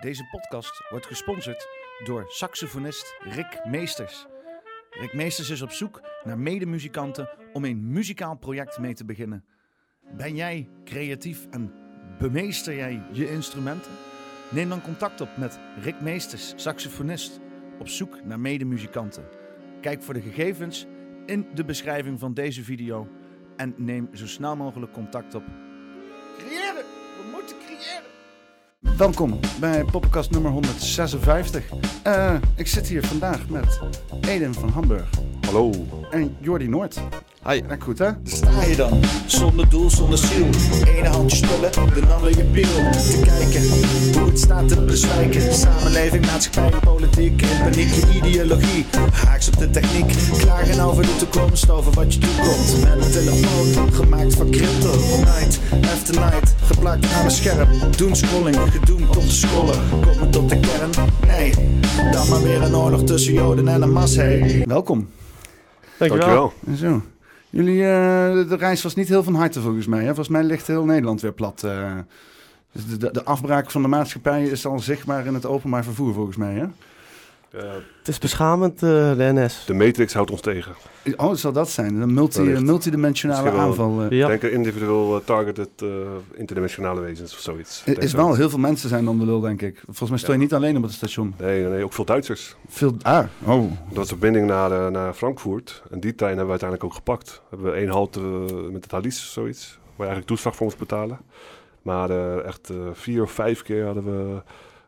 Deze podcast wordt gesponsord door saxofonist Rick Meesters. Rick Meesters is op zoek naar medemuzikanten om een muzikaal project mee te beginnen. Ben jij creatief en bemeester jij je instrumenten? Neem dan contact op met Rick Meesters, saxofonist, op zoek naar medemuzikanten. Kijk voor de gegevens in de beschrijving van deze video en neem zo snel mogelijk contact op. Welkom bij podcast nummer 156. Eh, ik zit hier vandaag met Eden van Hamburg Hallo. en Jordi Noord. Hi. Ja, goed hè? sta je dan, zonder doel, zonder ziel. Ene handje spullen, de ander je piel. Te kijken hoe het staat te bezwijken. Samenleving, maatschappij, politiek, in paniek, je ideologie. Haaks op de techniek, klagen over de toekomst, over wat je toekomt. Met een telefoon, gemaakt van crypto. Night after night, geplakt aan een scherm. Doen scrolling, gedoemd tot te scrollen. Komen tot de kern, nee. Dan maar weer een oorlog tussen Joden en een mas, hey. Welkom. Dankjewel. En Zo. Jullie, eh, de, reis was niet heel van harte volgens mij. Hè? Volgens mij ligt heel Nederland weer plat. eh. Dus de, de, de afbraak van de maatschappij is al zichtbaar in het openbaar vervoer volgens mij. Hè? Eh, Het is beschamend, eh, de NS. de Matrix houdt ons tegen. Oh, zal dat zijn? Een multi, multidimensionale aanval. eh. Ja. Denk er individueel uh, targeted eh, interdimensionale wezens of zoiets. Er Denk is zo. wel heel veel mensen zijn om de lul, denk ik. Volgens mij sta je Ja. niet alleen op het station. Nee, nee, nee, ook veel Duitsers. Veel, ah, oh. Dat was de verbinding naar, naar Frankfurt. En die trein hebben we uiteindelijk ook gepakt. Hebben we één halte met het Thalys of zoiets. Waar je eigenlijk toeslag voor moest betalen. Maar eh, echt eh, vier of vijf keer hadden we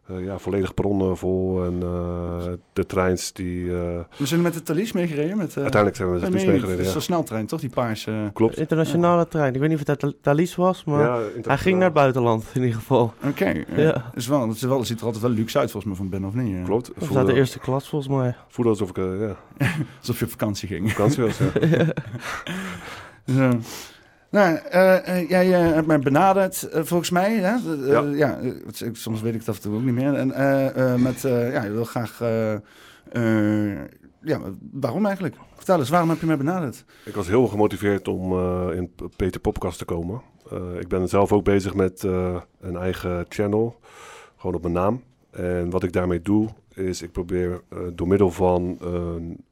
ja, volledig perronnen vol. En eh, de treins die... eh, We zijn met de Thalys meegereden. Met, eh, uiteentelijk zijn we met de Thalys meegereden. Dat is zo'n sneltrein, toch? Die paarse. eh, Klopt. Internationale trein. Ik weet niet of het Thalys was, maar Ja, hij ging naar het buitenland in ieder geval. Oké. eh, Ja. is wel, het, is wel, het ziet er altijd wel luxe uit volgens mij van binnen, of niet? eh? Klopt. Voelde, uit de eerste klas volgens mij. voelde alsof ik eh, ja, Alsof je op vakantie ging. vakantie was. Ja. Zo. Nou, eh, eh, jij eh, hebt mij benaderd, volgens mij. Hè? Ja. soms weet ik het af en toe ook niet meer. En met, ja, je wil graag. ja, waarom eigenlijk? Vertel eens, waarom heb je mij benaderd? Ik was heel gemotiveerd om in Peter Podcast te komen. Ik ben zelf ook bezig met een eigen channel, gewoon op mijn naam. En wat ik daarmee doe, is ik probeer door middel van een,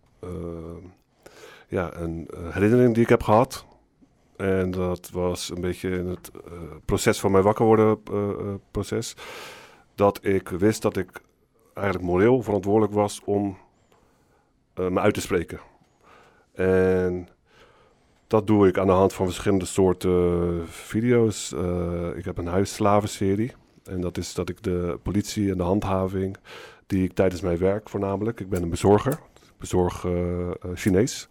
ja, een herinnering die ik heb gehad. En dat was een beetje in het eh, proces van mijn wakker worden eh, eh, proces. Dat ik wist dat ik eigenlijk moreel verantwoordelijk was om me uit te spreken. En dat doe ik aan de hand van verschillende soorten video's. Ik heb een huisslavenserie. En dat is dat ik de politie en de handhaving, die ik tijdens mijn werk voornamelijk, ik ben een bezorger, bezorg Chinees,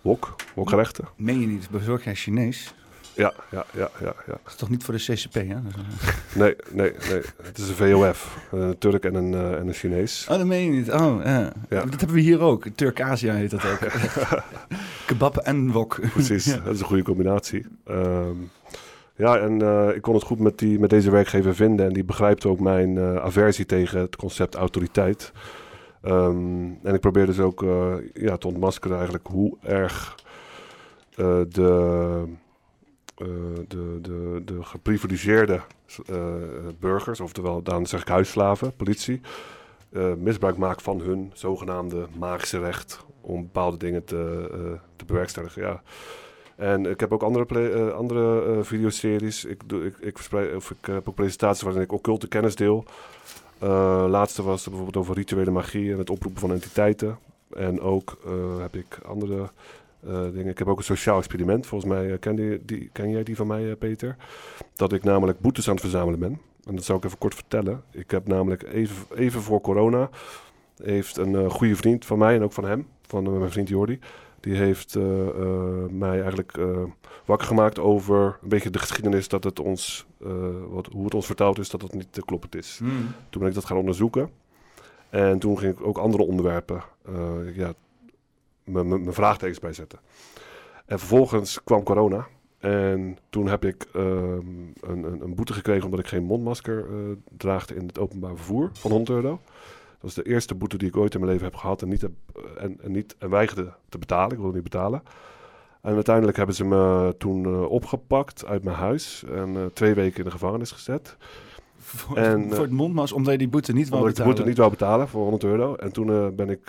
wok, wokgerechten. Meen je niet, bezorg jij Chinees? Ja, ja, ja, ja, ja. Dat is toch niet voor de CCP, hè? Nee, nee, nee. Het is een VOF, een Turk en een, eh, en een Chinees. Oh, dat meen je niet. Oh, ja. Ja. Dat hebben we hier ook. Turk-Azië heet dat ook. Kebab en wok. Precies, Ja. dat is een goede combinatie. Ehm, ja, en eh, ik kon het goed met, die, met deze werkgever vinden. En die begrijpt ook mijn eh, aversie tegen het concept autoriteit. Ehm, en ik probeer dus ook eh, ja, te ontmaskeren eigenlijk hoe erg eh, de, eh, de, de, de geprivilegeerde burgers, oftewel dan zeg ik huisslaven, politie, misbruik maken van hun zogenaamde magische recht om bepaalde dingen te, te bewerkstelligen. Ja. En ik heb ook andere, play- andere videoseries. Ik, doe, ik, ik, verspreid, of ik heb ook presentaties waarin ik occulte kennis deel. Eh, laatste was bijvoorbeeld over rituele magie en het oproepen van entiteiten. En ook eh, heb ik andere eh, dingen. Ik heb ook een sociaal experiment. Volgens mij ken, die, die, jij die van mij, Peter? Dat ik namelijk boetes aan het verzamelen ben. En dat zou ik even kort vertellen. Ik heb namelijk even, even voor corona... heeft een goede vriend van mij en ook van hem... van mijn vriend Jordi... die heeft mij eigenlijk wakker gemaakt over een beetje de geschiedenis... dat het ons, eh, wat, hoe het ons verteld is, dat het niet te kloppend is. Hmm. Toen ben ik dat gaan onderzoeken. En toen ging ik ook andere onderwerpen, eh, ja, mijn- vraagtekens bij zetten. En vervolgens kwam corona. En toen heb ik ehm, een, een, een boete gekregen omdat ik geen mondmasker eh, draagde in het openbaar vervoer van 100 euro. Dat is de eerste boete die ik ooit in mijn leven heb gehad en, niet heb, en, en, niet, en weigerde te betalen. Ik wilde niet betalen. En uiteindelijk hebben ze me toen eh, opgepakt uit mijn huis en eh, twee weken in de gevangenis gezet. Voor, En, voor eh, het mondmas, omdat je die boete niet wou Omdat ik de betalen. boete niet wou betalen voor 100 euro. En toen ben ik...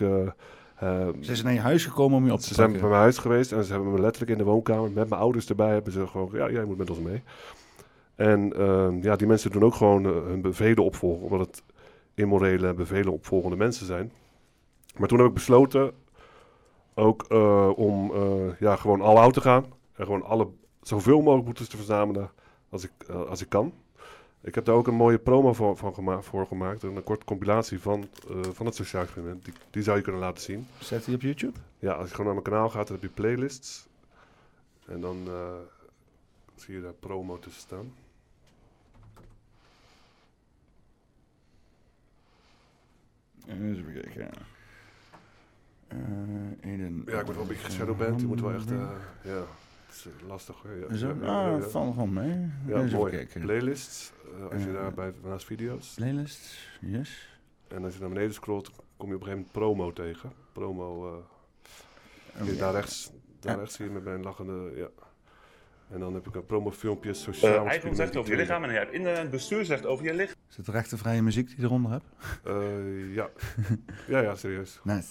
Ze zijn naar je huis gekomen om je op te ze zijn bij pakken. mijn huis geweest en ze hebben me letterlijk in de woonkamer met mijn ouders erbij hebben ze gewoon, ja, jij moet met ons mee. En ehm, ja, die mensen doen ook gewoon hun bevelen opvolgen, omdat het immorele en bevelen opvolgende mensen zijn. Maar toen heb ik besloten ook eh, om eh, ja, gewoon all out te gaan en gewoon alle, zoveel mogelijk boetes te verzamelen als ik, eh, als ik kan. Ik heb daar ook een mooie promo voor, van gema voor gemaakt, een korte compilatie van, van het sociaal experiment. Die, die zou je kunnen laten zien. Zet die op YouTube? Ja, als je gewoon naar mijn kanaal gaat, dan heb je playlists. En dan zie je daar promo tussen staan. Eens even kijken. Eh, Eden. Ja, ik ben wel een beetje geshadowband. Die moet wel echt... eh, ja, het is eh, lastig hoor. Ja, Zo? ja, ja, Ah, ja. valt gewoon mee. Ja, Eens even mooi. kijken. Playlists, eh, als je Eh, daarbij naast video's. Playlist, yes. En als je naar beneden scrolt, kom je op een gegeven moment promo tegen. Promo, eh, Oh, ja. daar rechts, daar Ja. rechts zie je met mijn lachende, ja. En dan heb ik een promofilmpje sociaal eigendom experiment zegt over je lichaam en je hebt internet bestuur zegt over je lichaam. Is het rechtenvrije muziek die je eronder hebt? Eh, ja. ja, ja, serieus. Nice.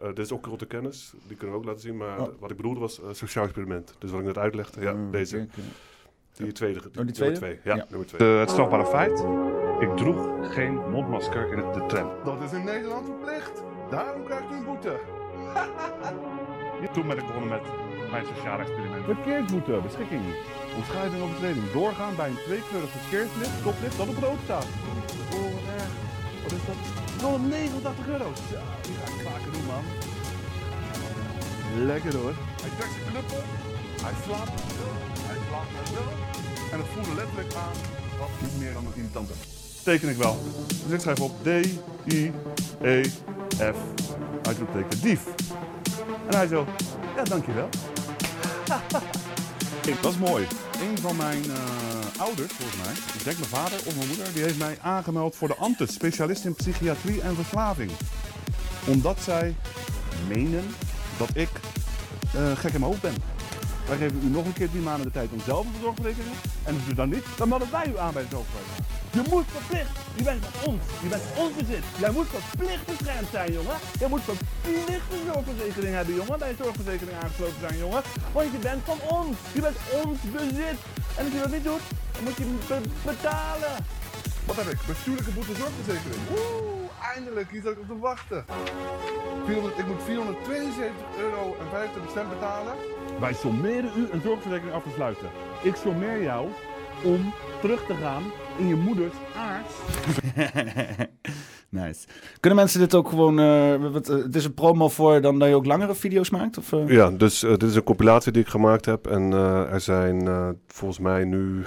Eh, dit is occulte kennis, die kunnen we ook laten zien. Maar Oh. wat ik bedoelde was eh, sociaal experiment. Dus wat ik net uitlegde, ja, Eh, deze. kijken. Die tweede. die nummer tweede? twee. Ja, Ja. nummer twee. Het strafbare feit, ik droeg geen mondmasker in de tram. Dat is in Nederland verplicht. Daarom krijgt u een boete. Toen ben ik begonnen met mijn sociaal experiment. Verkeersboete, beschikking. Omschrijving overtreding. Doorgaan bij een tweekleurig verkeerslicht, stoplicht dat op rood staat. Oh, wat erg. Wat is dat? 189 euro. Ja, die ga ik vaker doen, man. Lekker hoor. Hij trekt zijn knuppel. Hij zo. Hij slaat me zo. En het voelde letterlijk aan wat niet meer dan een irritante. Teken ik wel. Dus ik schrijf op D, I, E, F, uitroepteken dief. En hij zo, ja dankjewel. dat is mooi. Een van mijn eh, ouders, volgens mij, ik denk mijn vader of mijn moeder, die heeft mij aangemeld voor de AMTES, specialist in psychiatrie en verslaving. Omdat zij menen dat ik eh, gek in mijn hoofd ben. Wij geven u nog een keer drie maanden de tijd om zelf een zorgverzekering. En als u dat niet, dan melden wij u aan bij de zorgverzekering. Je moet verplicht. Je bent van ons. Je bent ons bezit. Jij moet verplicht beschermd zijn, jongen. Je moet verplicht een zorgverzekering hebben, jongen. Bij een zorgverzekering aangesloten zijn, jongen. Want je bent van ons. Je bent ons bezit. En als je dat niet doet, dan moet je be- betalen. Wat heb ik? Bestuurlijke boete zorgverzekering. Oeh, eindelijk. Hier zat ik op te wachten. 400 ik moet 472 euro en 25 cent betalen. Wij sommeren u een zorgverzekering af te sluiten. Ik sommeer jou om terug te gaan in je moeders aard. nice. Kunnen mensen dit ook gewoon... eh, wat, eh, het is een promo voor dan dat je ook langere video's maakt? Of, eh? Ja, dus dit is een compilatie die ik gemaakt heb. En eh, er zijn eh, volgens mij nu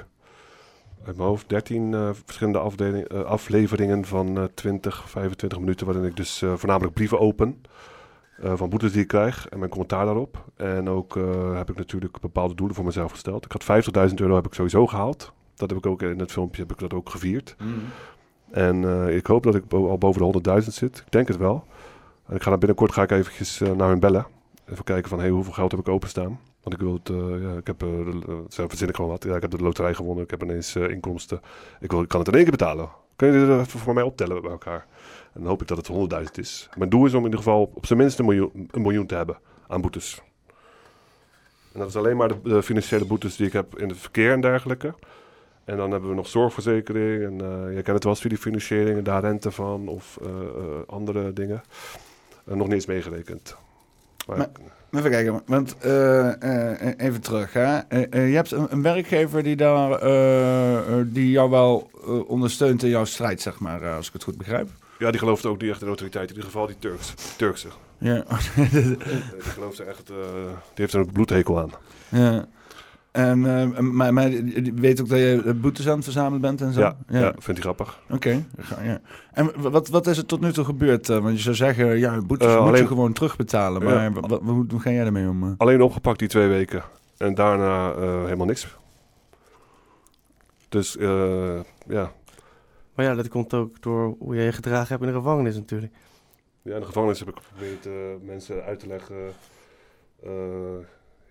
uit mijn hoofd 13 eh, verschillende afdeling, eh, afleveringen van eh 20, 25 minuten. Waarin ik dus eh, voornamelijk brieven open. eh, van boetes die ik krijg en mijn commentaar daarop. En ook eh, heb ik natuurlijk bepaalde doelen voor mezelf gesteld. Ik had 50.000 euro heb ik sowieso gehaald. Dat heb ik ook in het filmpje heb ik dat ook gevierd. Mm. En eh, ik hoop dat ik bo- al boven de 100.000 zit. Ik denk het wel. En ik ga dan binnenkort ga ik eventjes eh, naar hun bellen. Even kijken van hey, hoeveel geld heb ik openstaan. Want ik wil het, eh, ja, ik heb, zelf verzin ik gewoon wat. Ja, ik heb de loterij gewonnen. Ik heb ineens inkomsten. Ik, wil, ik kan het in één keer betalen. Kun je dit er even voor mij optellen bij elkaar? En dan hoop ik dat het 100.000 is. Mijn doel is om in ieder geval op zijn minst een miljoen, een miljoen te hebben aan boetes. En dat is alleen maar de, de financiële boetes die ik heb in het verkeer en dergelijke. En dan hebben we nog zorgverzekering. En eh je kent het wel, studiefinanciering en daar rente van of eh, eh, andere dingen. Nog niet eens meegerekend. Maar, Maar- Even kijken, want even terug. Hè? Je hebt een, een werkgever die, daar, die jou wel ondersteunt in jouw strijd, zeg maar, als ik het goed begrijp. ja, die gelooft ook niet echt in de autoriteit. In ieder geval die Turks, Turkse. Ja. Die gelooft echt, die heeft er een bloedhekel aan. ja. En, eh, maar, maar die- die weet ook dat je boetes aan het verzamelen bent en zo? Ja, ja. vindt hij grappig. Oké, ga- ja. En wat, wat is er tot nu toe gebeurd? eh, want je zou zeggen, ja, boetes Eh, moet je gewoon terugbetalen. Ja. Maar wa- wa- hoe, hoe ga jij daarmee om? eh? Alleen opgepakt die twee weken. En daarna eh, helemaal niks. Dus eh, ja. Maar ja, dat komt ook door hoe je je gedragen hebt in de gevangenis natuurlijk. ja, in de gevangenis heb ik geprobeerd eh, mensen uit te leggen eh,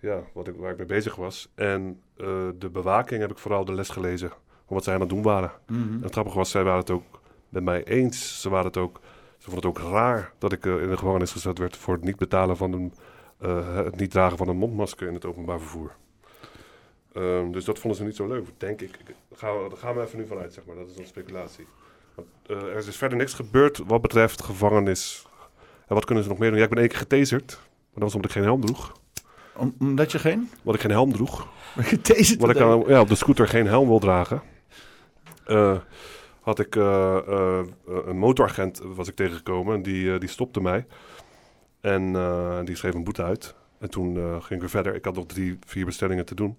ja, wat ik, waar ik mee bezig was. En eh, de bewaking heb ik vooral de les gelezen van wat zij aan het doen waren. Mhm. En het grappige was, zij waren het ook met mij eens. Ze waren het ook, ze vonden het ook raar dat ik eh, in de gevangenis gezet werd voor het niet betalen van een, eh, het niet dragen van een mondmasker in het openbaar vervoer. Ehm, dus dat vonden ze niet zo leuk, denk ik. gaan we, daar gaan we even nu vanuit, zeg maar. Dat is een speculatie. Want, er is dus verder niks gebeurd wat betreft gevangenis. En wat kunnen ze nog meer doen? Ja, ik ben één keer getaserd. Maar dat was omdat ik geen helm droeg. Om- omdat je geen... Omdat ik geen helm droeg. Getaserd Wat ik aan, ja, op de scooter geen helm wil dragen. eh, had ik eh, eh, een motoragent was ik tegengekomen. En die, die stopte mij. En die schreef een boete uit. En toen ging ik weer verder. Ik had nog drie, vier bestellingen te doen.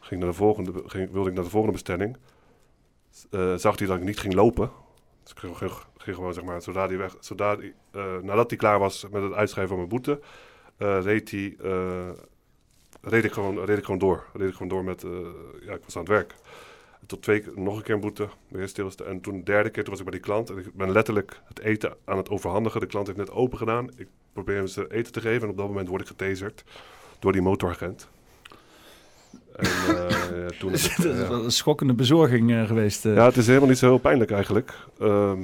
Ging naar de volgende, ging, wilde ik naar de volgende bestelling. Zag hij dat ik niet ging lopen. Dus ik ging, gewoon, zeg maar, zodra die weg, zodra die, nadat hij klaar was met het uitschrijven van mijn boete, reed hij, reed ik gewoon, reed ik gewoon door. Reed ik gewoon door met, eh, ja, ik was aan het werk. Tot twee keer, nog een keer een boete, weer stilstaan. En toen de derde keer, toen was ik bij die klant. En ik ben letterlijk het eten aan het overhandigen. De klant heeft net open gedaan. Ik probeer hem zijn eten te geven. En op dat moment word ik getaserd door die motoragent. En eh, toen... Ik, dat is ja. wel een schokkende bezorging eh, geweest. eh. Ja, het is helemaal niet zo heel pijnlijk eigenlijk.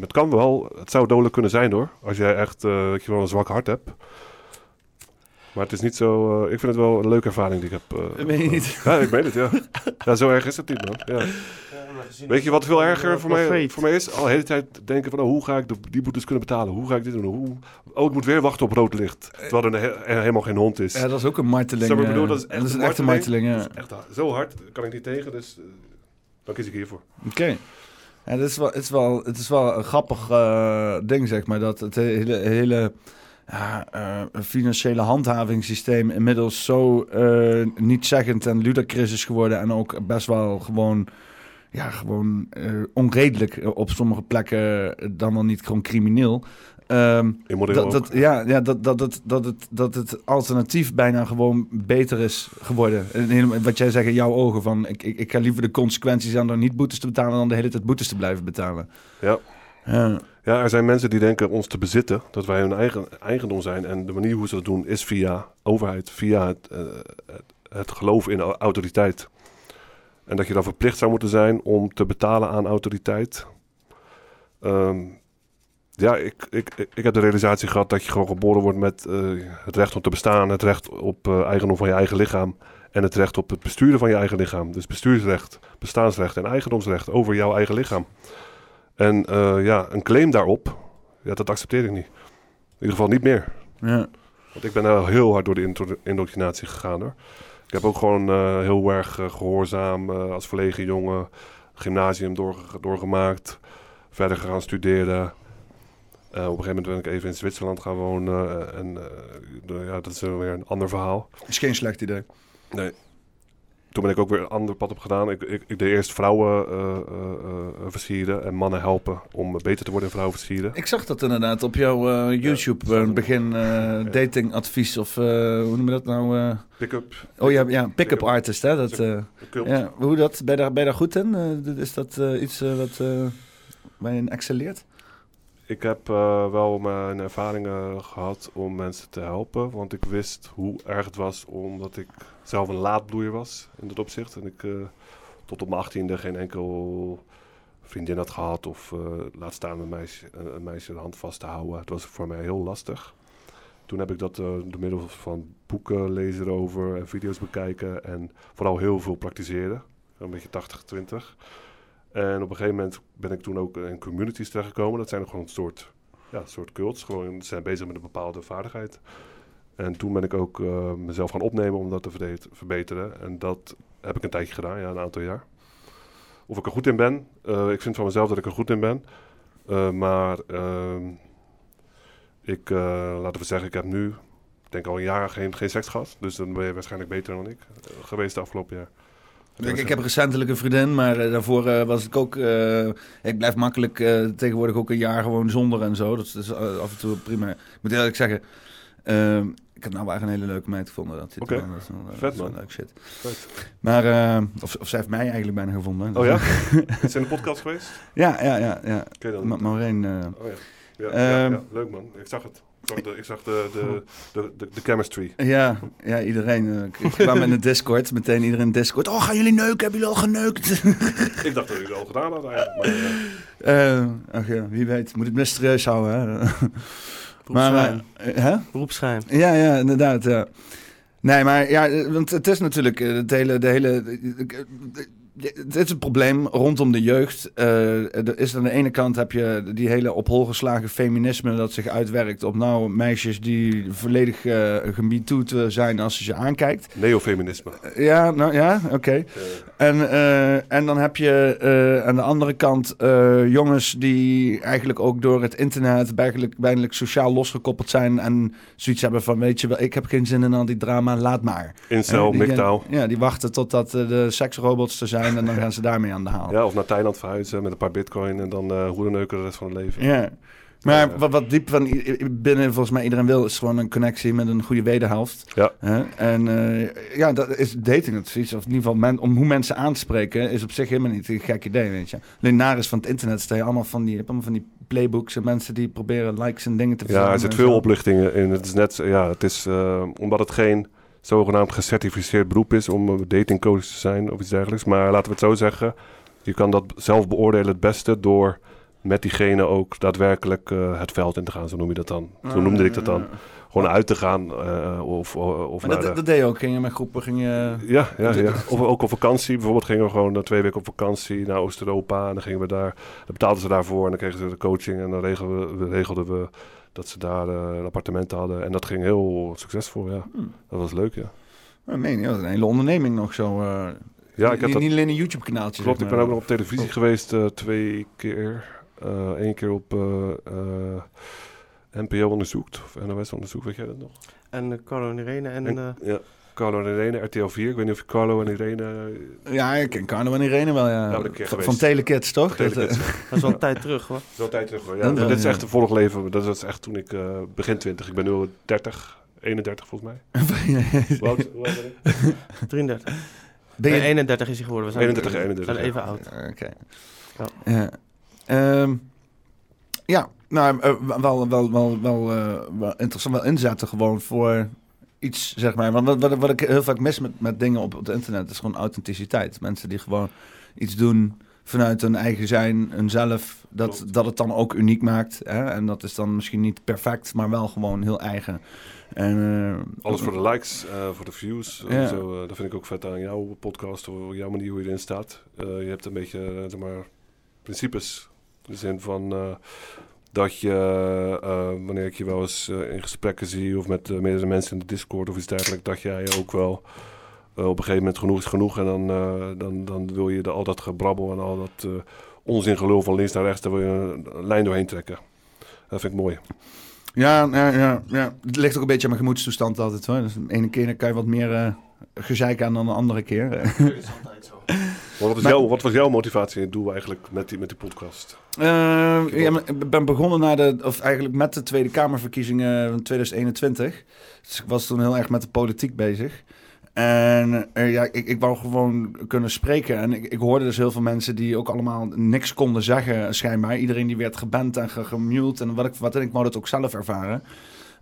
Het kan wel, het zou dodelijk kunnen zijn hoor. Als jij echt eh, dat je wel een zwak hart hebt. Maar het is niet zo. eh, ik vind het wel een leuke ervaring die ik heb. eh, Dat meen je niet? Ja, ik meen het, ja. ja. Zo erg is het niet, man. Ja. Weet je wat veel erger voor mij, voor mij is? Al de hele tijd denken van, oh, hoe ga ik de, die boetes kunnen betalen? Hoe ga ik dit doen? Hoe, oh, ik moet weer wachten op rood licht. Terwijl er, er helemaal geen hond is. Ja, dat is ook een marteling. Ik eh, bedoel? Dat is en dat is echt een marteling. marteling, ja. Echt zo hard, kan ik niet tegen. Dus eh, dan kies ik hiervoor. Oké. Ja, dat is wel, het, is wel, het is wel een grappig eh, ding, zeg maar. Dat het hele, hele ja, eh, financiële handhavingssysteem inmiddels zo eh niet-zeggend en ludicrous is geworden. En ook best wel gewoon, ja, gewoon eh, onredelijk op sommige plekken, dan wel niet gewoon crimineel. Immoreel dat, dat, ja, ja dat, dat, dat, dat, het, dat het alternatief bijna gewoon beter is geworden. En Wat jij zegt in jouw ogen, van ik, ik, ik ga liever de consequenties aan door niet boetes te betalen dan de hele tijd boetes te blijven betalen. Ja. Ja, er zijn mensen die denken ons te bezitten, dat wij hun eigen eigendom zijn. En de manier hoe ze dat doen is via overheid, via het, eh, het, geloof in au- autoriteit. En dat je dan verplicht zou moeten zijn om te betalen aan autoriteit. Ehm, ja, ik, ik, ik, ik heb de realisatie gehad dat je gewoon geboren wordt met eh, het recht om te bestaan, het recht op eh, eigendom van je eigen lichaam en het recht op het besturen van je eigen lichaam. Dus bestuursrecht, bestaansrecht en eigendomsrecht over jouw eigen lichaam. En eh, ja, een claim daarop, ja, dat accepteer ik niet. In ieder geval niet meer. ja. Want ik ben heel hard door de indoctrinatie gegaan hoor. Ik heb ook gewoon eh, heel erg eh, gehoorzaam eh, als verlegen jongen gymnasium doorge- doorgemaakt. Verder gaan studeren. Op een gegeven moment ben ik even in Zwitserland gaan wonen. en ja, dat is weer een ander verhaal. Is geen slecht idee. Nee. Toen ben ik ook weer een ander pad op gedaan. Ik, ik, ik deed eerst vrouwen eh, eh, eh, versieren en mannen helpen om beter te worden in vrouwen versieren. Ik zag dat inderdaad op jouw YouTube, het. begin datingadvies of hoe noem je dat nou? Pick-up, oh ja, ja pick-up artist hè. Dat, ja, hoe dat, ben je daar, ben je daar goed in? Is dat iets wat, eh, waar je in excelleert? Ik heb wel mijn ervaringen gehad om mensen te helpen. Want ik wist hoe erg het was omdat ik zelf een laadbloeier was in dat opzicht. En ik eh, tot op mijn achttiende geen enkel vriendin had gehad. Of eh, laat staan een meisje, een, een meisje de hand vast te houden. Het was voor mij heel lastig. Toen heb ik dat eh, door middel van boeken lezen erover en video's bekijken. En vooral heel veel praktiseren. Een beetje 80-20. En op een gegeven moment ben ik toen ook in communities terechtgekomen. Dat zijn gewoon een soort, ja, soort cults. Gewoon, zijn bezig met een bepaalde vaardigheid. En toen ben ik ook eh, mezelf gaan opnemen om dat te verbeteren. En dat heb ik een tijdje gedaan, ja, een aantal jaar. Of ik er goed in ben. eh, ik vind van mezelf dat ik er goed in ben. Eh, maar ehm, ik, laten we zeggen, ik heb nu, ik denk al een jaar geen, geen seks gehad. Dus dan ben je waarschijnlijk beter dan ik geweest de afgelopen jaar. Ik, ik heb recentelijk een vriendin, maar daarvoor was ik ook... ik blijf makkelijk tegenwoordig ook een jaar gewoon zonder en zo. Dat is, af en toe prima. Ik moet eerlijk zeggen, eh, ik heb nou echt een hele leuke meid gevonden. Dat, zit wel- dat is wel, eh, Vet, dat is wel man. leuk shit. Vet. Maar, eh, of, of zij heeft mij eigenlijk bijna gevonden. Oh ja? Is ze in de podcast geweest? ja, ja, ja. ja. Dat? Ma- Maureen, eh, Oh ja. Ja, Ehm, ja, ja, leuk man. Ik zag het. Ik zag de, ik zag de, de, de, de, de chemistry. Ja, ja iedereen. ik kwam in de Discord, meteen iedereen in de Discord. Oh, gaan jullie neuken? Hebben jullie al geneukt? Ik dacht dat het al gedaan had eigenlijk. Maar, ach ja, wie weet. Moet het mysterieus houden, hè? maar, Beroepsgeheim. eh, hè? Beroepsgeheim. Ja, ja, inderdaad, ja. Nee, maar ja, eh, want het is natuurlijk eh, het hele, de hele... Het is een probleem rondom de jeugd. Eh, is aan de ene kant heb je die hele op hol geslagen feminisme dat zich uitwerkt op nou meisjes die volledig uh, zijn als je ze aankijkt. Neofeminisme. Ja, nou ja, oké. Okay. En, uh, en dan heb je uh, aan de andere kant uh, jongens die eigenlijk ook door het internet bijgelijk sociaal losgekoppeld zijn en zoiets hebben van weet je wel, ik heb geen zin in al die drama, laat maar. Incel, MGTOW. Ja, die wachten totdat de seksrobots er zijn en dan gaan ze daarmee aan de haal. Ja, of naar Thailand verhuizen met een paar bitcoin en dan uh, hoederneuken de rest van het leven. Ja. Maar ja. wat, wat, diep van binnen volgens mij iedereen wil, is gewoon een connectie met een goede wederhelft. Ja. En uh, ja, dat is dating advies. Of in ieder geval men, om hoe mensen aanspreken, is op zich helemaal niet een gek idee, weet je. Alleen naar is van het internet sta je allemaal van die, allemaal van die playbooks en mensen die proberen likes en dingen te verzamelen. Ja, er zit veel oplichtingen in. Het is net, ja, het is uh, omdat het geen zogenaamd gecertificeerd beroep is om datingcoach te zijn of iets dergelijks. Maar laten we het zo zeggen, je kan dat zelf beoordelen het beste door met diegene ook daadwerkelijk uh, het veld in te gaan. Zo noem je dat dan. Zo noemde ik dat dan. Gewoon uit te gaan. Uh, of, of maar dat, de... dat deed je ook. Ging je met groepen? Ging je... Ja, ja, ja. Of ook op vakantie. Bijvoorbeeld gingen we gewoon twee weken op vakantie naar Oost-Europa. En dan gingen we daar. Dan betaalden ze daarvoor. En dan kregen ze de coaching. En dan regelden we, regelden we dat ze daar uh, een appartement hadden. En dat ging heel succesvol, ja. Hmm. Dat was leuk, ja. Oh, nee, dat is een hele onderneming nog zo. Uh, ja, ik heb niet, dat... niet alleen een YouTube-kanaaltje. Klopt, zeg ik ben ook nog op televisie oh. geweest uh, twee keer. Eén keer op NPO onderzoekt, of NOS onderzoek, weet jij dat nog? En Carlo en Irene en... en ja. Carlo en Irene, RTL 4. Ik weet niet of je Carlo en Irene... Ja, ik ken Carlo en Irene wel, ja. van, van Telekids, toch? Van Telekids. Dat, dat is wel een tijd terug, hoor. Dat is wel een tijd terug, hoor. Ja, ja, dit is echt een volg leven. Dat is echt toen ik uh, begin 20. Ik ben nu 30, 31 volgens mij. hoe, oud, hoe oud ben ik? 33. Ben je... Nee, 31 is hij geworden. We zijn 31, 31. zijn even oud. Oké. Okay. Ja. Ja. Um, ja, nou, uh, wel, wel, wel, wel, uh, wel interessant. Wel inzetten gewoon voor iets, zeg maar. Want wat, wat, wat ik heel vaak mis met, met dingen op het internet is gewoon authenticiteit. Mensen die gewoon iets doen vanuit hun eigen zijn, hunzelf, dat, dat het dan ook uniek maakt. Hè? En dat is dan misschien niet perfect, maar wel gewoon heel eigen. En, uh, Alles voor de likes, uh, voor de views. Ja. Zo, uh, dat vind ik ook vet aan jouw podcast, of jouw manier hoe je erin staat. je hebt een beetje, zeg maar, principes. In de zin van dat je, uh, wanneer ik je wel eens uh, in gesprekken zie of met uh, meerdere mensen in de Discord of iets dergelijks, dat jij ook wel op een gegeven moment genoeg is genoeg en dan, dan, dan wil je de, al dat gebrabbel en al dat onzingelul van links naar rechts, daar wil je een lijn doorheen trekken. Dat vind ik mooi. Ja, ja, ja, ja, het ligt ook een beetje aan mijn gemoedstoestand altijd hoor. Dus de ene keer kan je wat meer gezeik aan dan de andere keer. Dat is altijd zo. Wat was, jouw, wat was jouw motivatie en doel eigenlijk met die, met die podcast? Uh, ja, ik ben begonnen na de, of eigenlijk met de Tweede Kamerverkiezingen van 2021. Dus ik was toen heel erg met de politiek bezig. En uh, ja, ik, ik wou gewoon kunnen spreken. En ik, ik hoorde dus heel veel mensen die ook allemaal niks konden zeggen, schijnbaar. Iedereen die werd geband en gemute. En wat ik, wat, en ik wou dat ook zelf ervaren.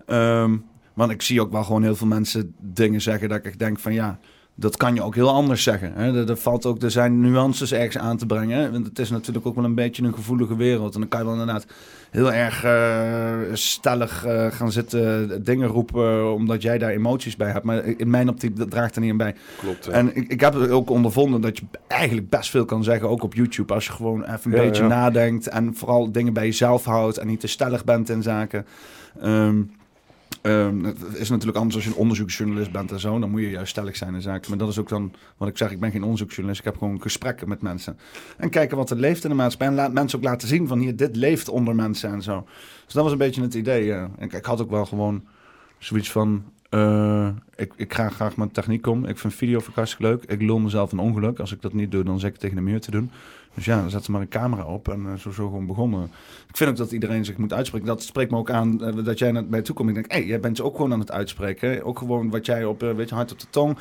Um, want ik zie ook wel gewoon heel veel mensen dingen zeggen dat ik denk van ja dat kan je ook heel anders zeggen. Hè? Er, er, valt ook, er zijn nuances ergens aan te brengen. Want het is natuurlijk ook wel een beetje een gevoelige wereld. En dan kan je wel inderdaad heel erg uh, stellig uh, gaan zitten dingen roepen... omdat jij daar emoties bij hebt. Maar in mijn optiek dat draagt er niet aan bij. Klopt. En ik, ik heb ook ondervonden dat je eigenlijk best veel kan zeggen... ook op YouTube, als je gewoon even een ja, beetje ja. nadenkt... en vooral dingen bij jezelf houdt... en niet te stellig bent in zaken... Um, Um, het is natuurlijk anders als je een onderzoeksjournalist bent en zo. Dan moet je juist stellig zijn in zaken. Maar dat is ook dan wat ik zeg. Ik ben geen onderzoeksjournalist. Ik heb gewoon gesprekken met mensen. En kijken wat er leeft in de maatschappij. En laat mensen ook laten zien van hier, dit leeft onder mensen en zo. Dus dat was een beetje het idee. Ja. En ik had ook wel gewoon zoiets van... Uh, ik, ik ga graag met techniek om. Ik vind video leuk. Ik lul mezelf een ongeluk. Als ik dat niet doe, dan zeg ik tegen de muur te doen. Dus ja, dan zet ze maar een camera op en uh, zo, zo gewoon begonnen. Ik vind ook dat iedereen zich moet uitspreken. Dat spreekt me ook aan uh, dat jij naar mij toe komt. Ik denk, hé, hey, jij bent ook gewoon aan het uitspreken. Ook gewoon wat jij op, uh, weet je, hard op de tong.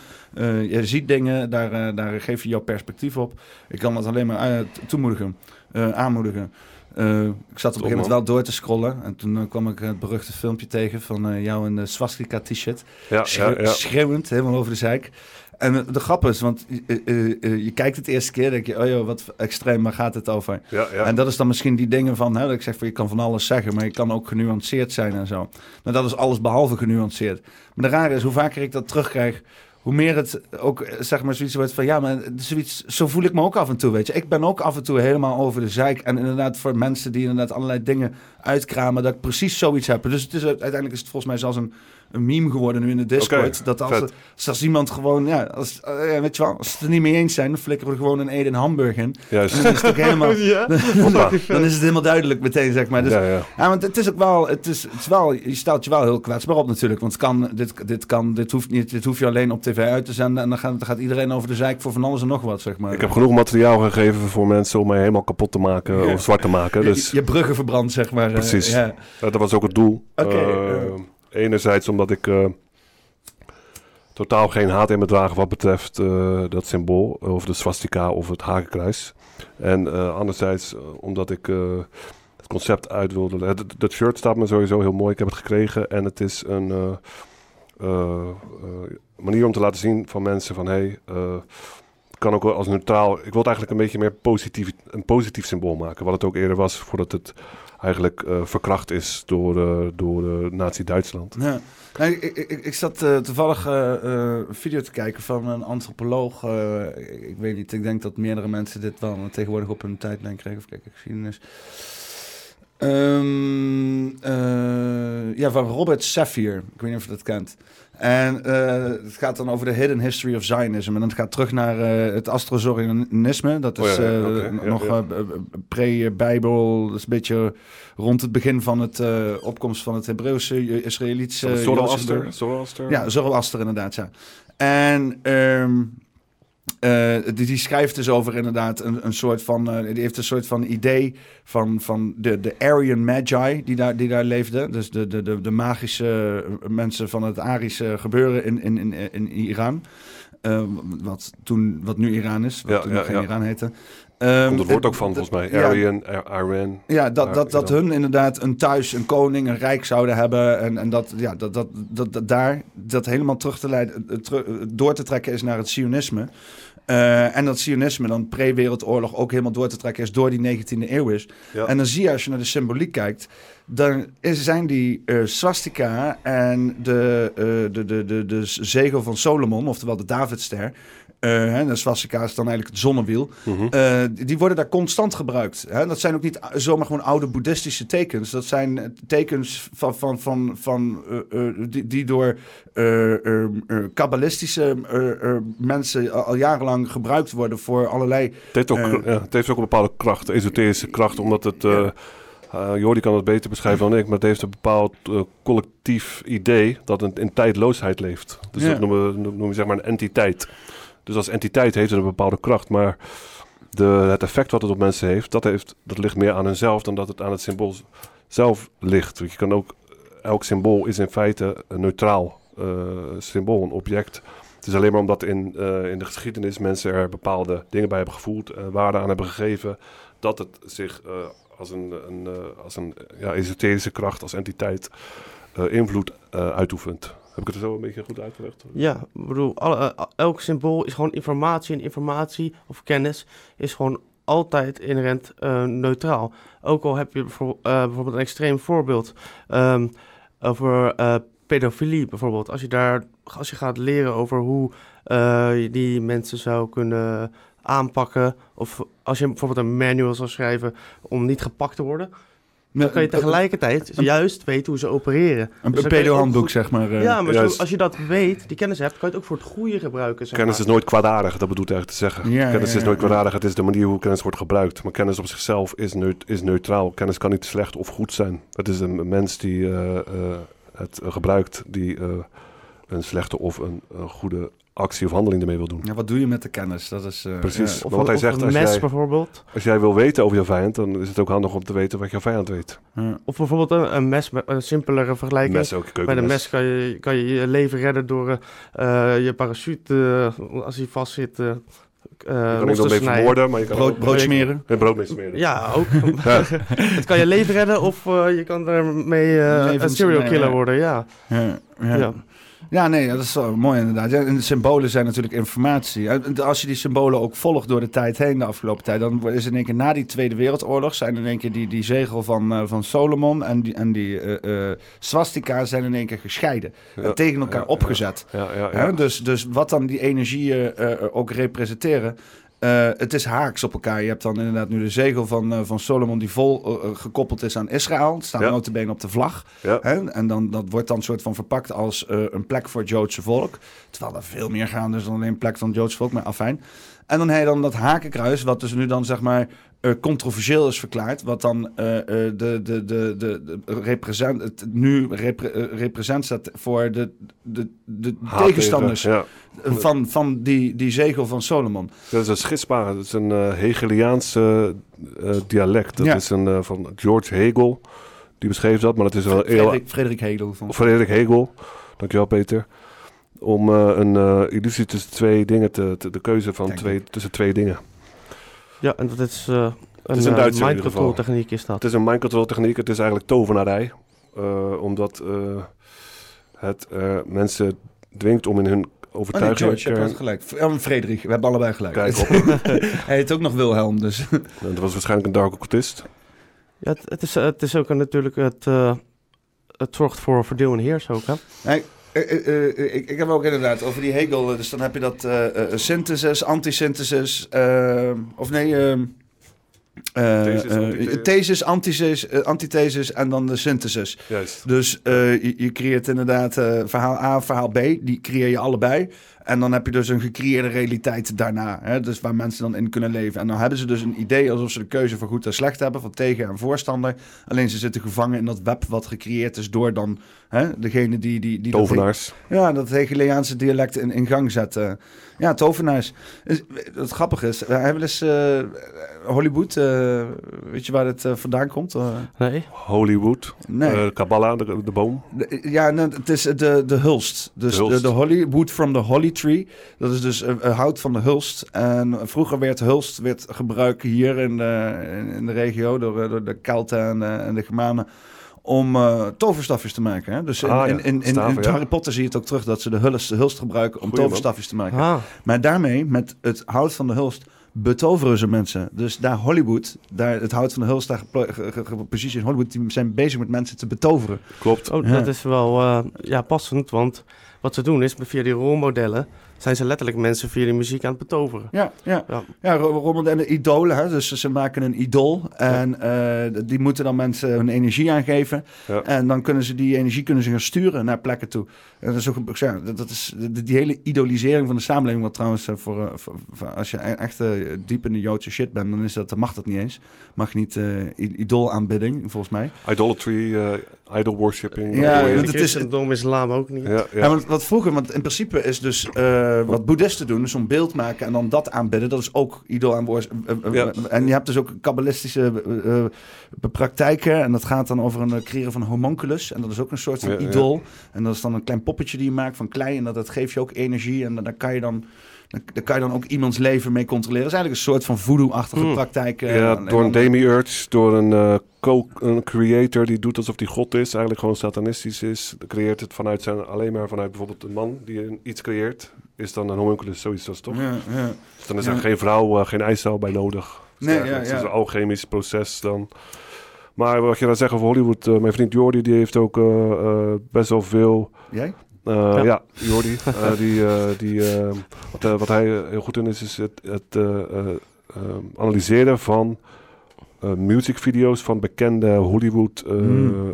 je ziet dingen, daar, daar geef je jouw perspectief op. Ik kan dat alleen maar toemoedigen, aanmoedigen. Eh, ik zat op een gegeven moment wel door te scrollen. En toen eh, kwam ik het beruchte filmpje tegen van eh, jou in de swastika t-shirt. Ja, ja, ja. Schreeuwend, helemaal over de zeik. En de grap is, want eh, eh, eh, je kijkt het eerste keer, denk je, oh joh, wat extreem, waar gaat het over? ja, ja. En dat is dan misschien die dingen van, hè, dat ik zeg van je kan van alles zeggen, maar je kan ook genuanceerd zijn en zo. Maar dat is alles behalve genuanceerd. Maar de rare is, hoe vaker ik dat terugkrijg, hoe meer het ook, zeg maar, zoiets wordt van, ja, maar zoiets, zo voel ik me ook af en toe, weet je. Ik ben ook af en toe helemaal over de zeik. En inderdaad voor mensen die inderdaad allerlei dingen uitkramen, dat ik precies zoiets heb. Dus het is, uiteindelijk is het volgens mij zelfs een, een meme geworden nu in de Discord. Dat als, er- als, als iemand gewoon, ja, als, eh, ja, weet je wel, als ze het er niet mee eens zijn, dan flikkeren we er gewoon een Ede en Hamburg in. En Juist. dan is het ook helemaal... ja. Dan is het helemaal duidelijk meteen, zeg maar. Dus, ja. ja, ja. want het is ook wel, het is, het is wel, je stelt je wel heel kwetsbaar op natuurlijk. Want het kan, dit, dit, kan, dit, hoeft niet, dit hoef je alleen op tv uit te zenden. En dan gaat, dan gaat iedereen over de zeik voor van alles en nog wat, zeg maar. Ik heb genoeg materiaal gegeven voor mensen om mij helemaal kapot te maken Ja. of zwart te maken. je, Dus je bruggen verbrand, zeg maar. eh, Precies. ja. Ja, dat was ook het doel. Oké, eh. Enerzijds omdat ik eh, totaal geen haat in me draag wat betreft eh, dat symbool, of de swastika of het hakenkruis. En eh, anderzijds omdat ik het concept uit wilde. Dat- shirt staat me sowieso heel mooi. Ik heb het gekregen en het is een manier om te laten zien van mensen van hey, kan ook als neutraal. Ik wil het eigenlijk een beetje meer positief, een positief symbool maken. Wat het ook eerder was voordat het eigenlijk eh, verkracht is door, eh, door eh, Nazi-Duitsland. Ja. Nou, ik, ik, ik, zat toevallig een video te kijken van een antropoloog. ik, ik weet niet, ik denk dat meerdere mensen dit wel tegenwoordig op hun tijdlijn kregen. Of kijk, geschiedenis. Eh, ja, van Robert Safir. Ik weet niet of je dat kent. En eh, het gaat dan over de hidden history of Zionism. En dan gaat het terug naar eh, het Astrozorianisme. Dat is Oh ja, eh, ja, nog ja. pre-Bijbel. Dat is een beetje rond het begin van het opkomst van het Hebreeuwse, Israëlitische... Zoroaster. Zoroaster. Ja, Zoroaster inderdaad, ja. En ehm, eh, die, die schrijft dus over inderdaad een, een soort van... eh, die heeft een soort van idee van, van de, de Aryan Magi die daar, die daar leefden. Dus de, de, de, de magische mensen van het Arische gebeuren in, in, in, in Iran. Eh, wat, toen, wat nu Iran is, wat Ja, toen ja, nog geen ja. Iran heette. Het woord eh, ook van, volgens mij. Aryan, Ar- Iran. ja, dat, dat, dat hun inderdaad een thuis, een koning, een rijk zouden hebben. En, en dat, ja, dat, dat, dat, dat daar dat helemaal terug te leiden, door te trekken is naar het Sionisme. Eh, en dat Sionisme dan pre-Wereldoorlog ook helemaal door te trekken is door die 19e eeuw is. Ja. En dan zie je als je naar de symboliek kijkt, dan is, zijn die eh, swastika en de, eh, de, de, de, de zegel van Solomon, oftewel de Davidster. Eh, hè, de swastika is dan eigenlijk het zonnewiel. Mhm. Eh, die worden daar constant gebruikt. Hè? Dat zijn ook niet zomaar gewoon oude boeddhistische tekens. Dat zijn eh, tekens van, van, van, van, eh, eh, die, die door eh, eh, eh, kabbalistische eh, eh, mensen al, jarenlang gebruikt worden voor allerlei... Het, heeft ook, Eh. ja, het heeft ook een bepaalde kracht, esoterische kracht, omdat het... eh eh, Jordi kan het beter beschrijven dan ik, maar het heeft een bepaald eh, collectief idee dat het in tijdloosheid leeft. Dus Ja. dat noemen we, noemen we zeg maar een entiteit. Dus als entiteit heeft het een bepaalde kracht, maar de, het effect wat het op mensen heeft, dat, heeft, dat ligt meer aan hunzelf dan dat het aan het symbool zelf ligt. Je kan ook, elk symbool is in feite een neutraal eh, symbool, een object. Het is alleen maar omdat in, eh, in de geschiedenis mensen er bepaalde dingen bij hebben gevoeld, waarde aan hebben gegeven, dat het zich eh, als een, een, als een ja, esoterische kracht, als entiteit, invloed uitoefent. Heb ik het zo een beetje goed uitgelegd? Ja, ik bedoel, alle, eh, elk symbool is gewoon informatie en informatie of kennis is gewoon altijd inherent eh, neutraal. Ook al heb je bijvoorbeeld, eh, bijvoorbeeld een extreem voorbeeld ehm, over eh, pedofilie bijvoorbeeld. Als je daar, als je gaat leren over hoe eh, je die mensen zou kunnen aanpakken, of als je bijvoorbeeld een manual zou schrijven om niet gepakt te worden, dan kan je tegelijkertijd juist weten hoe ze opereren. Een, Dus een pedo-handboek, goed- zeg maar. eh. ja, maar zo- als je dat weet, die kennis hebt, kan je het ook voor het goede gebruiken. Zeg Kennis maar. is nooit kwaadaardig, dat bedoelt eigenlijk te zeggen. Ja, kennis ja, is nooit ja. kwaadaardig, het is de manier hoe kennis wordt gebruikt. Maar kennis op zichzelf is, neut- is neutraal. Kennis kan niet slecht of goed zijn. Het is een mens die eh, eh, het gebruikt, die eh, een slechte of een, een goede actie of handeling ermee wil doen. Ja, wat doe je met de kennis? Dat is... eh, Precies. ja. Of, wat hij of zegt, een als mes jij- bijvoorbeeld. Als jij wil weten over je vijand, dan is het ook handig om te weten wat jouw vijand weet. Ja. Of bijvoorbeeld een, een mes met een simpelere vergelijking. Mes ook, een mes kan je, kan je je leven redden door eh, je parachute, eh, als hij vast zit, eh, eh, je kan te snijden. vermoorden, maar je kan Brood, smeren. een brood mee smeren. Ja, ook. Ja. het kan je leven redden of eh, je kan ermee Leven een serial killer ja. worden, ja. Ja, ja. nee, dat is wel mooi inderdaad. Ja, en de symbolen zijn natuurlijk informatie. En Als je die symbolen ook volgt door de tijd heen, de afgelopen tijd, dan is in één keer na die Tweede Wereldoorlog zijn in één keer die, die zegel van, eh, van Solomon en die, en die eh, swastika zijn in één keer gescheiden. Ja. Tegen elkaar opgezet. Ja. Dus, dus wat dan die energieën ook representeren. Eh, het is haaks op elkaar. Je hebt dan inderdaad nu de zegel van, eh, van Solomon die vol eh, gekoppeld is aan Israël. Het staat Ja. notabene op de vlag. Ja. Hè? En dan, dat wordt dan soort van verpakt als een plek voor het Joodse volk. Terwijl er veel meer gaan dus dan alleen een plek van het Joodse volk, maar afijn. En dan heb je dan dat hakenkruis, wat dus nu dan zeg maar eh, controversieel is verklaard. Wat dan eh, eh, de, de, de, de, de represent, het nu repre, eh, represent staat voor de, de, de Haat tegenstanders Ja. van, van die, die zegel van Solomon. Dat is een schisma. Dat is een eh Hegeliaanse eh, dialect. Dat Ja. is een, eh, van George Hegel. Die beschreef dat, maar het is wel heel... Frederik, Frederik Hegel. Van. Frederik Hegel. Dankjewel, Peter. Om eh, een eh, illusie tussen twee dingen te, te- de keuze van Denk twee, ik. tussen twee dingen. Ja, en dat is eh, een, is mind control techniek is Het dat. is een mind control techniek. Het is eigenlijk tovenarij. Eh, omdat eh, het eh, mensen dwingt om in hun Oh nee, overtuiging... George, je hebt wel gelijk. Ja, Frederik, we hebben allebei gelijk. Kijk op. Hij heet ook nog Wilhelm, dus... dat was waarschijnlijk een dark occultist. Ja, het, het, is, het is ook een- natuurlijk het... eh, het zorgt voor verdeel en heers ook, hè? Nee, eh, eh, eh, ik, ik heb ook inderdaad over die Hegel. Dus dan heb je dat synthesis, antisynthesis. of nee, eh, eh, Thesis, antithesis, antithesis en dan de synthesis. Juist. Dus je, je creëert inderdaad verhaal A, verhaal B. Die creëer je allebei. En dan heb je dus een gecreëerde realiteit daarna. Hè? Dus waar mensen dan in kunnen leven. En dan hebben ze dus een idee alsof ze de keuze van goed en slecht hebben. Van tegen en voorstander. Alleen ze zitten gevangen in dat web wat gecreëerd is door dan hè, degene die... die, die dat- Tovenaars. ja, dat Hegeliaanse dialect in, in gang zetten. Ja, tovenaars. Is- Wat grappig is, wij hebben eens eh, Hollywood, eh, weet je waar het eh, vandaan komt? Eh, Nee? Hollywood. nee. eh, Kabbalah, de, de boom. De- ja, nee, het is de, de hulst. Dus De de, hulst. de Hollywood from the Holly Tree. Dat is dus eh, eh, hout van de hulst. En vroeger werd hulst werd gebruikt hier in de, in, in de regio door, eh, door de Kelten en, eh, en de Germanen om eh, toverstafjes te maken. Hè? Dus in, Ah, ja. in, in, in, Staven, in ja. Harry Potter zie je het ook terug dat ze de hulst, de hulst gebruiken om Goeie man. toverstafjes te maken. Ah, Maar daarmee, met het hout van de hulst, betoveren ze mensen. Dus daar Hollywood, daar het hout van de hulst, daar precies in Hollywood, die zijn bezig met mensen te betoveren. Klopt. oh, Ja. dat is wel eh, ja, passend, want wat ze doen is, via die rolmodellen, zijn ze letterlijk mensen via die muziek aan het betoveren. Ja, ja. Ja. ja Ro- Rommel en de idolen. Hè? Dus ze maken een idool. En eh, die moeten dan mensen hun energie aangeven. Ja. En dan kunnen ze die energie kunnen ze gaan sturen naar plekken toe. En dat is ook, ja, dat, is die, die hele idolisering van de samenleving. Wat trouwens, eh, voor, eh, voor- voor- als je e- echt eh, diep in de Joodse shit bent, dan is dat, dan mag dat niet eens. Mag niet eh i- idoolaanbidding, volgens mij. Idolatry, eh, idol worshipping. Ja, dat is- christendom, islam ook niet. ja, ja. Ja, want wat vroeger, want in principe is dus eh, wat boeddhisten doen, is een beeld maken en dan dat aanbidden. Dat is ook idool aan woord. eh, eh, Ja. En je hebt dus ook kabbalistische praktijken en dat gaat dan over een creëren van homunculus. En dat is ook een soort van Ja, idool. En dat is dan een klein poppetje die je maakt van klei en dat, dat geeft je ook energie en dan kan je dan... dan- Daar kan je dan ook iemands leven mee controleren. Dat is eigenlijk een soort van voodoo-achtige Hmm. praktijk. eh, Ja, door een demiurge, door een, eh, co- een creator die doet alsof hij god is, eigenlijk gewoon satanistisch is. Creëert het vanuit zijn, alleen maar vanuit bijvoorbeeld een man die een- iets creëert, is dan een homunculus, zoiets als toch? Ja, ja. Dus dan is Ja. er geen vrouw, eh, geen eicel bij nodig. Dus Nee, eigenlijk, ja, Het is een alchemisch proces dan. Maar wat je dan zegt over Hollywood, eh, mijn vriend Jordi, die heeft ook best wel veel Jij? Eh, Ja. ja. Jordi. eh, die, eh, die, eh, wat, wat hij heel goed in is, is het, het eh, eh, eh, analyseren van eh musicvideo's van bekende Hollywood eh, Hmm.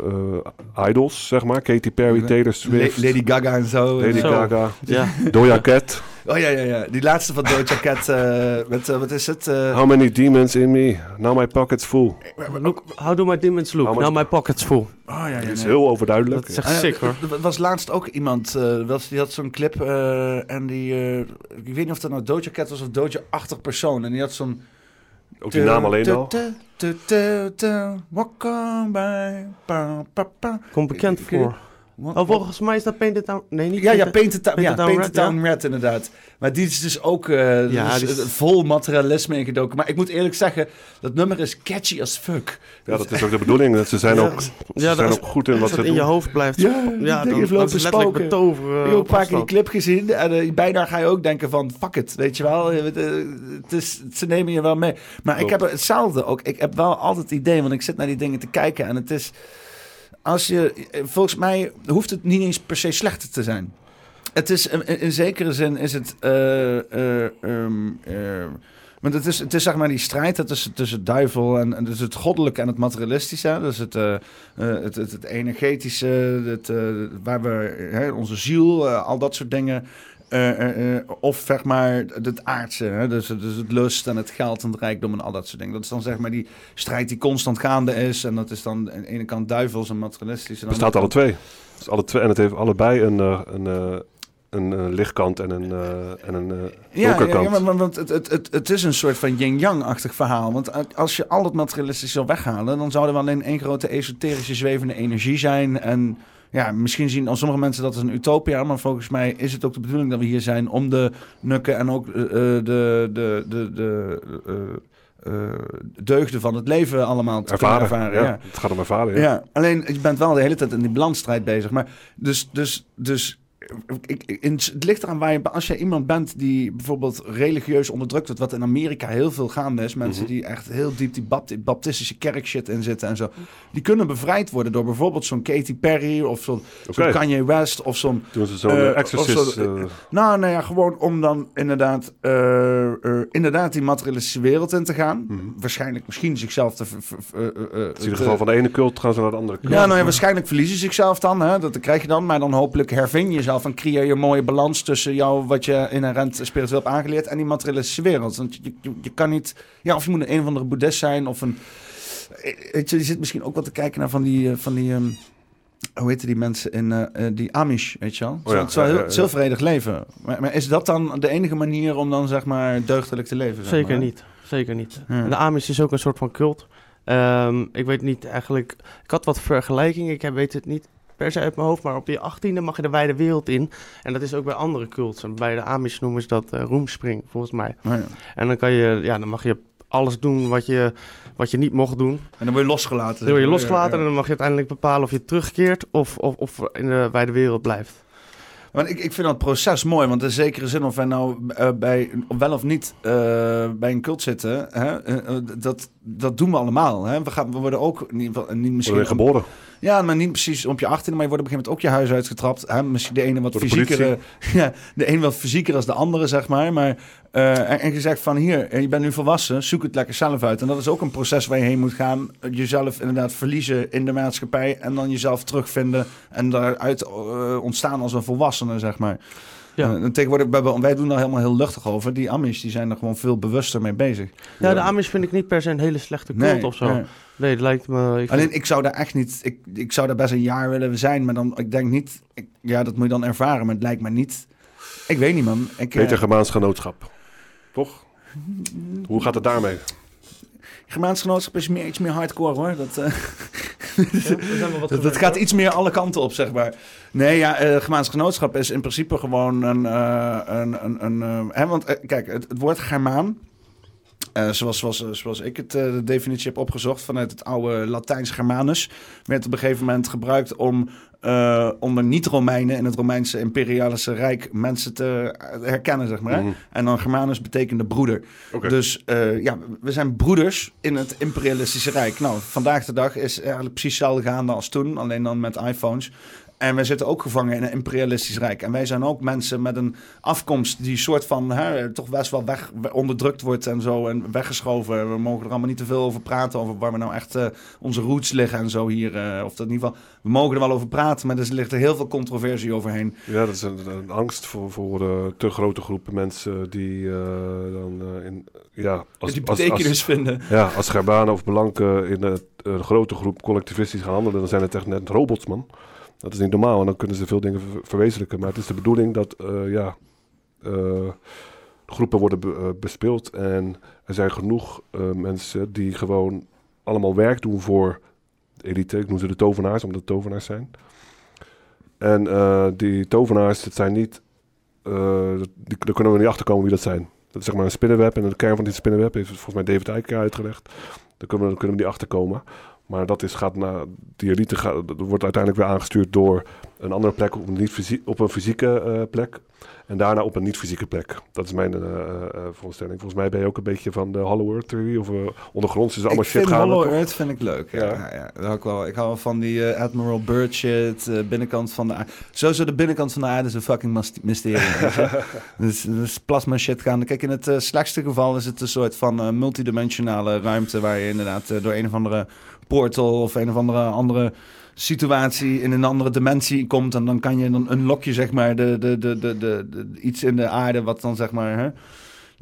eh, idols, zeg maar. Katy Perry, Taylor Swift, La- Lady Gaga en zo. Lady Zo. Gaga, Ja, Doja Cat. Oh ja, ja, ja. Die laatste van Doja Cat. eh, met, eh, wat is het? eh, How many demons in me? Now my pocket's full. look, how do my demons look? How Now my pocket's full. Oh ja, ja. Dat is nee. heel overduidelijk. Dat is echt Ah, ja, sick hoor. Er was laatst ook iemand, eh, was, die had zo'n clip eh, en die, eh, ik weet niet of dat nou Doja Cat was of Doja-achtig persoon. En die had zo'n... Ook die naam alleen al. Walk on by. Komt bekend voor. Wat- Oh, volgens mij is dat Painted Town... Nee, niet Ja, ja, Painted- Painted, Town- Painted ja, Town Painted Red, Town Red, inderdaad. Maar die is dus ook eh, Ja, dus, is- eh, vol materialisme ingedoken. Maar ik moet eerlijk zeggen, dat nummer is catchy as fuck. Ja, dat is ook de bedoeling. Dat Ze zijn Ja, ook, ze ja, zijn ook goed in wat ze het in doen. je hoofd blijft, Ja, ja, die dan, is letterlijk betoveren. Ik heb ook een paar keer die clip gezien en eh, bijna ga je ook denken van fuck it, weet je wel. Eh, eh, Het is, ze nemen je wel mee. Maar ik heb hetzelfde ook. Ik heb wel altijd het idee, want ik zit naar die dingen te kijken en het is... Als je, eh, volgens mij hoeft het niet eens per se slechter te zijn. Het is, in, zekere zin is het... eh, eh, ehm, eh, want het is, het is zeg maar die strijd hè, tussen, tussen duivel en, dus het goddelijke en het materialistische. Dus het, het, het, het energetische, het, waar we hè, onze ziel, al dat soort dingen. Eh, eh, eh, of zeg maar het aardse, hè? Dus, dus het lust en het geld en het rijkdom en al dat soort dingen. Dat is dan zeg maar die strijd die constant gaande is. En dat is dan aan de ene kant duivels en materialistisch. En bestaat alle twee. Dus alle twee. En het heeft allebei een, een, een, eh, lichtkant en een, eh, en een eh, Ja, ja, donkerkant. ja, maar, maar- want het, het, het, het is een soort van yin-yang-achtig verhaal. Want als je al het materialistische zou weghalen, dan zou er wel alleen één grote esoterische zwevende energie zijn. En ja, misschien zien al sommige mensen dat als een utopia, maar volgens mij is het ook de bedoeling dat we hier zijn om de nukken en ook eh, eh, de, de, de, de eh, deugden van het leven allemaal te ervaren. ervaren. ja. ja. Het gaat om ervaren. Ja. Ja, alleen je bent wel de hele tijd in die balansstrijd bezig. Maar dus, dus, dus ik, het ligt eraan waar je, als je iemand bent die bijvoorbeeld religieus onderdrukt wordt, wat in Amerika heel veel gaande is, mensen Mhm. die echt heel diep die bapti- baptistische kerk shit in zitten en zo, die kunnen bevrijd worden door bijvoorbeeld zo'n Katy Perry of zo'n Kanye West of zo'n Doen ze zo'n Eh, eh, exorcist. zo- eh, nou, nou ja, gewoon om dan inderdaad, inderdaad die materialistische wereld in te gaan. Mhm. Waarschijnlijk misschien zichzelf te... in ieder geval van de ene cult gaan ze naar de andere cult. ja, nou ja, waarschijnlijk verliezen ze zichzelf dan. Hè? Dat krijg je dan. Maar dan hopelijk hervin je jezelf en creëer je een mooie balans tussen jou, wat je inherent spiritueel hebt aangeleerd, en die materialistische wereld. Want je, je, je kan niet. Ja, of je moet een, een of andere boeddhist zijn of een. Weet je, je zit misschien ook wat te kijken naar van die. eh, Van die ehm, hoe heet die mensen in eh, eh, die Amish, weet je wel? Oh ja, het is wel heel, ja, vredig leven. Maar, maar is dat dan de enige manier om dan zeg maar deugdelijk te leven? zeg Zeker maar? niet, zeker niet. Ja. De Amish is ook een soort van cult. Ehm, ik weet niet eigenlijk... Ik had wat vergelijkingen, ik heb, weet het niet per se uit mijn hoofd, maar op je achttiende mag je de wijde wereld in. En dat is ook bij andere cults. En bij de Amish noemen ze dat eh, roemspring, volgens mij. Oh ja. En dan, kan je, ja, dan mag je alles doen wat je, wat je niet mocht doen. En dan word je losgelaten. Dan word je maar. losgelaten Ja, ja. en dan mag je uiteindelijk bepalen of je terugkeert of, of, of in de wijde wereld blijft. Want ik, ik vind dat proces mooi, want in zekere zin of wij nou eh, bij, wel of niet eh, bij een cult zitten, hè, dat, dat doen we allemaal. Hè. We, gaan, we worden ook in ieder geval, niet misschien... Geboren. Ja, maar niet precies op je achttiende, maar je wordt op een gegeven moment ook je huis uitgetrapt. Hè? Misschien de ene wat fysieker, ja, de een wat fysieker als de andere, zeg maar. maar eh, en, en gezegd van hier, je bent nu volwassen, zoek het lekker zelf uit. En dat is ook een proces waar je heen moet gaan. Jezelf inderdaad verliezen in de maatschappij en dan jezelf terugvinden en daaruit eh, ontstaan als een volwassene, zeg maar. Ja. Eh, en tegenwoordig, wij- doen daar helemaal heel luchtig over. Die Amish, die zijn er gewoon veel bewuster mee bezig. Ja, de Amish vind ik niet per se een hele slechte cult of zo. nee. Nee, dat lijkt me... Ik vind- Alleen ik zou daar echt niet. Ik, ik zou daar best een jaar willen zijn, maar dan ik denk niet. Ik, ja, dat moet je dan ervaren, maar het lijkt me niet. Ik weet niet, man. Ik, Beter eh, Germaans genootschap. Toch? Hoe gaat het daarmee? Germaans genootschap is meer, iets meer hardcore hoor. Dat, eh, Ja, dat, gaat iets meer alle kanten op, zeg maar. Nee, ja, eh Germaans genootschap is in principe gewoon een. eh, een, een, een eh, hè, want eh, kijk, het, het woord Germaan. Eh, zoals, zoals, zoals ik het eh, de definitie heb opgezocht vanuit het oude Latijns Germanus, werd op een gegeven moment gebruikt om eh, om de niet-Romeinen in het Romeinse imperialische rijk mensen te herkennen, zeg maar. Mhm. En dan Germanus betekende broeder. Dus eh, ja, we zijn broeders in het imperialistische rijk. Nou, vandaag de dag is eigenlijk precies hetzelfde gaande als toen, alleen dan met iPhones. En wij zitten ook gevangen in een imperialistisch rijk. En wij zijn ook mensen met een afkomst die soort van hè, toch best wel weg, onderdrukt wordt en zo en weggeschoven. We mogen er allemaal niet te veel over praten, over waar we nou echt eh, onze roots liggen en zo hier. eh, of dat in ieder geval, we mogen er wel over praten, maar er ligt er heel veel controversie overheen. Ja, dat is een, een angst voor, voor eh, te grote groepen mensen die eh, dan eh, in, ja, als, die betekenis als, vinden. ja, als Gerbanen of Blanken in een, een grote groep collectivistisch gaan handelen, dan zijn het echt net robots, man. Dat is niet normaal en dan kunnen ze veel dingen ver- verwezenlijken. Maar het is de bedoeling dat eh, ja, eh, groepen worden eh, bespeeld en er zijn genoeg mensen die gewoon allemaal werk doen voor de elite. Ik noem ze de tovenaars, omdat het tovenaars zijn. En die tovenaars, het zijn niet... die, daar kunnen we niet achter komen wie dat zijn. Dat is zeg maar een spinnenweb. En de kern van die spinnenweb heeft volgens mij David Icke uitgelegd. Daar kunnen we, kunnen we niet achter komen. Maar dat is, gaat naar, die elite gaat, wordt uiteindelijk weer aangestuurd door een andere plek op een, niet fysie- op een fysieke eh, plek. En daarna op een niet-fysieke plek. Dat is mijn eh eh, voorstelling. Volgens mij ben je ook een beetje van de Hollow Earth theorie. Of ondergronds is allemaal ik shit gaande. Hollow toch? Earth vind ik leuk. Ja. Ja. Ik, wel. ik hou wel van die Admiral Byrd shit, binnenkant van de aarde. Sowieso de binnenkant van de aarde is een fucking mysterie. dus, dus plasma shit gaan. Kijk, in het slechtste geval is het een soort van multidimensionale ruimte... waar je inderdaad door een of andere portal of een of andere andere situatie in een andere dimensie komt... en dan kan je dan unlock je zeg maar de, de, de, de- iets in de aarde wat dan zeg maar... Hè,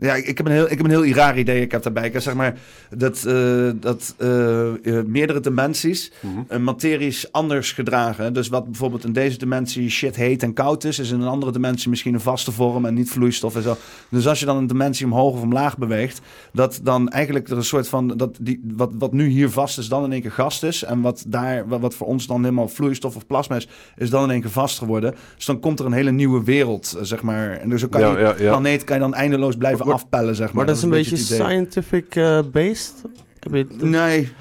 ja, ik heb een heel, ik heb een heel raar idee. Ik heb daarbij, ik heb zeg maar, dat, eh, dat eh, eh, meerdere dimensies Mhm. een is anders gedragen. Dus wat bijvoorbeeld in deze dimensie shit heet en koud is, is in een andere dimensie misschien een vaste vorm en niet vloeistof en zo. Dus als je dan een dimensie omhoog of omlaag beweegt, dat dan eigenlijk er een soort van, dat die, wat, wat nu hier vast is, dan in één keer gas is. En wat daar, wat, wat voor ons dan helemaal vloeistof of plasma is, is dan in één keer vast geworden. Dus dan komt er een hele nieuwe wereld, zeg maar. En dus dan kan Ja, je ja, ja. planeet kan je dan eindeloos blijven afpellen, zeg maar. Maar dat is een beetje scientific eh, based. Heb je het- Nee,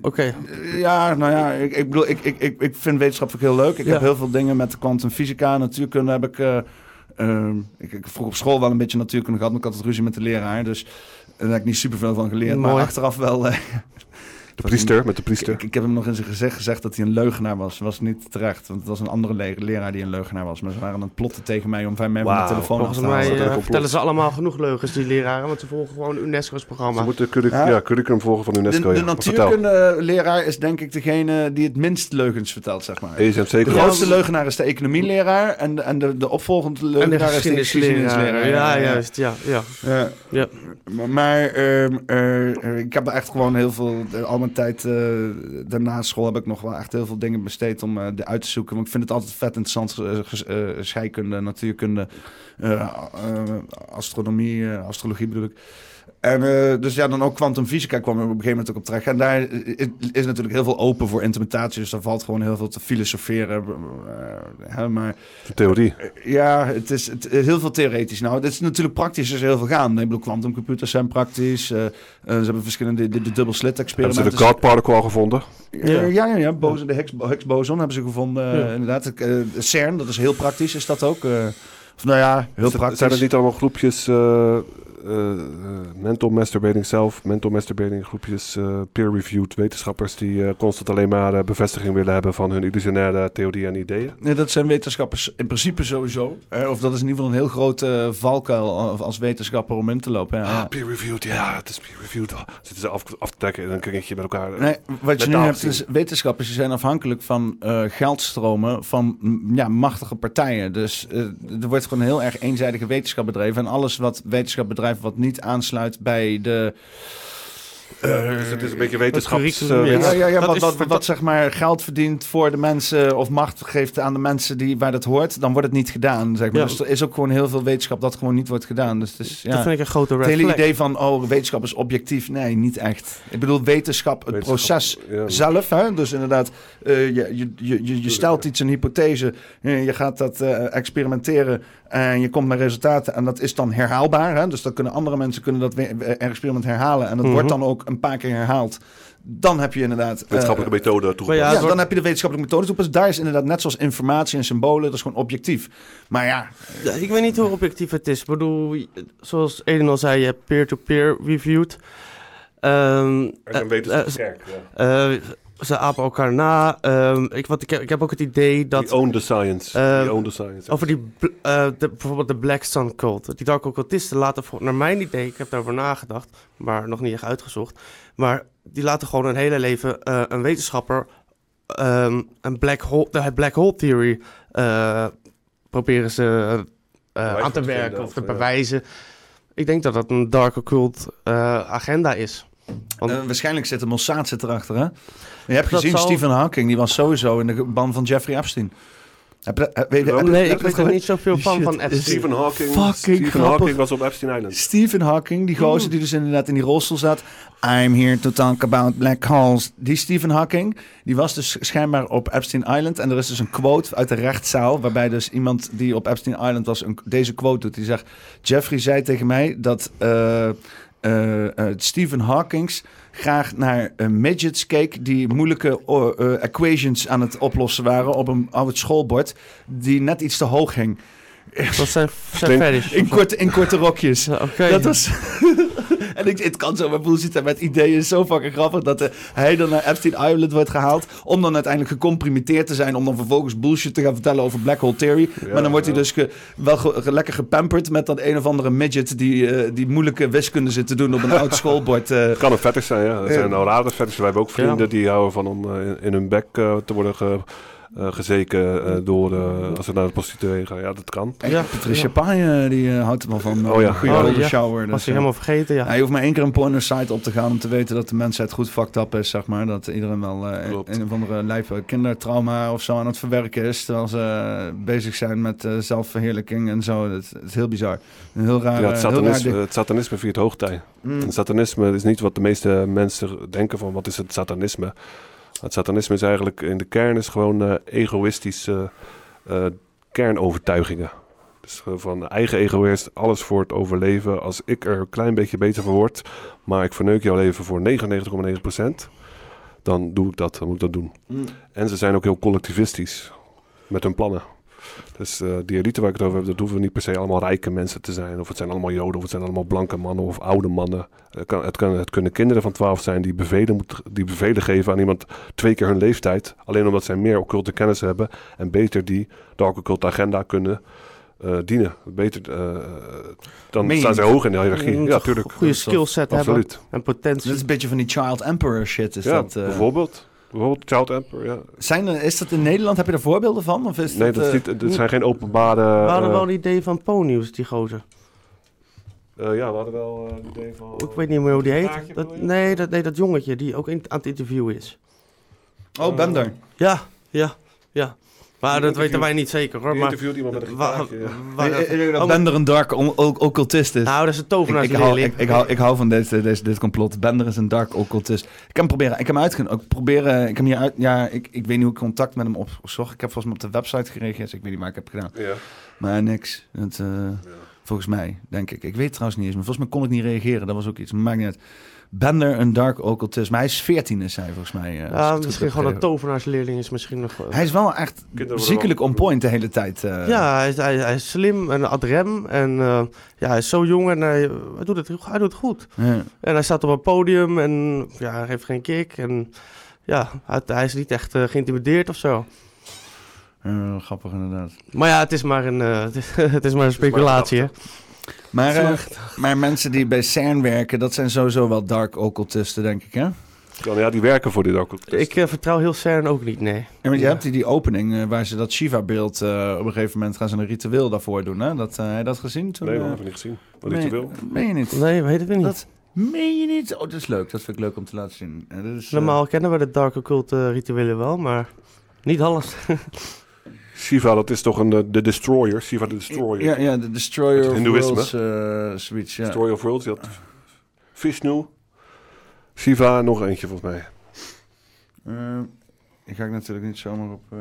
Oké. Ja, nou ja, ik, ik bedoel, ik, ik, ik, ik vind wetenschap heel leuk. Ik Ja. heb heel veel dingen met kwantumfysica, natuurkunde heb ik... eh, ehm, ik, ik heb vroeger op school wel een beetje natuurkunde gehad, maar ik had het ruzie met de leraar. Dus daar heb ik niet super veel van geleerd. Maar achteraf wel... De priester, met de ik, priester. ik, ik heb hem nog in zijn gezicht gezegd dat hij een leugenaar was. was niet terecht, want het was een andere le- leraar die een leugenaar was. Maar ze waren aan het plotten tegen mij om van mij van de telefoon af Volgens te halen. complot. vertellen ze allemaal genoeg leugens, die leraren. Want ze volgen gewoon UNESCO's programma. Ze moeten curric Ja. ja, curriculum volgen van De, UNESCO. de ja. Vertel. natuurkundeleraar is denk ik degene die het minst leugens vertelt, zeg maar. ESMC De grootste leugenaar is de economieleraar en de, en de, de opvolgende en de leugenaar is de geschiedenisleraar. Ja, juist. Ja, ja. Ja. Ja. Maar, maar ehm, eh, ik heb er echt gewoon heel veel, eh, al tijd eh, daarna school heb ik nog wel echt heel veel dingen besteed om eh de uit te zoeken. Want ik vind het altijd vet interessant, eh, scheikunde, natuurkunde, astronomie, astrologie bedoel ik. En eh, dus ja, dan ook kwantumfysica kwam er op een gegeven moment ook op terecht. En daar is, is natuurlijk heel veel open voor interpretatie. Dus daar valt gewoon heel veel te filosoferen. eh, hè, maar Theorie. ja, het is, het is heel veel theoretisch. Nou, het is natuurlijk praktisch is er heel veel gaan. Ik bedoel, quantumcomputers zijn praktisch. eh, eh, ze hebben verschillende de, de dubbel slit Hebben ze experimenten. de God particle al gevonden? ja, ja, ja, ja. Boson, de Higgs, Higgs boson hebben ze gevonden. eh, Ja. Inderdaad, Eh, CERN, dat is heel praktisch, is dat ook. eh, of nou ja, heel praktisch. Zijn er niet allemaal groepjes eh, eh, eh, mental masturbating zelf, mental masturbating groepjes, eh, peer-reviewed wetenschappers die eh, constant alleen maar eh, bevestiging willen hebben van hun illusionaire theorieën en ideeën? Nee, dat zijn wetenschappers in principe sowieso. Eh, of dat is in ieder geval een heel grote valkuil als- wetenschapper om in te lopen. Ja. Ah, peer-reviewed, ja, het is peer-reviewed. Oh, Zitten ze af, af te trekken in een kringetje met elkaar. Nee, wat je nu hebt is wetenschappers die zijn afhankelijk van eh, geldstromen van mm, ja, machtige partijen. Dus eh, er wordt gewoon heel erg eenzijdige wetenschap bedreven. En alles wat wetenschap bedrijft wat niet aansluit bij de... Eh, dus het is een beetje wetenschaps... eh, ja. Wat, wat, wat zeg maar geld verdient voor de mensen of macht geeft aan de mensen die, waar dat hoort, dan wordt het niet gedaan. Zeg maar. Ja. Dus er is ook gewoon heel veel wetenschap dat gewoon niet wordt gedaan. Dus het is, ja. Dat vind ik een grote red Het hele flag. idee van, oh, wetenschap is objectief. Nee, niet echt. Ik bedoel, wetenschap, het wetenschap, proces ja. zelf. Hè? Dus inderdaad, eh, je, je, je, je, je stelt iets, een hypothese. je gaat dat eh, experimenteren en je komt met resultaten. En dat is dan herhaalbaar. Hè? Dus dan kunnen andere mensen kunnen dat experiment herhalen. En dat Mhm. wordt dan ook een paar keer herhaald. Dan heb je inderdaad... eh, Wetenschappelijke methode toegepast. Ja, ja, dan heb je de wetenschappelijke methode toepast. Daar is inderdaad net zoals informatie en symbolen, dat is gewoon objectief. Maar ja, Ja, ik weet niet hoe objectief het is. Ik bedoal, zoals Eden al zei, je hebt peer-to-peer reviewed. Is een wetenschappelijke eh, kerk, ja. Ze apen elkaar na. Ehm, ik, wat, ik, heb, ik heb ook het idee dat... Die own the science. Eh, own the science. Over die, eh, de, bijvoorbeeld de Black Sun cult. Die dark occultisten laten, naar mijn idee, ik heb daarover nagedacht, maar nog niet echt uitgezocht. Maar die laten gewoon hun hele leven eh, een wetenschapper ehm, een black hole, de black hole theory eh, proberen ze eh, aan te werken of te ja. bewijzen. Ik denk dat dat een dark occult eh, agenda is. Want- Eh, waarschijnlijk zit de Mossad zit erachter, hè? Je hebt gezien, zal- Stephen Hawking, die was sowieso in de ban van Jeffrey Epstein. Heb je- heb- Nee, heb ik weet het er niet zoveel van, Shit. van Epstein. Stephen Hawking, Fucking Stephen grappig. Hawking was op Epstein Island. Stephen Hawking, die gozer die dus inderdaad in die rolstoel zat. I'm here to talk about black holes. Die Stephen Hawking, die was dus schijnbaar op Epstein Island. En er is dus een quote uit de rechtszaal, waarbij dus iemand die op Epstein Island was, een, deze quote doet. Die zegt, Jeffrey zei tegen mij dat eh, eh, eh, Stephen Hawkings graag naar eh, midgets keek die moeilijke equations aan het oplossen waren op een oud schoolbord die net iets te hoog hing. Dat zijn, zijn fetish. In korte, in korte rokjes. Oké. Dat was. en ik, het kan zo met bullshit zijn, met ideeën zo fucking grappig dat eh, hij dan naar Epstein Island wordt gehaald. Om dan uiteindelijk gecomprimeerd te zijn. Om dan vervolgens bullshit te gaan vertellen over Black Hole Theory. maar dan wordt hij dus ge- wel ge- ge- lekker gepamperd met dat een of andere midget die, eh, die moeilijke wiskunde zit te doen op een oud schoolbord. Het kan een fetish zijn, ja. Dat zijn nou fetishes. Wij hebben ook vrienden die houden van om in, in hun bek te worden ge- gezeken eh, door eh, als ze naar de prostituee gaan. Ja, dat kan. Ja, Patricia eh, die eh, houdt er wel van. eh, Oh ja. Goede Oh, shower. Was dus, ik eh, helemaal vergeten, ja. Je hoeft maar één keer een porno site op te gaan om te weten dat de mensheid goed fucked up is, zeg maar. Dat iedereen wel eh, een of andere lijf eh, kindertrauma of zo aan het verwerken is. Terwijl ze eh, bezig zijn met eh, zelfverheerlijking en zo. Dat, dat is heel bizar. Een heel raar, ja, het, eh, heel raar satanisme, het satanisme viert hoogtij. Mm. En satanisme is niet wat de meeste mensen denken van wat is het satanisme. Het satanisme is eigenlijk in de kern is gewoon eh, egoïstische eh, kernovertuigingen. Dus eh, van eigen ego eerst alles voor het overleven. Als ik er een klein beetje beter van word, maar ik verneuk jouw leven voor 99,9%, dan doe ik dat, dan moet ik dat doen. Mm. En ze zijn ook heel collectivistisch met hun plannen. Dus eh, die elite waar ik het over heb, dat hoeven niet per se allemaal rijke mensen te zijn. Of het zijn allemaal joden, of het zijn allemaal blanke mannen of oude mannen. Het, kan, het, kan, het kunnen kinderen van 12 zijn die bevelen, moet, die bevelen geven aan iemand twee keer hun leeftijd. Alleen omdat zij meer occulte kennis hebben en beter die de occulte agenda kunnen eh, dienen. Beter, eh, dan Meen staan zij hoog in de hiërarchie. Ja, tuurlijk. Goede skillset hebben Absoluut. en potentie. Dat is een beetje van die child emperor shit. Is Ja, dat, eh. bijvoorbeeld. Bijvoorbeeld Child Emperor, ja. zijn er, is dat in Nederland? Heb je er voorbeelden van? Of is Nee, dat, eh, niet, het zijn geen openbare... We hadden eh, wel een idee van Po-nieuws, die gozer. eh, ja, we hadden wel een idee van... Ik weet niet meer hoe die heet. Dat, nee, dat, nee, dat jongetje die ook in, aan het interviewen is. Oh, Bender. Ja, ja, ja. Maar dat weten wij niet zeker hoor. Maar, interviewt iemand met een gitaartje, dat oh, Bender een dark occultist is. nou, dat is een Ik, ik, hou, ik, ik, hou, ik hou van deze, deze, dit complot. Bender is een dark occultist. Ik heb hem proberen. Ik heb hem uitge... Ik proberen. Ik heb hem hier uit. Ja, ik, ik weet niet hoe ik contact met hem opzocht. Ik heb volgens mij op de website gereageerd. Ik weet niet waar ik heb gedaan. Ja. Maar niks. Het, eh, Volgens mij, denk ik. Ik weet trouwens niet eens. Maar volgens mij kon ik niet reageren. Dat was ook iets. Maakt niet uit. Bender een dark occultist. Maar hij is 14 is hij volgens mij. eh, Ja, misschien gewoon een tovenaarsleerling is misschien nog... eh, Hij is wel echt ziekelijk on point de hele tijd. eh. ja, hij is, hij, hij is slim en adrem. En eh, ja, hij is zo jong en hij, hij, doet het, hij doet het goed. Ja. En hij staat op een podium en ja, hij heeft geen kick. En ja, hij, hij is niet echt eh, geïntimideerd of zo. Grappig inderdaad. Maar ja, het is maar een, eh, het is, het is maar een speculatie, hè. Maar, eh, maar mensen die bij CERN werken, dat zijn sowieso wel dark occultisten, denk ik, hè? Kan, ja, die werken voor dit ook. Ik eh, vertrouw heel CERN ook niet, nee. Ja, want je hebt die, die opening eh, waar ze dat Shiva-beeld... eh, op een gegeven moment gaan ze een ritueel daarvoor doen, hè? Dat, eh, heb je dat gezien toen? Nee, eh? dat heb ik niet gezien. Wat ik wil. Meen je niet? Nee, weet het niet. Dat meen je niet? Oh, dat is leuk. Dat vind ik leuk om te laten zien. Dat is, Normaal kennen we de Dark Occult eh, rituelen wel, maar niet alles. Shiva, dat is toch een, eh, de Destroyer. Shiva de Destroyer. Ja, ja, de Destroyer of. Worlds, eh, zoiets, ja. Destroyer of Worlds. Had Vishnu. Shiva nog eentje volgens mij. Eh, ik ga ik natuurlijk niet zomaar op... eh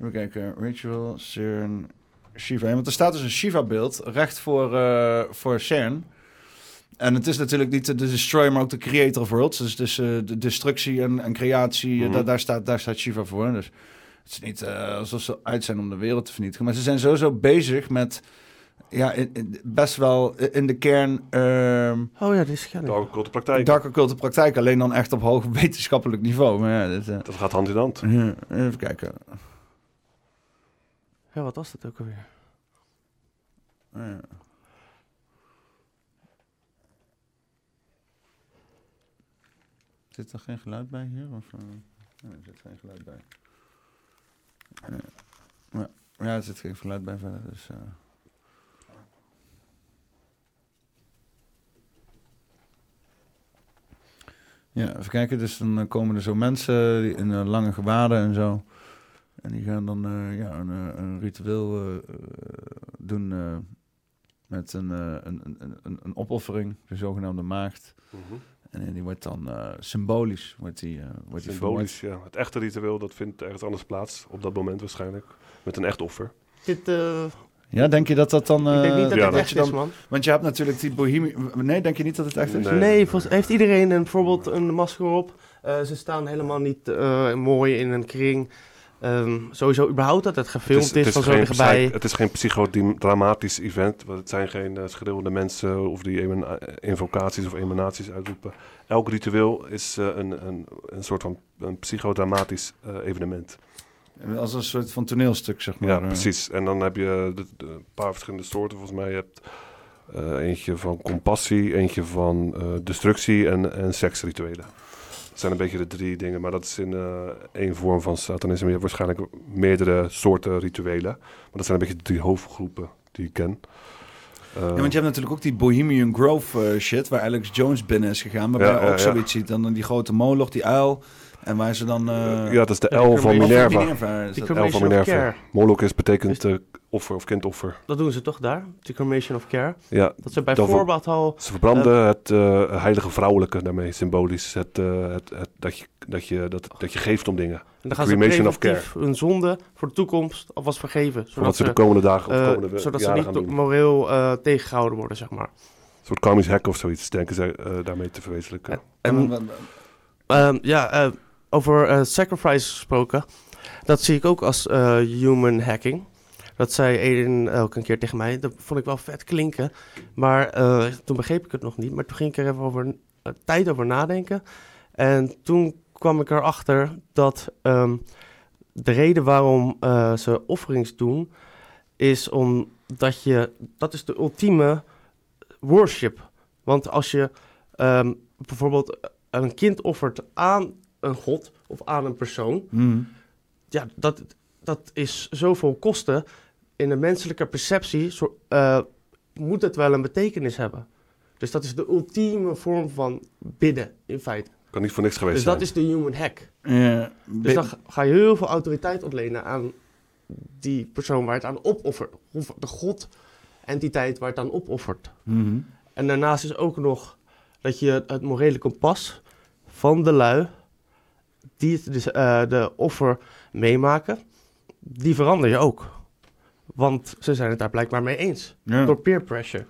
even kijken. Ritual, CERN, Shiva. Ja, want er staat dus een Shiva-beeld recht voor, eh, voor CERN. En het is natuurlijk niet de destroyer, maar ook de creator of worlds. Dus, dus de destructie en, en creatie, Mhm. daar, daar, staat, daar staat Shiva voor. Dus het is niet eh, alsof ze uit zijn om de wereld te vernietigen. Maar ze zijn sowieso bezig met... Ja, in- in- best wel in de kern... ehm Oh ja, die is. De occulte praktijk. dark occulte praktijk. Alleen dan echt op hoog wetenschappelijk niveau. Maar ja, dit, eh, Dat gaat hand in hand. ja, even kijken. Ja, wat was dat ook alweer? Ja. Zit er geen geluid bij hier? Of, eh? Nee, er zit geen geluid bij. Ja. Ja. er zit geen geluid bij verder. Dus, eh. Ja, even kijken. Dus dan eh, komen er zo mensen in eh, lange gewaden en zo. En die gaan dan ja, een, een ritueel doen met een, een, een, een, opoffering, de zogenaamde maagd. En die wordt dan eh, symbolisch wordt die, eh, wordt die Symbolisch, ja. Het echte ritueel, dat vindt ergens anders plaats. Op dat moment waarschijnlijk. Met een echt offer. Dit, eh. Ja, denk je dat dat dan... ik denk eh, niet dat ja, het dat echt dan- is, man. Want je hebt natuurlijk die bohemie... Nee, denk je niet dat het echt is? Nee. Nee, volgens- heeft iedereen een, bijvoorbeeld een masker op? Eh, ze staan helemaal niet eh, mooi in een kring. Ehm, sowieso überhaupt dat het gefilmd is, van zo dichtbij. het is geen psychodramatisch event. want Het zijn geen uh, schreeuwende mensen of die emana- invocaties of emanaties uitroepen. Elk ritueel is eh, een, een, een soort van een psychodramatisch eh, evenement. Als een soort van toneelstuk, zeg maar. Ja, eh. precies. En dan heb je de, de- een paar verschillende soorten. Volgens mij je hebt eh, eentje van compassie, eentje van eh, destructie en, en seksrituelen. Dat zijn een beetje de drie dingen, maar dat is in eh, één vorm van satanisme. Je hebt waarschijnlijk meerdere soorten rituelen. Maar dat zijn een beetje de drie hoofdgroepen die ik ken. Eh, Ja, want je hebt natuurlijk ook die Bohemian Grove eh, shit, waar Alex Jones binnen is gegaan. Waarbij Ja, je ook ja, ja. zoiets ziet. Dan die grote moloch, die uil. En waar ze dan... eh ja, dat is de L van Minerva. Minerva is Die dat. L van Minerva. Moloch is betekent eh, offer of kindoffer. Dat doen ze toch daar? Die Cremation of Care. Ja, Dat ze bij Dat voorbaat al... Ze verbranden het eh, heilige vrouwelijke daarmee, symbolisch. Het, eh, het, het, dat, je, dat, je, dat, dat je geeft om dingen. En dan gaan ze Cremation of preventief hun zonde voor de toekomst alvast vergeven. Voor Zodat wat ze de komende dagen of eh, komende zodat ze niet moreel eh, tegengehouden worden, zeg maar. Een soort karmisch hek of zoiets, denken ze eh, daarmee te verwezenlijken. Ja. En, Ehm, ja, eh, over eh, sacrifice gesproken. Dat zie ik ook als eh, human hacking. Dat zei Eden elke een keer tegen mij. Dat vond ik wel vet klinken. Maar eh, toen begreep ik het nog niet. Maar toen ging ik er even over eh, tijd over nadenken. En toen kwam ik erachter dat ehm, de reden waarom eh, ze offerings doen, is omdat je, dat is de ultieme worship. Want als je ehm, bijvoorbeeld een kind offert aan een god of aan een persoon, Hmm. ja, dat, dat is zoveel kosten. In de menselijke perceptie zo- eh, moet het wel een betekenis hebben. Dus dat is de ultieme vorm van bidden, in feite. Kan niet voor niks geweest Dus zijn. dat is de human hack. Ja, Dus dan ga- je heel veel autoriteit ontlenen aan die persoon waar het aan opoffert. Of de god-entiteit waar het aan opoffert. Mhm. En daarnaast is ook nog dat je het morele kompas van de lui, die het dus, eh, de offer meemaken, die verander je ook. Want ze zijn het daar blijkbaar mee eens. Ja. Door peer pressure.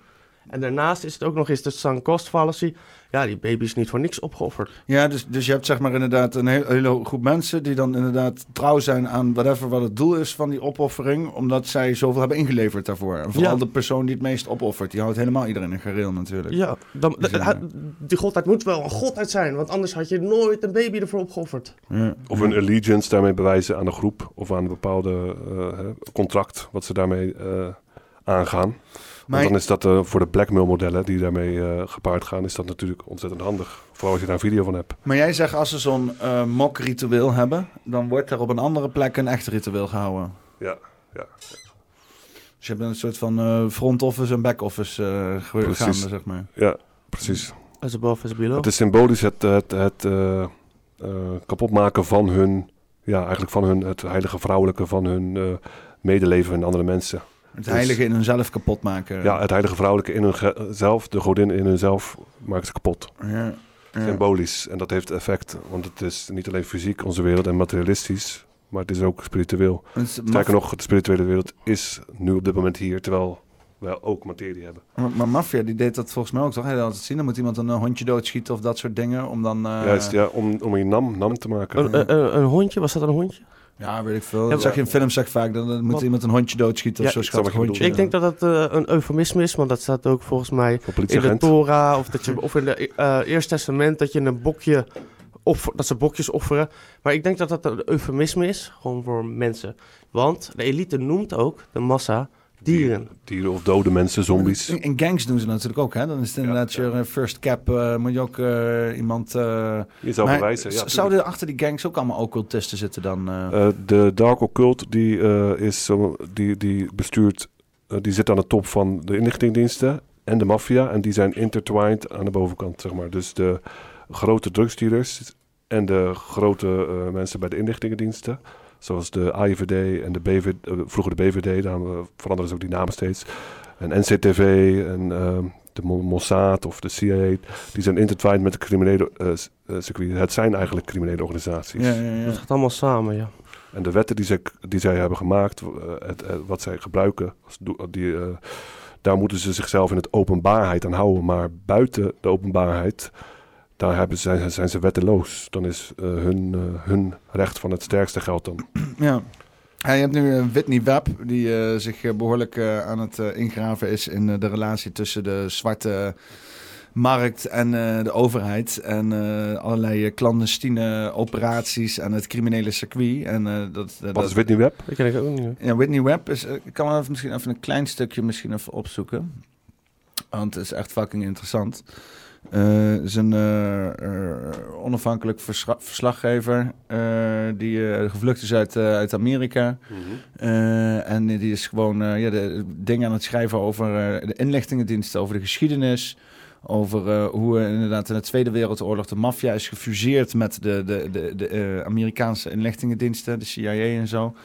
En daarnaast is het ook nog eens de sunk cost fallacy. Ja, die baby is niet voor niks opgeofferd. Ja, dus, dus je hebt zeg maar inderdaad een heel- hele groep mensen die dan inderdaad trouw zijn aan whatever wat het doel is van die opoffering, omdat zij zoveel hebben ingeleverd daarvoor. En vooral Ja. de persoon die het meest opoffert, die houdt helemaal iedereen in gareel natuurlijk. Ja, dan, de- die godheid moet wel een godheid zijn, want anders had je nooit een baby ervoor opgeofferd. Ja. Of een allegiance daarmee bewijzen aan de groep of aan een bepaalde eh, hè, contract wat ze daarmee eh, aangaan. Maar- dan is dat eh, voor de blackmail modellen die daarmee eh, gepaard gaan, is dat natuurlijk ontzettend handig. Vooral als je daar een video van hebt. Maar jij zegt als ze zo'n eh mok-ritueel hebben, dan wordt er op een andere plek een echt ritueel gehouden. Ja, ja. Dus je hebt een soort van eh, front office en back office eh Precies. gaande, zeg maar. Ja, precies. As above, as below. Het is symbolisch het, het, het eh, eh, kapotmaken van hun, ja, eigenlijk van hun, het heilige vrouwelijke, van hun eh, medeleven en andere mensen. Het Dus- heilige in hunzelf kapot maken. Ja, het heilige vrouwelijke in hunzelf, de godin in hunzelf, maken ze kapot. Ja. Ja. Symbolisch. En dat heeft effect, want het is niet alleen fysiek onze wereld en materialistisch, maar het is ook spiritueel. Het Sterker nog, de spirituele wereld is nu op dit moment hier, terwijl wij ook materie hebben. Maar, maar Mafia, die deed dat volgens mij ook toch? Hij liet altijd zien, dan moet iemand een eh, hondje doodschieten of dat soort dingen. Om dan... eh, Juist, ja, om, om je nam, nam te maken. Een, een, een, een hondje, was dat een hondje? Ja, weet ik veel. Ja, dat zeg je in films zeg vaak. Dan, dan moet Wat- iemand een hondje doodschieten of Ja, zo schattig hondje. Ik denk dat dat eh, een eufemisme is, want dat staat ook volgens mij in de. Torah of, dat je, of in het Eerste Testament dat je een bokje offer, dat ze bokjes offeren. Maar ik denk dat dat een eufemisme is, gewoon voor mensen. Want de elite noemt ook de massa dieren. Dieren of dode mensen, zombies. In, in gangs doen ze natuurlijk ook, hè? Dan is het inderdaad ja. je eh, first cap, eh, moet je ook eh, iemand... eh, Je zou maar bewijzen. Ja, zouden er achter die gangs ook allemaal occultisten zitten dan? eh? Eh, de Dark Occult die, eh, is, zo- die, die bestuurt, die zit aan de top van de inlichtingendiensten en de maffia. En die zijn intertwined aan de bovenkant, zeg maar. Dus de grote drugsdealers en de grote eh, mensen bij de inlichtingendiensten Zoals de AIVD en de BVD, eh, vroeger de BVD, daar veranderen ze ook die namen steeds. En NCTV en ehm, de Mo- Mossad of de CIA, die zijn intertwined met de criminele eh, eh, circuit. Het zijn eigenlijk criminele organisaties. Ja, ja, ja. Dat gaat allemaal samen, ja. En de wetten die, zij die zij hebben gemaakt, het, wat zij gebruiken, die, eh, daar moeten ze zichzelf in het openbaarheid aan houden. Maar buiten de openbaarheid, daar hebben, ze- zijn, zijn ze wetteloos. Dan is eh, hun, eh, hun recht van het sterkste geld dan. Ja. Ja, je hebt nu eh, Whitney Webb, die eh, zich eh, behoorlijk eh, aan het ingraven is in de relatie tussen de zwarte markt en eh, de overheid. En eh, allerlei clandestine operaties en het criminele circuit. En, eh, dat, Wat dat, is Whitney Webb? Dat ken ik ook niet. Ja, Whitney Webb is. Ik kan wel even, misschien even een klein stukje misschien even opzoeken. Want het is echt fucking interessant. Het is een eh, eh, onafhankelijk verslaggever die gevlucht is uit, uit Amerika. Eh, en die is gewoon ja, de dingen aan het schrijven over de inlichtingendiensten, over de geschiedenis. Over hoe inderdaad in de Tweede Wereldoorlog de maffia is gefuseerd met de, de, de, de Amerikaanse inlichtingendiensten, de CIA en zo.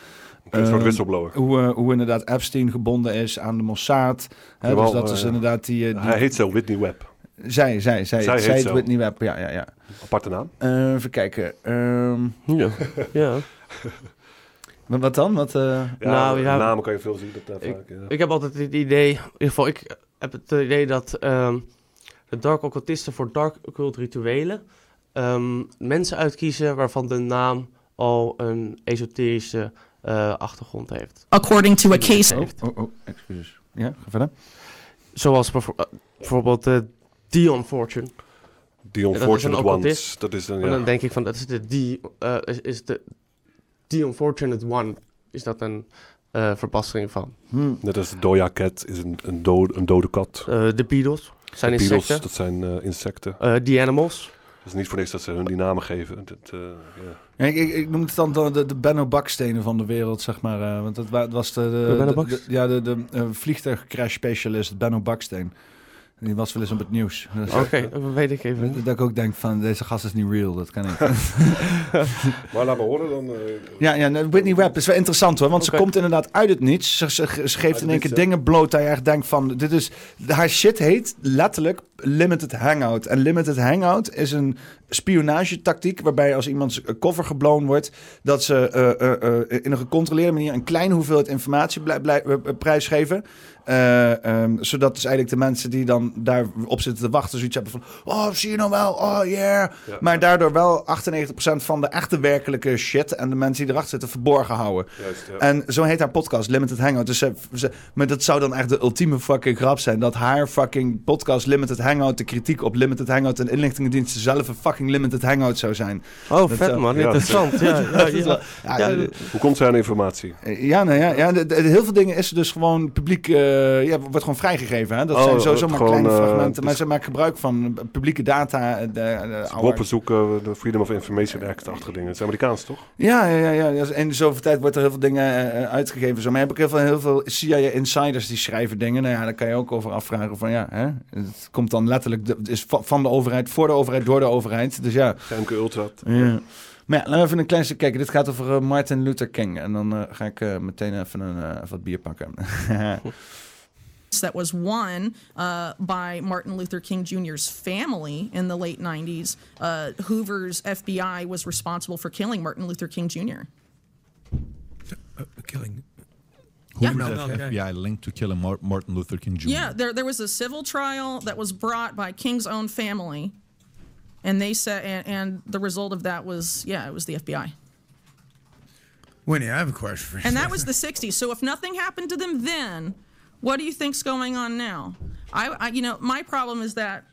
Een soort. Hoe, hoe inderdaad Epstein gebonden is aan de Mossad. Hè, Jawel, dus dat is inderdaad die... die Hij heet zo Whitney Webb. Zij, zij, zij, Zij zij, heet. Whitney Webb, ja, ja, ja. Aparte naam. Eh, even kijken. Ehm, Ja. ja. wat wat dan? Wat, eh, Ja, Nou, ja. namen kan je veel zien. Dat, daar Ik- vaak, ja. Ik heb altijd het idee, in ieder geval, ik heb het idee dat ehm, de dark occultisten voor dark occult rituelen ehm, mensen uitkiezen waarvan de naam al een esoterische eh, achtergrond heeft. according to a case. oh, oh, oh, excuses. Ja, ga verder. Zoals bijvo- eh, bijvoorbeeld de Dion Fortune. The Unfortunate Ones. occultist. Dat is een, En ja. dan denk ik van, dat is de die, eh, is, is de The Unfortunate One. Is dat een eh verbastering van? Hm. Net als de Doja Cat is een, een, dode, een dode kat. Eh, de Beatles zijn De Beatles, insecten. dat zijn insecten. Eh, The Animals. Het is niet voor niks dat ze hun die namen geven. Dat, eh, ja. Ja, ik, ik, ik noem het dan de, de, Benno Bakstenen van de wereld, zeg maar. eh, want dat was de, de, De Benno de- ja, de, de eh, vliegtuigcrash specialist Benno Baksteen. Die was wel eens op het nieuws. Dus, Oké, dat weet ik even. Dat ik ook denk van, deze gast is niet real, dat kan niet. Maar laat me horen dan. eh, Ja, ja nee, Whitney Webb is wel interessant hoor, want ze komt inderdaad uit het niets. Ze, ze, ze geeft in één keer dingen bloot dat je echt denkt van, dit is, haar shit heet letterlijk Limited Hangout. En Limited Hangout is een spionagetactiek waarbij als iemands cover geblown wordt, dat ze eh, eh, eh, in een gecontroleerde manier een kleine hoeveelheid informatie blij, blij- prijsgeven. Eh, ehm, zodat dus eigenlijk de mensen die dan daarop zitten te wachten zoiets hebben van... Oh, zie je nou wel? Oh, yeah. Ja. Maar daardoor wel 98% van de echte werkelijke shit... en de mensen die erachter zitten verborgen houden. juist, ja. En zo heet haar podcast, Limited Hangout. Dus ze, ze- maar dat zou dan echt de ultieme fucking grap zijn... dat haar fucking podcast Limited Hangout... de kritiek op Limited Hangout en inlichtingendiensten... zelf een fucking Limited Hangout zou zijn. Oh, Dat vet zou- man. ja, Interessant. Ja, Hoe komt zij aan informatie? ja, nou ja, ja de, de- heel veel dingen is dus gewoon publiek, eh, ja, wordt gewoon vrijgegeven. Hè? Dat Oh, zijn sowieso het maar gewoon, kleine eh, fragmenten. maar dus- ze maken gebruik van publieke data. De, de, oude- Op zoeken, de Freedom of Information Act-achtige dingen. Het is Amerikaans, toch? Ja, ja, ja, ja. En zoveel tijd wordt er heel veel dingen eh, uitgegeven. Zo. Maar heb ik heel veel, heel veel CIA-insiders die schrijven dingen. Nou ja, daar kan je ook over afvragen van ja, hè? het komt dan letterlijk de, is va- van de overheid, voor de overheid, door de overheid. Dus ja. MK Ultra. ja. Maar ja, laten we even een klein stuk kijken. Dit gaat over eh, Martin Luther King. En dan eh, ga ik eh, meteen even een, eh, even wat bier pakken. that was won uh, by Martin Luther King Jr.'s family in the late 90s. Uh, Hoover's FBI was responsible for killing Martin Luther King Jr. killing. Yeah. Who was the FBI linked to killing Martin Luther King Jr.? Yeah, there, there was a civil trial that was brought by King's own family. And they said, and, and the result of that was, yeah, it was the FBI. Winnie, I have a question for you. And that was the 60s. So if nothing happened to them then, what do you think's going on now? I, I you know, my problem is that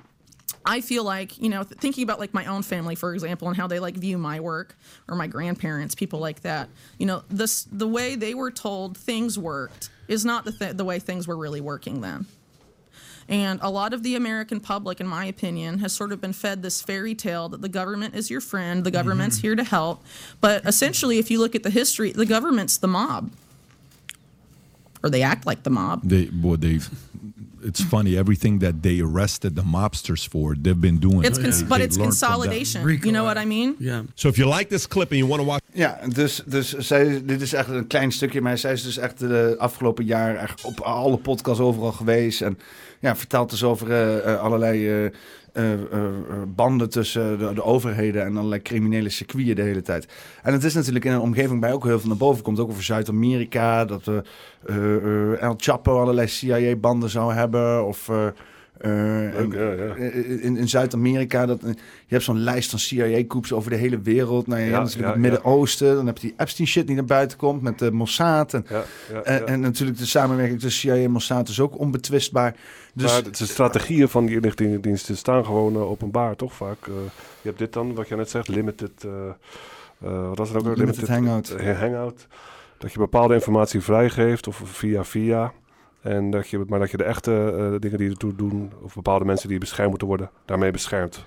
I feel like, you know, th- thinking about like my own family, for example, and how they like view my work or my grandparents, people like that. You know, this the way they were told things worked is not the th- the way things were really working then. And a lot of the American public, in my opinion, has sort of been fed this fairy tale that the government is your friend, the government's mm-hmm. here to help. But essentially, if you look at the history, the government's the mob. Or they act like the mob. They, well, they, it's funny. Everything that they arrested the mobsters for, they've been doing. It's They- cons- they but it's consolidation. You know what I mean? Ja. So if you like this clip and you want to watch Ja, dus, dus zij, dit is echt een klein stukje, maar zij is dus echt de afgelopen jaar echt op alle podcasts overal geweest. En ja, vertelt dus over eh, allerlei eh, eh, banden tussen de, de overheden en allerlei criminele circuiten de hele tijd. En het is natuurlijk in een omgeving waar ook heel veel naar boven komt. Ook over Zuid-Amerika, dat El Chapo allerlei CIA-banden zou hebben. Of... eh, eh, Leuk, ja. in, in Zuid-Amerika, dat, je hebt zo'n lijst van CIA-coups over de hele wereld. Nou, je Ja, natuurlijk het Midden-Oosten. Dan heb je die Epstein-shit die naar buiten komt met de Mossad. En, en, natuurlijk de samenwerking tussen CIA en Mossad is ook onbetwistbaar. Dus maar de strategieën van die inlichtingendiensten staan gewoon eh, openbaar, toch vaak. Eh, je hebt dit dan, wat je net zegt, limited... eh, eh, wat was het ook? weer? Limited hangout. eh, hangout. Dat je bepaalde informatie vrijgeeft, of via via. En dat je, maar dat je de echte eh, dingen die ertoe doen, of bepaalde mensen die beschermd moeten worden, daarmee beschermt.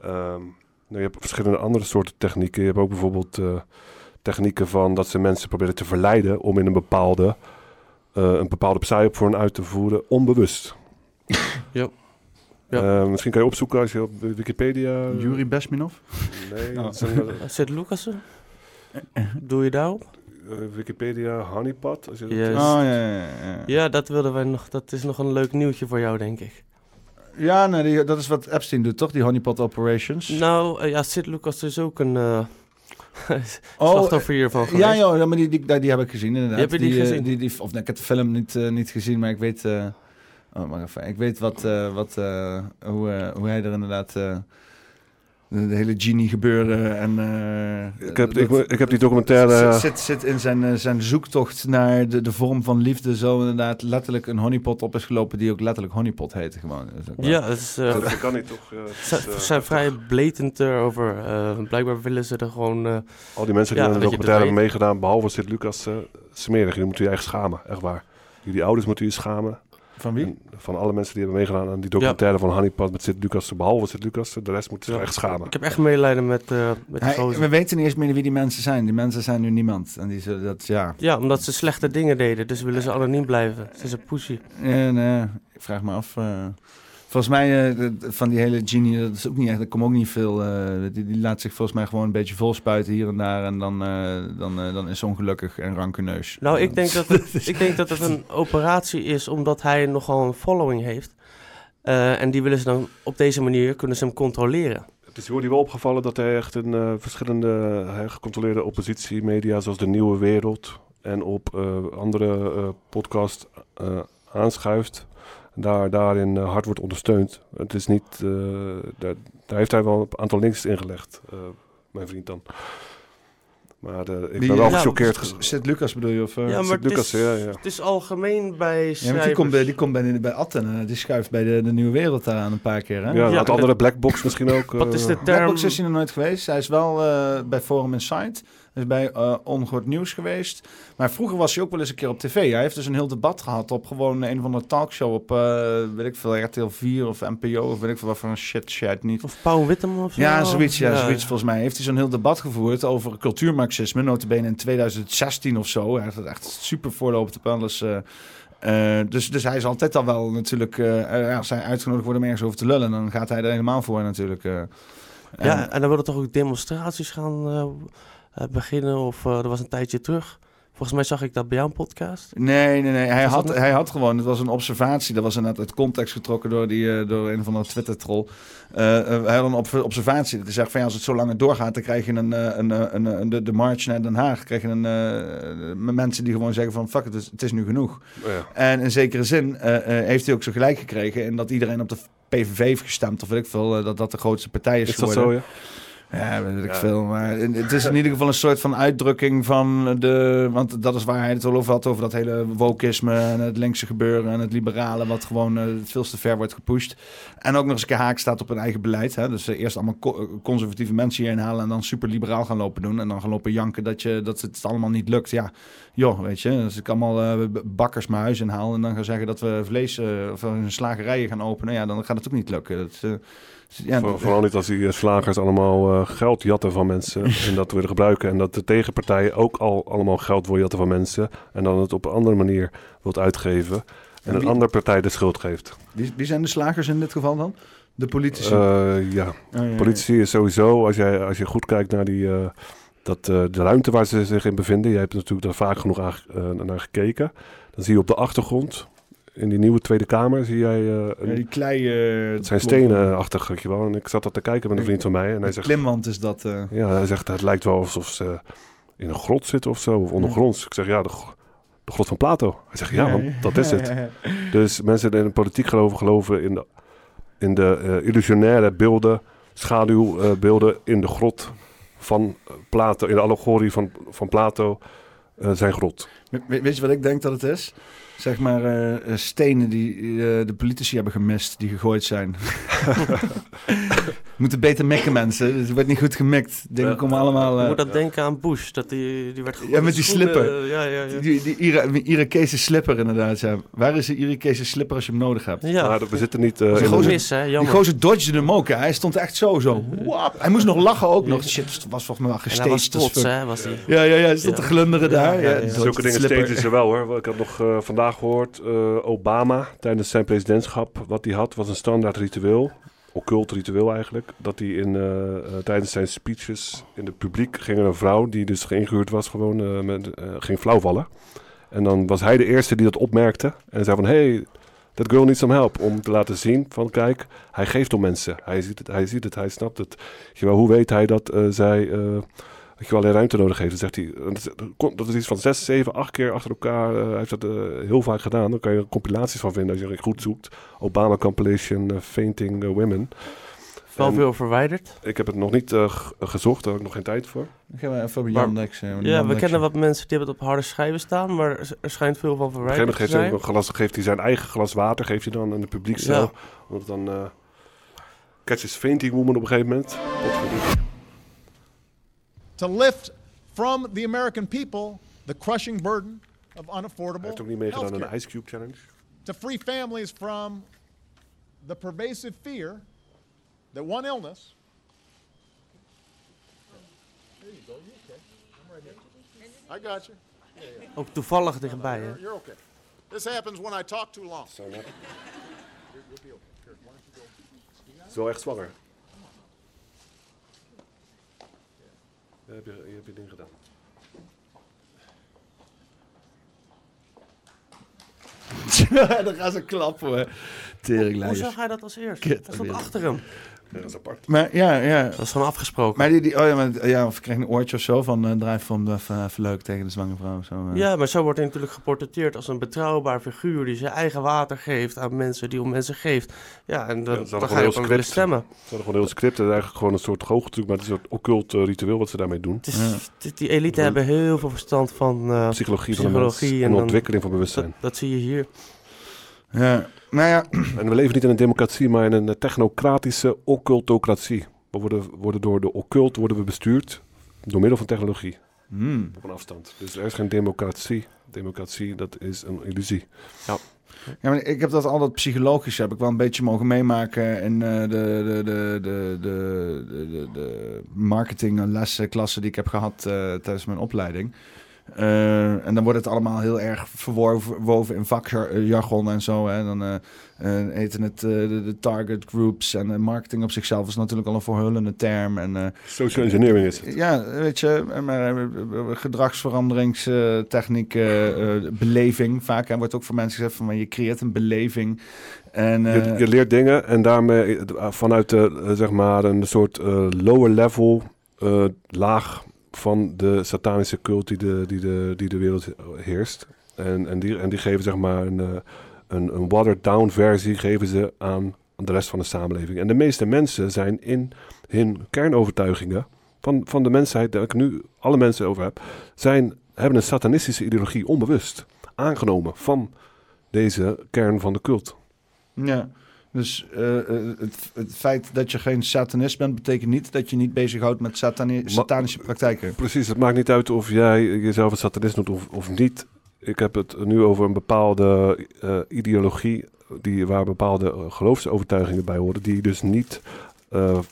Ehm, nou, je hebt verschillende andere soorten technieken. Je hebt ook bijvoorbeeld eh, technieken van dat ze mensen proberen te verleiden om in een bepaalde, eh, een bepaalde psyopvorm uit te voeren, onbewust. Ja. Ja. Eh, misschien kan je opzoeken als je op Wikipedia... Yuri Besminov? Nee, Oh. Zit Lucassen? Doe je daarop? Eh, Wikipedia honeypot. Als je dat- Yes. Oh, ja, ja, ja, ja. Dat wilden wij nog. Dat is nog een leuk nieuwtje voor jou, denk ik. Ja, nee, die- dat is wat Epstein doet, toch? Die honeypot operations. Nou, eh, ja, Sid Lucas is ook een eh slachtoffer hiervan geweest. Oh, Ja, ja, maar die, die, die heb ik gezien inderdaad. Die heb je die gezien? Die, die, of nee, ik heb de film niet, niet gezien, maar ik weet... eh, oh, maar even. Ik weet wat, eh, wat, eh, hoe, eh, hoe hij er inderdaad... de, hele genie gebeuren en... eh, Ik heb, dat- ik, ik heb die documentaire... Zit, zit, zit in zijn, eh, zijn zoektocht naar de, de vorm van liefde zo inderdaad letterlijk een honeypot op is gelopen die ook letterlijk honeypot heette gewoon. Dat is ook wel- Ja, het is, eh, dat, dat kan niet, toch? Ze zijn vrij blatant erover. Eh, blijkbaar willen ze er gewoon... eh, Al die mensen die Ja, aan de dat je documentaire hebben meegedaan, behalve Sint-Lucas, eh smerig. Jullie moeten je echt schamen, echt waar. Jullie ouders moeten je schamen. Van wie? En van alle mensen die hebben meegedaan aan die documentaire van Honeypot met Sint-Lucas, behalve Sint-Lucas, de rest moeten zich echt schamen. Ik heb echt medelijden met, eh met Hij- we weten niet eens meer wie die mensen zijn. Die mensen zijn nu niemand. En die zullen dat, ja. Ja, omdat ze slechte dingen deden. Dus willen ze anoniem blijven. Ze is een. En eh, ik vraag me af. eh, volgens mij, eh, van die hele genie, dat is ook niet echt. Er komt ook niet veel. eh, die, die laat zich volgens mij gewoon een beetje volspuiten hier en daar. En dan, eh, dan, eh, dan is ze ongelukkig en rankeneus. Nou, ik denk dat het, ik denk dat het een operatie is omdat hij nogal een following heeft. Eh, en die willen ze dan op deze manier kunnen ze hem controleren. Het is Jordi wel opgevallen dat hij echt in eh, verschillende gecontroleerde oppositiemedia, zoals De Nieuwe Wereld en op eh, andere eh podcasts eh, aanschuift. En daar, daarin eh, hard wordt ondersteund. Het is niet, eh, daar, daar heeft hij wel een aantal links in gelegd, eh, mijn vriend dan. Maar eh, ik Die, ben wel ja, gechoqueerd. ge- Sint-Lucas bedoel je? Of, eh? ja, maar het Lucas, is, ja, ja. het is algemeen bij Ja, want schrijvers. die komt bij, die komt bij, bij Atten. eh, die schuift bij de, de Nieuwe Wereld daar aan een paar keer. Hè? Ja, Ja, het en andere Blackbox misschien ook. Wat is de term? Blackbox is hij nog nooit geweest. Hij is wel eh, bij Forum Insight. Is bij Ongehoord Nieuws geweest. Maar vroeger was hij ook wel eens een keer op tv. Hij heeft dus een heel debat gehad op gewoon een van de talkshow op, eh, weet ik veel, RTL 4 of NPO of weet ik veel wat voor een shit shit niet. Of Paul Witteman of zo? Ja, zoiets, ja, zoiets volgens mij. Heeft hij zo'n heel debat gevoerd over cultuurmarxisme, notabene in 2016 of zo. Hij heeft het echt super voorlopend op alles. eh, dus, dus hij is altijd al wel natuurlijk, eh, als hij uitgenodigd wordt om ergens over te lullen, dan gaat hij er helemaal voor natuurlijk. Ja, En- en dan willen toch ook demonstraties gaan beginnen. Of eh, er was een tijdje terug. Volgens mij zag ik dat bij jouw podcast. Nee, nee, nee. Hij had, hij had gewoon, het was een observatie. Dat was inderdaad uit context getrokken door, die, eh, door een van de Twitter-troll. Eh, eh, hij had een observatie. Dat hij zegt van ja, als het zo langer doorgaat, dan krijg je een, eh, een, eh, een, een- de, de march naar Den Haag. krijg je een, eh, met mensen die gewoon zeggen van fuck, het is, het is nu genoeg. ja. En in zekere zin eh, eh, heeft hij ook zo gelijk gekregen. En dat iedereen op de PVV heeft gestemd, of weet ik veel, eh, dat dat de grootste partij is, Is dat geworden. zo, ja? Ja, weet ik Ja. veel. Maar het is in ieder geval een soort van uitdrukking van de... Want dat is waar hij het al over had, over dat hele wokisme en het linkse gebeuren en het liberale, wat gewoon eh, veel te ver wordt gepusht. En ook nog eens een keer haak staat op een eigen beleid. Hè? Dus eh, eerst allemaal co- conservatieve mensen hier inhalen en dan super liberaal gaan lopen doen. En dan gaan lopen janken dat, je, dat het allemaal niet lukt. Ja, joh, weet je. Als ik allemaal eh, bakkers mijn huis inhaal en dan gaan zeggen dat we vlees eh, of slagerijen gaan openen, ja, dan gaat het ook niet lukken. Dat, eh, ja, Voor- vooral niet als die eh, slagers allemaal eh, geld jatten van mensen en dat willen gebruiken. En dat de tegenpartijen ook al allemaal geld wil jatten van mensen en dan het op een andere manier wilt uitgeven. en een wie- andere partij de schuld geeft. Wie, wie zijn de slagers in dit geval dan? De politici. Eh, ja, Oh, ja, politie is sowieso, als je, als je goed kijkt naar die, dat, de ruimte waar ze zich in bevinden. Je hebt natuurlijk daar vaak genoeg aan, naar gekeken. Dan zie je op de achtergrond, in die nieuwe Tweede Kamer, zie jij... eh, een, Ja, die klei... eh, het zijn stenen-achtig, weet je wel. En ik zat dat te kijken met een vriend van mij. En hij Een zegt, klimwand is dat. eh. ja, hij zegt, het lijkt wel alsof ze in een grot zitten of zo, of ondergronds. Ik zeg, ja, de, de grot van Plato. Hij zegt, ja, man, dat is het. Dus mensen die in de politiek geloven, geloven in de, in de eh, illusionaire beelden, schaduwbeelden in de grot van Plato, in de allegorie van, van Plato, eh, zijn grot. We- we- weet je wat ik denk dat het is? Zeg maar eh, eh, stenen die eh, de politici hebben gemist, die gegooid zijn. Moeten beter mikken, mensen. Het wordt niet goed gemikt. Dingen komen allemaal... Je eh, moet dat denken aan Bush, dat die, die werd ja, met die schoenen, slipper. Ja, ja, ja. Die, die Ira Irakese slipper inderdaad, ja. Waar is de Irakese slipper als je hem nodig hebt? Ja. Maar we zitten niet... eh, Die in gozer- mis, hè, Die jammer. gozer dodgede hem ook, hè. Hij stond echt zo, zo. Wap. Hij moest nog lachen ook nog. Shit, was volgens mij wel was as trots, hè, was hij. Ja, ja, ja. Hij stond Ja. te glunderen Ja, daar. ja, Ja, ja. dodged Zulke dingen steeds ze wel hoor. Ik had nog eh, vandaag gehoord, eh, Obama tijdens zijn presidentschap, wat hij had, was een standaard ritueel, occult ritueel eigenlijk, dat hij in, eh, eh, tijdens zijn speeches in het publiek ging een vrouw, die dus geïngehuurd was, gewoon met, ging flauwvallen. En dan was hij de eerste die dat opmerkte en zei van, hey, that girl needs some help, om te laten zien van, kijk, hij geeft om mensen. Hij ziet het, hij, ziet het, hij snapt het. Hoe weet hij dat zij... dat je wel alleen ruimte nodig heeft. Dan zegt hij, dat is- dat is iets van zes, zeven, acht keer achter elkaar. eh, hij heeft dat eh, heel vaak gedaan. Dan kan je er compilaties van vinden als je goed zoekt. Obama compilation eh, fainting women. Wel En veel verwijderd. Ik heb het nog niet eh, gezocht, daar heb ik nog geen tijd voor. Gaan we even op Ja, we kennen wat mensen die hebben het op harde schijven staan, maar er- schijnt veel van Op een gegeven moment verwijderd te geeft hij, zijn. ook een glas, geeft hij zijn eigen glas water geeft hij dan aan de publiekcel. Ja. Omdat dan eh catches fainting woman op een gegeven moment. Potverdikke. to lift from the American people the crushing burden of Hij unaffordable heeft ook niet meegedaan aan healthcare. de Ice Cube Challenge. To free families from the pervasive fear that one illness. There you go. You okay? I'm right here. I got you. Ook toevallig dichtbij, hè. You're, you're okay. This happens when I talk too long. Zo, net. You're- you'll be Je hebt je, je, hebt je ding gedaan. Dan gaan ze klappen, hoor. Hoe zag hij dat als eerst? Hij stond achter hem. Ja, dat is apart. Maar ja, ja. Dat was gewoon afgesproken. Maar die, die, oh ja, maar, ja, of ik kreeg een oortje of zo van uh, drijf van de even, even leuk tegen de zwangere vrouw. Zo, eh. Ja, maar zo wordt hij natuurlijk geportretteerd als een betrouwbaar figuur die zijn eigen water geeft aan mensen die om mensen geeft. Ja, en dan, Ja, dan ga gewoon je op hem willen script. stemmen. Ze hadden gewoon heel script. Het is eigenlijk gewoon een soort goochelstuk, maar het is een soort occult eh, ritueel wat ze daarmee doen. Het is, die- Die elite hebben heel veel verstand van eh, Psychologie van de mens psychologie en dan- ontwikkeling van dat, bewustzijn. dat zie je hier. Ja, nou en we leven niet in een democratie, maar in een eh, technocratische occultocratie. We worden, worden door de occult worden we bestuurd door middel van technologie. Hmm. Op een afstand. Dus er is geen democratie. Democratie, dat is een illusie. Ja. Ja, maar ik heb dat altijd psychologisch heb ik wel een beetje mogen meemaken in eh, de, de, de, de, de, de, de marketinglessen, klassen die ik heb gehad eh, tijdens mijn opleiding. Eh, en dan wordt het allemaal heel erg verwoven in vakjargon en zo. Hè. Dan eh eh, eten het de, de target groups en marketing op zichzelf is natuurlijk al een verhullende term. En, Social engineering is het. Ja, weet je, maar gedragsveranderingstechniek, beleving vaak. Hè, wordt ook voor mensen gezegd van maar je creëert een beleving. En, Je, je leert dingen en daarmee vanuit de, zeg maar een soort lower level laag van de satanische cult die de, die de, die de wereld heerst. En, en, die, en die geven zeg maar een, eh, een, een watered down versie geven ze aan, de rest van de samenleving. En de meeste mensen zijn in hun kernovertuigingen van, van de mensheid, daar ik nu alle mensen over heb, zijn, hebben een satanistische ideologie onbewust aangenomen van deze kern van de cult. Ja, dus eh, eh, het, het feit dat je geen satanist bent, betekent niet dat je niet bezighoudt met satani satanische praktijken. Precies, het maakt niet uit of jij jezelf een satanist noemt of, of niet. Ik heb het nu over een bepaalde eh, ideologie die, waar bepaalde geloofsovertuigingen bij horen, die dus niet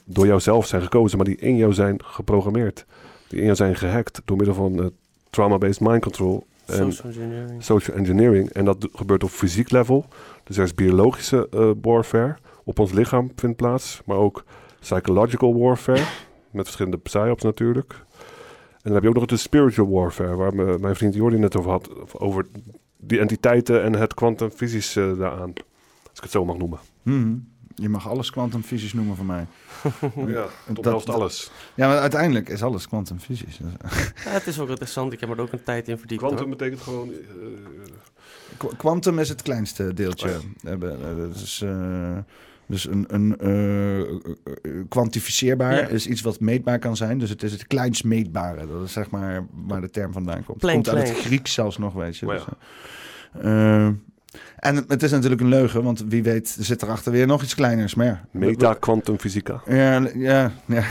door jouzelf zijn gekozen, maar die in jou zijn geprogrammeerd. Die in jou zijn gehackt door middel van trauma-based mind control Social engineering. social engineering. En dat gebeurt op fysiek level. Dus er is biologische eh, warfare. Op ons lichaam vindt plaats. Maar ook psychological warfare. met verschillende psyops natuurlijk. En dan heb je ook nog de spiritual warfare. Waar me- mijn vriend Jordi net over had. Over die entiteiten en het kwantumfysische daaraan. Als ik het zo mag noemen. Mhm. Je mag alles kwantumfysisch noemen van mij. Ja, Dat- helft alles. Ja, maar uiteindelijk is alles kwantumfysisch. Ja, het is ook interessant. Ik heb er ook een tijd in verdiept. Quantum hoor. betekent gewoon... eh, Qu- Quantum is het kleinste deeltje. Oh eh, dat is, eh, dus een, een eh, eh, eh, kwantificeerbaar Ja. is iets wat meetbaar kan zijn. Dus het is het kleinst meetbare. Dat is zeg maar waar de term vandaan komt. Plain Het komt uit het. Grieks zelfs nog, weet je. Maar Dus, eh, eh, en het- is natuurlijk een leugen, want wie weet er zit erachter weer nog iets kleiners. Maar ja, Meta quantum fysica. ja, ja, ja.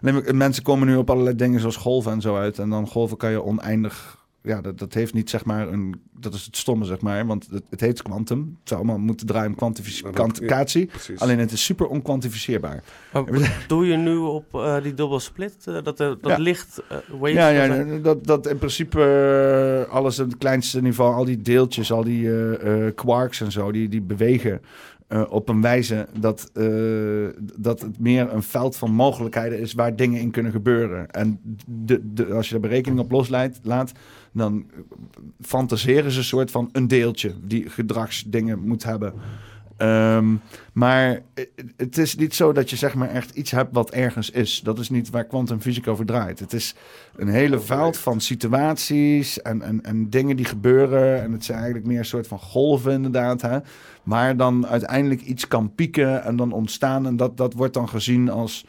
Maar Mensen komen nu op allerlei dingen zoals golven en zo uit. En dan golven kan je oneindig... Ja, dat, dat heeft niet zeg maar een... Dat is het stomme zeg maar. Want het, het heet kwantum. Het zou allemaal moeten draaien om kwantificatie. Precies. Alleen het is super onkwantificeerbaar. Doe je nu op eh, die dubbel split? eh, dat dat Ja. licht eh. Ja, ja, dat dat, dat in principe alles op het kleinste niveau, al die deeltjes, al die eh, eh, quarks en zo, die, die bewegen eh, op een wijze dat, eh, dat het meer een veld van mogelijkheden is waar dingen in kunnen gebeuren. En de, de, als je de berekening op loslaat, laat, dan fantaseren ze een soort van een deeltje die gedragsdingen moet hebben. Ehm, maar het- het is niet zo dat je zeg maar echt iets hebt wat ergens is. Dat is niet waar kwantumfysica over draait. Het is een hele veld van situaties en, en, en dingen die gebeuren. En het zijn eigenlijk meer een soort van golven inderdaad. Hè? Waar dan uiteindelijk iets kan pieken en dan ontstaan. En dat, dat wordt dan gezien als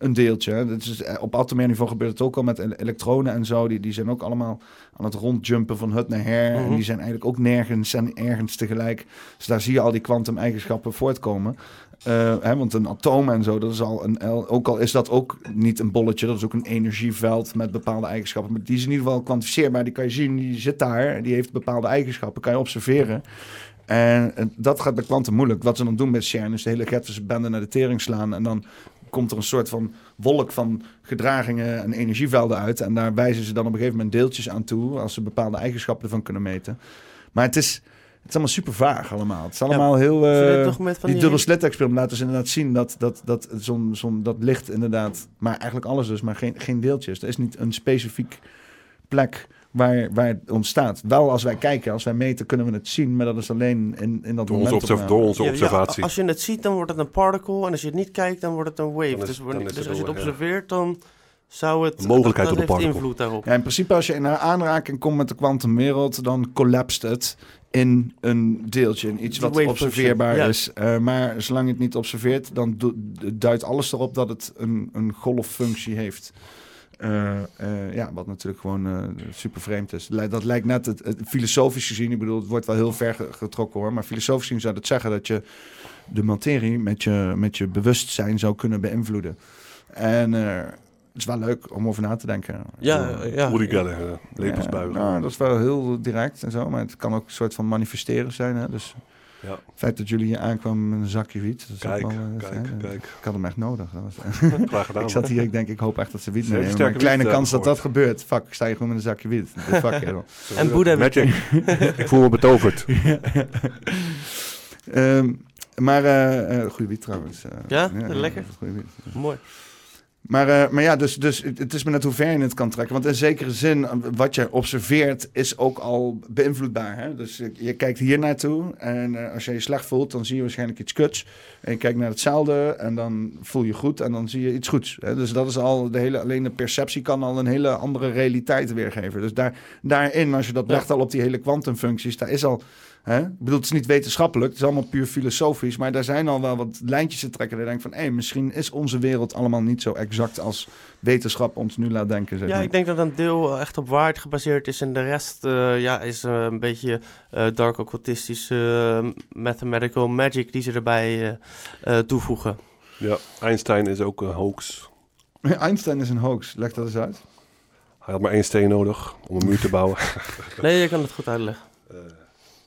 een deeltje. hè. Dat is, eh, op atomair niveau gebeurt het ook al met ele- elektronen en zo. Die, die zijn ook allemaal aan het rondjumpen van hut naar her. En Mhm. die zijn eigenlijk ook nergens en ergens tegelijk. Dus daar zie je al die kwantum-eigenschappen voortkomen. Eh, hè, want een atoom en zo, dat is al een, ook al is dat ook niet een bolletje, dat is ook een energieveld met bepaalde eigenschappen. Maar die is in ieder geval kwantificeerbaar. Die kan je zien, die zit daar, die heeft bepaalde eigenschappen, kan je observeren. En, en dat gaat bij kwantum moeilijk. Wat ze dan doen met CERN is de hele Gettische bende naar de tering slaan. En dan komt er een soort van wolk van gedragingen en energievelden uit. En daar wijzen ze dan op een gegeven moment deeltjes aan toe, als ze bepaalde eigenschappen ervan kunnen meten. Maar het is, het is allemaal super vaag allemaal. Het is allemaal heel... Van die die- dubbel slit experiment laten ze inderdaad zien dat, dat, dat, zo'n, zo'n, dat licht inderdaad... Maar eigenlijk alles dus, maar geen, geen deeltjes. Er is niet een specifiek plek waar, waar het ontstaat. Wel als wij kijken, als wij meten, kunnen we het zien. Maar dat is alleen in, in dat Door onze, moment. observ- door onze Ja, ja, observatie. als je het ziet, dan wordt het een particle. En als je het niet kijkt, dan wordt het een wave. Dus dus als je het observeert, dan zou het... Een mogelijkheid dat, particle. invloed daarop. Ja, in principe als je in aanraking komt met de kwantumwereld, dan collapst het in een deeltje, in iets wat observeerbaar ja. is. Eh, maar zolang je het niet observeert, dan duidt alles erop dat het een, een golffunctie heeft. Eh, eh, ja, wat natuurlijk gewoon eh, super vreemd is. Dat lijkt net, het, het- filosofisch gezien, ik bedoel, het wordt wel heel ver ge- getrokken hoor, maar filosofisch gezien zou dat zeggen dat je de materie met je, met je bewustzijn zou kunnen beïnvloeden. En eh, het is wel leuk om over na te denken. Ja, Ik ja. Woody ja, nou, dat is wel heel direct en zo, maar het kan ook een soort van manifesteren zijn. Hè? Dus Ja. het feit dat jullie hier aankwamen met een zakje wiet, dat is Kijk, ook wel, eh, kijk, kijk. Ik had hem echt nodig. Dat was, Graag gedaan. ik zat hier, ik denk, ik hoop echt dat ze wiet. Maar een kleine wiet, eh, kans dat dat gebeurt. Fuck, ik sta hier gewoon met een zakje wiet. Fuck. En Boeddha Magic. ik voel me betoverd. Ehm, maar, eh eh goede wiet trouwens. eh. Ja? Lekker? goede wiet. Mooi. Maar, eh, maar ja, dus, dus het is maar net hoe ver je het kan trekken. Want in zekere zin, wat je observeert, is ook al beïnvloedbaar. Hè? Dus je, je kijkt hier naartoe en eh, als je je slecht voelt, dan zie je waarschijnlijk iets kuts. En je kijkt naar hetzelfde en dan voel je goed en dan zie je iets goeds. Hè? Dus dat is al de hele, alleen de perceptie kan al een hele andere realiteit weergeven. Dus daar, daarin, als je dat legt al op die hele kwantumfuncties, daar is al... Hè? Ik bedoel, het is niet wetenschappelijk, het is allemaal puur filosofisch. Maar daar zijn al wel wat lijntjes te trekken. Dat je denkt van, hé, misschien is onze wereld allemaal niet zo exact als wetenschap ons nu laat denken. Zeg Ja, maar. ik denk dat een deel echt op waarheid gebaseerd is. En de rest eh, ja, is eh, een beetje eh, dark occultistisch eh, mathematical magic die ze erbij eh, eh, toevoegen. Ja, Einstein is ook een hoax. Einstein is een hoax, leg dat eens uit. Hij had maar één steen nodig om een muur te bouwen. Nee, je kan het goed uitleggen.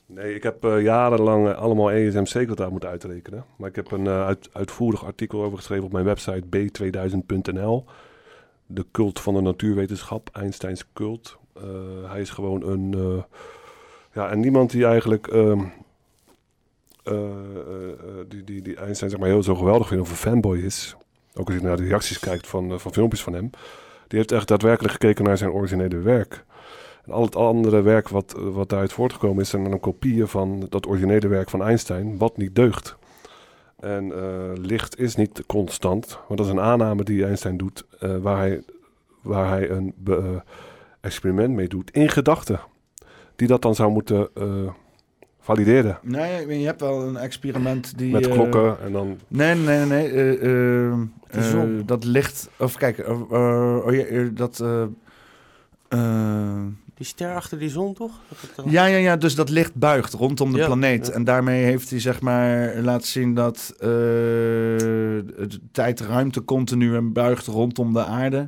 Nee, ik heb eh, jarenlang eh, allemaal ESMC-kwadraat moeten uitrekenen. Maar ik heb een eh, uit, uitvoerig artikel over geschreven op mijn website b2000.nl. De cult van de natuurwetenschap, Einsteins cult. Hij is gewoon een... ja, en niemand die eigenlijk... ehm, eh, eh, eh, die, die, die Einstein zeg maar heel zo geweldig vindt of een fanboy is. Ook als je naar de reacties kijkt van, van filmpjes van hem. Die heeft echt daadwerkelijk gekeken naar zijn originele werk. En al het andere werk wat, wat daaruit voortgekomen is... zijn dan kopieën van dat originele werk van Einstein... wat niet deugt. En eh, licht is niet constant. Want dat is een aanname die Einstein doet... eh, waar, hij, waar hij een be- eh, experiment mee doet in gedachten. Die dat dan zou moeten eh, valideren. Nee, je hebt wel een experiment die... Met klokken en dan... Nee, nee, nee. eh, eh, eh, dat licht... Of kijk, oh, eh, dat... eh, eh, Die ster achter die zon, toch? Dat het dan- ja, ja, ja, dus dat licht buigt rondom de Ja, planeet. ja. En daarmee heeft hij zeg maar laten zien dat eh, de tijd-ruimte continu en buigt rondom de aarde.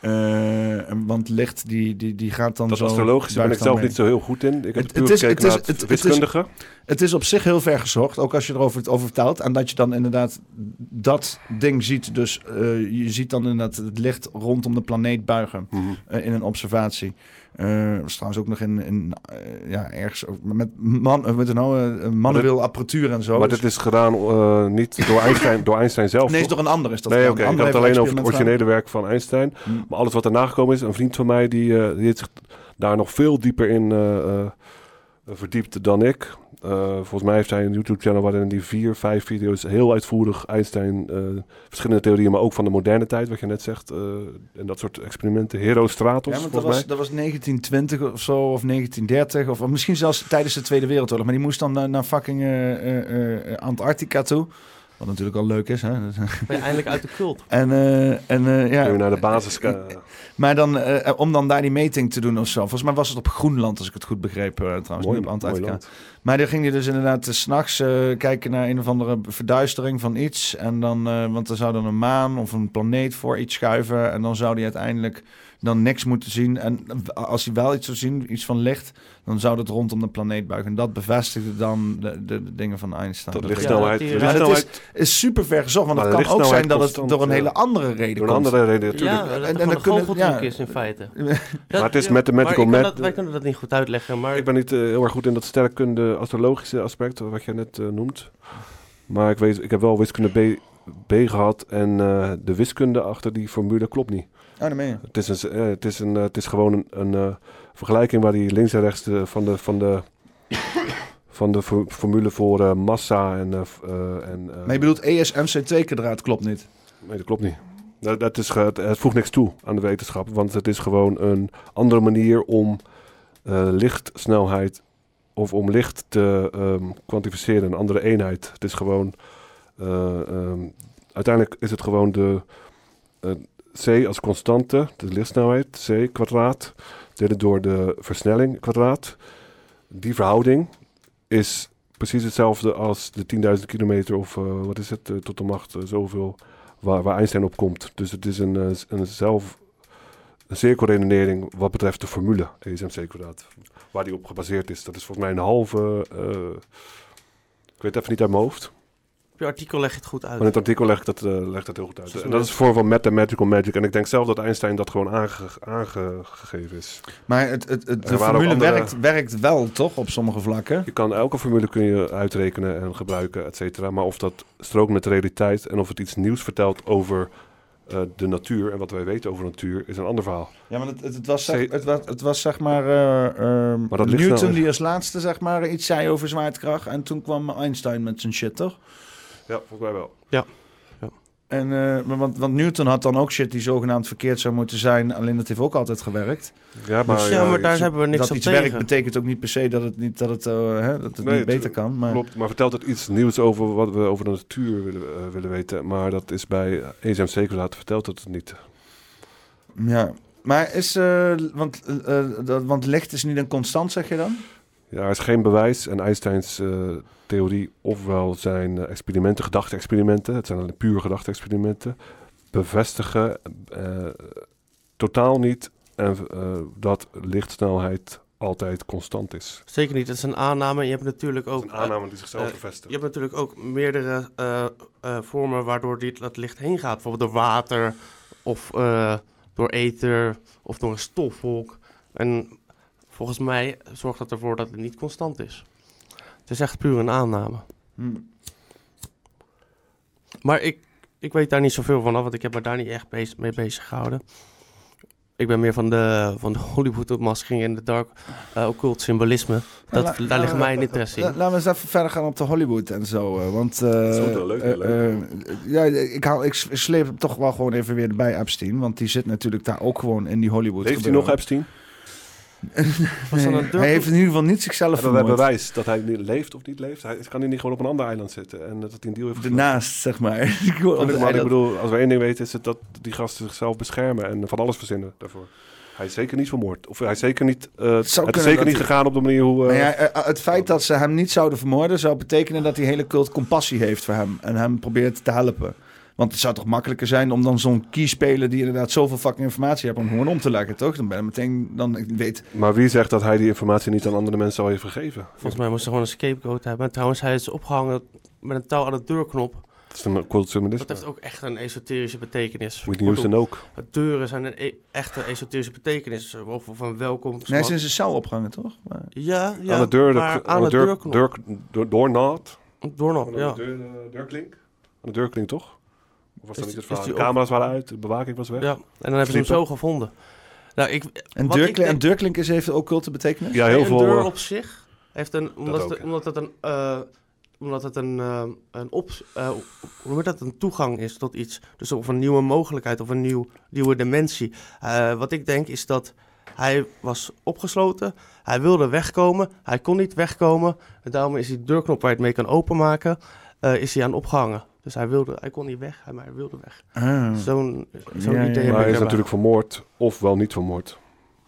Eh, en want licht die, die, die gaat dan Dat zo... astrologische ben ik zelf mee. niet zo heel goed in. Ik heb Het- puur het is- gekeken het is- naar het, het- het is- wiskundige. Het is op zich heel ver gezocht, ook als je erover over vertelt. En dat je dan inderdaad dat ding ziet. Dus eh, je ziet dan inderdaad het licht rondom de planeet buigen Mhm. eh, in een observatie. Eh dat is trouwens ook nog in, in eh, ja, ergens met, man, eh, met een, nou, manueel apparatuur en zo. Maar Dus- dit is gedaan eh, niet door Einstein, door Einstein zelf. Nee, is toch? door een ander is dat Nee, oké. Ik had het alleen een over het originele werk van Einstein. Hmm. Maar alles wat erna gekomen is, een vriend van mij die, eh, die heeft zich daar nog veel dieper in eh, eh, verdiept dan ik. Eh, volgens mij heeft hij een YouTube-channel waarin hij vier, vijf video's heel uitvoerig Einstein, eh, verschillende theorieën, maar ook van de moderne tijd, wat je net zegt, eh, en dat soort experimenten. Herostratos, Ja, want dat was, mij. dat was 1920 of zo, of 1930, of misschien zelfs tijdens de Tweede Wereldoorlog. Maar die moest dan naar, naar fucking Antarctica toe. Wat natuurlijk al leuk is, hè. Ben je eindelijk uit de cult? En, eh, en eh, ja. Kun je naar de basis... eh, Maar dan, eh, om dan daar die meting te doen of zo. Volgens mij was het op Groenland, als ik het goed begreep, trouwens. Mooi- niet op Antarctica. Maar dan ging hij dus inderdaad s s'nachts eh kijken naar een of andere verduistering van iets. En dan, eh, want er zou dan een maan of een planeet voor iets schuiven. En dan zou hij uiteindelijk dan niks moeten zien. En als hij wel iets zou zien, iets van licht, dan zou dat rondom de planeet buigen. En dat bevestigde dan de, de, de dingen van Einstein. Dat Dat lichtsnelheid- de is, lichtsnelheid- is super ver gezocht, want het de kan ook zijn dat het door een hele eh, andere reden door een komt. andere reden, natuurlijk. Ja, dat En- en dan een kunnen- ja. is in feite. Maar het is mathematical maar ik kan math- dat- Wij kunnen dat niet goed uitleggen, maar... Ik ben niet eh, heel erg goed in dat sterrenkunde astrologische aspect, wat je net eh, noemt. Maar ik, weet, ik heb wel wiskunde B, B gehad en eh, de wiskunde achter die formule klopt niet. Oh. Het is, een, eh, het is, een, eh, het is gewoon een, een eh, vergelijking waar die links en rechts de, van de, van de, van de for- formule voor massa en... en Maar je bedoelt E ESMC2-kwadraat klopt niet. Nee, dat klopt niet. Dat, dat is, het, het voegt niks toe aan de wetenschap, want het is gewoon een andere manier om lichtsnelheid of om licht te ehm, kwantificeren, een andere eenheid. Het is gewoon, eh, ehm, uiteindelijk is het gewoon de c als constante, de lichtsnelheid, c kwadraat, delen door de versnelling kwadraat. Die verhouding is precies hetzelfde als de 10.000 kilometer of eh, wat is het, eh, tot de macht eh, zoveel waar, waar Einstein op komt. Dus het is een, een zelf een cirkelredenering wat betreft de formule E ESMC kwadraat. Waar die op gebaseerd is. Dat is volgens mij een halve. ik weet even niet uit mijn hoofd. Op je artikel leg je het goed uit. In het artikel legt dat, legt dat heel goed uit. Dus En dat is vorm van mathematical magic. En ik denk zelf dat Einstein dat gewoon aange, aangegeven is. Maar het, het, het, de formule andere- werkt, werkt wel, toch, op sommige vlakken? Je kan elke formule kun je uitrekenen en gebruiken, et cetera. Maar of dat strookt met de realiteit en of het iets nieuws vertelt over eh, de natuur en wat wij weten over natuur, is een ander verhaal. Ja, maar het, het, het was, zeg, het, was, het was zeg maar, eh, ehm, Maar dat ligt Newton die als laatste zeg maar iets zei over zwaartekracht. En toen kwam Einstein met zijn shit, toch? Ja, volgens mij wel. Ja. En, eh, maar want, want Newton had dan ook shit die zogenaamd verkeerd zou moeten zijn. Alleen dat heeft ook altijd gewerkt. Ja, maar, Dus ja, maar daar hebben we niks dat op iets tegen. werkt betekent ook niet per se dat het, niet, dat het, eh, hè, dat het Nee, niet beter het- kan. Maar... Klopt, maar vertelt het iets nieuws over wat we over de natuur willen, eh, willen weten. Maar dat is bij ESMC kwadraat vertelt het niet. Ja, maar is, eh, want, eh, eh, dat, want licht is niet een constant, zeg je dan? Ja, er is geen bewijs. En Einsteins eh, theorie, ofwel zijn eh, experimenten, gedachte-experimenten, het zijn puur gedachte-experimenten, bevestigen eh, totaal niet en, eh, dat lichtsnelheid altijd constant is. Zeker niet, dat is een aanname. Je hebt natuurlijk ook... een aanname die zichzelf bevestigt. Je hebt natuurlijk ook meerdere vormen waardoor dit, dat licht heen gaat. Bijvoorbeeld door water of door ether of door een stofwolk. En volgens mij zorgt dat ervoor dat het niet constant is. Het is echt puur een aanname. Hmm. Maar ik, ik weet daar niet zoveel van af, want ik heb me daar niet echt bezig, mee bezig gehouden. Ik ben meer van de, van de Hollywood-opmaskering en de dark uh, occult symbolisme. Dat, La- daar ligt la- mijn interesse la- in. Laten we eens even verder gaan op de Hollywood en zo. eh, want eh, Dat is ook wel leuk, ja, ik, haal, ik sleep hem toch wel gewoon even weer bij Epstein. Want die zit natuurlijk daar ook gewoon in die Hollywood. Leeft hij nog. Epstein? Was dat Nee, hij heeft in ieder geval niet zichzelf Hebben wij vermoord. bewijs dat hij niet leeft of niet leeft? Hij, kan hij niet gewoon op een ander eiland zitten en dat hij een deal heeft? Ernaast, zeg maar. Op Maar ik bedoel, als we één ding weten, is het dat die gasten zichzelf beschermen en van alles verzinnen daarvoor. Hij is zeker niet vermoord. Of hij is zeker niet. eh, het is zeker niet hij- gegaan op de manier hoe. ja, eh, het feit dat ze hem niet zouden vermoorden zou betekenen dat die hele cult compassie heeft voor hem en hem probeert te helpen. Want het zou toch makkelijker zijn om dan zo'n keyspeler die inderdaad zoveel fucking informatie heeft om gewoon om te leggen, toch? Dan ben je meteen, dan ik weet. Maar wie zegt dat hij die informatie niet aan andere mensen zou heeft gegeven? Volgens mij moest ze gewoon een scapegoat hebben. En trouwens, hij is opgehangen met een touw aan de deurknop. Dat is een cult symbolisme. Dat heeft ook echt een esoterische betekenis. Whitney Houston ook. Deuren zijn een e- echte esoterische betekenis. Of, een welkom. Nee, hij is in zijn cel opgehangen, toch? Maar- Ja, ja. aan de deur, de, maar aan de deur, deurknop. deur, door, doornaad. Doorknop, Aan de ja. deur, eh, deurklink. Aan de deurklink, toch? Of was dat Is- niet het is verhaal? die De camera's waren uit, de bewaking was weg. Ja, en dan hebben ze hem zo gevonden. Nou, ik, En, wat ik deurklink, en is heeft ook culte betekenis? Ja, heel een veel. deur eh, op zich heeft een... Omdat, ook, het, omdat het een... eh, omdat het een, eh, een, op, eh, hoe dat, een toegang is tot iets. Dus of een nieuwe mogelijkheid of een nieuw, nieuwe dimensie. Eh, wat ik denk is dat hij was opgesloten. Hij wilde wegkomen. Hij kon niet wegkomen. En daarom is die deurknop waar je het mee kan openmaken, eh, is hij aan opgehangen. Dus hij, wilde, hij kon niet weg, hij, maar hij wilde weg. Ah. Zo'n zo'n Ja, ja, idee ja. Maar hij is natuurlijk vermoord of wel niet vermoord.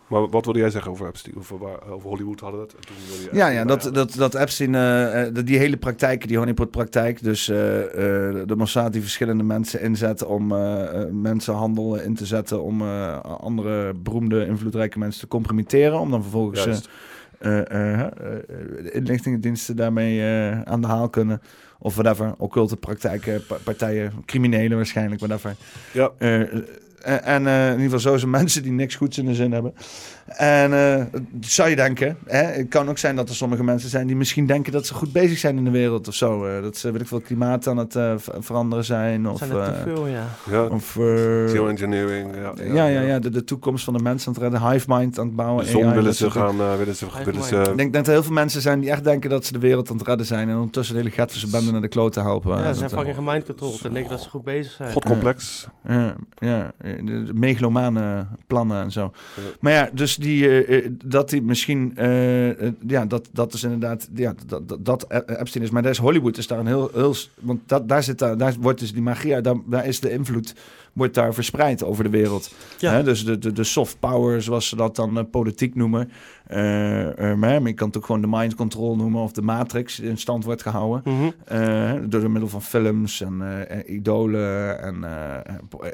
Maar wat wilde jij zeggen over Epstein? Over, over Hollywood hadden we het. En toen wilde je Ja, ja dat, dat, dat Epstein, eh, eh, die hele praktijk, die honeypot-praktijk, dus eh, eh, de Mossad die verschillende mensen inzet om eh, eh, mensenhandel in te zetten, om eh, andere beroemde, invloedrijke mensen te compromitteren, om dan vervolgens de inlichtingendiensten daarmee eh, aan de haal kunnen. Of whatever, occulte praktijken, pa- partijen, criminelen waarschijnlijk, whatever. Ja. Eh, en eh, in ieder geval zo zijn mensen die niks goeds in de zin hebben. En eh, zou je denken, hè? het kan ook zijn dat er sommige mensen zijn die misschien denken dat ze goed bezig zijn in de wereld of zo. eh, dat ze, weet ik veel, klimaat aan het eh, ver- veranderen zijn. Of, zijn er te veel, ja. Ja, of geoengineering. Ja, ja, ja, ja, de, de toekomst van de mens aan het redden, hive mind aan het bouwen. De zon AI, willen ze gaan, willen ze, willen ze Ik denk dat er heel veel mensen zijn die echt denken dat ze de wereld aan het redden zijn. En ondertussen de hele Gatverse bende naar de klote helpen. Ja, ze zijn fucking gemindcontrolled en denken dat ze goed bezig zijn. godcomplex. Ja, ja de, de megalomane plannen en zo. Ja. Maar ja, dus die, eh, eh, dat die misschien, eh, ja, dat, dat is inderdaad, ja, dat, dat, dat Epstein is. Maar daar is Hollywood is daar een heel, heel want dat, daar zit daar, daar wordt dus die magie, daar, daar is de invloed, wordt daar verspreid over de wereld. Ja. Dus de, de, de soft power, zoals ze dat dan politiek noemen. Eh, eh, maar je kan het ook gewoon de mind control noemen of de matrix in stand wordt gehouden. Mhm. Eh, door middel van films en idolen en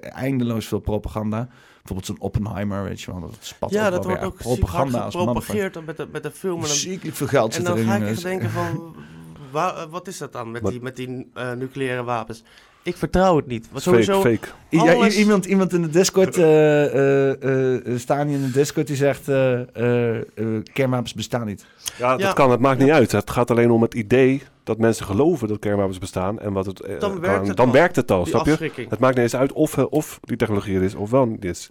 eindeloos veel propaganda. Bijvoorbeeld zo'n Oppenheimer, weet je wel. Dat spat Ja, dat wordt ook propaganda hard als gepropageerd met de, met de film. En, dan- veel geld en dan ga ik dus- echt denken van, waar, eh, wat is dat dan met die, met die eh, nucleaire wapens? Ik vertrouw het niet. Want Fake, sowieso, fake. Ja, iemand, iemand in de Discord, eh eh eh, staan hier in de Discord, die zegt eh eh, eh, kernwapens bestaan niet. Ja, dat Ja. kan. Het maakt niet uit. Het gaat alleen om het idee dat mensen geloven dat kernwapens bestaan. En wat het, Dan kan- werkt het dan al. werkt het al, die snap je? Het maakt niet eens uit of, of die technologie er is of wel niet is.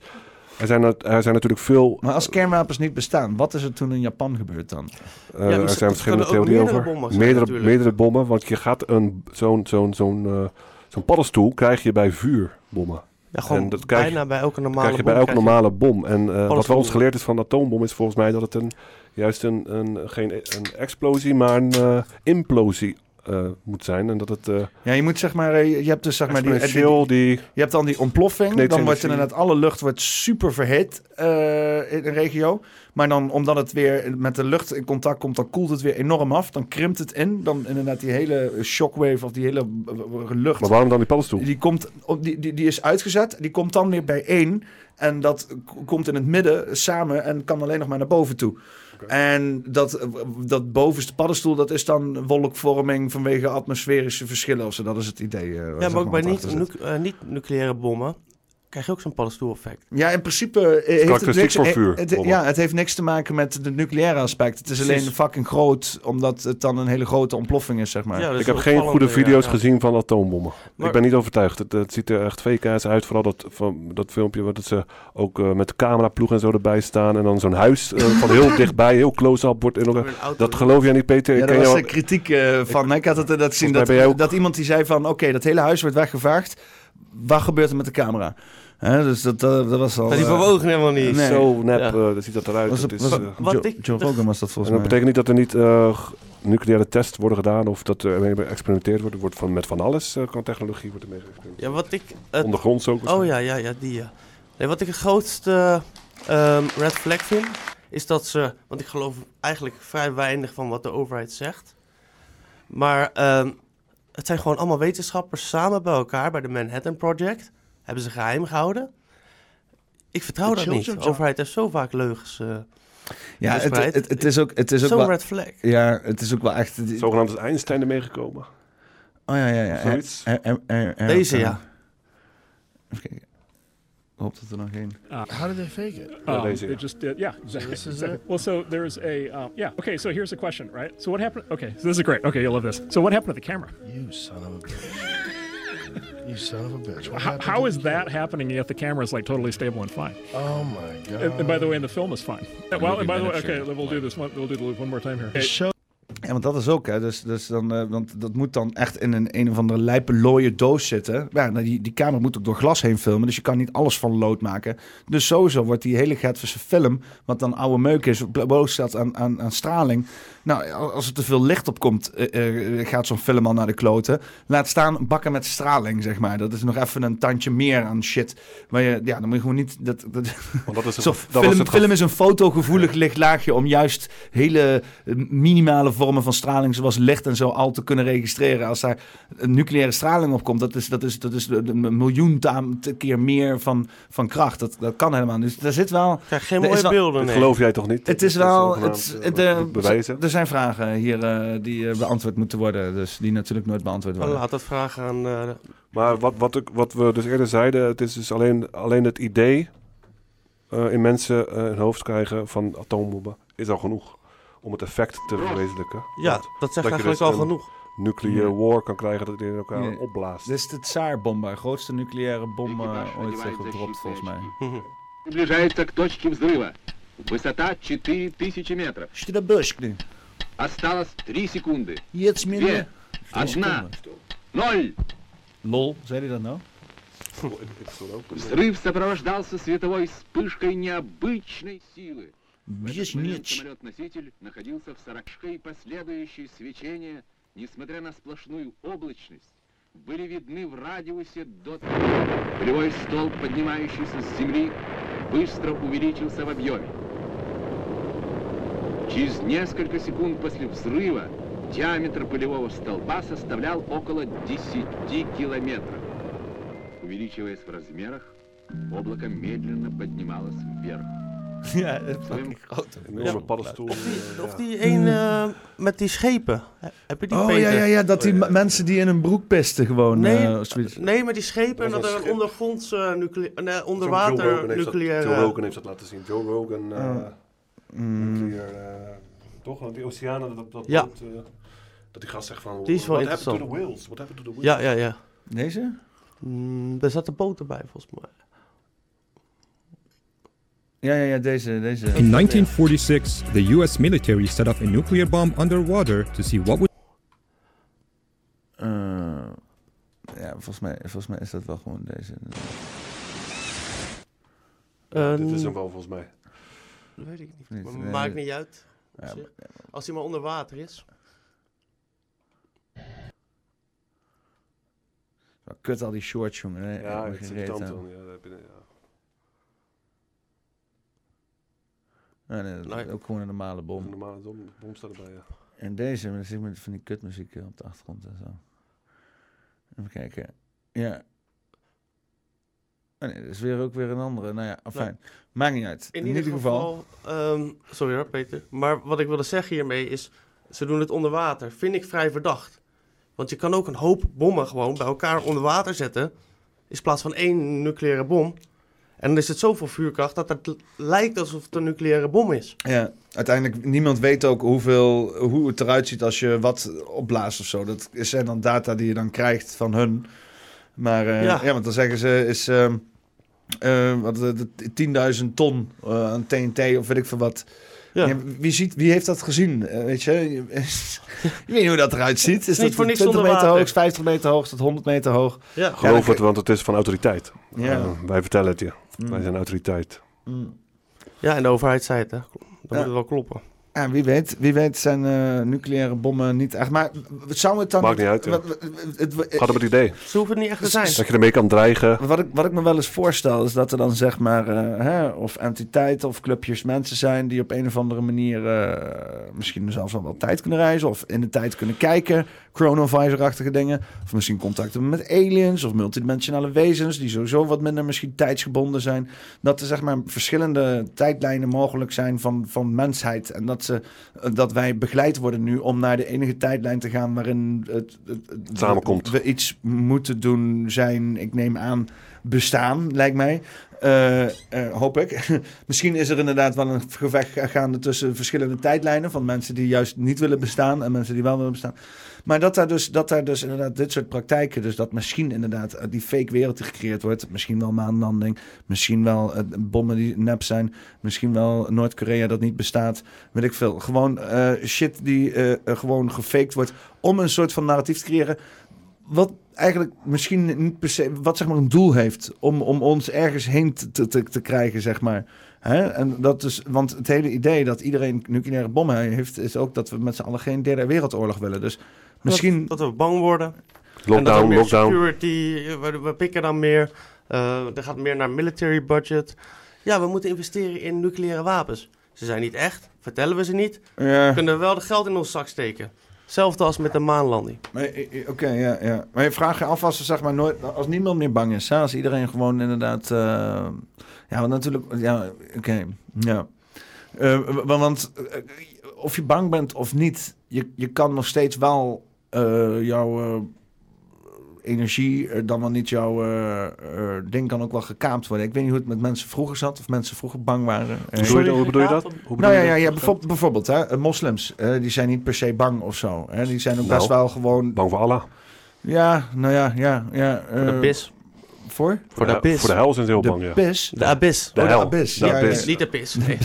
Er zijn, er, er zijn natuurlijk veel... Maar als kernwapens niet bestaan, wat is er toen in Japan gebeurd dan? eh, Ja, maar er zijn verschillende theorieën meerdere over. bommen zijn meerdere, meerdere bommen, want je gaat een, zo'n, zo'n, zo'n, zo'n paddenstoel krijg je bij vuurbommen. Ja, gewoon en dat krijg je- bijna bij elke normale krijg je bij bom elke krijg je- normale bom. En eh, wat wel ons geleerd is van een atoombom is volgens mij dat het een, juist een, een, geen een explosie, maar een eh, implosie eh, moet zijn. En dat het eh Ja, je moet zeg maar, je hebt dus zeg maar die, die. Je hebt dan die ontploffing. Dan wordt inderdaad alle lucht wordt super verhit eh, in een regio. Maar dan omdat het weer met de lucht in contact komt, dan koelt het weer enorm af. Dan krimpt het in. Dan inderdaad die hele shockwave of die hele eh, lucht. Maar waarom dan die paddenstoel? Die, komt, die, die, die is uitgezet. Die komt dan weer bijeen. En dat komt in het midden samen en kan alleen nog maar naar boven toe. En dat, dat bovenste paddenstoel, dat is dan wolkvorming vanwege atmosferische verschillen. Of zo. Dat is het idee. eh, Ja, maar ook bij niet, eh, niet-nucleaire bommen krijg je ook zo'n paddenstoel-effect. Ja, in principe eh, heeft het niks, voor eh, vuur, het- ja, het heeft niks te maken met het nucleaire aspect. Het is alleen Precies. fucking groot, omdat het dan een hele grote ontploffing is, zeg maar. Ja, Ik heb geen goede ja, video's ja. gezien van atoombommen. Maar- ik ben niet overtuigd. Het, het ziet er echt fake ass uit. Vooral dat, van, dat filmpje waar dat ze ook eh, met de cameraploeg en zo erbij staan. En dan zo'n huis eh, van heel dichtbij, heel close-up wordt. In elkaar. Dat geloof jij niet, Peter? Ja, Ik daar was jou- de kritiek eh, van. Ik had het eh, dat gezien mij dat, ook- dat iemand die zei van... oké, dat hele huis wordt weggevaagd. Wat gebeurt er met de camera? Hè, dus dat, dat was al... Maar die eh, bewogen helemaal niet. Nee. Zo nep, Ja. eh, dat ziet dat eruit. was Het het, is, was, eh, Wat ik- Joe Rogan was dat en volgens dat mij. betekent niet dat er niet eh, nucleaire tests worden gedaan of dat er mee geëxperimenteerd wordt. Er wordt van, met van alles eh, qua technologie wordt er mee geëxperimenteerd. Ja, wat ik... het- Ondergronds ook. oh ja, ja, ja, die ja. Nee, wat ik het grootste ehm, red flag vind, is dat ze... Want ik geloof eigenlijk vrij weinig van wat de overheid zegt. Maar ehm, het zijn gewoon allemaal wetenschappers samen bij elkaar bij de Manhattan Project. Hebben ze geheim gehouden. Ik vertrouw De dat niet. De overheid heeft zo vaak leugens uh, Ja, het, het, het is ook, het is ook Zo'n wel, red flag. Ja, het is ook wel echt... Zogenaamd is Einstein ermee gekomen. Oh ja, ja, ja. Zoiets. Er- er- er- er- Deze, ja. Even kijken. Ik hoop dat er nog geen... How did they fake it? Ja, Um, deze, ja. it just did, yeah, exactly. this is exactly. it? Well, so there's a, um, yeah, okay, so here's the question, right? So what happened? Okay, so this is great. Okay, you'll love this. So what happened to the camera? You son of a bitch. You son of a bitch. How, is that happening yet the camera is like totally stable and fine? Oh my god. And, and by the way, and the film is fine. Well, and by the way, okay, we'll do this one. We'll do the loop one more time here. The show Ja, want dat is ook, hè. Dus, dus dan, eh, want dat moet dan echt in een een of andere lijpe looie doos zitten. Ja, nou, die, die camera moet ook door glas heen filmen, dus je kan niet alles van lood maken. Dus sowieso wordt die hele Gatvische film, wat dan oude meuk is, blootstelt aan, aan, aan straling. Nou, als er te veel licht op komt, eh, eh, gaat zo'n film al naar de kloten. Laat staan bakken met straling, zeg maar. Dat is nog even een tandje meer aan shit. Maar je, ja, dan moet je gewoon niet... Dat, dat, Want dat is, Zo, dat was film, het film is een fotogevoelig licht laagje om juist hele eh, minimale vormen van straling, zoals licht en zo, al te kunnen registreren. Als daar een nucleaire straling op komt, dat is, dat is, dat is een miljoen ta- keer meer van, van kracht. Dat, dat kan helemaal. niet. Dus daar zit wel. krijg geen is mooie wel- beelden. Nee. geloof jij toch niet? Het is wel. Het, de, bewijzen. er zijn vragen hier eh, die eh, beantwoord moeten worden, dus die natuurlijk nooit beantwoord Dan worden. laat dat vragen aan... eh, Maar wat, wat, ik, wat we dus eerder zeiden, het is dus alleen, alleen het idee eh, in mensen eh hun hoofd krijgen van atoombommen is al genoeg om het effect te verwezenlijken. ja, Want dat zegt je eigenlijk dus al een genoeg. Nuclear Ja. war kan krijgen dat het in elkaar Ja. opblaast. Dit is de Tsaar-bomba, grootste nucleaire bom eh, ooit eh, gedropt volgens mij. Mhm. Приближается к точке взрыва. Высота 4000 метров. Stidabusk nu. Осталось 3 секунды. Две. Одна. Ноль. Hij dat nou? Взрыв сопровождался световой вспышкой необычной силы. Этот момент самолет-носитель находился в сорокшке и последующие свечения, несмотря на сплошную облачность, были видны в радиусе до... Полевой столб, поднимающийся с земли, быстро увеличился в объеме. Через несколько секунд после взрыва диаметр пылевого столба составлял около 10 километров. Увеличиваясь в размерах, облако медленно поднималось вверх. Ja, dat is fucking groot. Een enorme paddenstoel. Of die, eh, of ja. die een eh, met die schepen. He- Heb je die Oh Peter? ja, ja, ja, dat die m- mensen die in een broek pisten gewoon. Nee, eh, zoiets. nee, met die schepen en Dat dat was er een een schip. ondergronds uh, nuclea- nee, Joe onderwater Rogan heeft dat- nucleaire... Joe Rogan heeft dat laten zien. Joe Rogan, eh Oh. Mm. nuclear, eh, toch? Want Die oceanen, dat, dat, Ja. boot, eh, dat die gast zegt van... Die is wel What happened to the whales? What happened to the Ja, whales? ja, ja. Deze? Mm, er zat een boot erbij volgens mij. Ja, ja, ja, deze. deze. In 1946, the US military set off a nuclear bomb underwater to see what would. Eh, ja, volgens mij, volgens mij is dat wel gewoon deze. Ja, dit is hem wel volgens mij. Dat weet ik niet. Niet, Maar nee, maakt nee. niet uit. Ja. Als hij maar onder water is. kut al die shorts, jongen. hè. Ja, Ik aan. dan. Ja, dat heb je- ja. Nee, dat is Nee. ook gewoon een normale Een bom. normale bom, bom staat erbij, ja. En deze, maar dan zit ik met van die kutmuziek eh, op de achtergrond en zo. Even kijken. Ja. Oh nee, dat is weer ook weer een andere. Nou ja, fijn. Maakt niet uit. In, ieder, geval. ehm, sorry hoor, Peter. Maar wat ik wilde zeggen hiermee is. Ze doen het onder water. Vind ik vrij verdacht. Want je kan ook een hoop bommen gewoon bij elkaar onder water zetten. in plaats van één nucleaire bom. En dan is het zoveel vuurkracht dat het lijkt alsof het een nucleaire bom is. Ja, uiteindelijk, niemand weet ook hoeveel, hoe het eruit ziet als je wat opblaast of zo. Dat zijn dan data die je dan krijgt van hun. Maar eh, ja. Ja. want dan zeggen ze, is ehm, eh, wat, eh, de 10.000 ton eh, aan TNT of weet ik veel wat. Ja. Ja, wie, ziet, wie heeft dat gezien? Eh, weet je? je je weet niet hoe dat eruit ziet. Is Niet dat voor niks 20 onder meter water. hoog, is 50 meter hoog, is dat 100 meter hoog? Ja. Geloof het, want het is van autoriteit. Ja. Eh, wij vertellen het je. Mm. Wij zijn autoriteit. Mm. Ja, en de overheid zei het, hè. Dan Ja. moet het wel kloppen. Ja, wie weet, wie weet zijn eh, nucleaire bommen niet echt. Maar zou het dan. Maakt niet uit, ja. wat- wat- het- het- Gaat om het idee. Ze hoeven het niet echt te zijn. Dat je ermee kan dreigen. Wat ik, wat ik me wel eens voorstel is dat er dan zeg maar, eh, hè, of entiteiten of clubjes mensen zijn die op een of andere manier eh, misschien zelfs al wel tijd kunnen reizen of in de tijd kunnen kijken, chronovisor-achtige dingen. Of misschien contact hebben met aliens of multidimensionale wezens die sowieso wat minder misschien tijdsgebonden zijn. Dat er zeg maar verschillende tijdlijnen mogelijk zijn van, van mensheid en dat, ze, eh, dat wij begeleid worden nu om naar de enige tijdlijn te gaan waarin het, het, het- Samenkomt. we iets moeten doen zijn, ik neem aan, bestaan, lijkt mij. Eh, hoop ik. Misschien is er inderdaad wel een gevecht gaande tussen verschillende tijdlijnen van mensen die juist niet willen bestaan en mensen die wel willen bestaan. Maar dat daar dus, dat daar dus inderdaad dit soort praktijken, dus dat misschien inderdaad eh, die fake wereld die gecreëerd wordt, misschien wel maanlanding, misschien wel eh, bommen die nep zijn, misschien wel Noord-Korea dat niet bestaat, weet ik veel. Gewoon eh, shit die gewoon gefaked wordt om een soort van narratief te creëren wat eigenlijk misschien niet per se, wat zeg maar een doel heeft om, om ons ergens heen te, te, te krijgen, zeg maar. En dat is, want het hele idee dat iedereen nucleaire bommen heeft, is ook dat we met z'n allen geen derde wereldoorlog willen. Dus misschien. Dat, dat we bang worden. Lockdown, meer lockdown. security, we, we pikken dan meer. eh, er gaat meer naar military budget. Ja, we moeten investeren in nucleaire wapens. Ze zijn niet echt, vertellen we ze niet. Ja. We kunnen wel de geld in ons zak steken. Hetzelfde als met de maanlanding. Maar, eh, eh, Oké, ja, ja. Maar je vraagt je af als, er, zeg maar, nooit, als niemand meer bang is. Hè? Als iedereen gewoon inderdaad... eh, ja, want natuurlijk... Ja, oké. ja. Eh, wa- want of je bang bent of niet... Je, je kan nog steeds wel eh, jouw eh, energie... eh, dan wel niet jouw eh, eh, ding kan ook wel gekaapt worden. Ik weet niet hoe het met mensen vroeger zat. Of mensen vroeger bang waren. Hoe bedoel je, hoe bedoel je dat? Hoe bedoel nou ja, ja, ja bijvoorbeeld, bijvoorbeeld hè, moslims, eh, die zijn niet per se bang of zo. Hè, die zijn ook Nou, best wel gewoon... Bang voor Allah. Ja, nou ja, ja. ja Voor de bis. Voor? Voor de abyss. Voor de hel zijn ze heel De bang, ja. pis? De abyss. De Oh, de abyss. De ja, ja. Niet de pis. Nee.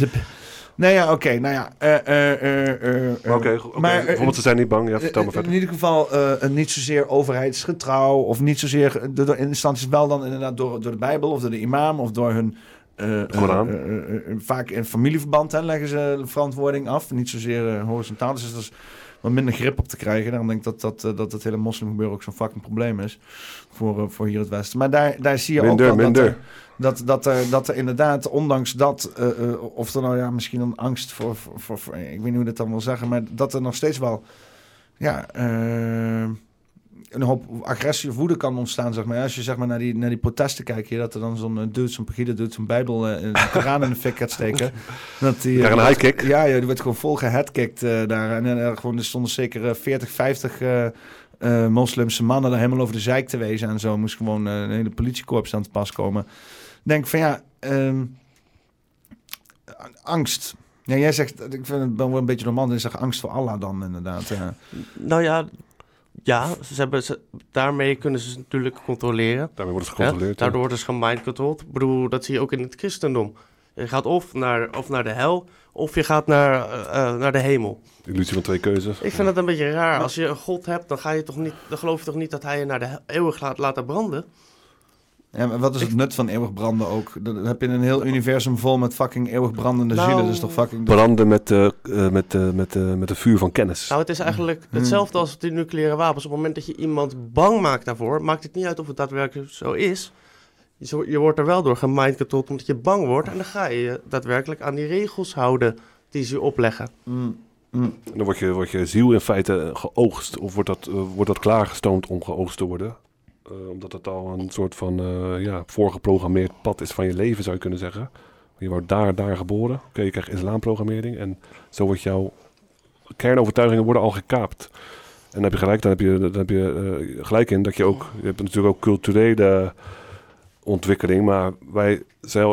Nee, ja, oké. nou ja. eh, eh, eh, Oké, oké. maar, bijvoorbeeld ze zijn niet bang. Ja, vertel me verder. In ieder geval niet zozeer overheidsgetrouw of niet zozeer door instanties, wel dan inderdaad door, door de Bijbel of door de imam of door hun. eh, vaak in familieverband hè, leggen ze de verantwoording af. Niet zozeer horizontaal. Dus er is wat minder grip op te krijgen. Daarom denk ik dat, dat, dat het hele moslimgebeuren ook zo'n fucking probleem is. Voor, voor hier het Westen. Maar daar, daar zie je Minder, ook wel minder. dat er, dat, dat, er, dat er inderdaad, ondanks dat, eh, eh, of er nou ja, misschien een angst voor, voor, voor, voor- ik weet niet hoe dat dan wil zeggen, maar dat er nog steeds wel, ja, eh, een hoop agressie of woede kan ontstaan, zeg maar. Als je zeg maar naar die, naar die protesten kijkt hier, dat er dan zo'n dude, zo'n pagide doet, zo'n bijbel, een Koran in de fik gaat steken. Dat die, Krijg een high kick. Ja, ja, die werd gewoon vol geheadkicked eh, daar. En eh, gewoon, er stonden zeker eh, 40, 50 eh, eh, moslimse mannen daar helemaal over de zeik te wezen en zo. Moest gewoon een hele politiekorps aan te pas komen. Denk van ja, ehm, angst. Ja, jij zegt, ik vind het wel een beetje normaal. Je zegt angst voor Allah dan inderdaad. eh. Nou ja, ja ze hebben, ze, daarmee kunnen ze natuurlijk controleren. Daarmee worden ze Ja, gecontroleerd. ja. daardoor worden ze gemindcontrolled. Ik bedoel, dat zie je ook in het christendom. Je gaat of naar, of naar de hel, of je gaat naar, eh, eh, naar de hemel. Illusie van twee keuzes. Ik vind het een beetje raar. Als je een god hebt, dan, ga je toch niet, dan geloof je toch niet dat hij je naar de eeuwig laat laten branden? Ja, maar wat is het nut van eeuwig branden ook? Dan heb je een heel universum vol met fucking eeuwig brandende Nou, zielen. Dat is toch fucking... Branden met, eh, met, eh, met, eh, met een vuur van kennis. Nou, het is eigenlijk Hmm. hetzelfde als die nucleaire wapens. Op het moment dat je iemand bang maakt daarvoor, maakt het niet uit of het daadwerkelijk zo is. Je, zo- je wordt er wel door gemindcontrolled omdat je bang wordt. En dan ga je je daadwerkelijk aan die regels houden die ze je opleggen. Mm, mm. En dan wordt je, wordt je ziel in feite geoogst. Of wordt dat, wordt dat klaargestoomd om geoogst te worden. Eh, omdat het al een soort van eh, ja, voorgeprogrammeerd pad is van je leven, zou je kunnen zeggen. Je wordt daar, daar geboren. Oké, je krijgt islamprogrammering. En zo wordt jouw kernovertuigingen worden al gekaapt. En dan heb je gelijk, dan heb je, dan heb je eh, gelijk in dat je ook... Je hebt natuurlijk ook culturele ontwikkeling. Maar wij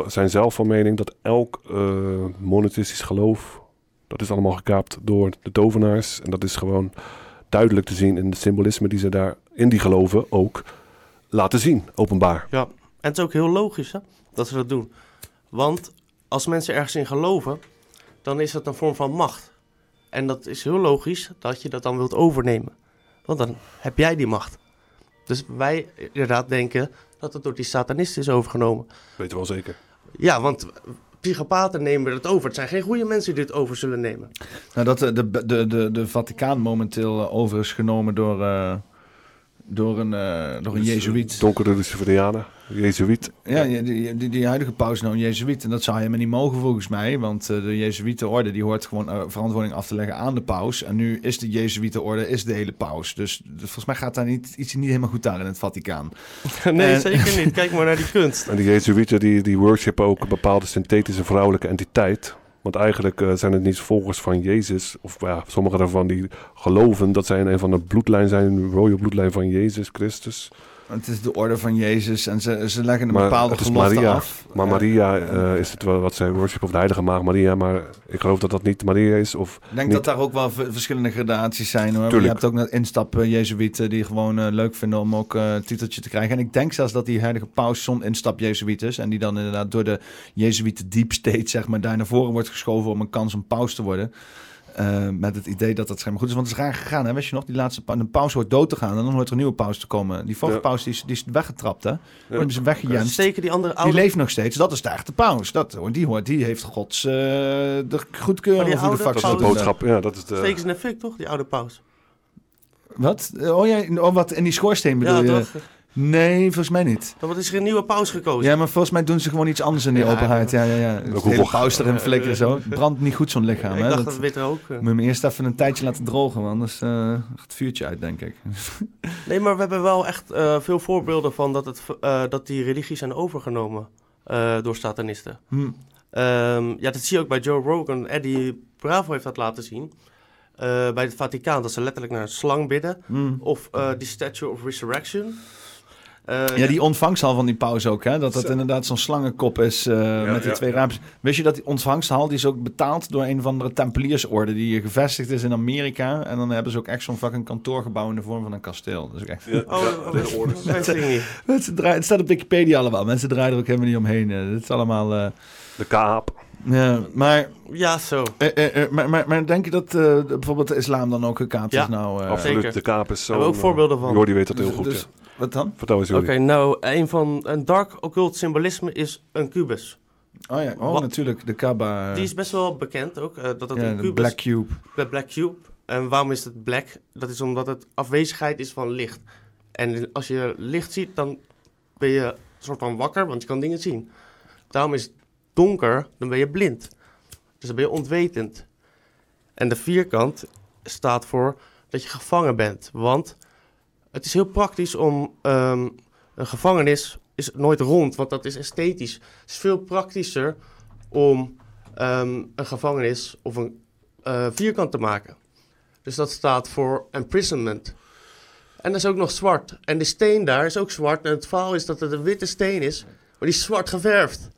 zijn zelf van mening dat elk eh, monoteistisch geloof... dat is allemaal gekaapt door de tovenaars. En dat is gewoon duidelijk te zien in de symbolisme die ze daar in die geloven ook laten zien, openbaar. Ja, en het is ook heel logisch hè, dat ze dat doen. Want als mensen ergens in geloven, dan is dat een vorm van macht. En dat is heel logisch dat je dat dan wilt overnemen. Want dan heb jij die macht. Dus wij inderdaad denken dat het door die satanisten is overgenomen. Weten we wel zeker. Ja, want psychopaten nemen het over. Het zijn geen goede mensen die dit over zullen nemen. Nou, dat eh, de, de, de, de Vaticaan momenteel eh, over is genomen door, eh, door een, eh door een Dus, eh, Jezuïet. Donkere Luciferianen, Jezuïet. Ja, die, die, die, die huidige paus is nou een Jezuïet. En dat zou helemaal niet mogen volgens mij. Want eh, de Jezuïetenorde die hoort gewoon eh, verantwoording af te leggen aan de paus. En nu is de Jezuïetenorde is de hele paus. Dus, dus volgens mij gaat daar niet, iets niet helemaal goed daar in het Vaticaan. nee, En- zeker niet. Kijk maar naar die kunst. En die Jezuïeten die, die worshipen ook een bepaalde synthetische vrouwelijke entiteit. Want eigenlijk eh, zijn het niet volgers van Jezus. Of ja, sommigen daarvan die geloven dat zij in een van de bloedlijn zijn. Rode bloedlijn van Jezus Christus. Het is de orde van Jezus en ze, ze leggen een Maar bepaalde gelofte Maria. af. Maar Ja. Maria eh, is het wel wat zij worshipen. Of de heilige maag Maria. Maar ik geloof dat dat niet Maria is. Of Ik denk niet. dat daar ook wel verschillende gradaties zijn. Hoor. Je hebt ook net instappen Jezuïeten die gewoon eh, leuk vinden om ook eh, een titeltje te krijgen. En ik denk zelfs dat die heilige paus zo'n instap Jezuïet is. En die dan inderdaad door de Jezuïeten deep state zeg maar, daar naar voren wordt geschoven om een kans om paus te worden. Eh, met het idee dat dat schijnbaar goed is. Want het is raar gegaan, hè? Weet je nog? Die laatste pa- een paus hoort dood te gaan en dan hoort er een nieuwe paus te komen. Die vorige Ja. paus die is, die is weggetrapt, hè? Die hebben ze weggejenst. Steken die andere Die oude... leeft nog steeds. Dat is de echte paus. Dat, die, hoort, die heeft Gods eh de Maar goedkeuring. die hoe de oude fuck dat ze is de boodschap. Ja, dat is de... Steken ze de fik, toch? Die oude paus. Wat? Oh ja, oh, wat in die schoorsteen bedoel Ja, je? toch? Nee, volgens mij niet. Dan wordt is er een nieuwe paus gekozen. Ja, maar volgens mij doen ze gewoon iets anders in die Ja, openheid. Ja, ja, ja. Hoeveel- hele paus erin flikkeren zo. Brandt niet goed zo'n lichaam. ik hè? dacht Dat, witte ook... eh. moet je hem eerst even een tijdje laten drogen, want anders eh, gaat het vuurtje uit, denk ik. Nee, maar we hebben wel echt eh, veel voorbeelden van dat, het, eh, dat die religies zijn overgenomen eh, door satanisten. Hm. Ehm, ja, dat zie je ook bij Joe Rogan. Eddie Bravo heeft dat laten zien. Eh, bij het Vaticaan, dat ze letterlijk naar een slang bidden. Hm. Of eh die Statue of Resurrection. Eh, Ja, die ontvangshal van die paus ook, hè? Dat dat Zo. inderdaad zo'n slangenkop is eh, met die ja, twee ja. raampjes. Wist je dat die ontvangshal, die is ook betaald door een van de templiersorde die gevestigd is in Amerika. En dan hebben ze ook echt zo'n fucking kantoorgebouw in de vorm van een kasteel. Dus echt... Ja, Oh, dat, draaien, het staat op Wikipedia allemaal. Mensen draaien er ook helemaal niet omheen. eh. Het is allemaal... eh, De kaap. ja, maar, Ja, zo. eh, eh, eh, maar, maar, maar denk je dat eh, bijvoorbeeld de islam dan ook gekaapt Ja, is nou? eh, Absoluut. zeker. De kaap is zo. Hebben we ook voorbeelden van. Jordi weet dat heel dus- goed. dus- ja. Wat dan? Vertel eens, Oké, nou, een van een dark occult symbolisme is een kubus. Oh ja, oh, Wat- natuurlijk, de Kaaba. Die is best wel bekend ook, eh, dat het ja, een kubus Black Cube. De Black Cube. En waarom is het black? Dat is omdat het afwezigheid is van licht. En als je licht ziet, dan ben je een soort van wakker, want je kan dingen zien. Daarom is het donker, dan ben je blind. Dus dan ben je ontwetend. En de vierkant staat voor dat je gevangen bent. Want het is heel praktisch om... ehm, een gevangenis is nooit rond, want dat is esthetisch. Het is veel praktischer om ehm, een gevangenis of een eh, vierkant te maken. Dus dat staat voor imprisonment. En dat is ook nog zwart. En de steen daar is ook zwart. En het verhaal is dat het een witte steen is, maar die is zwart geverfd.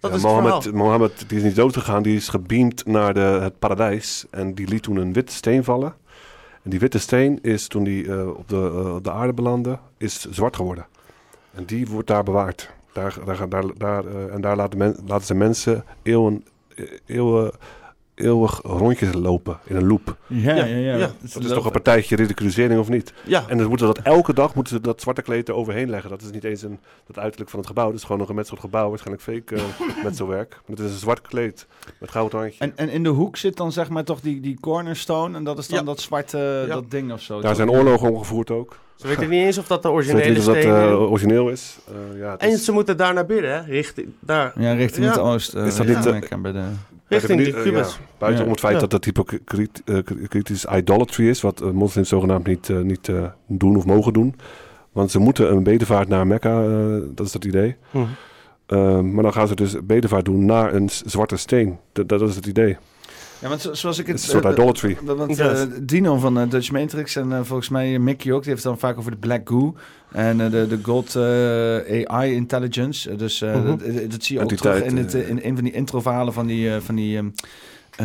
Dat Ja, is het Mohammed. Mohammed die is niet dood gegaan, die is gebeamd naar de, het paradijs. En die liet toen een witte steen vallen. En die witte steen is, toen die eh, op, de, eh, de aarde belandde, is zwart geworden. En die wordt daar bewaard. Daar, daar, daar, daar, eh, en daar laten, men, laten ze mensen eeuwen, eeuwen, eeuwig rondjes lopen in een loop. Ja, ja, Ja, ja. ja. Dat is toch een partijtje ridiculisering of niet? Ja, En dan moeten ze dat elke dag moeten ze dat zwarte kleed er overheen leggen. Dat is niet eens een, het uiterlijk van het gebouw. Dat is gewoon een gemetseld gebouw. Waarschijnlijk fake uh, metselwerk. Maar het is een zwart kleed met goud randje. En, en in de hoek zit dan zeg maar toch die, die cornerstone. En dat is dan Ja. dat zwarte Ja. dat ding of zo. Daar toch? zijn oorlogen omgevoerd ook. ze weten niet eens of dat de Ik weet originele niet of dat steen eh, is. origineel is. Eh, ja, het En is ze moeten daar naar binnen, hè? Richting, daar, Ja, richting Ja. het oosten. Is dat niet, eh, bij de... richting die eh, kubus. ja, buiten Ja. om het feit Ja. dat dat hypocriet eh, kritisch idolatry is. Wat eh, moslims zogenaamd niet, niet eh, doen of mogen doen. Want ze moeten een bedevaart naar Mekka. eh, dat is het idee. Hm. Eh, maar dan gaan ze dus bedevaart doen naar een zwarte steen. Dat, dat is het idee. Ja, want zo- zoals ik het... Het soort eh, idolatry. Want Yes. eh, Dino van eh, Dutch Matrix en volgens mij Mickey ook, die heeft het dan vaak over de Black Goo. En eh, de, de God eh, AI Intelligence. Dus eh, Mhm. dat, dat zie je ook Entiteit, terug in, het, in een van die introverhalen van die, eh, van die ehm, eh,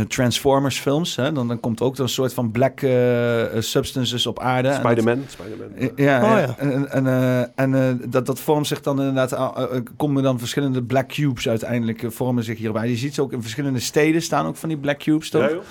Transformers films. Hè? Dan, dan komt ook een soort van black eh, eh, substances op aarde. En dat- Spider-Man. Spider-Man. Eh, Ja, Oh, ja. en, en, eh, en eh, dat, dat vormt zich dan inderdaad, komen dan verschillende black cubes uiteindelijk eh, vormen zich hierbij. Je ziet ze ook in verschillende steden staan ook van die black cubes. Toch? Ja, joh.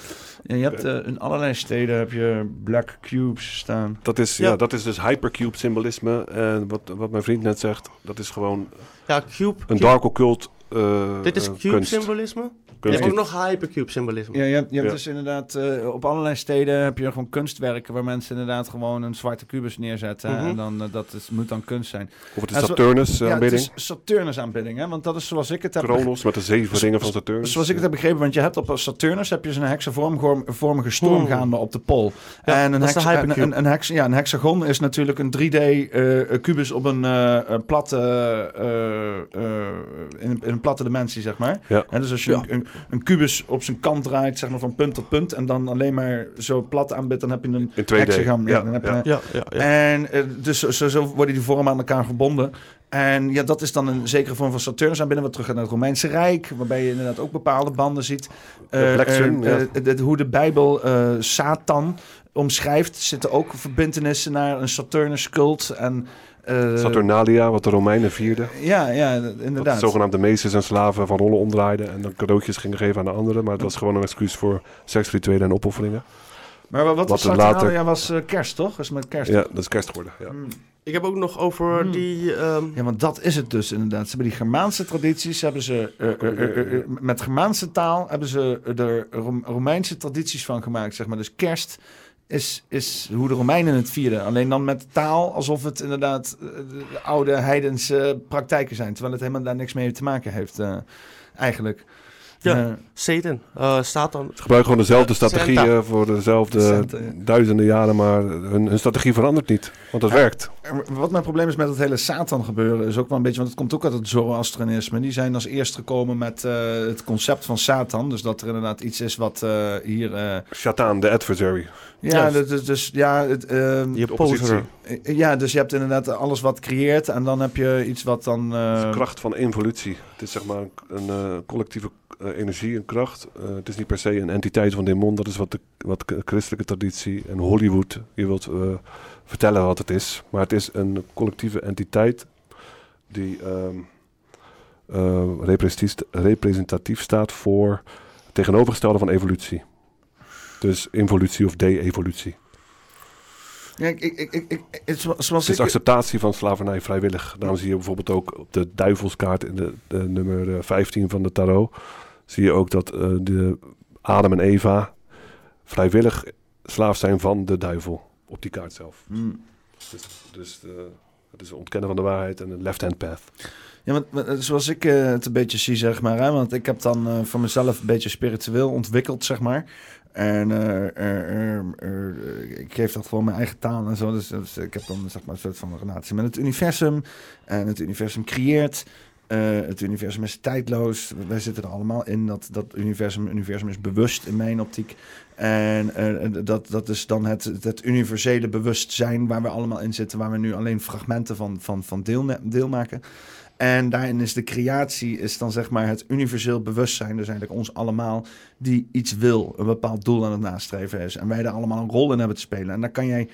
Je hebt eh, in allerlei steden heb je black cubes staan. Dat is, ja. Ja. dat is dus hypercube symbolisme. En wat, wat mijn vriend net zegt, dat is gewoon Ja, cube. een cube- dark occult eh, Dit is eh, cube kunst. symbolisme. Je hebt ook nog hypercube symbolisme. Ja, je hebt, je hebt Ja. dus inderdaad eh, op allerlei steden heb je gewoon kunstwerken waar mensen inderdaad gewoon een zwarte kubus neerzetten. Mhm. En dan, eh, dat is, moet dan kunst zijn. Of het is Ja, zo- Saturnus Ja, het is Saturnus aanbidding, hè? want dat is zoals ik het heb Kronos met de zeven ringen van Saturnus. Zoals ik het heb begrepen, want je hebt op Saturnus heb je zo'n hexavormige storm gaande op de pol. Ja, en een, een, een, ja, een hexagon is natuurlijk een 3D eh, kubus op een, eh, een platte, eh, eh, in, een- in een platte dimensie, zeg maar. Ja. En dus als je Ja. een, een, kubus op zijn kant draait, zeg maar van punt tot punt, en dan alleen maar zo plat aanbidt, dan heb je een In 2D. hexagon. Ja, Ja, dan heb je ja. een- Ja, ja, ja. en eh, dus zo, zo, worden die vormen aan elkaar verbonden. En ja, dat is dan een zekere vorm van Saturnus aanbidding. Wat terug gaat naar het Romeinse Rijk, waarbij je inderdaad ook bepaalde banden ziet. Eh, Sun, eh, eh, de- hoe de Bijbel eh, Satan omschrijft, zitten ook verbindenissen naar een Saturnus-cult. En, Saturnalia, wat de Romeinen vierden. Ja, ja, Dat inderdaad. de zogenaamde meesters en slaven van rollen omdraaiden. En dan cadeautjes gingen geven aan de anderen. Maar het was gewoon een excuus voor seksrituelen en opofferingen. Maar wat, Wat was Saturnalia later- was eh, kerst, toch? Dat is met kerst. Ja, dat is kerst geworden. Ja. Hmm. Ik heb ook nog over Hmm. die... ehm, Ja, want dat is het dus inderdaad. Ze hebben die Germaanse tradities, hebben ze eh, eh, eh, eh, eh, met Germaanse taal hebben ze er Rom- Romeinse tradities van gemaakt, zeg maar. Dus kerst is, is hoe de Romeinen het vierden. Alleen dan met taal, alsof het inderdaad de oude heidense praktijken zijn. Terwijl het helemaal daar niks mee te maken heeft, eh, eigenlijk. Ja. Eh, Satan, eh Satan. Ze gebruiken gewoon dezelfde Santa. strategieën voor dezelfde Santa, ja. duizenden jaren. Maar hun, hun strategie verandert niet. Want dat werkt. Wat mijn probleem is met het hele Satan gebeuren is ook wel een beetje, want het komt ook uit het Zoroastrianisme. Die zijn als eerst gekomen met eh, het concept van Satan. Dus dat er inderdaad iets is wat eh, hier. eh, Satan, de adversary. ja, Yes. dus, dus, ja, het, ehm, Je De oppositie. eh, ja, dus je hebt inderdaad alles wat creëert en dan heb je iets wat dan. Het is eh, de kracht van evolutie. Het is zeg maar een, een eh, collectieve eh, energie, een kracht. Eh, het is niet per se een entiteit van demon. Dat is wat de wat christelijke traditie en Hollywood je wilt eh, vertellen wat het is. Maar het is een collectieve entiteit die ehm, eh, representatief, staat voor het tegenovergestelde van evolutie. Dus involutie of de-evolutie. ja, ik, ik, ik, het, zo- zoals Het is acceptatie van slavernij vrijwillig. Daarom zie je bijvoorbeeld ook op de duivelskaart in de, de nummer eh, 15 van de tarot. Zie je ook dat eh, de Adam en Eva vrijwillig slaaf zijn van de duivel. Op die kaart zelf. Hmm. Dus, dus eh, het is ontkennen van de waarheid en een left-hand path. Ja, want, want, zoals ik eh, het een beetje zie, zeg maar. Hè, want ik heb dan eh, voor mezelf een beetje spiritueel ontwikkeld, zeg maar. En eh, eh, eh, eh, ik geef dat voor mijn eigen taal en zo. Dus, dus ik heb dan zeg maar, een soort van relatie met het universum. En het universum creëert. Eh, het universum is tijdloos. Wij zitten er allemaal in. Dat, dat universum, universum is bewust in mijn optiek. En eh, dat, dat is dan het, het universele bewustzijn waar we allemaal in zitten. Waar we nu alleen fragmenten van, van, van deel, maken. En daarin is de creatie, is dan zeg maar het universeel bewustzijn, dus eigenlijk ons allemaal, die iets wil, een bepaald doel aan het nastreven is. En wij daar allemaal een rol in hebben te spelen. En dan kan jij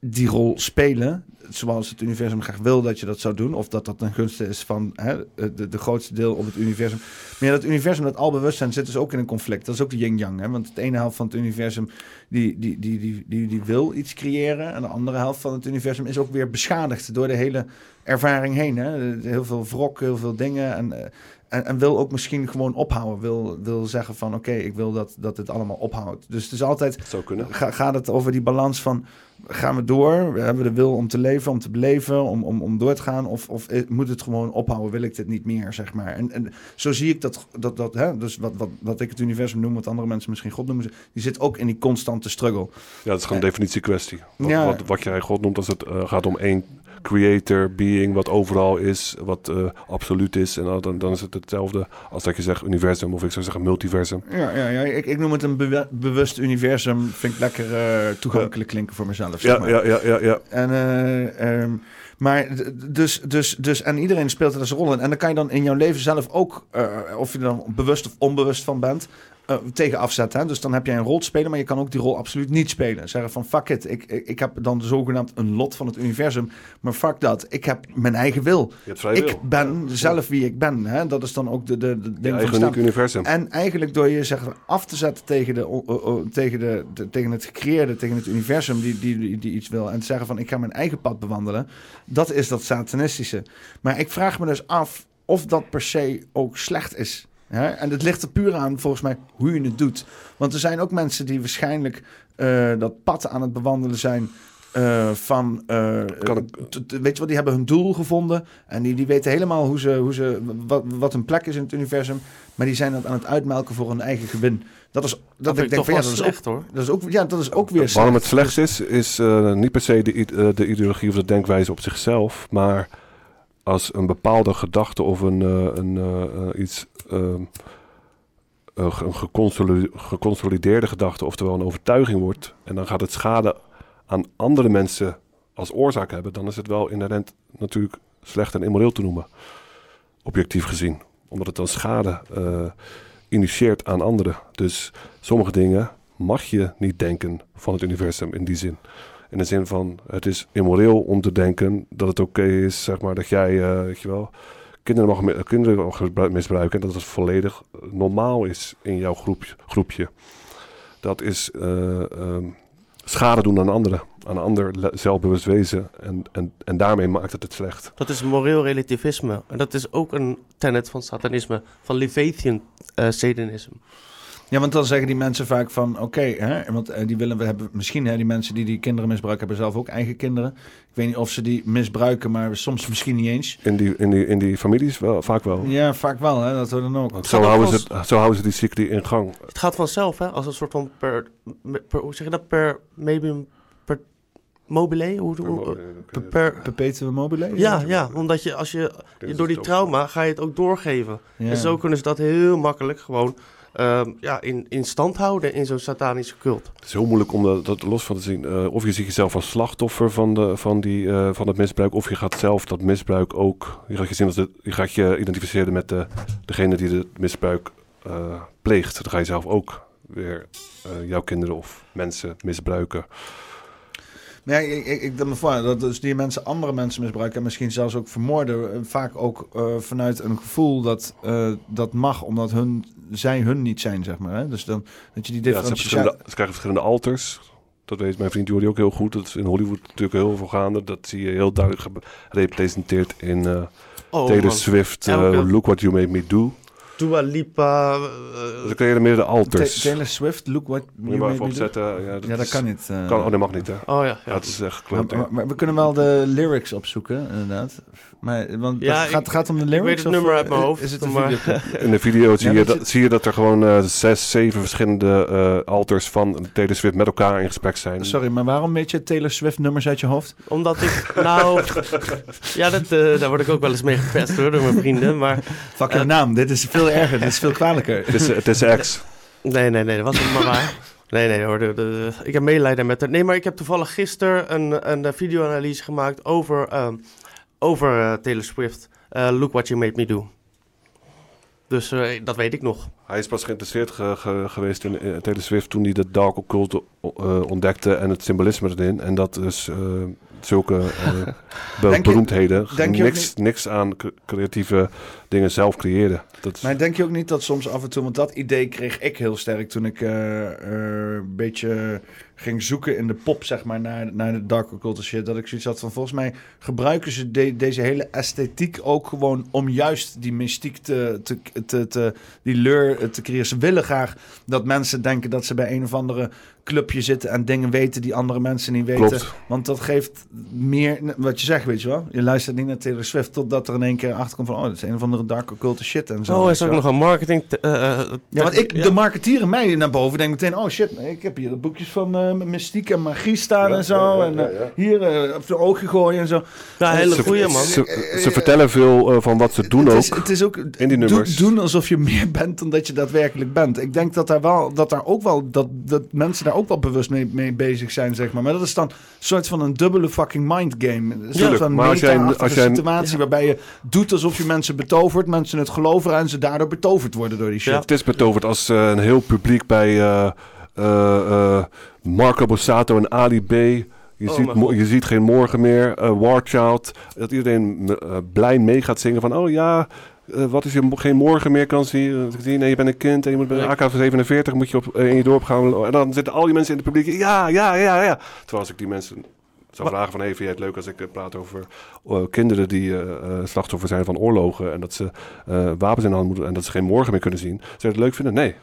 die rol spelen, zoals het universum graag wil dat je dat zou doen, of dat dat ten gunste is van hè, de, de grootste deel op het universum. Maar ja, dat universum, dat al bewustzijn zit dus ook in een conflict. Dat is ook de yin-yang, want de ene helft van het universum die, die, die, die, die, die wil iets creëren, en de andere helft van het universum is ook weer beschadigd door de hele ervaring heen. Hè? Heel veel wrok, heel veel dingen. En, eh, en, en wil ook misschien gewoon ophouden. Wil, wil zeggen van oké, ik wil dat, dat het allemaal ophoudt. Dus het is altijd, zou kunnen. ga, gaat het over die balans van gaan we door? We hebben de wil om te leven, om te beleven, om, om, om door te gaan? Of, of eh, moet het gewoon ophouden? Wil ik dit niet meer, zeg maar? En, en zo zie ik dat, dat, dat hè? dus wat, wat, wat ik het universum noem, wat andere mensen misschien God noemen, die zit ook in die constante struggle. Ja, dat is gewoon een definitiekwestie. Wat, Ja. wat, wat jij God noemt als het eh, gaat om één creator, being, wat overal is, wat uh, absoluut is. En dan, dan is het hetzelfde als dat je zegt universum of ik zou zeggen multiversum. Ja, ja, ja ik, ik noem het een bewust universum. Vind ik lekker uh, toegankelijk klinken voor mezelf. Zeg maar. ja, ja, ja, ja. En, uh, um, maar dus, dus, dus, en iedereen speelt er dus een rol in. En dan kan je dan in jouw leven zelf ook, of je er dan bewust of onbewust van bent, uh, tegen afzetten. Hè? Dus dan heb jij een rol te spelen, maar je kan ook die rol absoluut niet spelen. Zeggen van fuck it, ik, ik, ik heb dan zogenaamd een lot van het universum. Maar fuck dat, ik heb mijn eigen wil. ik wil. ben ja. zelf wie ik ben. Hè? Dat is dan ook de, de, de ding van het universum. En eigenlijk door je zeg, af te zetten tegen, de, uh, uh, tegen, de, de, tegen het gecreëerde, tegen het universum die, die, die, die iets wil. En te zeggen van ik ga mijn eigen pad bewandelen. Dat is dat satanistische. Maar ik vraag me dus af of dat per se ook slecht is. Ja, en het ligt er puur aan, volgens mij, hoe je het doet. Want er zijn ook mensen die waarschijnlijk uh, dat pad aan het bewandelen zijn. Uh, van, uh, weet je wat, die hebben hun doel gevonden. En die, die weten helemaal hoe ze, hoe ze, wat, wat hun plek is in het universum. Maar die zijn dat aan het uitmelken voor hun eigen gewin. Dat is, dat, dat ik denk van ja, dat is slecht ook, hoor. Dat is ook, ja, dat is ook weer Waarom het slecht is, is uh, niet per se de, de ideologie of de denkwijze op zichzelf. Maar als een bepaalde gedachte of een, uh, een uh, iets. Uh, een geconsolideerde, gedachte, oftewel een overtuiging wordt. En dan gaat het schade aan andere mensen als oorzaak hebben. Dan is het wel inherent natuurlijk slecht en immoreel te noemen. Objectief gezien. Omdat het dan schade initieert aan anderen. Dus sommige dingen mag je niet denken van het universum in die zin. In de zin van, het is immoreel om te denken dat het oké is, zeg maar, dat jij, uh, weet je wel, kinderen mag, kinderen misbruiken. En dat het volledig normaal is in jouw groep, groepje. Dat is uh, um, schade doen aan anderen. Aan een ander zelfbewust wezen. En, en, en daarmee maakt het het slecht. Dat is moreel relativisme. En dat is ook een tenet van satanisme. Van Leviathan uh. Ja, want dan zeggen die mensen vaak van oké, okay, want uh, die willen we hebben misschien hè, die mensen die die kinderen misbruiken hebben zelf ook eigen kinderen. Ik weet niet of ze die misbruiken, maar soms misschien niet eens. In die, in die, in die families wel, vaak wel. Ja, vaak wel, hè, dat we dan ook. Zo houden, ze, zo houden ze die cycli in gang. Het gaat vanzelf, hè, als een soort van per, per hoe zeg je dat, per maybe per mobile, hoe, per, mobile, per, per perpetuum mobile? Ja, ja, omdat je als je, je door die trauma ga je het ook doorgeven. Ja. En zo kunnen ze dat heel makkelijk gewoon um, ja, in, in stand houden in zo'n satanische cult. Het is heel moeilijk om dat, los van te zien. Uh, of je ziet jezelf als slachtoffer van, de, van, die, uh, van het misbruik, of je gaat zelf dat misbruik ook. Je gaat je, zien als de, je, gaat je identificeren met de, degene die het misbruik uh, pleegt. Dan ga je zelf ook weer jouw kinderen of mensen misbruiken. Nee, ik, ik, ik me voor dat dus die mensen andere mensen misbruiken en misschien zelfs ook vermoorden. Vaak ook uh, vanuit een gevoel dat uh, dat mag, omdat hun, zij hun niet zijn, zeg maar. Hè? Dus dan dat je die differentiatie... Ja, ze, ze krijgen verschillende alters. Dat weet mijn vriend Jordi ook heel goed. Dat is in Hollywood natuurlijk heel veel gaande. Dat zie je heel duidelijk gerepresenteerd in uh, oh, Taylor. Swift, Look What You Made Me Do. Dua Lipa. Uh, dan creëren meer de alters. Taylor Swift, Look What You Moet je maar opzetten. Ja, dat, ja, dat kan niet. Uh, kan, oh, dat mag niet, hè? Oh ja. ja. dat is echt maar, maar, maar, we kunnen wel de lyrics opzoeken, inderdaad. Maar, want ja, het gaat, gaat om de lyrics? Ik weet het nummer uit mijn hoofd. Is het maar... In de video zie, ja, je dat, zie je dat er gewoon uh, zes, zeven verschillende uh, alters van Taylor Swift met elkaar in gesprek zijn. Sorry, maar waarom weet je Taylor Swift nummers uit je hoofd? Omdat ik, nou... ja, dat, uh, daar word ik ook wel eens mee gepest hoor, door mijn vrienden, maar... Fuck je naam, dit is veel erger, dit is veel kwalijker. Het is, het is X. Nee, nee, nee, dat was niet maar waar. Nee, nee hoor. De, de, ik heb medelijden met haar. Nee, maar ik heb toevallig gisteren een, een video-analyse gemaakt over, um, over uh, Taylor Swift. Uh, Look What You Made Me Do. Dus uh, dat weet ik nog. Hij is pas geïnteresseerd ge ge geweest in, in Taylor Swift toen hij de dark occult ontdekte en het symbolisme erin. En dat is zulke uh, be beroemdheden denk niks, niks aan creatieve dingen zelf creëren. Dat is... Maar denk je ook niet dat soms af en toe, want dat idee kreeg ik heel sterk toen ik uh, uh, een beetje ging zoeken in de pop, zeg maar, naar, naar de dark occult shit. Dat ik zoiets had van, volgens mij gebruiken ze de, deze hele esthetiek ook gewoon om juist die mystiek te, te, te, te die leur te creëren. Ze willen graag dat mensen denken dat ze bij een of andere clubje zitten en dingen weten die andere mensen niet weten. Klopt. Want dat geeft meer, wat je zegt, weet je wel. Je luistert niet naar Taylor Swift totdat er in één keer achterkomt van, oh, dat is een of andere dark occulte shit en zo. Oh, er is ook wel. nog een marketing... eh, eh, Ja, want ik, ja. de marketeer in mij naar boven denk meteen, oh shit, ik heb hier de boekjes van eh, mystiek en magie staan en zo. en hier eh, op de oogje gooien en zo. Ja, hele Ze- goeie, man. Ze, ze vertellen veel van wat ze doen het ook. Is, het is ook in die nummers. doen alsof je meer bent dan dat je daadwerkelijk bent. Ik denk dat daar wel, dat daar ook wel, dat, dat mensen daar ook wel bewust mee, mee bezig zijn, zeg maar. Maar dat is dan een soort van een dubbele fucking mind game. Een soort van maar als jij- meta-achtige als jij- situatie waarbij je doet alsof je mensen betovert, mensen het geloven en ze daardoor betoverd worden door die shit. Het is betoverd als eh, een heel publiek bij eh, eh, eh, Marco Borsato en Ali B. Je, Oh, ziet, je ziet geen morgen meer. eh War Child. Dat iedereen blij mee gaat zingen van... Oh ja, eh, wat is je geen morgen meer kan zien? Nee, je bent een kind en je moet bij de AK-47 moet je op, eh, in je dorp gaan. En dan zitten al die mensen in het publiek... Ja, ja, ja, ja. Terwijl als ik die mensen zou vragen van... Hey, vind jij het leuk als ik eh, praat over kinderen die slachtoffer zijn van oorlogen... en dat ze wapens in de hand moeten en dat ze geen morgen meer kunnen zien. Zou je het leuk vinden? Nee.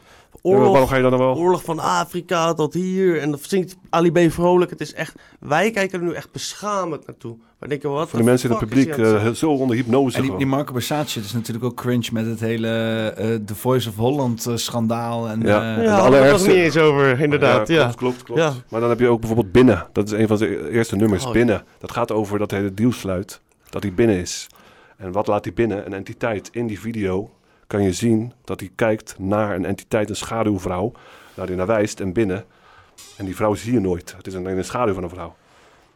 Oorlog, waarom ga je dan nog wel? oorlog van Afrika tot hier. En dat zingt Ali B. vrolijk. Het is echt... Wij kijken er nu echt beschamend naartoe. Wij denken, wat Voor de mensen in het publiek eh, zo onder hypnose En die, die Marco Borsace is natuurlijk ook cringe met het hele eh The Voice of Holland eh, schandaal. En, Ja, eh, de hadden we het allerergste- nog niet eens over, inderdaad, ja. Klopt, klopt, klopt. Ja. Maar dan heb je ook bijvoorbeeld Binnen. Dat is een van zijn eerste nummers, Oh, Binnen. Dat gaat over dat hij de deal sluit, dat hij binnen is. En wat laat hij binnen? Een entiteit. In die video kan je zien dat hij kijkt naar een entiteit, een schaduwvrouw. Waar hij naar wijst en binnen. En die vrouw zie je nooit. Het is alleen een schaduw van een vrouw.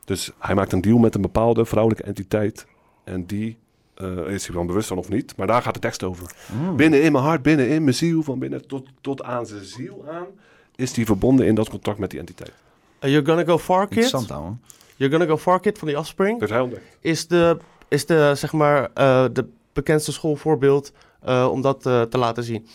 Dus hij maakt een deal met een bepaalde vrouwelijke entiteit. En die eh, is hij van bewust van of niet. Maar daar gaat de tekst over. Mm. Binnen in mijn hart, binnen in mijn ziel, van binnen tot, tot aan zijn ziel aan, is die verbonden in dat contact met die entiteit. Uh, You're Gonna Go Far Kid. Interessant, ouwe. You're Gonna Go Far Kid van die Offspring. Dat heeft hij ontdekt. Is de, is de, zeg maar, eh, de bekendste schoolvoorbeeld eh, om dat eh, te laten zien.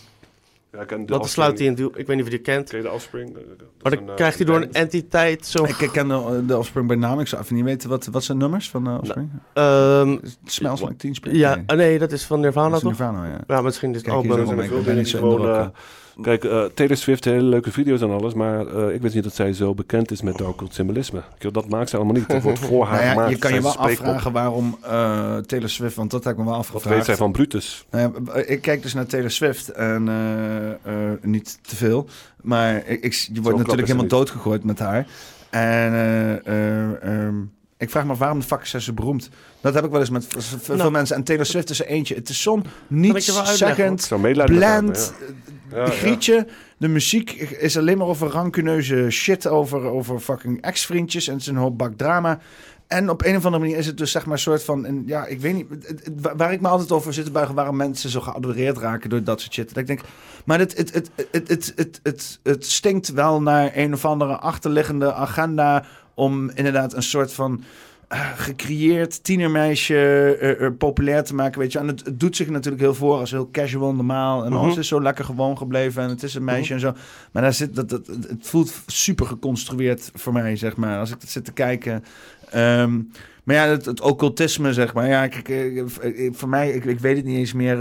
Ja, de dat sluit hij in. duw- Ik weet niet of je die kent. Ken je de Offspring? Dat Maar dan een, eh, krijgt hij door een entiteit zo... Ik ken de, de Offspring bij naam. Ik zou even niet weten wat, wat zijn nummers van de Offspring. Ehm, Smells Like Teen Spirit? Ja, Nee. ah, nee, dat is van Nirvana Dat is toch? Nirvana, ja. Ja, misschien is het album. Ik ben niet zo Kijk, eh, Taylor Swift, hele leuke video's en alles, maar eh, ik weet niet dat zij zo bekend is met dark cult symbolisme. Dat maakt ze allemaal niet. Het wordt voor haar Nou ja, gemaakt. je kan je wel afvragen waarom eh, Taylor Swift, want dat heb ik me wel Wat afgevraagd. weet zij van Brutus? Nou ja, ik kijk dus naar Taylor Swift en eh, eh, niet te veel. Maar ik, ik, je wordt natuurlijk ze helemaal niet. doodgegooid met haar. En eh, eh, ehm, ik vraag me af, waarom de fuck is zij zo beroemd? Dat heb ik wel eens met veel Nou. mensen. En Taylor Swift is er eentje. Het is zo'n haar hebben, bland ja. Grietje. De muziek is alleen maar over rancuneuze shit, over, over fucking ex-vriendjes. En het is een hoop bak drama. En op een of andere manier is het dus zeg maar een soort van... Een, ja, ik weet niet... waar ik me altijd over zit te buigen... waarom mensen zo geadoreerd raken door dat soort shit. Dat ik denk... Maar het, het, het, het, het, het, het, het stinkt wel naar een of andere achterliggende agenda... om inderdaad een soort van... eh, gecreëerd tienermeisje eh, eh, populair te maken, weet je. En het, het doet zich natuurlijk heel voor als heel casual, normaal. En Mhm. alles is zo lekker gewoon gebleven en het is een meisje en zo. Maar daar zit, dat, dat, het voelt super geconstrueerd voor mij, zeg maar. Als ik dat zit te kijken. Ehm, maar ja, het, het occultisme, zeg maar. Ja, eh, voor mij, ik, ik weet het niet eens meer.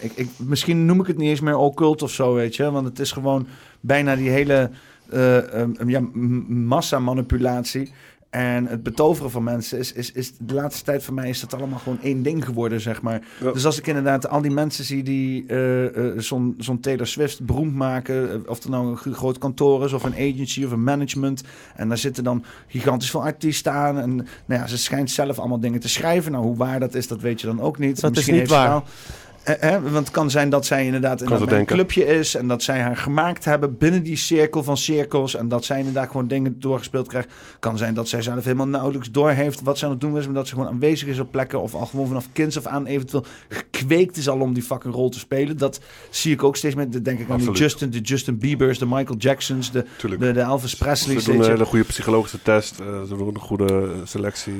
ik, ik, misschien noem ik het niet eens meer occult of zo, weet je. Want het is gewoon bijna die hele eh, ehm, ja, massamanipulatie. En het betoveren van mensen is, is, is de laatste tijd voor mij is dat allemaal gewoon één ding geworden, zeg maar. Ja. Dus als ik inderdaad al die mensen zie die eh, eh, zo'n zo'n Taylor Swift beroemd maken, eh, of het nou een gro- groot kantoor is of een agency of een management, en daar zitten dan gigantisch veel artiesten aan. En nou ja, ze schijnt zelf allemaal dingen te schrijven. Nou, hoe waar dat is, dat weet je dan ook niet. Dat is Misschien niet heeft ze waar. wel- Eh, eh, want het kan zijn dat zij inderdaad in een clubje is en dat zij haar gemaakt hebben binnen die cirkel van cirkels en dat zij inderdaad gewoon dingen doorgespeeld krijgt. Kan zijn dat zij zelf helemaal nauwelijks doorheeft wat ze aan het doen is, maar dat ze gewoon aanwezig is op plekken of al gewoon vanaf kinds af aan eventueel gekweekt is al om die fucking rol te spelen. Dat zie ik ook steeds meer. Dan denk ik aan die. Justin, de Justin Bieber's, de Michael Jacksons, de, Tuurlijk. de, de Elvis Presley's. Ze doen een hele goede psychologische test. eh, ze doen een goede selectie.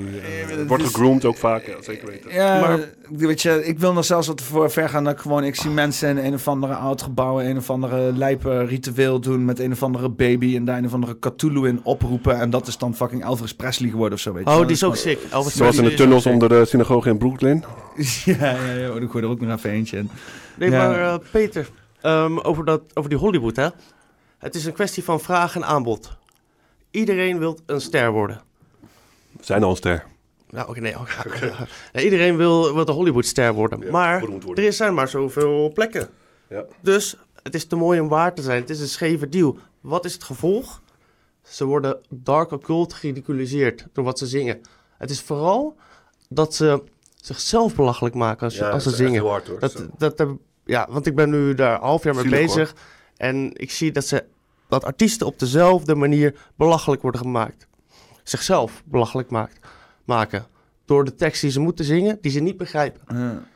wordt gegroomd ook vaak, ja, zeker weten. Ja, maar weet je, ik wil nog zelfs wat voor ver gaan dat ik gewoon, ik zie mensen in een of andere oud gebouw, een of andere lijpe ritueel doen met een of andere baby en daar een of andere Cthulhu in oproepen en dat is dan fucking Elvis Presley geworden of zo, weet je. Oh, die is ook sick. Elvis Zoals in de tunnels onder de synagoge in Brooklyn. ja, ja, ja, oh, ik gooi er ook nog even eentje in. Nee, Ja. maar eh, Peter, ehm, over, dat, over die Hollywood, hè. Het is een kwestie van vraag en aanbod. Iedereen wil een ster worden. We zijn al een ster. Nou, oké, nee, nee, iedereen wil, wil de Hollywoodster worden. maar er zijn maar zoveel plekken. Ja. Dus het is te mooi om waar te zijn. Het is een scheve deal. Wat is het gevolg? Ze worden dark occult geridiculiseerd door wat ze zingen. Het is vooral dat ze zichzelf belachelijk maken als, Ja, als ze zingen. heel hard, hoor. dat, dat, ja, want ik ben nu daar half jaar mee Zielig, bezig. En ik zie dat, ze, dat artiesten op dezelfde manier belachelijk worden gemaakt. Zichzelf belachelijk maakt, maken. Door de tekst die ze moeten zingen, die ze niet begrijpen.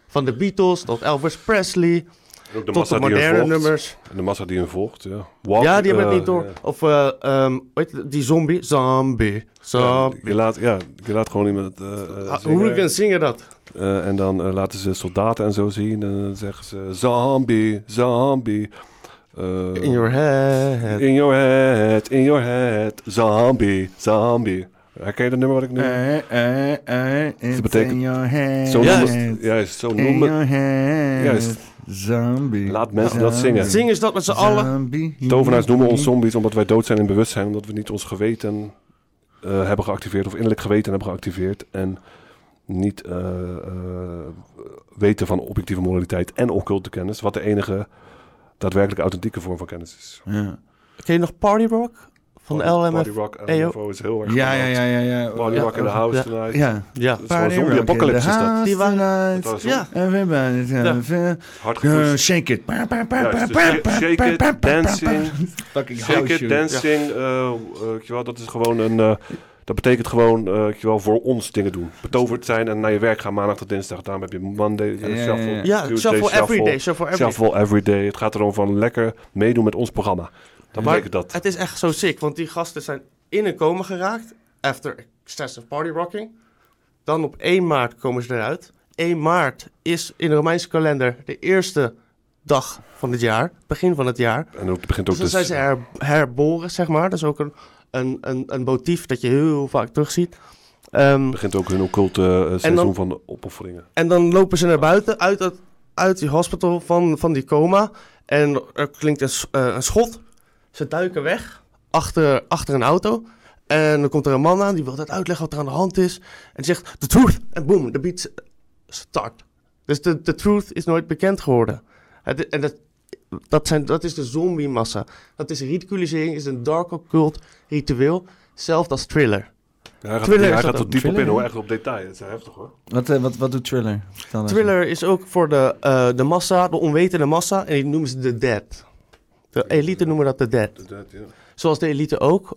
Van de Beatles tot Elvis Presley. En ook de tot de moderne nummers. En de massa die hun volgt, ja. Walk, ja, die hebben het eh, niet door. Of eh, ehm, weet je, die zombie. Zombie. Zombie. Ja, je, laat, ja, je laat gewoon iemand eh eh, Ah, zingen. hooligans zingen dat. Eh, en dan laten ze soldaten en zo zien. En dan zeggen ze zombie, zombie. In your head. In your head, in your head. Zombie, zombie. Herken je dat nummer wat ik nu... Eh, it's dat betekent... in your head. Zo Juist. noemen, juist, zo In noemen... Juist. Zombie. Laat mensen dat zingen. Zing eens dat met z'n allen. Zombie. Tovenaars noemen ons zombies omdat wij dood zijn in bewustzijn. Omdat we niet ons geweten eh, hebben geactiveerd. Of innerlijk geweten hebben geactiveerd. En niet eh, eh, weten van objectieve moraliteit en occulte kennis. Wat de enige daadwerkelijk authentieke vorm van kennis is. Ja. Ken je nog Party Rock? Van de Party- LMF? Party Rock? LMFO is heel erg Ja, ja, ja, ja, ja. Party Ja, Rock in the House ja. tonight. Ja. Ja. Dat is gewoon zombie apocalypse is dat. Die waren- Ja. Everybody's Ja. Hard Uh, shake it. Shake- shake it, dancing. Fucking Shake it, dancing. eh, eh, dat is gewoon een... eh, dat betekent gewoon, eh, weet je wel, voor ons dingen doen. Betoverd zijn en naar je werk gaan maandag tot dinsdag. Daarom heb je Monday, eh, Ja, ja, ja. shuffle, Ja, Tuesday, shuffle every day, shuffle every day. shuffle every day. Het gaat erom van lekker meedoen met ons programma. Dat Maar betekent dat. het is echt zo sick, want die gasten zijn in een coma geraakt. After excessive party rocking. Dan op 1 maart komen ze eruit. 1 maart is in de Romeinse kalender de eerste dag van het jaar. Begin van het jaar. En het begint ook Dus dan dus... zijn ze her, herboren, zeg maar. Dat is ook een, een, een, een motief dat je heel vaak terugziet. Ehm, begint ook hun occulte eh, seizoen dan- van opofferingen. en dan lopen ze naar buiten, uit, het, uit die hospital van, van die coma. En er klinkt een, eh, een schot. Ze duiken weg achter, achter een auto. En dan komt er een man aan, die wil dat uitleggen wat er aan de hand is. En die zegt, the truth. En boom, de beat start. Dus de, de truth is nooit bekend geworden. Het, en dat, dat, zijn, dat is de zombie-massa. Dat is ridiculisering, is een dark occult ritueel. Zelfs als thriller. Ja, hij gaat, Thriller hij gaat dat er diep op in hoor, echt op detail. Het is heftig hoor. Wat, eh, wat, wat doet Thriller? Thriller is ook voor de, eh, de massa, de onwetende massa. En die noemen ze de dead. De elite noemen dat de dead. Ja. Zoals de elite ook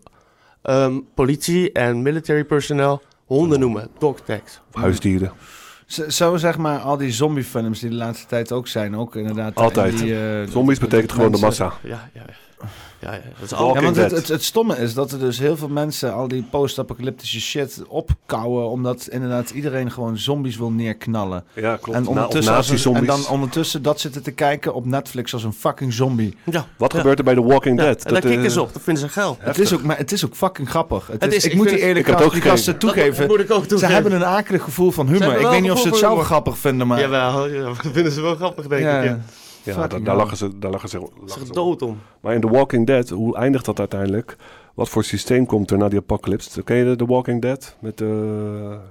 ehm, politie en military personnel honden noemen. Dog tags. Huisdieren. Zo zeg maar al die zombiefilms die de laatste tijd ook zijn, ook inderdaad. Altijd. Die, eh, Zombies betekent gewoon de massa. Ja, ja, ja. Ja, ja, dat is Walking al. Ja, want het, Dead. het, het stomme is dat er dus heel veel mensen al die post-apocalyptische shit opkouwen, omdat inderdaad iedereen gewoon zombies wil neerknallen. Ja, klopt. En ondertussen, of als een- en dan ondertussen dat zitten te kijken op Netflix als een fucking zombie. Ja, Wat ja. gebeurt er bij The Walking Ja, Dead? en daar Dat, kikken eh, ze op, dat vinden ze geil. Het is, ook, maar het is ook fucking grappig. Het Het is, is- ik, ik moet die eerlijk ik die ook gasten toegeven. Dat moet ik ook Ze toegeven. hebben een akelig gevoel van humor. Ik weet niet of ze het humor. grappig vinden, maar... Jawel, ja, dat vinden ze wel grappig, denk Ja. ik. Ja. Daar, lachen ze, daar lachen ze, lachen Ze ze is om. dood om. Maar in The Walking Dead, hoe eindigt dat uiteindelijk? Wat voor systeem komt er na die apocalypse? Ken je de The Walking Dead met eh,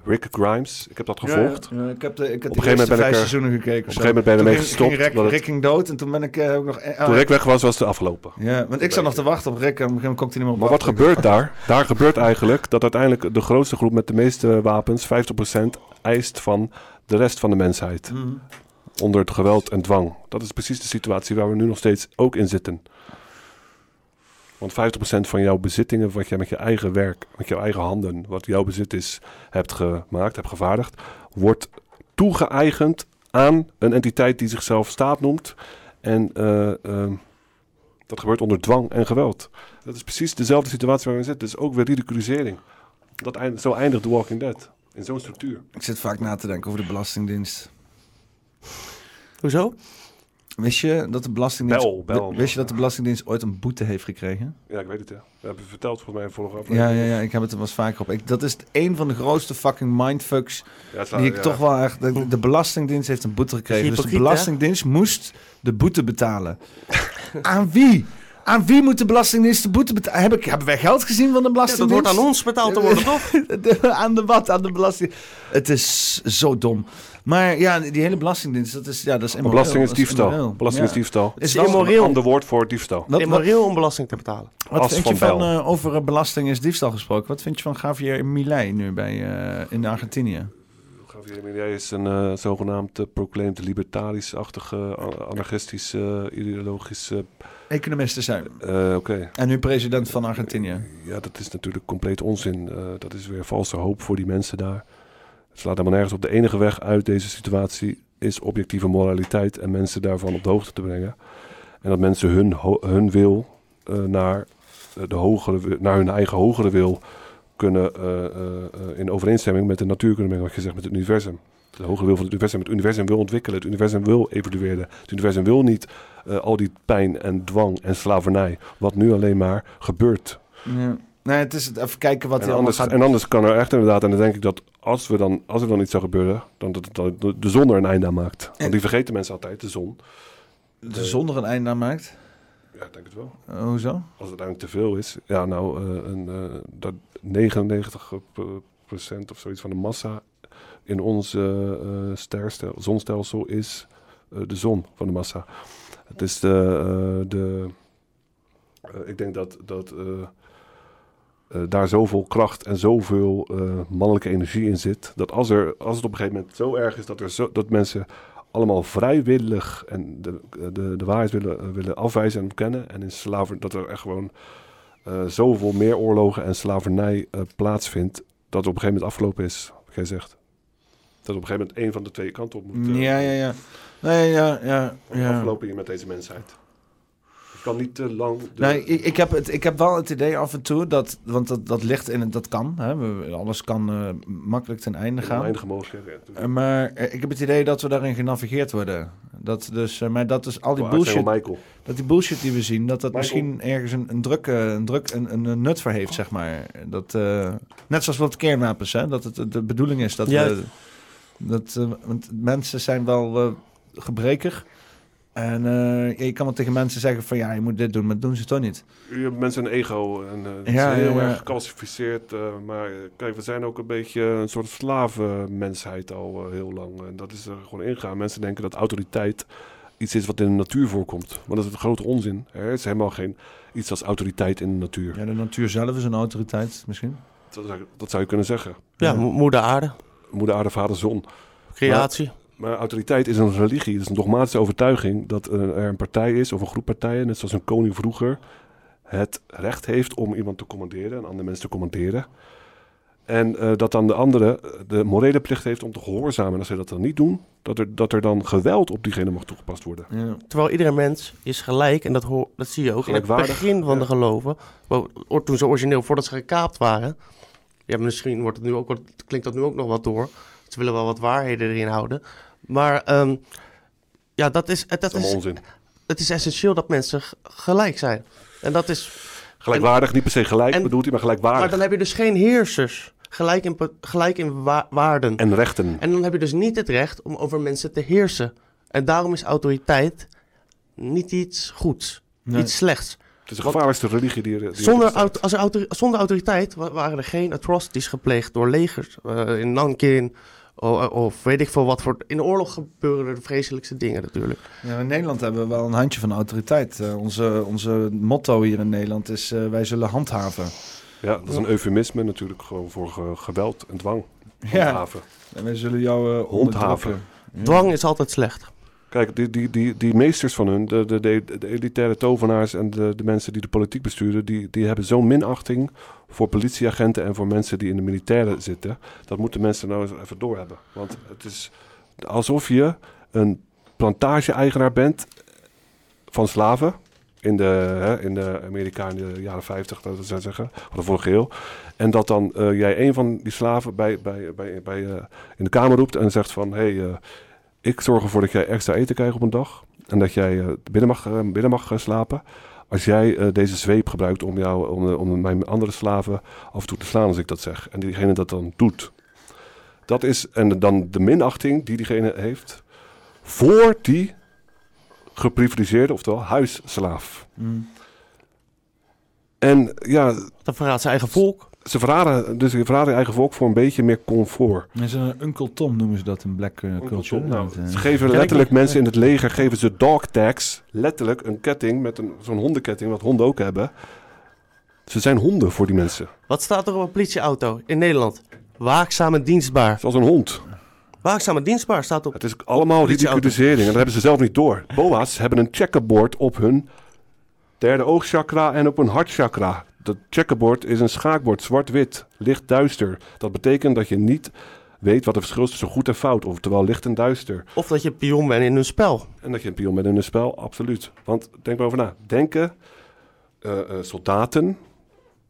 Rick Grimes? Ik heb dat gevolgd. Ja, ja. ik heb de, ik heb Op de een gegeven moment ben vijf ik er- seizoenen gekeken. op een gegeven moment ben je ermee gestopt, ging Rick, het- Rick ging dood en toen ben ik eh, ook nog... eh, Toen Rick weg was, was het afgelopen. Ja, want ik zat nog te wachten op Rick en op een gegeven moment kon ik hij niet meer op Maar wat gebeurt daar? Daar gebeurt eigenlijk dat uiteindelijk de grootste groep met de meeste wapens, 50%, eist van de rest van de mensheid. Mhm. Onder het geweld en dwang. Dat is precies de situatie waar we nu nog steeds ook in zitten. Want 50% van jouw bezittingen, wat jij met je eigen werk, met jouw eigen handen, wat jouw bezit is, hebt gemaakt, hebt gevaardigd, wordt toegeëigend aan een entiteit die zichzelf staat noemt. En eh, eh, dat gebeurt onder dwang en geweld. Dat is precies dezelfde situatie waar we in zitten. Dus ook weer ridiculisering. Dat eind, zo eindigt The Walking Dead. In zo'n structuur. Ik zit vaak na te denken over de Belastingdienst. Hoezo? Wist je dat de Belastingdienst, Bel, wist je dat de Belastingdienst ooit een boete heeft gekregen? Ja, ik weet het, ja. Dat heb je verteld volgens mij in vorige Ja, aflevering. ja, ja, ik heb het er wel eens vaker op. Ik, dat is een van de grootste fucking mindfucks Ja, die ik ja. toch wel echt... De, de Belastingdienst heeft een boete gekregen. Dus de hè? Belastingdienst moest de boete betalen. Aan wie? Aan wie moet de Belastingdienst de boete betalen? Heb ik, hebben wij geld gezien van de Ja, dat Belastingdienst? wordt aan ons betaald te worden, toch? De- aan de wat? Aan de belasting. Het is zo dom. Maar ja, die hele belastingdienst, dat is, ja, dat is immoreel. Belasting is diefstal. immoreel. Belasting is diefstal. Het is immoreel. Een ander woord voor diefstal. Wat, wat, Immoreel om belasting te betalen. wat As vind je van eh, over eh, belasting is diefstal gesproken? Wat vind je van Javier Milei nu bij, eh, in Argentinië? Javier Milei is een eh, zogenaamd uh, proclaimed libertarisch-achtige, uh, anarchistisch, uh, ideologisch... Uh, Economisten zijn. Uh, Oké. En nu president van Argentinië. Ja, dat is natuurlijk compleet onzin. Uh, dat is weer valse hoop voor die mensen daar. Het slaat helemaal nergens op. De enige weg uit deze situatie is objectieve moraliteit en mensen daarvan op de hoogte te brengen. En dat mensen hun, hun wil uh, naar, de hogere, naar hun eigen hogere wil kunnen uh, in overeenstemming met de natuur kunnen brengen, wat je zegt met het universum. De hogere wil van het universum. Het universum wil ontwikkelen, het universum wil evolueren. Het universum wil niet al die pijn en dwang en slavernij, wat nu alleen maar gebeurt. Ja. Nee, het is even kijken wat en hij anders, gaat... En anders kan er echt inderdaad, en dan denk ik dat als, we dan, als er dan iets zou gebeuren, dan dat, dat de zon er een einde aan maakt. Want die vergeten mensen altijd, de zon. De zon er een einde aan maakt? Ja, ik denk het wel. Uh, hoezo? Als het uiteindelijk te veel is. Ja, nou, uh, een, uh, dat 99 procent of zoiets van de massa in ons sterstelsel, zonstelsel is de zon van de massa. Het is de, de ik denk dat, dat uh, daar zoveel kracht en zoveel uh, mannelijke energie in zit. Dat als, er, als het op een gegeven moment zo erg is dat, er zo, dat mensen allemaal vrijwillig en de, de, de waarheid willen, willen afwijzen en ontkennen. En in slaver, dat er echt gewoon uh, zoveel meer oorlogen en slavernij plaatsvindt. Dat het op een gegeven moment afgelopen is, wat jij zegt. Dat op een gegeven moment één van de twee kanten op moet. ja, ja, ja. Nee, ja, ja, ja. Afgelopen hier met deze mensheid kan niet te lang. De... Nee, ik, ik, heb het, ik heb wel het idee af en toe dat, want dat, dat ligt in het, dat kan. Hè, we, alles kan uh, makkelijk ten einde gaan. Uh, maar uh, ik heb het idee dat we daarin genavigeerd worden. Dat dus, maar dat is al die bullshit. Dat die bullshit die we zien, dat dat Michael. misschien ergens een, een druk, een, druk een, een, nut voor heeft, zeg maar. Dat, eh, net zoals wat kernwapens, hè, dat het de bedoeling is dat ja. we, dat, want mensen zijn wel gebreker. En uh, je kan wel tegen mensen zeggen van ja, je moet dit doen, maar dat doen ze toch niet. Je hebt mensen een ego en uh, het ja, is heel ja, erg gecalcificeerd. Uh, maar kijk, we zijn ook een beetje een soort slavenmensheid al heel lang. En dat is er gewoon ingaan. Mensen denken dat autoriteit iets is wat in de natuur voorkomt. Maar dat is een grote onzin. Er is helemaal geen iets als autoriteit in de natuur. Ja, de natuur zelf is een autoriteit misschien. Dat, zou, dat zou je kunnen zeggen. Ja, moeder aarde. Moeder aarde, vader zon. Creatie. Maar, maar autoriteit is een religie, het is een dogmatische overtuiging dat er een partij is of een groep partijen, net zoals een koning vroeger, het recht heeft om iemand te commanderen, een ander mens te commanderen. En uh, dat dan de andere de morele plicht heeft om te gehoorzamen. En als ze dat dan niet doen, dat er, dat er dan geweld op diegene mag toegepast worden. Ja. Terwijl iedere mens is gelijk, en dat, hoor, dat zie je ook in het begin van ja. de geloven. Toen ze origineel, voordat ze gekaapt waren. Ja, misschien wordt het nu ook, klinkt dat nu ook nog wat door. Ze willen wel wat waarheden erin houden. Maar um, ja, dat is... Dat, dat is onzin. Het is essentieel dat mensen gelijk zijn. En dat is... Gelijkwaardig, en, niet per se gelijk en, bedoelt hij, maar gelijkwaardig. Maar dan heb je dus geen heersers. Gelijk in, gelijk in wa waarden. En rechten. En dan heb je dus niet het recht om over mensen te heersen. En daarom is autoriteit niet iets goeds. Nee. Iets slechts. Het is de gevaarlijkste religie die er die zonder, auto, als er autor, zonder autoriteit waren er geen atrocities gepleegd door legers. Uh, in Nankin, of, of, weet ik veel wat voor. In de oorlog gebeuren er de vreselijkste dingen natuurlijk. Ja, in Nederland hebben we wel een handje van autoriteit. Uh, onze, onze motto hier in Nederland is: uh, wij zullen handhaven. Ja, dat is een eufemisme natuurlijk gewoon voor ge geweld en dwang. Handhaven. Ja, en wij zullen jou uh, Handhaven. Dwang is altijd slecht. Kijk, die, die, die, die meesters van hun, de, de, de, elitaire tovenaars en de, de mensen die de politiek besturen, die, die hebben zo'n minachting voor politieagenten en voor mensen die in de militaire zitten. Dat moeten mensen nou eens even doorhebben. Want het is alsof je een plantage-eigenaar bent van slaven. In de, hè, in de jaren 50, dat ik zeggen, van de vorige eeuw. En dat dan uh, jij een van die slaven bij, bij, bij, bij, uh, in de kamer roept en zegt van... Hey, uh, ik zorg ervoor dat jij extra eten krijgt op een dag. En dat jij binnen mag, binnen mag slapen. Als jij deze zweep gebruikt om, jou, om, om mijn andere slaven af en toe te slaan als ik dat zeg. En diegene dat dan doet. Dat is, en dan de minachting die diegene heeft voor die geprivilegeerde, oftewel huisslaaf. Mm. En ja... Dat verraadt zijn eigen volk. Ze verraden, dus ze verraden eigen volk voor een beetje meer comfort. En zo'n Uncle Tom noemen ze dat in black uh, culture. Nou, Dat, eh, ze geven letterlijk mensen in het leger geven ze dog tags. Letterlijk een ketting met een, zo'n hondenketting, wat honden ook hebben. Ze zijn honden voor die mensen. Wat staat er op een politieauto in Nederland? Waakzaam en dienstbaar. Zoals een hond. Waakzaam en dienstbaar staat op. Het is allemaal ridiculisering en dat hebben ze zelf niet door. Boa's hebben een checkerboard op hun derde oogchakra en op hun hartchakra. Dat checkerboard is een schaakbord, zwart-wit, licht duister. Dat betekent dat je niet weet wat het verschil is tussen goed en fout, oftewel licht en duister. Of dat je een pion bent in een spel. En dat je een pion bent in een spel, absoluut. Want denk maar over na. Denken uh, uh, soldaten,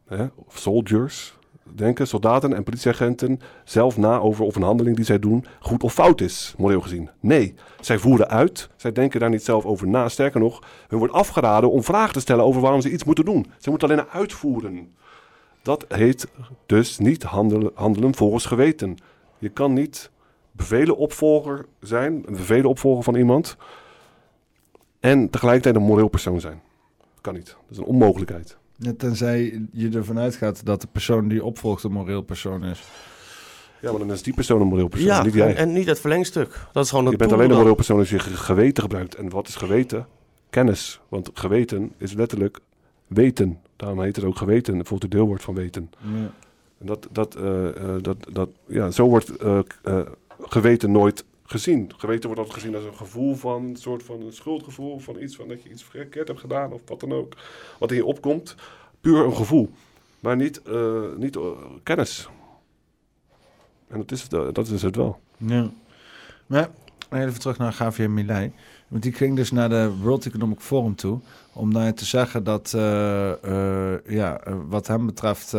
hè, of soldiers, denken soldaten en politieagenten zelf na over of een handeling die zij doen goed of fout is, moreel gezien. Nee, zij voeren uit, zij denken daar niet zelf over na. Sterker nog, hun wordt afgeraden om vragen te stellen over waarom ze iets moeten doen. Ze moeten alleen uitvoeren. Dat heet dus niet handelen, handelen volgens geweten. Je kan niet bevelen opvolger zijn, een bevelen opvolger van iemand en tegelijkertijd een moreel persoon zijn. Dat kan niet. Dat is een onmogelijkheid. Tenzij je ervan uitgaat dat de persoon die opvolgt een moreel persoon is. Ja, maar dan is die persoon een moreel persoon, Ja, niet jij. en, en niet het verlengstuk. Dat is gewoon een je bent alleen een moreel persoon als je ge- geweten gebruikt. En wat is geweten? Kennis. Want geweten is letterlijk weten. Daarom heet het ook geweten. Het voelt het deelwoord van weten. Ja. En dat, dat, eh, eh, dat, dat, ja, zo wordt eh, eh, geweten nooit gezien. Geweten wordt altijd gezien als een gevoel van, een soort van een schuldgevoel van iets van dat je iets verkeerd hebt gedaan of wat dan ook. Wat in je opkomt, puur een gevoel. Maar niet, eh, niet eh, kennis. En dat is, het, dat is het wel. Ja. Maar even terug naar Javier Milei. Want die ging dus naar de World Economic Forum toe. Om daar te zeggen dat, eh, ja, wat hem betreft,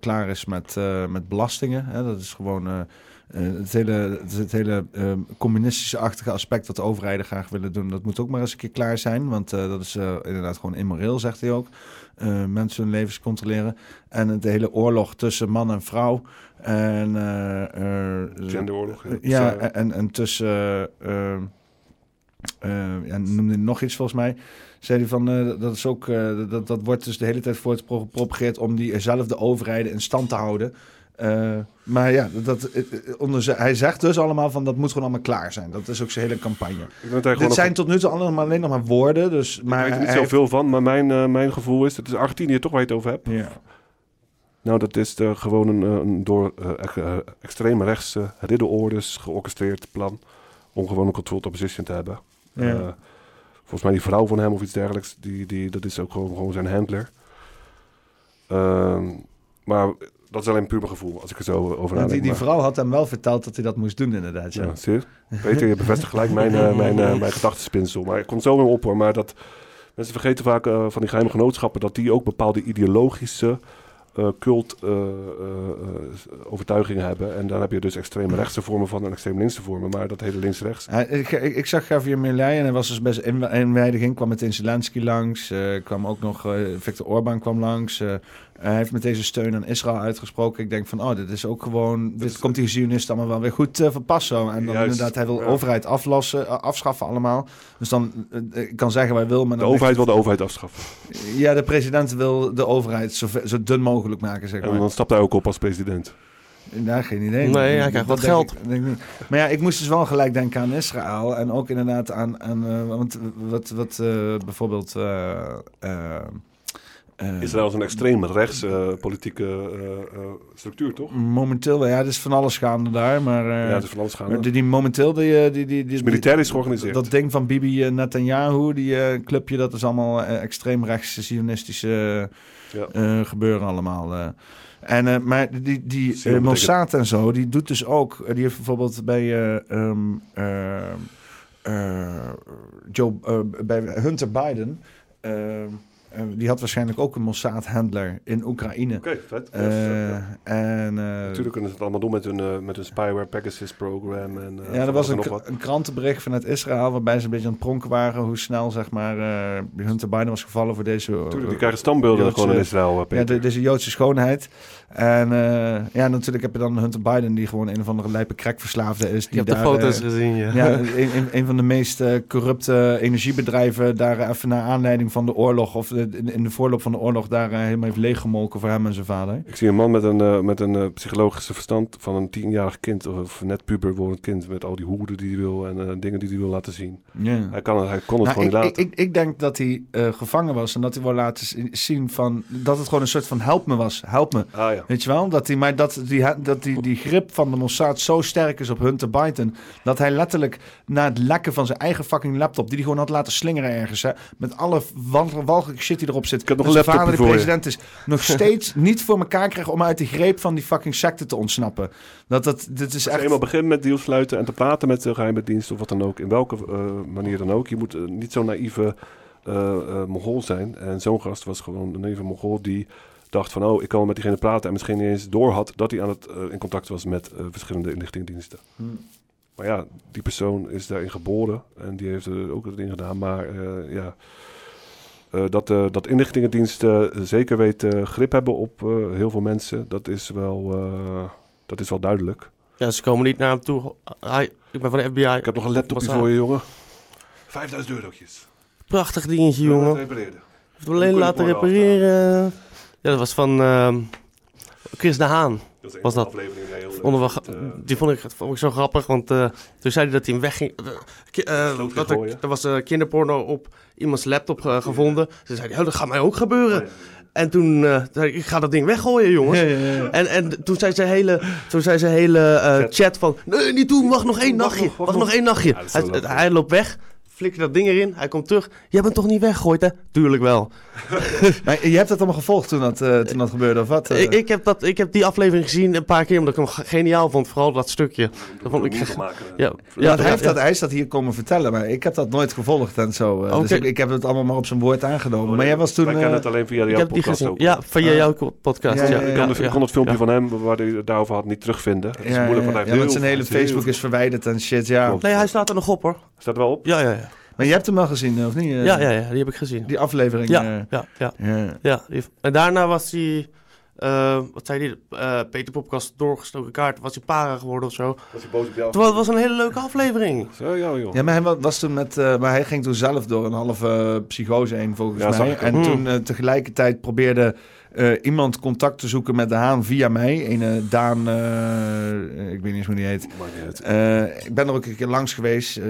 klaar is met, met belastingen. Hè? Dat is gewoon het hele, het, hele eh, communistische-achtige aspect wat de overheden graag willen doen. Dat moet ook maar eens een keer klaar zijn. Want eh, dat is eh, inderdaad gewoon immoreel, zegt hij ook. Eh, mensen hun levens controleren. En het hele oorlog tussen man en vrouw. En, eh, eh, Genderoorlog, ja. Eh, en, en tussen... eh, eh, ja, noemde hij nog iets volgens mij. Zei hij van, eh, dat is ook... eh, dat, dat wordt dus de hele tijd voor het gepropageerd... om diezelfde overheden in stand te houden. Eh, maar ja, dat, eh, eh, onder, hij zegt dus allemaal van... dat moet gewoon allemaal klaar zijn. Dat is ook zijn hele campagne. Dit nog- zijn tot nu toe allemaal alleen nog maar woorden. Dus, maar ik weet er niet heeft- zoveel van, maar mijn, mijn gevoel is... Het is Argentinië toch waar je het over hebt? Ja. Nou, dat is eh, gewoon een, een door eh, ex- eh, extreme rechtse ridderordes georchestreerd plan... om gewoon een controlled opposition te hebben. Ja. Volgens mij die vrouw van hem of iets dergelijks, die, die, dat is ook gewoon, gewoon zijn handler. Ehm, maar dat is alleen puur mijn gevoel, als ik er zo over nadenk. die, vrouw had hem wel verteld dat hij dat moest doen inderdaad. Ja. Ja? Peter, je bevestigt gelijk mijn, eh, mijn, eh, mijn gedachtenspinsel. Maar ik kom zo weer op hoor. Maar dat, mensen vergeten vaak eh, van die geheime genootschappen... dat die ook bepaalde ideologische cult overtuigingen hebben. En dan heb je dus extreme rechtse vormen van en extreem linkse vormen. Maar dat hele links-rechts... Ik, ik, ik zag Javier Milei en hij was dus best in inwijding. Kwam meteen Zelensky langs. kwam ook nog Viktor Orban kwam langs. Eh, hij heeft met deze steun aan Israël uitgesproken. Ik denk van, oh, dit is ook gewoon... Dit komt die Zionisten allemaal wel weer goed eh van pas zo. En dan Juist, inderdaad, hij wil ja. overheid aflossen, eh, afschaffen allemaal. Dus dan, eh, ik kan zeggen wat hij wil, maar De overheid wil de overheid afschaffen. Ja, de president wil de overheid zo, zo dun mogelijk maken, zeg En maar. dan stapt hij ook op als president. Ja, geen idee. Nee, hij krijgt wat geld. ik- denk ik niet. Maar ja, ik moest dus wel gelijk denken aan Israël. En ook inderdaad aan... aan eh, want wat, wat eh, bijvoorbeeld... eh, eh, eh, Israël is een extreem rechts eh, politieke eh, eh, structuur, toch? Momenteel, ja, er is van alles gaande daar. Maar, eh, Ja, het is van alles gaande. maar Die, die momenteel, die, eh, die, die, die, is militair is georganiseerd. Dat ding van Bibi eh, Netanyahu, die eh, clubje, dat is allemaal eh, extreem rechtse, sionistische eh, gebeuren allemaal. eh. En, eh, maar die, die eh, Mossad en zo, die doet dus ook, eh, die heeft bijvoorbeeld bij eh, ehm, eh, eh, Joe, eh, bij Hunter Biden, eh, die had waarschijnlijk ook een Mossad-handler in Oekraïne. Oké, vet. Eh, en, eh, Natuurlijk kunnen ze het allemaal doen met hun, met hun spyware Pegasus program. En, ja, er was een, een krantenbericht vanuit Israël waarbij ze een beetje aan het pronken waren hoe snel zeg maar eh, Hunter Biden was gevallen voor deze. Tuurlijk, die krijgen standbeelden gewoon in Israël, ja, de- deze Joodse schoonheid. En eh, ja, natuurlijk heb je dan Hunter Biden die gewoon een of andere lijpe crackverslaafde is. Die heb de daar, foto's eh, gezien, ja. Ja, een, een, een van de meest corrupte energiebedrijven daar even naar aanleiding van de oorlog of de- in, in de voorloop van de oorlog daar eh, helemaal heeft leeggemolken voor hem en zijn vader. Ik zie een man met een, eh, met een eh, psychologische verstand van een tienjarig kind of, of net puber wordend kind met al die hoeren die hij wil en dingen die hij wil laten zien. Ja. Hij, kan, het- hij kon het Nou, gewoon ik, niet ik, laten. ik, ik denk dat hij eh, gevangen was en dat hij wil laten zi- zien van dat het gewoon een soort van help me was. Help me. Ah, ja. Weet je wel? Dat hij, maar dat, die, dat die, die grip van de Mossad zo sterk is op Hunter Biden. Dat hij letterlijk na het lekken van zijn eigen fucking laptop, die hij gewoon had laten slingeren ergens. Hè, met alle wal- walgelijke die erop zit. Ik heb nog een vader, de president, is nog steeds niet voor elkaar kreeg om uit de greep van die fucking secte te ontsnappen. Dat, dat, dit is Als je echt. eenmaal begint met deals sluiten en te praten met de geheime dienst of wat dan ook, in welke eh, manier dan ook. Je moet eh, niet zo'n naïeve Mongool zijn. En zo'n gast was gewoon een naïeve Mongool die dacht van, oh, ik kan met diegene praten. En misschien niet eens door had dat hij aan het, in contact was met verschillende inlichtingendiensten. Hmm. Maar ja, die persoon is daarin geboren en die heeft er ook het in gedaan. Maar ja, eh, dat, eh, dat inlichtingendiensten zeker weten grip hebben op eh, heel veel mensen, dat is wel, eh, dat is wel duidelijk. Ja, ze komen niet naar hem toe. Hi, ik ben van de FBI. Ik heb nog een laptopje voor je, jongen. 5000 eurotjes. Prachtig dingetje, jongen. Hem alleen laten repareren. Ja, dat was van Chris de Haan. Was dat. die eh, die vond ik, vond ik zo grappig, want eh, toen zei hij dat hij hem wegging. eh, ki- eh, dat er, er was eh, kinderporno op iemands laptop gevonden. Ze zei hij, oh, dat gaat mij ook gebeuren. En toen eh, zei ik, ik ga dat ding weggooien, jongens. Ja, ja, ja. En, en toen zei zijn hele, toen zei zijn hele eh, chat. van, nee, niet doen, wacht nog één nachtje. Wacht, nog één nachtje. hij loopt weg, flikkert dat ding erin, hij komt terug. Jij bent toch niet weggegooid, hè? Tuurlijk wel. Maar je hebt het allemaal gevolgd toen dat, eh, toen dat gebeurde, of wat? Eh, Ik, ik, heb dat, ik heb die aflevering gezien een paar keer, omdat ik hem ge- geniaal vond. Vooral dat stukje. Dat vond ik... Ja, Ja, ja, hij, heeft dat, hij is dat hier komen vertellen, maar ik heb dat nooit gevolgd en zo. eh, Oké. Dus ik, ik heb het allemaal maar op zijn woord aangenomen. maar jij was toen... Kennen eh, het alleen via Ik jouw heb die podcast gezien. ook. Ja, via Ah. jouw podcast. Ja, Ja, ja, Ik kon, ik kon het filmpje ja. van hem waar hij het daarover had niet terugvinden. Het is ja, moeilijk, want hij ja, heeft zijn hele Facebook is verwijderd en shit, ja. Nee, hij staat er nog op hoor. Staat wel op? Ja, ja, ja. Maar je hebt hem wel gezien, of niet? eh, Ja, ja, ja, die heb ik gezien. Die aflevering. Ja, eh, ja, ja. ja. ja die- en daarna was hij, eh, wat zei hij, eh, Peter Popkast doorgestoken kaart, was hij para geworden of zo. Was hij boos op jou? Terwijl het was een hele leuke aflevering. Zo, ja, joh. Ja, maar hij wa- was toen met, eh, maar hij ging toen zelf door een halve eh, psychose heen volgens Ja, mij. En Hmm. toen eh, tegelijkertijd probeerde eh, iemand contact te zoeken met de Haan via mij. Een eh, Daan, eh, ik weet niet eens hoe die heet. Eh, ik ben er ook een keer langs geweest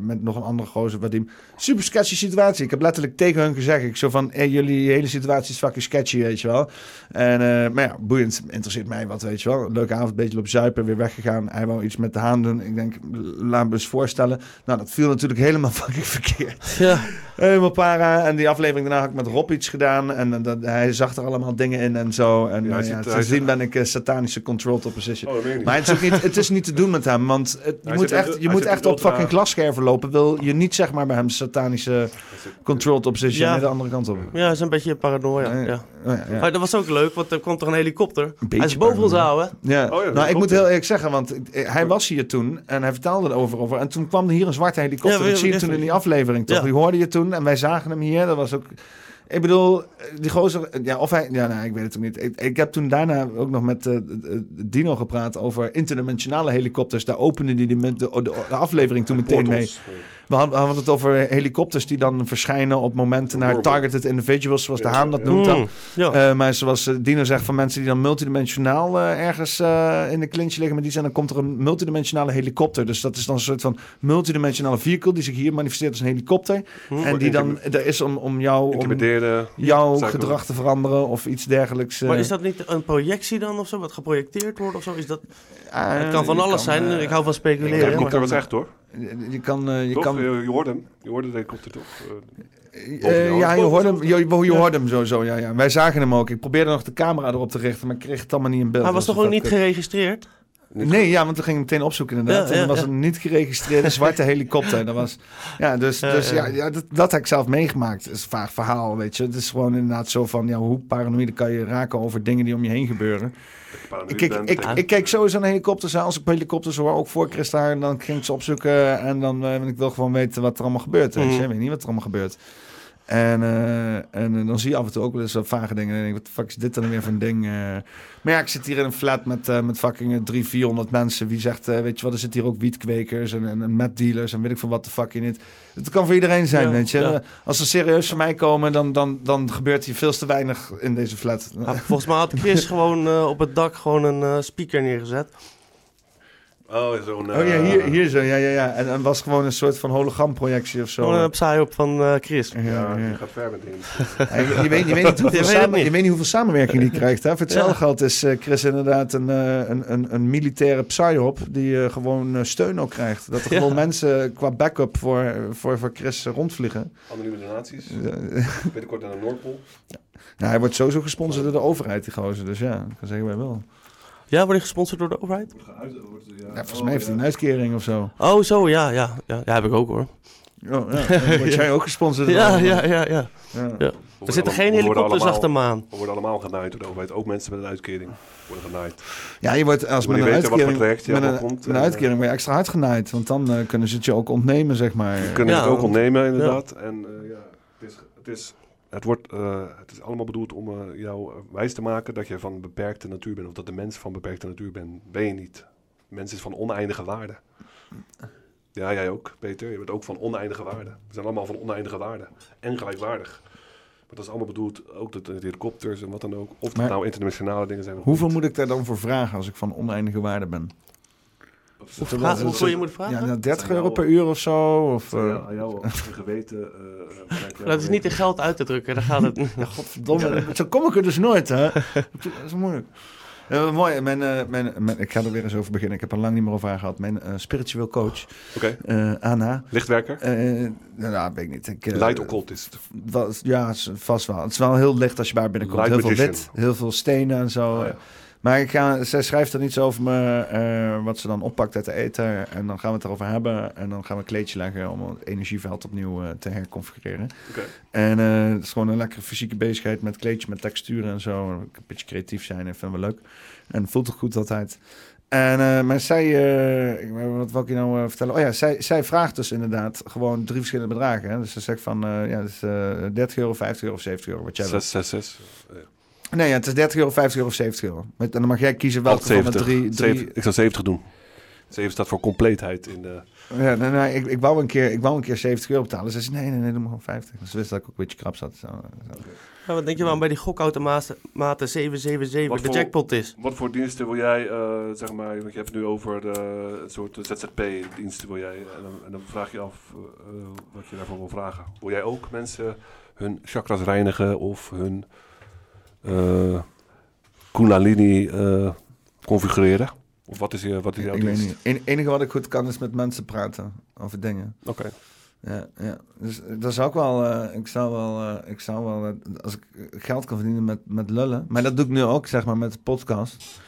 met nog een andere gozer, Vadim. Super sketchy situatie. Ik heb letterlijk tegen hun gezegd, ik zo van, hey, jullie hele situatie is fucking sketchy, weet je wel. En, eh, maar ja, boeiend, interesseert mij wat, weet je wel. Leuke avond, beetje lopen zuipen, weer weggegaan. Hij wou iets met de haan doen. Ik denk, laat me eens voorstellen. Nou, dat viel natuurlijk helemaal fucking verkeerd. Ja. Helemaal para. En die aflevering daarna had ik met Rob iets gedaan. En dat, hij zag er allemaal dingen in en zo. En Ja, ja, hij ja, zit- sindsdien ben ik eh, satanische controlled opposition. Oh. Maar het is, ook niet, het is niet te doen met hem, want het, je Hij moet echt, de- je moet echt op ultra- fucking glasscherven lopen. Wil je niet zeg maar bij hem satanische controlled opposition Ja. de andere kant op. Ja, dat is een beetje paranoia. Ja. Oh, ja, ja. Maar dat was ook leuk, want er komt toch een helikopter. beetje Hij is boven ons houden. Ja. Oh nou, ik moet heel eerlijk zeggen, want hij was hier toen en hij vertelde erover. over. En toen kwam er hier een zwarte helikopter. Ja, dat we- zie je toen in die aflevering toch? Die hoorde je toen en wij zagen hem hier. Dat was ook... Ik bedoel, die gozer... Ja, of hij... Ja, nou, ik weet het ook niet. Ik, ik heb toen daarna ook nog met eh, eh, Dino gepraat over interdimensionale helikopters. Daar opende die de, de aflevering toen meteen mee. We hadden, het over helikopters die dan verschijnen op momenten naar targeted individuals, zoals de Haan dat noemt dan. Mm, ja. Eh, maar zoals eh, Dino zegt van mensen die dan multidimensionaal eh, ergens eh, in de clinch liggen met die zijn, dan komt er een multidimensionale helikopter. Dus dat is dan een soort van multidimensionale vehicle die zich hier manifesteert als een helikopter. Hm. en die dan er is om, om jou, om jouw ik gedrag te veranderen of iets dergelijks. Maar is dat niet een projectie dan of zo, wat geprojecteerd wordt of zo? Is dat, het kan van alles kan, zijn, ik hou van De speculeren. helikopter maar- was echt hoor. Je, kan, eh, je Toch? kan Je, je hoorde hem. Je hoorde de helikopter toch? Eh, Eh, ja, je boven hoort de hem, je, je hoort hem sowieso, ja, ja. Wij zagen hem ook. Ik probeerde nog de camera erop te richten, maar ik kreeg het allemaal niet in beeld. Hij was Dat toch ook niet kut. geregistreerd? Nee, ja, want toen ging ik meteen opzoeken inderdaad. Ja, en dan was ja. een niet geregistreerde zwarte helikopter. Dat was, ja, dus, Ja, dus ja. ja, ja dat, dat heb ik zelf meegemaakt. Het is een vaag verhaal, weet je. Het is gewoon inderdaad zo van, ja, hoe paranoïde kan je raken over dingen die om je heen gebeuren. Ik ik, betekent- ik keek sowieso naar helikopters. Als ik helikopters hoor, ook voor Chris daar, en dan ging ik ze opzoeken. En dan, want ik wil gewoon weten wat er allemaal gebeurt. Mhm. ik weet niet wat er allemaal gebeurt. En, eh, en eh, dan zie je af en toe ook wel eens wat vage dingen. En denk ik, wat de fuck is dit dan weer voor een ding? eh? maar ja, ik zit hier in een flat met, eh, met fucking eh, 300, 400 mensen. Wie zegt, weet je wat, er zitten hier ook wietkwekers en, en, en metdealers en weet ik van wat de fuck je niet. Het kan voor iedereen zijn, Ja, weet je. ja. Als ze serieus voor mij komen, dan, dan, dan gebeurt hier veel te weinig in deze flat. Ja, volgens mij had Chris gewoon op het dak gewoon een speaker neergezet. Oh, zo'n... Oh ja, hier, hier zo, ja, ja, ja. En het was gewoon een soort van hologramprojectie of zo. Gewoon een psyop van eh, Chris. Ja, Ja, ja. die gaat ver met dingen. Ja, je, je weet, je, weet niet hoeveel Je weet samen- niet. je weet niet hoeveel samenwerking die krijgt. Hè? Voor hetzelfde Ja. geld is eh, Chris inderdaad een, eh, een, een, een militaire psyop die eh, gewoon eh, steun ook krijgt. Dat er Ja. gewoon mensen qua backup voor, voor, voor Chris eh, rondvliegen. Anonieme donaties. Eh, Binnenkort naar de Noordpool. nou, hij wordt sowieso gesponsord door de overheid, die gozer. Dus ja, ik kan zeggen wij wel. Ja, word je gesponsord door de overheid? Ja, volgens mij heeft hij een uitkering of zo. Oh, zo, ja, ja. Ja, ja heb ik ook hoor. Oh, ja. Word jij ook gesponsord door de Ja, overheid. ja, ja, ja. Ja. ja. Er zitten geen helikopters allemaal- achter me aan. We worden allemaal genaaid door de overheid. Ook mensen met een uitkering worden genaaid. Ja, je wordt als Je met een, uitkering, je met een, met een en, uitkering word je extra hard genaaid. Want dan eh, kunnen ze het je ook ontnemen, zeg maar. We kunnen Ja, het ook ontnemen, inderdaad. En eh, ja, het is, het, is, het, wordt, eh, het is allemaal bedoeld om eh, jou eh, wijs te maken dat je van beperkte natuur bent. Of dat de mens van beperkte natuur bent. Ben je niet. De mens is van oneindige waarde. Ja, jij ook, Peter. Je bent ook van oneindige waarde. We zijn allemaal van oneindige waarde. En gelijkwaardig. Maar dat is allemaal bedoeld, ook dat de helikopters en wat dan ook. Of dat Maar nou internationale dingen zijn. Hoeveel niet. moet ik daar dan voor vragen als ik van oneindige waarde ben? Dat is- Hoe dat vra- is- hoeveel je moet vragen? Ja, nou, 30 Zijn euro jouw- per uur of zo? Of, Ja, eh, aan jou op je geweten. eh, jouw Dat is niet in geld uit te drukken, daar gaat het ja, godverdomme. Zo kom ik er dus nooit, hè? Dat is moeilijk. Mooi. Mijn, eh, mijn, mijn, ik ga er weer eens over beginnen. Ik heb er lang niet meer over haar gehad. Mijn eh, spiritueel coach, Oké. eh, Anna. Lichtwerker? eh nou, nou, weet ik niet. Ik, eh, Light occultist. wat- ja, vast wel. Het is wel heel licht als je bij binnenkomt. Light heel veel wit, heel veel stenen en zo. Oh, ja. Maar ik ga, zij schrijft er iets over me, eh, wat ze dan oppakt uit de ether. En dan gaan we het erover hebben. En dan gaan we een kleedje leggen om het energieveld opnieuw eh, te herconfigureren. Oké. En eh, het is gewoon een lekkere fysieke bezigheid met kleedje, met texturen en zo. Een beetje creatief zijn en vind ik wel leuk. En het voelt ook goed altijd. En, maar zij, wat wil ik je nou vertellen? Oh ja, zij, zij vraagt dus inderdaad gewoon drie verschillende bedragen. Hè? Dus ze zegt van, ja, dus, eh 30 euro, 50 euro of 70 euro, wat jij wil. 6, 6, 6. Nee, ja, het is 30 euro, 50 euro of 70 euro. Met- En dan mag jij kiezen welke van de drie... drie... Ik zou 70 doen. 7 staat voor compleetheid in de... Ja, nee, nee, ik, ik, wou een keer, ik wou een keer 70 euro betalen. Ze zei, nee, nee, nee, doe maar gewoon 50. Dus ze wist dat ik ook een beetje krap zat. Zo, zo. Ja, wat denk je waarom bij die gokautomaten maten 777 Wat de voor- jackpot is? Wat voor diensten wil jij, eh, zeg maar, want je hebt het nu over de, een soort ZZP-diensten wil jij, en dan, en dan vraag je af eh, eh, wat je daarvoor wil vragen. Wil jij ook mensen hun chakras reinigen of hun kundalini eh, configureren? Of wat is, je, wat is jouw Ik weet dienst? niet. Het enige wat ik goed kan is met mensen praten over dingen. Oké. Ja, ja. Dus eh, dat zou ik wel, eh, ik zou wel, eh, ik zou wel, eh, als ik eh, geld kan verdienen met, met lullen. Maar dat doe ik nu ook, zeg maar, met de podcast.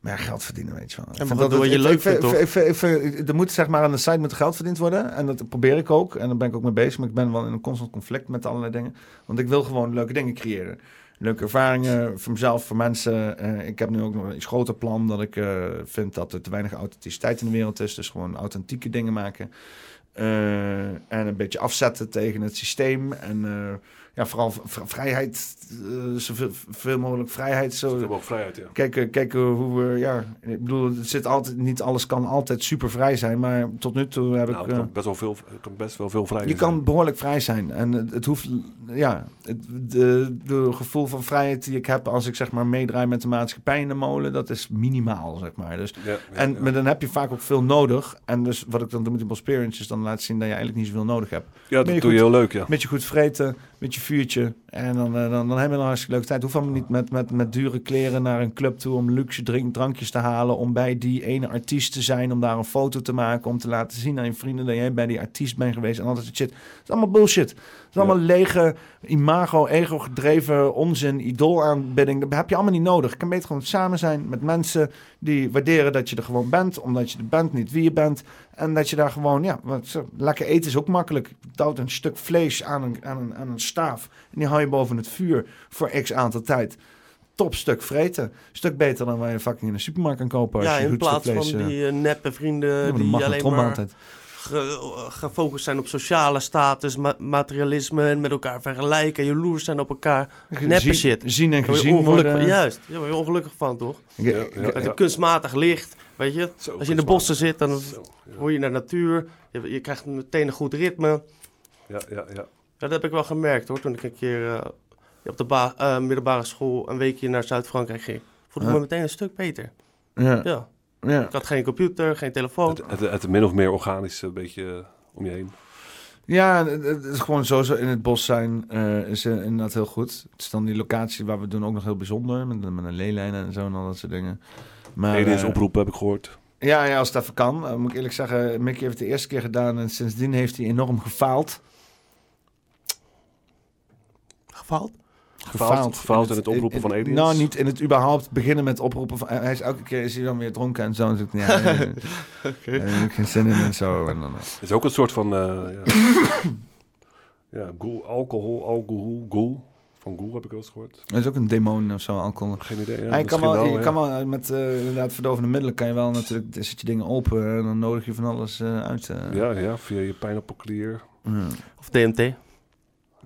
Maar ja, geld verdienen, weet je wel. Vind wat doe je ik- leuk vindt, toch? ik vind- ik vind- ik- Er moet zeg maar aan de site moet geld verdiend worden. En dat probeer ik ook. En daar ben ik ook mee bezig. Maar ik ben wel in een constant conflict met allerlei dingen. Want ik wil gewoon leuke dingen creëren. Leuke ervaringen voor mezelf, voor mensen. Eh, ik heb nu ook nog een iets groter plan. Dat ik eh, vind dat er te weinig authenticiteit in de wereld is. Dus gewoon authentieke dingen maken. Eh, en een beetje afzetten tegen het systeem. En ja, vooral vrijheid. eh, zoveel veel mogelijk vrijheid. Zo, Zoveel vrijheid, ja. Kijken, kijken hoe we, ja, ik bedoel, het zit altijd, niet alles kan altijd super vrij zijn, maar tot nu toe heb Nou, ik. eh, kan best wel veel, kan best wel veel vrij je kan behoorlijk vrij zijn. En het, het hoeft, ja, het de, de gevoel van vrijheid die ik heb als ik zeg maar meedraai met de maatschappij in de molen, dat is minimaal, zeg maar. Dus, Ja, ja, en ja. Maar dan heb je vaak ook veel nodig. En dus wat ik dan doe met die experience is dan laten zien dat je eigenlijk niet zoveel nodig hebt. Ja, dat doe je heel leuk, ja. Beetje goed vreten, beetje En dan, eh, dan, dan hebben we een hartstikke leuke tijd. Hoef allemaal niet met, met, met dure kleren naar een club toe om luxe drink, drankjes te halen. Om bij die ene artiest te zijn. Om daar een foto te maken. Om te laten zien aan je vrienden dat jij bij die artiest bent geweest. En al dat soort shit. Het is allemaal bullshit. Is allemaal lege, imago, ego gedreven onzin, idoolaanbidding. Dat heb je allemaal niet nodig. Je kan beter gewoon samen zijn met mensen die waarderen dat je er gewoon bent. Omdat je er bent, niet wie je bent. En dat je daar gewoon, ja, wat, lekker eten is ook makkelijk. Je duwt een stuk vlees aan een, aan, een, aan een staaf. En die hou je boven het vuur voor x aantal tijd. Top stuk vreten. Stuk beter dan waar je fucking in de supermarkt kan kopen. Als Ja, je in plaats van vlees, eh, die eh, neppe vrienden dat die alleen maar altijd. Ge- gefocust zijn op sociale status, ma- materialisme en met elkaar vergelijken, jaloers zijn op elkaar. Neppe Zien- shit. zien en je gezien ongelukkig worden. Van, juist, daar word je ongelukkig van, toch? Ja, ja, Met ja. een kunstmatig licht, weet je. Als je in de bossen zit, dan hoor je naar natuur. Je, je krijgt meteen een goed ritme. Ja, ja, ja. Dat heb ik wel gemerkt hoor, toen ik een keer eh, op de eh, middelbare school een weekje naar Zuid-Frankrijk ging. Voelde ik Ja. me meteen een stuk beter. Ja. Ja. Ik had geen computer, geen telefoon. Het, het, het min of meer organisch een beetje eh, om je heen. Ja, het het is gewoon sowieso in het bos zijn eh, is inderdaad heel goed. Het is dan die locatie waar we doen ook nog heel bijzonder. Met, met een leelijn en zo en al dat soort dingen. Maar, Aliens eh, oproepen heb ik gehoord. Ja, ja, als het even kan. Moet ik eerlijk zeggen, Mickey heeft het de eerste keer gedaan en sindsdien heeft hij enorm gefaald. Gefaald? Gefaald? Gefaald in het oproepen van aliens? Nou, niet in het überhaupt beginnen met oproepen van... Hij is elke keer is hij dan weer dronken en zo. En zegt, ja, geen zin in en zo. En dan, Het is ook een soort van... eh ja, ja ghoul, alcohol, alcohol, ghoul. Van ghoul heb ik wel eens gehoord. Dat is ook een demon of zo, alcohol. Geen idee, ja, Hij kan wel, wel, je ja. kan wel eh, met eh, inderdaad verdovende middelen kan je wel natuurlijk, dan zet je dingen open en dan nodig je van alles eh, uit. eh. Ja, ja, via je pijnappelklier. Of DMT.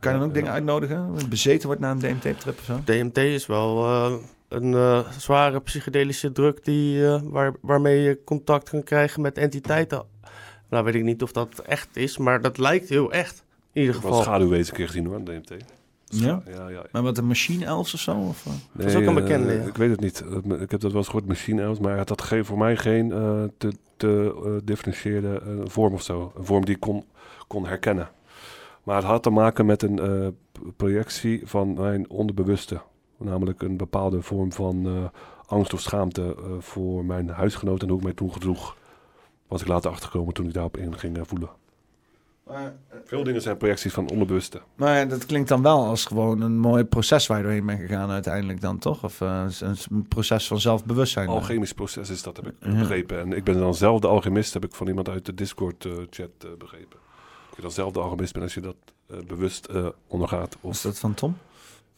Kan je dan ook dingen uitnodigen? Bezeten wordt na een DMT-trip of zo? DMT is wel eh, een eh, zware psychedelische druk die, eh, waar, waarmee je contact kan krijgen met entiteiten. Nou weet ik niet of dat echt is, maar dat lijkt heel echt. In ieder Ik heb wel geval. schaduwwezen een keer gezien hoor, DMT. Ja? Ja, ja. Maar wat, een machine elves of zo? Of? Dat is ook een bekende, ja. Ik weet het niet. Ik heb dat wel eens gehoord, machine elves, maar het had geen, voor mij geen eh, te, te differentieerde vorm of zo. Een vorm die ik kon, kon herkennen. Maar het had te maken met een eh, projectie van mijn onderbewuste. Namelijk een bepaalde vorm van eh, angst of schaamte eh, voor mijn huisgenoot en hoe ik mij toen gedroeg. Was ik later achtergekomen toen ik daarop in ging voelen. Veel dingen zijn projecties van onderbewuste. Maar dat klinkt dan wel als gewoon een mooi proces waar je doorheen bent gegaan uiteindelijk dan, toch? Of een, een proces van zelfbewustzijn. eh. Alchemisch proces is dat, heb ik Ja. begrepen. En ik ben dan zelf de alchemist, heb ik van iemand uit de Discord-chat begrepen. Dat je dan zelf de alchemist bent als je dat eh, bewust eh, ondergaat. Of, Is dat van Tom?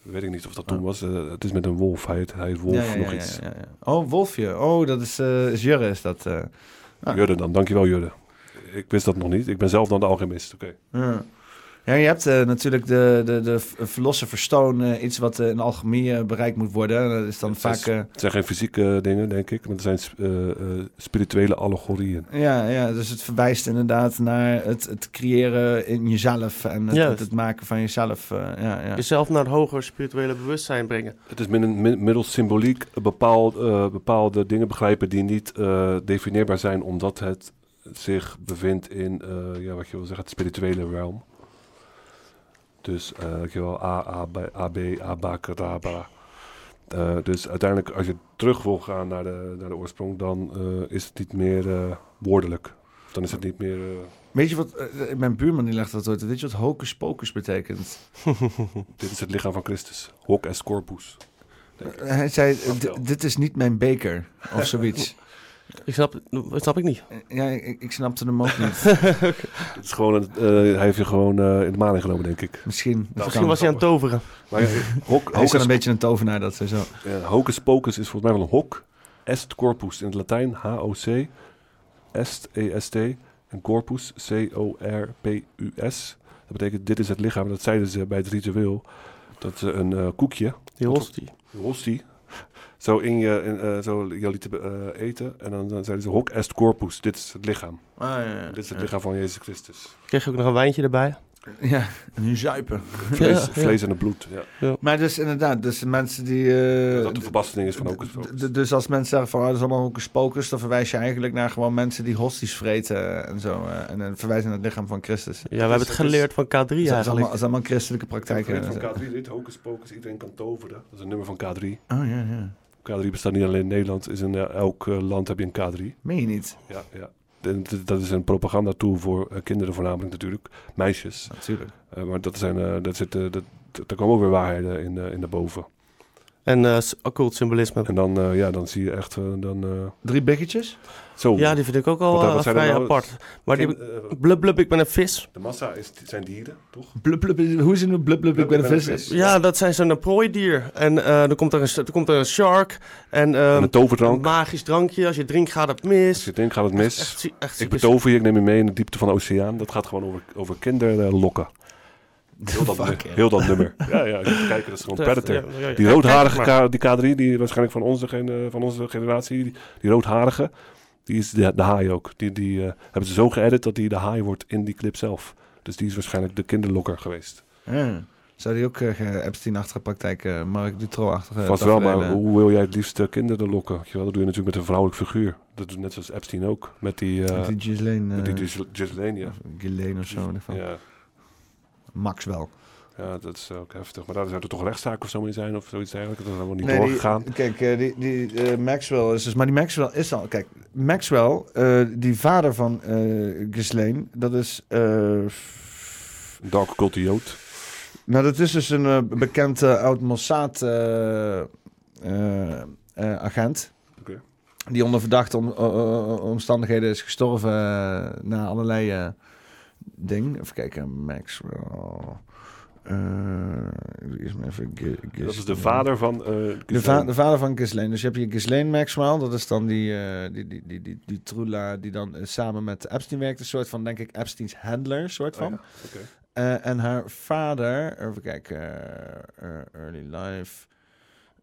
Weet ik niet of dat toen was. Eh, het is met een wolf. Hij heet, hij heet Wolf Ja, ja, nog ja, iets. Oh, Wolfje. Oh, dat is, is Jurre, is dat. Ah. Jurre dan, dankjewel Jurre. Ik wist dat nog niet. Ik ben zelf dan de alchemist. Oké. Ja. Ja, je hebt eh, natuurlijk de, de, de Philosopher's Stone, eh, iets wat eh, in alchemie bereikt moet worden. Dat is dan Het, vaak... is- eh, het zijn geen fysieke dingen, denk ik. Maar het zijn eh, eh, spirituele allegorieën. ja, ja, dus het verwijst inderdaad naar het, het creëren in jezelf en het, het, het maken van jezelf. eh, ja, ja. Jezelf naar een hoger spirituele bewustzijn brengen. Het is middels symboliek bepaald, eh, bepaalde dingen begrijpen die niet eh, definieerbaar zijn, omdat het zich bevindt in, eh, ja, wat je wil zeggen, het spirituele realm. Dus, wel, A, A, B, A, B, A. Eh, dus uiteindelijk, als je terug wil gaan naar de, naar de oorsprong, dan eh, is het niet meer woordelijk. Dan is het niet meer... Weet je wat, mijn buurman die legt dat ooit, weet je wat hocus pocus betekent? dit is het lichaam van Christus. Hoc est corpus. Hij zei, "D- dit is niet mijn beker, of zoiets. Ik snap, dat snap ik niet. Ja, ik, ik snapte hem ook niet. Het is gewoon een, eh, hij heeft je gewoon eh, in de maan ingenomen, denk ik. Misschien. dat Misschien kan. was hij aan het toveren. Maar ja, hoc, Hij is een beetje een tovenaar, dat sowieso. ja, hocus pocus is volgens mij wel een hoc. Est corpus in het Latijn, H-O-C. Est, E-S-T. En corpus, C-O-R-P-U-S. Dat betekent, dit is het lichaam. Dat zeiden ze bij het ritueel. Dat ze een eh, koekje, Die hostie. hostie, zo in je, in, eh, zo je lieten eh, eten. En dan, dan zeiden ze, hoc est corpus. Dit is het lichaam. Ah, ja, ja. Dit is het Ja. lichaam van Jezus Christus. Kreeg je ook nog een wijntje erbij? Ja, nu zuipen. Vlees, vlees en het bloed, ja. Maar dus inderdaad, dus de mensen die... eh, Dat de verbastering is van hocus d- pocus. d- Dus als mensen zeggen van, oh, dat is allemaal hocus pocus, dan verwijs je eigenlijk naar gewoon mensen die hosties vreten en zo. eh, en dan verwijzen naar het lichaam van Christus. Ja, we hebben het geleerd van K3 Dat is allemaal, eigenlijk. dat is allemaal christelijke praktijken. Van K3 dit, hocus pocus, iedereen kan toveren. Dat is een nummer van K3. Oh ja, ja. K3 bestaat niet alleen in Nederland, is in eh, elk eh, land heb je een K3. Meen je niet? Ja, ja. En Dat is een propagandatool voor eh, kinderen voornamelijk natuurlijk, meisjes. Natuurlijk. Eh, maar dat zijn, eh dat zit, eh, dat, dat- daar komen ook weer waarheden in, in naar boven. En eh, occult symbolisme. En dan, eh, ja, dan zie je echt, dan... eh, Drie biggetjes? Zo. Ja, die vind ik ook al Wat- wat eh, zijn vrij nou? apart. Maar die, Kind- eh, blub blub, ik ben een vis. De massa is, zijn dieren, toch? Blub, blub, hoe is het nu? Blub, blub, ik ben een vis. Ja, dat zijn zo'n prooidier. En eh dan, komt er een, er komt er een shark. En, ehm, En een toverdrank. Een magisch drankje. Als je drinkt gaat het mis. Als je denkt, gaat het mis. Echt, echt ik betover je, ik neem je mee in de diepte van de oceaan. Dat gaat gewoon over, over kinderlokken. Heel dat, Fuck, nu- ja. heel dat nummer. Ja, ja, even kijken, dat is gewoon Predator. Die roodharige die K3, die waarschijnlijk van onze, van onze generatie, die, die roodharige, die is de, de haai ook. Die, die eh, hebben ze zo geëdit dat die de haai wordt in die clip zelf. Dus die is waarschijnlijk de kinderlokker geweest. Zou die ook uh, Epstein-achtige praktijk, uh, Mark Dutroux-achtige... Vast wel, maar hoe wil jij het liefst uh, kinderen lokken? Wel, dat doe je natuurlijk met een vrouwelijk figuur. Dat doet net zoals Epstein ook. Met die... Met die Ghislaine... met die Ghislaine, ja. Ghislaine of zo. Van. Ja. Maxwell. Ja, dat is ook heftig. Maar daar zou er toch rechtszaak of zo mee zijn of zoiets eigenlijk. Dat is helemaal niet nee, doorgegaan. Die, kijk, uh, die, die uh, Maxwell is dus... Maar die Maxwell is al... Kijk, Maxwell, uh, die vader van uh, Ghislaine, dat is... Dark occulte jood. Nou, dat is dus een uh, bekend uh, oud Mossad uh, agent. Okay. Die onder verdachte om, omstandigheden is gestorven na allerlei dingen. Even kijken, Maxwell. Even dat is de vader van uh, de, va de, vader van Ghislaine. Dus je hebt je Ghislaine Maxwell. Dat is dan die, uh, die, die, die, die, die Trula die dan samen met Epstein werkt. Een soort van, denk ik, Epsteins handler, soort van. Oh, ja. okay. Uh, en haar vader, even kijken, uh, early life,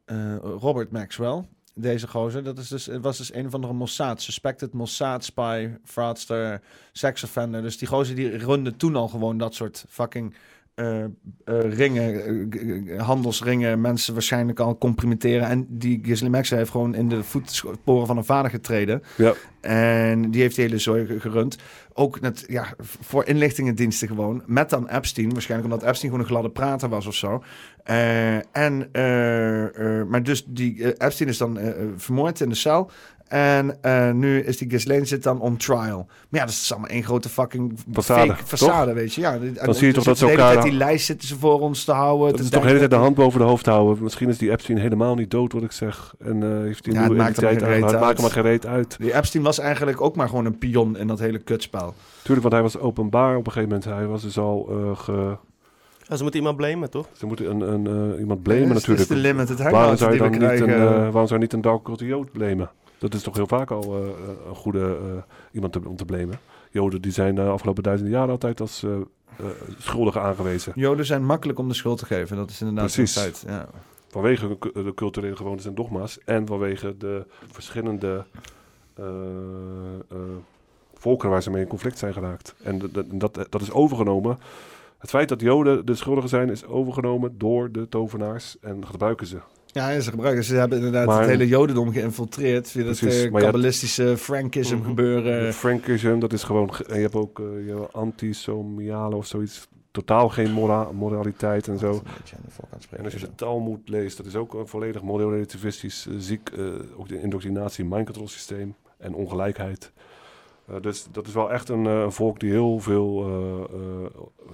uh, Robert Maxwell. Deze gozer, dat is dus, was dus een van de Mossad, suspected Mossad spy, fraudster, sex offender. Dus die gozer die runde toen al gewoon dat soort fucking uh, uh, ringen, uh, handelsringen, mensen waarschijnlijk al comprimenteren. En die Ghislaine Maxwell heeft gewoon in de voetsporen van een vader getreden. Ja. En die heeft de hele zooi gerund. Ook net, ja, voor inlichtingendiensten gewoon. Met dan Epstein. Waarschijnlijk omdat Epstein gewoon een gladde prater was of zo. Uh, en, uh, maar dus die Epstein is dan vermoord in de cel. En uh, nu is die Ghislaine zit dan on trial. Maar ja, dat is allemaal één grote fucking façade, fake façade, weet je. Ja, dan zie je toch dat ze elkaar... De hele tijd die lijst zitten ze voor ons te houden. Dat is toch de hele tijd de hand boven de hoofd houden. Misschien is die Epstein helemaal niet dood, wat ik zeg. En uh, heeft die ja, het maakt hem geen uit. maakt maar gereed uit. Die Epstein was eigenlijk ook maar gewoon een pion in dat hele kutspel. Tuurlijk, want hij was openbaar op een gegeven moment. Hij was dus al uh, ge... Ja, ze moeten iemand blamen, toch? Ze moeten een, een, uh, iemand blamen ja, natuurlijk. Dat is de limit. Het waarom zou je dan niet een, uh, waarom zou je niet een dark jood blamen? Dat is toch heel vaak al uh, een goede uh, iemand te, om te blamen. Joden die zijn de afgelopen duizenden jaren altijd als schuldigen aangewezen. Joden zijn makkelijk om de schuld te geven. Dat is inderdaad Precies. een feit. Ja. Vanwege de culturele gewoontes en dogma's. En vanwege de verschillende volkeren waar ze mee in conflict zijn geraakt. En dat, dat is overgenomen. Het feit dat Joden de schuldigen zijn, is overgenomen door de tovenaars. En gebruiken ze. Ja, ze gebruiken. Ze hebben inderdaad maar, het hele Jodendom geïnfiltreerd. Via dat precies, uh, kabbalistische ja, Frankism -hmm. gebeuren. Frankism, dat is gewoon. En je hebt ook uh, je antisomiale of zoiets. Totaal geen mora moraliteit en zo. En als je de Talmud leest, dat is ook een volledig moreel-relativistisch uh, ziek. ook de indoctrinatie, mind control systeem en ongelijkheid. Uh, dus dat is wel echt een, uh, een volk die heel veel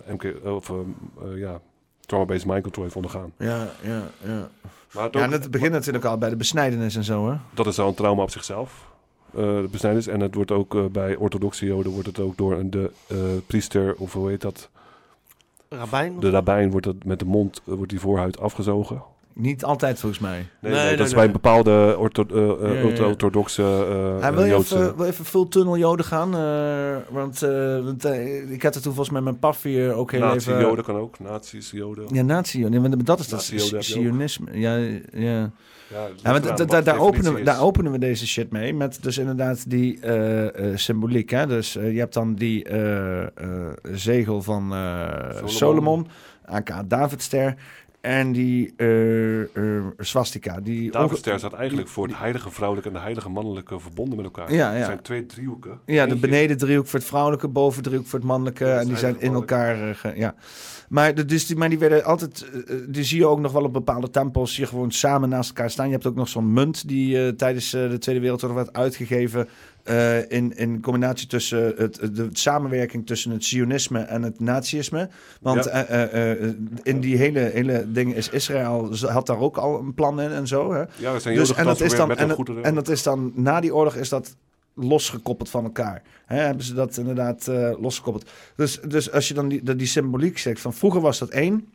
uh, MK, of, ja, trauma-based mind control heeft ondergaan. Ja, ja, ja. Maar het, ja, ook, en het begint natuurlijk al bij de besnijdenis en zo, hè? Dat is al een trauma op zichzelf. de besnijdenis. En het wordt ook bij orthodoxe joden wordt het ook door een de priester, of hoe heet dat? Rabijn? De rabbijn wordt het met de mond, wordt die voorhuid afgezogen. Niet altijd volgens mij. Nee, nee, nee dat nee, is bij bij ortho, uh, uh, ja, ja. orthodoxe uh, ja, wil je even, wil even full tunnel joden gaan? Uh, want, want ik had het toen volgens mij met Paffy ook heel nazi even... joden kan ook, nazi's joden. Ja, nazi joden. Ja, dat is dat sionisme. Ja, ja. Ja, Ja, maar eraan da- da- daar, openen we, daar openen we deze shit mee. Met dus inderdaad die eh, eh, symboliek. Hè? Dus eh, je hebt dan die eh, eh, zegel van eh, Solomon. Solomon. aka Davidster. En die eh, swastika. Die Davidster staat eigenlijk voor het heilige vrouwelijke en de heilige mannelijke verbonden met elkaar. Ja, Het ja. zijn twee driehoeken. Ja, de beneden driehoek voor het vrouwelijke, boven driehoek voor het mannelijke. en die zijn in elkaar. eh, ge- ja. Maar, de, dus die, maar die werden altijd. die zie je ook nog wel op bepaalde tempels. Hier gewoon samen naast elkaar staan. Je hebt ook nog zo'n munt die tijdens de Tweede Wereldoorlog werd uitgegeven. Eh, in, in combinatie tussen het, de samenwerking tussen het Zionisme en het Nazisme. Want Ja. eh, eh, in die hele, hele ding is Israël had daar ook al een plan in en zo. Hè? Ja, er zijn dus, en dat is dan en, dat- en dat is dan na die oorlog is dat losgekoppeld van elkaar. Hebben ze dat inderdaad losgekoppeld. Dus, dus als je dan die, die symboliek zegt van vroeger was dat één,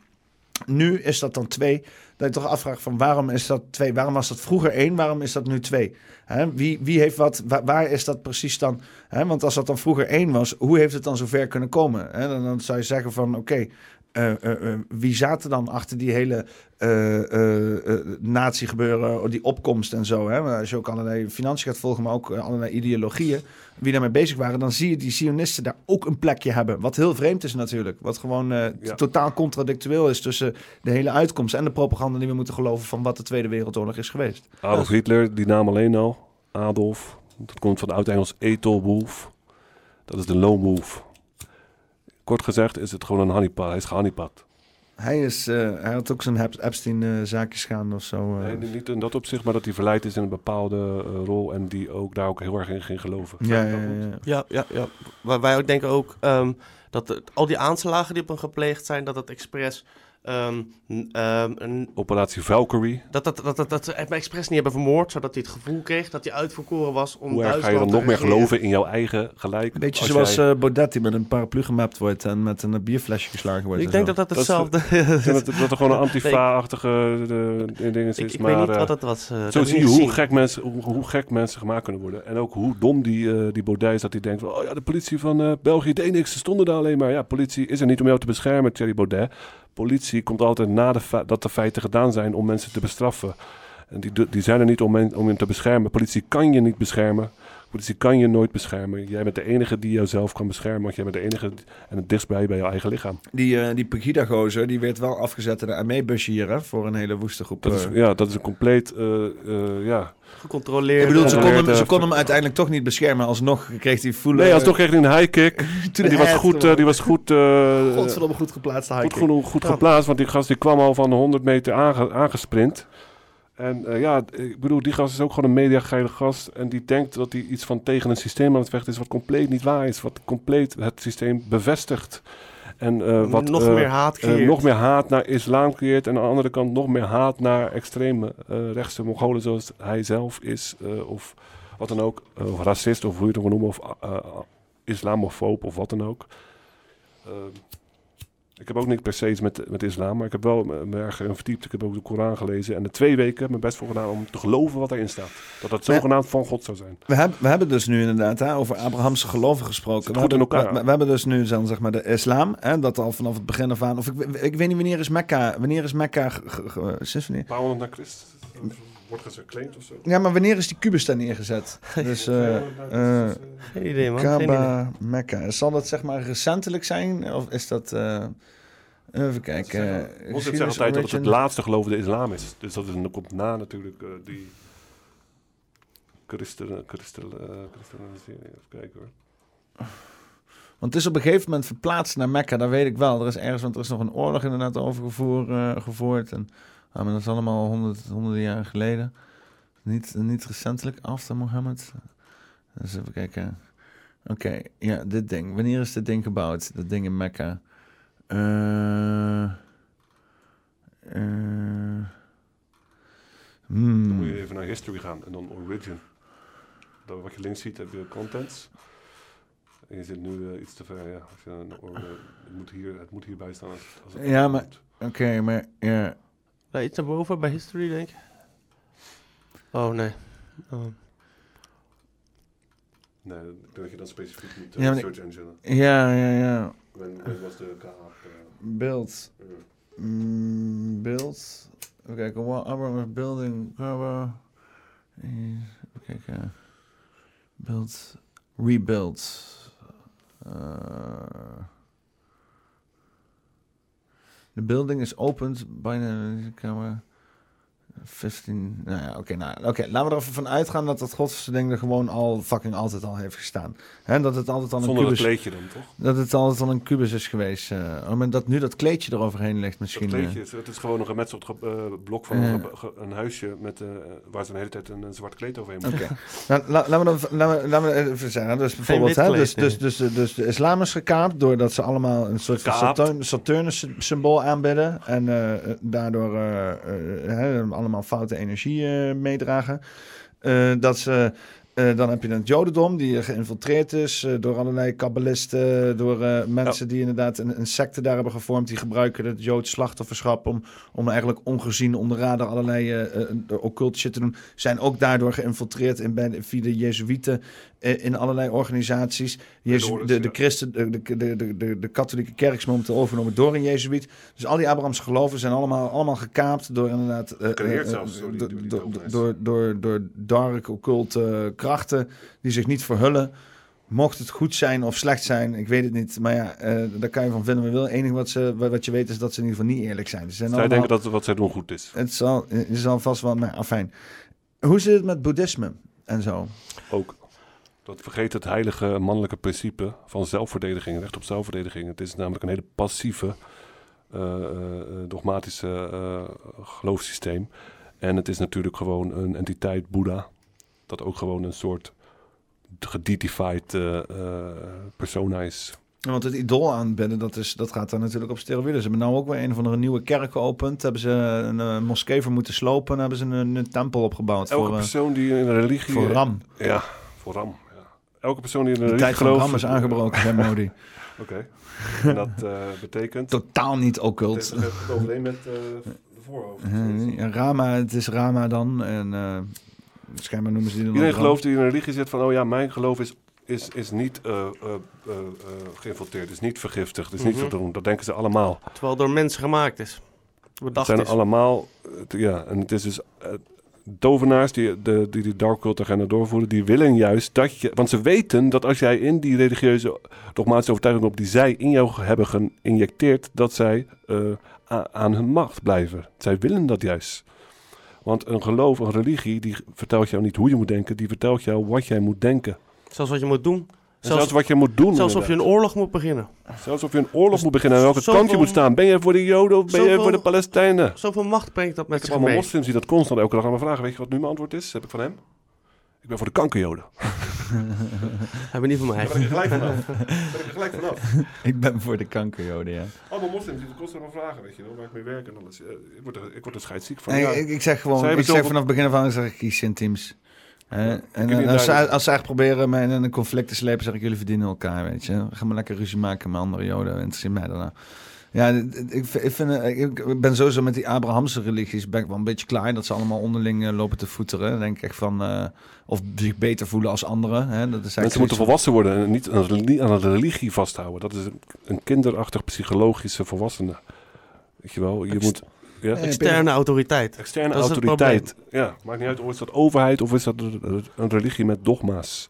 nu is dat dan twee. Dat je toch afvraagt van waarom is dat twee? Waarom was dat vroeger één? Waarom is dat nu twee? Hè, wie, wie heeft wat? Waar, is dat precies dan? Want als dat dan vroeger één was, hoe heeft het dan zover kunnen komen? Hè, dan, dan zou je zeggen van oké. Eh, eh, eh, wie zaten dan achter die hele eh eh, eh, nazi-gebeuren, die opkomst en zo? Hè? Als je ook allerlei financiën gaat volgen, maar ook allerlei ideologieën, wie daarmee bezig waren, dan zie je die Zionisten daar ook een plekje hebben. Wat heel vreemd is natuurlijk. Wat gewoon eh, Ja. totaal contradictueel is tussen de hele uitkomst en de propaganda die we moeten geloven van wat de Tweede Wereldoorlog is geweest. Adolf Hitler, die naam alleen al. Adolf. Dat komt van het oud-Engels Ethel Wolf. Dat is de lone wolf. Kort gezegd is het gewoon een honeypot. Hij is gehoneypot. Hij, is, eh, hij had ook zijn Ep- Epstein-zaakjes gaan of zo. eh. Nee, niet in dat opzicht, maar dat hij verleid is in een bepaalde eh, rol. En die ook daar ook heel erg in ging geloven. Ja, ja, ja, ja. Ja, ja, ja. Waar wij ook denken ook ehm, dat het- al die aanslagen die op hem gepleegd zijn, dat het expres. Ehm, ehm, een, Operatie Valkyrie. dat, dat, dat, dat, dat ze hem expres niet hebben vermoord, zodat hij het gevoel kreeg dat hij uitverkoren was om Hoe erg ga je dan nog meer geloven in jouw eigen gelijk? Een beetje als zoals jij- eh, Baudet die met een paraplu gemapt wordt en met een bierflesje geslagen wordt. Ik en denk zo. dat dat Dat is- hetzelfde denk dat, dat er gewoon een Nee, antifa-achtige dingen is. Ik, ik maar, weet niet wat het was. dat Zo zie je hoe gek, mensen, hoe, hoe gek mensen gemaakt kunnen worden. En ook hoe dom die, eh die Baudet is dat hij denkt van... Oh ja, de politie van eh, België deed niks, ze stonden daar alleen maar. Ja, politie is er niet om jou te beschermen, Thierry Baudet. Politie komt altijd na de de feiten gedaan zijn om mensen te bestraffen. En die, die zijn er niet om, men- om je te beschermen. Politie kan je niet beschermen. Politie kan je nooit beschermen. Jij bent de enige die jouzelf kan beschermen. Want jij bent de enige die- en het dichtstbij bij jouw eigen lichaam. Die, eh die Pegida-gozer, die werd wel afgezet in de hier, hè, voor een hele woeste groep. Dat is, eh. ja, dat is een compleet... eh, eh, ja. Gecontroleerd. Ik bedoel, ze eh, kon, hem, ze kon hem uiteindelijk toch niet beschermen. Alsnog kreeg hij voelen... Nee, als toch kreeg hij een high kick. die was goed, eh, die was goed, Godverdomme goed geplaatst. high goed, kick. genoeg, goed Ja. geplaatst. Want die gast die kwam al van de 100 meter aange, aangesprint. En eh, ja, ik bedoel, die gast is ook gewoon een mediageile gast. En die denkt dat hij iets van tegen een systeem aan het vechten is wat compleet niet waar is. Wat compleet het systeem bevestigt. En eh, wat Nog eh, meer haat creëert. nog meer haat naar islam creëert. En aan de andere kant nog meer haat naar extreme rechtse Mongolen zoals hij zelf is. of wat dan ook. of racist of hoe je het ook noemen. Of islamofoob of wat dan ook. Ik heb ook niet per se iets met, met islam, maar ik heb wel me me erg in verdiept. Ik heb ook de Koran gelezen en de twee weken mijn best voor gedaan om te geloven wat erin staat. Dat dat zogenaamd van God zou zijn. We, hebben we hebben dus nu inderdaad hè, over Abrahamse geloven gesproken. We goed in hebben, elkaar. We, we hebben dus nu dan, zeg maar, de islam. Hè, dat al vanaf het begin af aan... Of ik, ik weet niet wanneer is Mekka... Wanneer is Mekka... sinds wanneer? Een paar honderd na Christus. Wordt geclaimd of zo. Ja, maar wanneer is die kubus daar neergezet? Dus, eh eh Geen idee, man. Geen Kaaba, Mekka. Zal dat zeg maar recentelijk zijn? Of is dat... eh, even kijken. eh, Moslims zeggen altijd dat het het laatste geloof de islam is. Dus dat is, dan komt na natuurlijk eh, die christen, christen, eh, Even kijken hoor. Want het is op een gegeven moment verplaatst naar Mekka, dat weet ik wel. Er is ergens, want er is nog een oorlog inderdaad over gevoer, eh, gevoerd. En, maar dat is allemaal honderd, honderden jaren geleden. Niet, niet recentelijk, after Mohammed. Dus even kijken. Oké, ja, dit ding. Wanneer is dit ding gebouwd? Dat ding in Mekka. Eh eh, hmm. Dan moet je even naar history gaan en dan origin. Dat, wat je links ziet heb je contents. En je zit nu eh, iets te ver, ja. Als je eh, het, moet hier, het moet hierbij staan. Als, als het Ja, maar... Oké, maar... Ja. Daar iets naar boven bij History, denk ik. Oh, nee. Oh. Nee, ik denk dat je dan specifiek moet Ja, uh, maar search engine. Ja, ja, ja. When, when was the kaap? eh, Beeld. Mm, beeld. Even kijken. What Abraham building. Uh, even kijken. Build. Rebuild. Uh, the building is opened by the camera. 15. Nou ja, oké. nou, oké, laten we er even van uitgaan dat dat godse ding er gewoon al fucking altijd al heeft gestaan. Hè, dat het altijd al een Zonder kubus... dat kleedje dan, toch? Dat het altijd al een kubus is geweest. eh op het moment dat nu dat kleedje eroverheen ligt Dat misschien... kleedje, eh, is- het is gewoon een gemetseld ge- eh, blok van een, huisje met, eh, waar ze een hele tijd een, een zwart kleed overheen Oké. moeten. Nou, la- laten, we dan, laten, we, laten we even zeggen. Dus bijvoorbeeld, hè, dus, dus, dus, dus, de islam is gekaapt doordat ze allemaal een soort van Gekaapt. Saturn- Saturnus-symbool aanbidden. En eh, eh, daardoor eh, eh, hè, allemaal foute energie eh, meedragen. Eh, dat ze. Eh, dan heb je het Jodendom, die geïnfiltreerd is eh, door allerlei kabbalisten, door eh, mensen die inderdaad een, een secte daar hebben gevormd. Die gebruiken het Joods slachtofferschap om, om eigenlijk ongezien onder de radar allerlei occult shit te doen. Zijn ook daardoor geïnfiltreerd in, bij, via de Jezuïeten in allerlei organisaties. Jezu- de, de, ja. christen, de, de, de, de, de, de katholieke kerk is momenteel overgenomen door een Jezuïet. Dus al die Abrahamse geloven zijn allemaal, allemaal gekaapt door inderdaad... Gecreëerd zelfs door door, door, door dark, occulte krachten die zich niet verhullen. Mocht het goed zijn of slecht zijn, ik weet het niet. Maar ja, eh, daar kan je van vinden wat je wil. Het enige wat, ze, wat je weet is dat ze in ieder geval niet eerlijk zijn. Ze zijn Zij allemaal- denken dat wat zij doen goed is. het zal, het zal vast wel, maar afijn. Hoe zit het met boeddhisme en zo? Ook. Dat vergeet het heilige mannelijke principe van zelfverdediging, recht op zelfverdediging. Het is namelijk een hele passieve, eh, eh, dogmatische eh, geloofssysteem. En het is natuurlijk gewoon een entiteit, Boeddha, dat ook gewoon een soort gedeified eh, eh, persona is. Ja, Want het idool aanbidden, dat, is, dat gaat dan natuurlijk op steroïden. Ze hebben nou ook weer een van de nieuwe kerk geopend. Hebben ze een, eh, moskee voor moeten slopen. En hebben ze een, een tempel opgebouwd. Elke voor, persoon die in een religie... voor Ram. Ja, voor Ram. Ja. Elke persoon die in een De religie tijd van gelooft... Ram is aangebroken, zei Modi. Oké. En dat betekent... Totaal niet occult. Het overeen met de voorhoofd. Rama, het is Rama dan. En schijnbaar noemen ze die dan Iedereen gelooft die in een religie zit van, oh ja, mijn geloof is, is, is niet eh, eh, eh, eh, geïnfiltreerd, is niet vergiftigd, is niet Mhm. verdoen. Dat denken ze allemaal. Terwijl het door mensen gemaakt is. Het Bedacht zijn is. allemaal, ja, en het is dus tovenaars die de, die, die dark cult agenda doorvoeren, die willen juist dat je, want ze weten dat als jij in die religieuze dogmatische overtuiging op die zij in jou hebben geïnjecteerd, dat zij eh, aan hun macht blijven. Zij willen dat juist. Want een geloof, een religie, die vertelt jou niet hoe je moet denken, die vertelt jou wat jij moet denken. Zelfs wat je moet doen. En zelfs wat je moet doen. Zelfs of je een oorlog moet beginnen. Zelfs of je een oorlog moet beginnen en welke zoveel- kant je moet staan. Ben je voor de Joden of ben je voor de Palestijnen? Zoveel macht brengt dat met Ik heb zich allemaal mee. moslims die dat constant elke dag aan me vragen. Weet je wat nu mijn antwoord is? Heb ik van hem? Ik ben voor de kankerjoden. Hebben niet van mij. Daar ben ik er gelijk vanaf. Daar ben ik er gelijk vanaf. Ik ben voor de kankerjoden, ja. Allemaal moslims die het constant aan me vragen, weet je wel, waar ik mee werk en alles. Eh, Ik word er, ik word er scheidsziek van. Nee, Ja. ik, ik zeg gewoon, Zij ik zeg vanaf het begin af aan, zeg ik kies in teams. En als, ze, als ze echt proberen mij in een conflict te slepen, zeg ik, jullie verdienen elkaar, weet je. Ga maar lekker ruzie maken met andere joden, interesseert mij dan nou. Ja, ik, ik, vind, eh, ik ben sowieso met die Abrahamse religies ben ik wel een beetje klaar. Dat ze allemaal onderling eh, lopen te voeteren. Dan denk ik echt van, eh, of zich beter voelen als anderen. Hè? Dat is eigenlijk Mensen moeten volwassen worden en niet aan een religie vasthouden. Dat is een, kinderachtig psychologische volwassene. Weet je wel, je Ex- moet... Ja? Externe autoriteit. Externe Dat is het autoriteit. Ja, maakt niet uit of is dat overheid of is dat een religie met dogma's.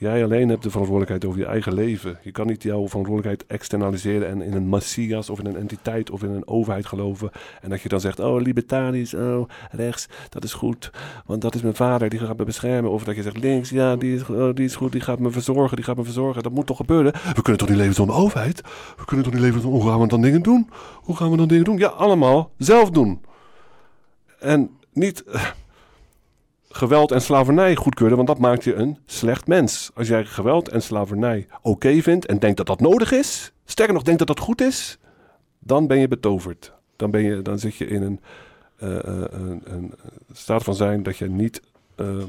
Jij alleen hebt de verantwoordelijkheid over je eigen leven. Je kan niet jouw verantwoordelijkheid externaliseren en in een messias of in een entiteit of in een overheid geloven. En dat je dan zegt, oh libertarisch, oh rechts, dat is goed. Want dat is mijn vader, die gaat me beschermen. Of dat je zegt links, ja, die is, oh, die is goed, die gaat me verzorgen, die gaat me verzorgen. Dat moet toch gebeuren? We kunnen toch niet leven zonder overheid? We kunnen toch niet leven zonder... Hoe gaan we dan dingen doen? Hoe gaan we dan dingen doen? Ja, allemaal zelf doen. En niet eh, geweld en slavernij goedkeuren, want dat maakt je een slecht mens. Als jij geweld en slavernij oké vindt en denkt dat dat nodig is, sterker nog, denkt dat dat goed is, dan ben je betoverd. Dan, ben je, dan zit je in een, eh, eh, een, een staat van zijn dat je niet eh,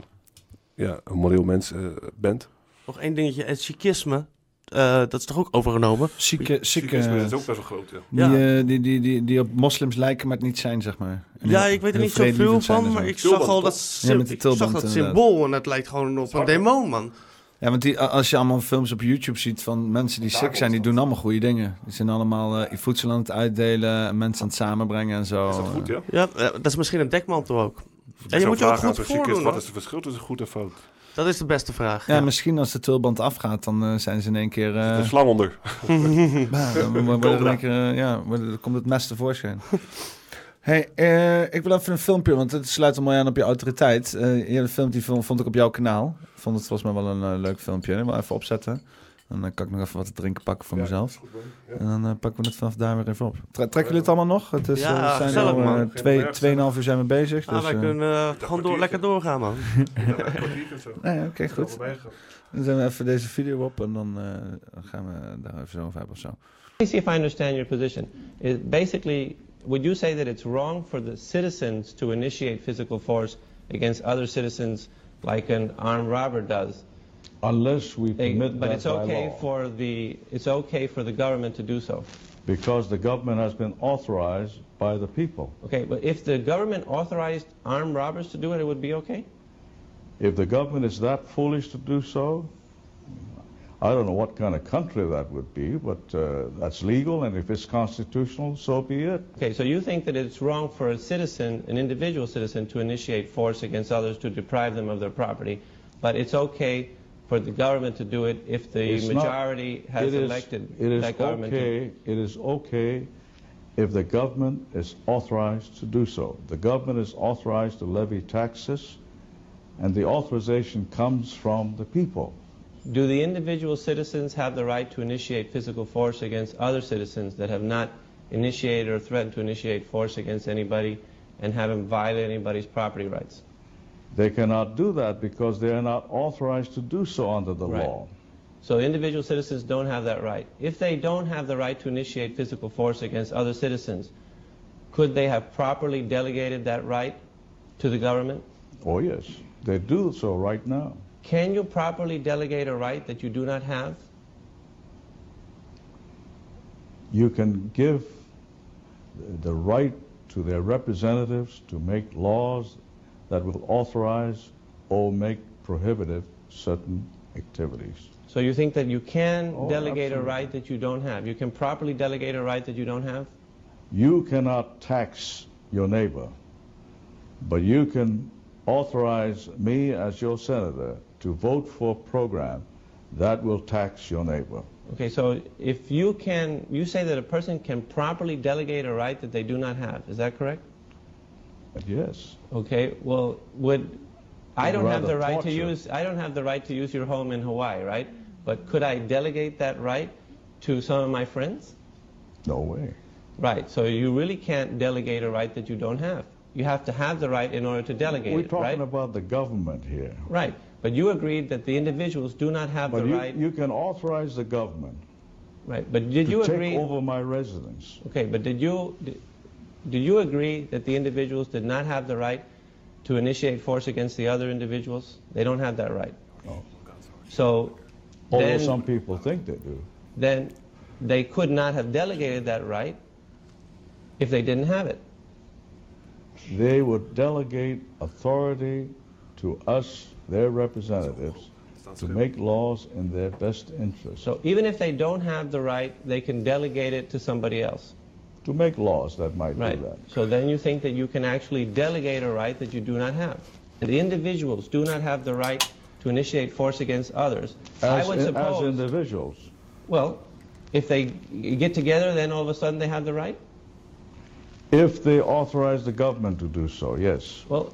ja, een moreel mens bent. Nog één dingetje. Het Sikhisme, eh, dat is toch ook overgenomen? Zieke, zieke, is ook best wel groot, ja. Die, Ja. eh, die, die, die, die op moslims lijken, maar het niet zijn, zeg maar. En Ja, heel- ik weet er niet zoveel van, maar ik zag al dat, Ja, met ik zag dat inderdaad. symbool en dat lijkt gewoon op een demon, man. Ja, want die, als je allemaal films op YouTube ziet van mensen die sick zijn, die doen allemaal goede dingen. Die zijn allemaal eh, voedsel aan het uitdelen, mensen aan het samenbrengen en zo. Is dat goed, ja? Ja, eh, dat is misschien een dekmantel ook. En je moet je ook goed voordoen. Wat is het verschil tussen goed en fout? Dat is de beste vraag. Ja, misschien als de tulband afgaat, dan eh, zijn ze in één keer... eh, Een slang onder. Ja, dan er keer, eh, ja, dan komt het mes tevoorschijn. Hey, eh, ik wil even een filmpje, want het sluit er mooi aan op je autoriteit. Eh je hebt een filmpje vond, vond ik op jouw kanaal. Ik vond het volgens mij wel een leuk filmpje. Ik wil even opzetten. Dan eh, kan ik nog even wat te drinken pakken voor mezelf. En dan eh, pakken we het vanaf daar weer even op. Tre- trekken jullie het allemaal nog? Het is, Ja, eh, we zijn gezellig, al, man. twee, tweeënhalf uur zijn we bezig. Ah, dus, wij kunnen gewoon door, lekker doorgaan, man. Nee, oké, goed. Dan zijn we even deze video op en dan eh, dan gaan we daar even zo over hebben of zo. Let me see if I understand your position. It, basically, would you say that it's wrong for the citizens to initiate physical force against other citizens like an armed robber does? Unless we permit but that it's by okay law. for the it's okay for the government to do so. Because the government has been authorized by the people. Okay, but if the government authorized armed robbers to do it, it would be okay. If the government is that foolish to do so, I don't know what kind of country that would be, but uh, that's legal, and if it's constitutional, so be it. Okay, so you think that it's wrong for a citizen, an individual citizen, to initiate force against others to deprive them of their property, but it's okay for the government to do it if the It's not- majority has it is- elected it is that government. to- okay. It is okay if the government is authorized to do so. The government is authorized to levy taxes, and the authorization comes from the people. Do the individual citizens have the right to initiate physical force against other citizens that have not initiated or threatened to initiate force against anybody and haven't violated anybody's property rights? They cannot do that because they are not authorized to do so under the Right. law. So individual citizens don't have that right. If they don't have the right to initiate physical force against other citizens, could they have properly delegated that right to the government? Oh, yes. They do so right now. Can you properly delegate a right that you do not have? You can give the right to their representatives to make laws that will authorize or make prohibitive certain activities. So you think that you can Oh, delegate a right that you don't have? You can properly delegate a right that you don't have? You cannot tax your neighbor, but you can authorize me as your senator to vote for a program that will tax your neighbor. Okay, so if you can, you say that a person can properly delegate a right that they do not have. Is that correct? Yes. Okay, well, would I don't have the right to use I don't have the right to use your home in Hawaii, right? But could I delegate that right to some of my friends? No way. Right. So you really can't delegate a right that you don't have. You have to have the right in order to delegate We're it, talking right? about the government here. Right. But you agreed that the individuals do not have But the you, right. you can authorize the government Right. But did to you take agree? over my residence. Okay. But did you did, do you agree that the individuals did not have the right to initiate force against the other individuals? They don't have that right. No. So Although then, some people think they do. then they could not have delegated that right if they didn't have it. They would delegate authority to us, their representatives, to make laws in their best interest. So even if they don't have the right, they can delegate it to somebody else. To make laws that might Right. do that. So then you think that you can actually delegate a right that you do not have. The individuals do not have the right to initiate force against others. I As, would in- suppose. as individuals. well, if they get together, then all of a sudden they have the right. If they authorize the government to do so, yes. Well,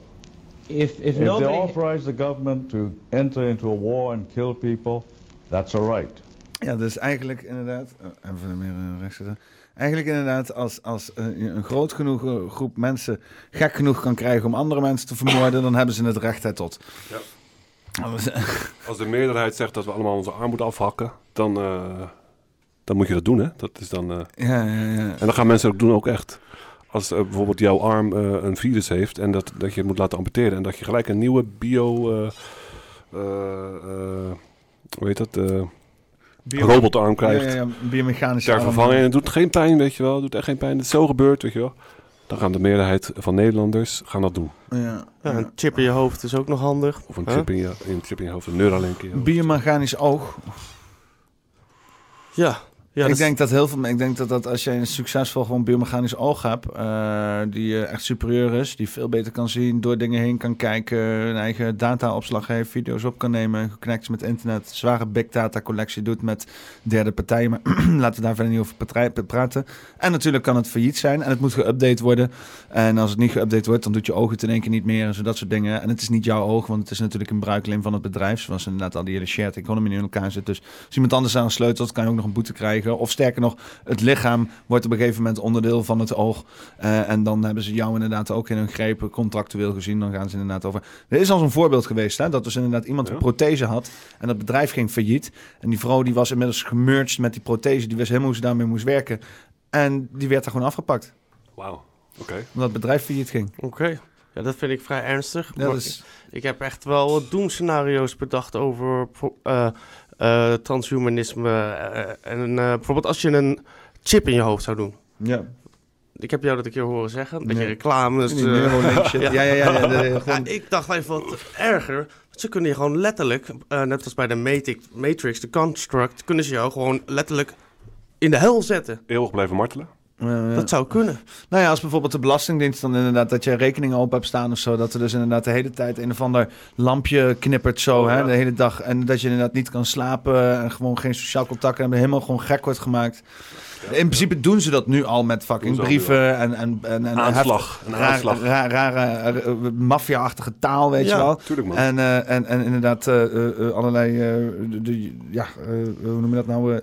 if if, If they authorize the government to enter into a war and kill people, that's a right. Ja, dus eigenlijk inderdaad... Even meer rechts zetten. Eigenlijk inderdaad, als, als een groot genoeg groep mensen gek genoeg kan krijgen om andere mensen te vermoorden, dan hebben ze het recht tot. Ja. Als de meerderheid zegt dat we allemaal onze arm moeten afhakken, dan, eh, dan moet je dat doen, hè? Dat is dan, eh, Ja, ja, ja. En dat gaan mensen ook doen, ook echt. Als eh, bijvoorbeeld jouw arm een virus heeft en dat, dat je het moet laten amputeren en dat je gelijk een nieuwe bio... hoe heet dat? Bio- robotarm krijgt. Ja, ja, ja, biomechanische Ter vervanging. En het doet geen pijn, weet je wel. Het doet echt geen pijn. Het is zo gebeurd, weet je wel. dan gaan de meerderheid van Nederlanders gaan dat doen. Ja. Ja, een chip in je hoofd is ook nog handig. Of een Huh? chip in je, een chip in je hoofd, een Neuralink in je hoofd. Biomechanisch oog. Ja. Ja ik dat denk dat heel veel. Ik denk dat, dat als je een succesvol gewoon biomechanisch oog hebt, eh, die eh, echt superieur is, die veel beter kan zien, door dingen heen kan kijken, een eigen dataopslag heeft, video's op kan nemen, geconnect is met internet, zware big data collectie doet met derde partijen. Maar laten we daar verder niet over praten. En natuurlijk kan het failliet zijn en het moet geüpdate worden. En als het niet geüpdate wordt, dan doet je oog het in één keer niet meer en zo dat soort dingen. En het is niet jouw oog, want het is natuurlijk een bruikleen van het bedrijf, zoals inderdaad al die hele shared economy in elkaar zit. Dus als iemand anders aan sleutelt, kan je ook nog een boete krijgen. Of sterker nog, het lichaam wordt op een gegeven moment onderdeel van het oog. Eh, en dan hebben ze jou inderdaad ook in hun greep, contractueel gezien. Dan gaan ze inderdaad over. Er is al zo'n voorbeeld geweest, hè, dat dus inderdaad iemand een prothese had. En dat bedrijf ging failliet. En die vrouw die was inmiddels gemerged met die prothese. Die wist helemaal hoe ze daarmee moest werken. En die werd er gewoon afgepakt. Wauw, oké. Omdat het bedrijf failliet ging. Oké. Ja, dat vind ik vrij ernstig. Ja, is- Ik heb echt wel doemscenario's bedacht over eh, eh, transhumanisme. eh, en eh, bijvoorbeeld als je een chip in je hoofd zou doen. Ja. Ik heb jou dat een keer horen zeggen. Dat je Nee. Neuralink shit. Ja, ja, ja, ja, Ja, gewoon- ik dacht even wat erger. want Ze kunnen je gewoon letterlijk, eh, net als bij de Matrix, Matrix, de Construct, kunnen ze jou gewoon letterlijk in de hel zetten. Eeuwig blijven martelen. Dat zou kunnen. Nou ja, als bijvoorbeeld de Belastingdienst dan inderdaad dat je rekeningen open hebt staan of zo. Dat er dus inderdaad de hele tijd een of ander lampje knippert zo Oh, hè, ja. de hele dag. En dat je inderdaad niet kan slapen en gewoon geen sociaal contact hebben. Helemaal gewoon gek wordt gemaakt. In principe doen ze dat nu al met fucking brieven en, en, en, en Aanslag, een aanslag. raar- rare eh, maffia-achtige taal, weet je wel. tuurlijk, man. En, eh, en, en inderdaad eh, allerlei, de, de- ja, hoe noem je dat nou,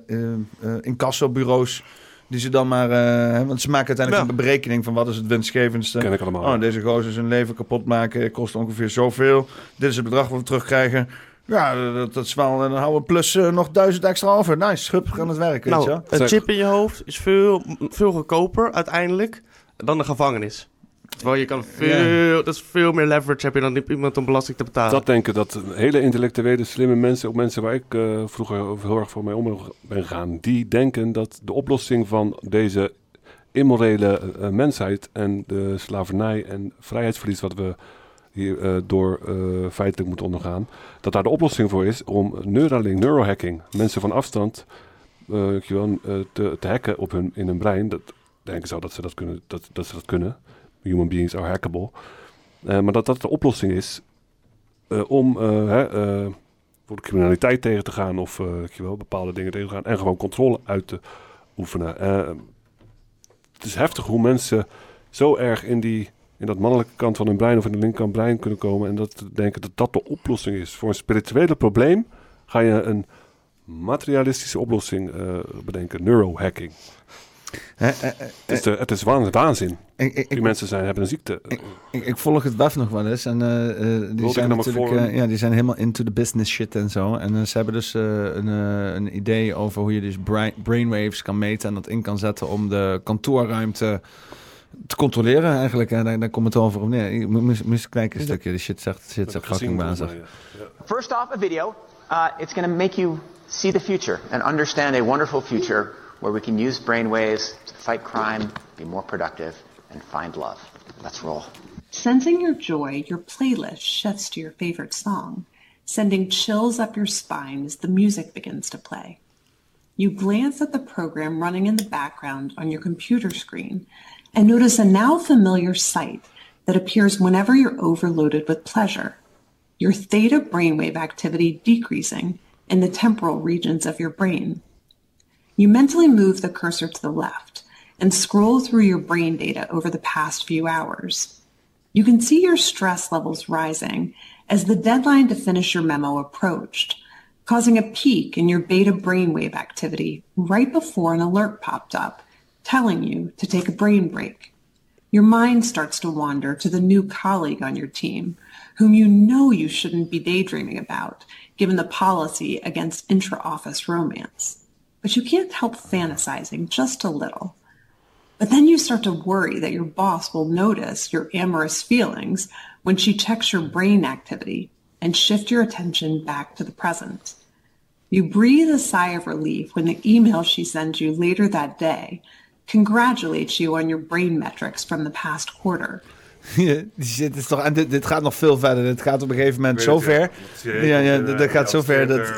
incassobureaus. Die ze dan maar, eh, hè, want ze maken uiteindelijk een berekening van wat is het winstgevendste. Ken ik allemaal. Oh, deze gozer zijn leven kapot maken kost ongeveer zoveel. Dit is het bedrag wat we terugkrijgen. Ja, dat, dat is wel, dan houden we plus eh, nog duizend extra over. Nice, schup, gaan het werk, weet je Nou, wel. een chip in je hoofd is veel, veel goedkoper uiteindelijk dan de gevangenis. Terwijl je kan veel, dat is veel meer leverage heb je dan iemand om belasting te betalen. Dat denken dat hele intellectuele, slimme mensen, ook mensen waar ik eh, vroeger heel erg voor mee om ben gegaan, die denken dat de oplossing van deze immorele eh, mensheid en de slavernij en vrijheidsverlies wat we hier eh, door feitelijk moeten ondergaan, dat daar de oplossing voor is om Neuralink, neurohacking, mensen van afstand eh, te, te hacken op hun, in hun brein. Dat denken ze dat ze dat kunnen. Dat, dat ze dat kunnen. Human beings are hackable. Eh, maar dat dat de oplossing is eh, om eh, hè, voor de criminaliteit tegen te gaan of weet je wel, bepaalde dingen tegen te gaan en gewoon controle uit te oefenen. Het is heftig hoe mensen zo erg in, die, in dat mannelijke kant van hun brein of in de linkerkant brein kunnen komen en dat denken dat dat de oplossing is. Voor een spirituele probleem ga je een materialistische oplossing bedenken, neurohacking. Het is, de, het is waan- waanzin. Ik- ik- die mensen zijn, hebben een ziekte. Ik, ik volg het WEF nog wel eens. En eh, eh, die, zijn natuurlijk, eh, ja, die zijn helemaal into the business shit en zo. En ze hebben dus eh, een, eh, een idee over hoe je dus brain, brainwaves kan meten en dat in kan zetten om de kantoorruimte te controleren eigenlijk. En daar, daar komt het over om neer. Moet eens kijken een stukje. De shit zegt, shit zegt fucking waanzin. First off, a video. Uh, it's going to make you see the future and understand a wonderful future where we can use brainwaves to fight crime, be more productive, and find love. Let's roll. Sensing your joy, your playlist shifts to your favorite song, sending chills up your spine as the music begins to play. You glance at the program running in the background on your computer screen and notice a now familiar sight that appears whenever you're overloaded with pleasure. Your theta brainwave activity decreasing in the temporal regions of your brain. You mentally move the cursor to the left and scroll through your brain data over the past few hours. You can see your stress levels rising as the deadline to finish your memo approached, causing a peak in your beta brainwave activity right before an alert popped up, telling you to take a brain break. Your mind starts to wander to the new colleague on your team, whom you know you shouldn't be daydreaming about, given the policy against intra office romance. But you can't help fantasizing just a little. But then you start to worry that your boss will notice your amorous feelings when she checks your brain activity and shift your attention back to the present. You breathe a sigh of relief when the email she sends you later that day congratulates you on your brain metrics from the past quarter. Die zit, is toch, en dit, dit gaat nog veel verder. Dit gaat op een gegeven moment zo ver. ja. Ja, dat, eh, gaat zo ver dat,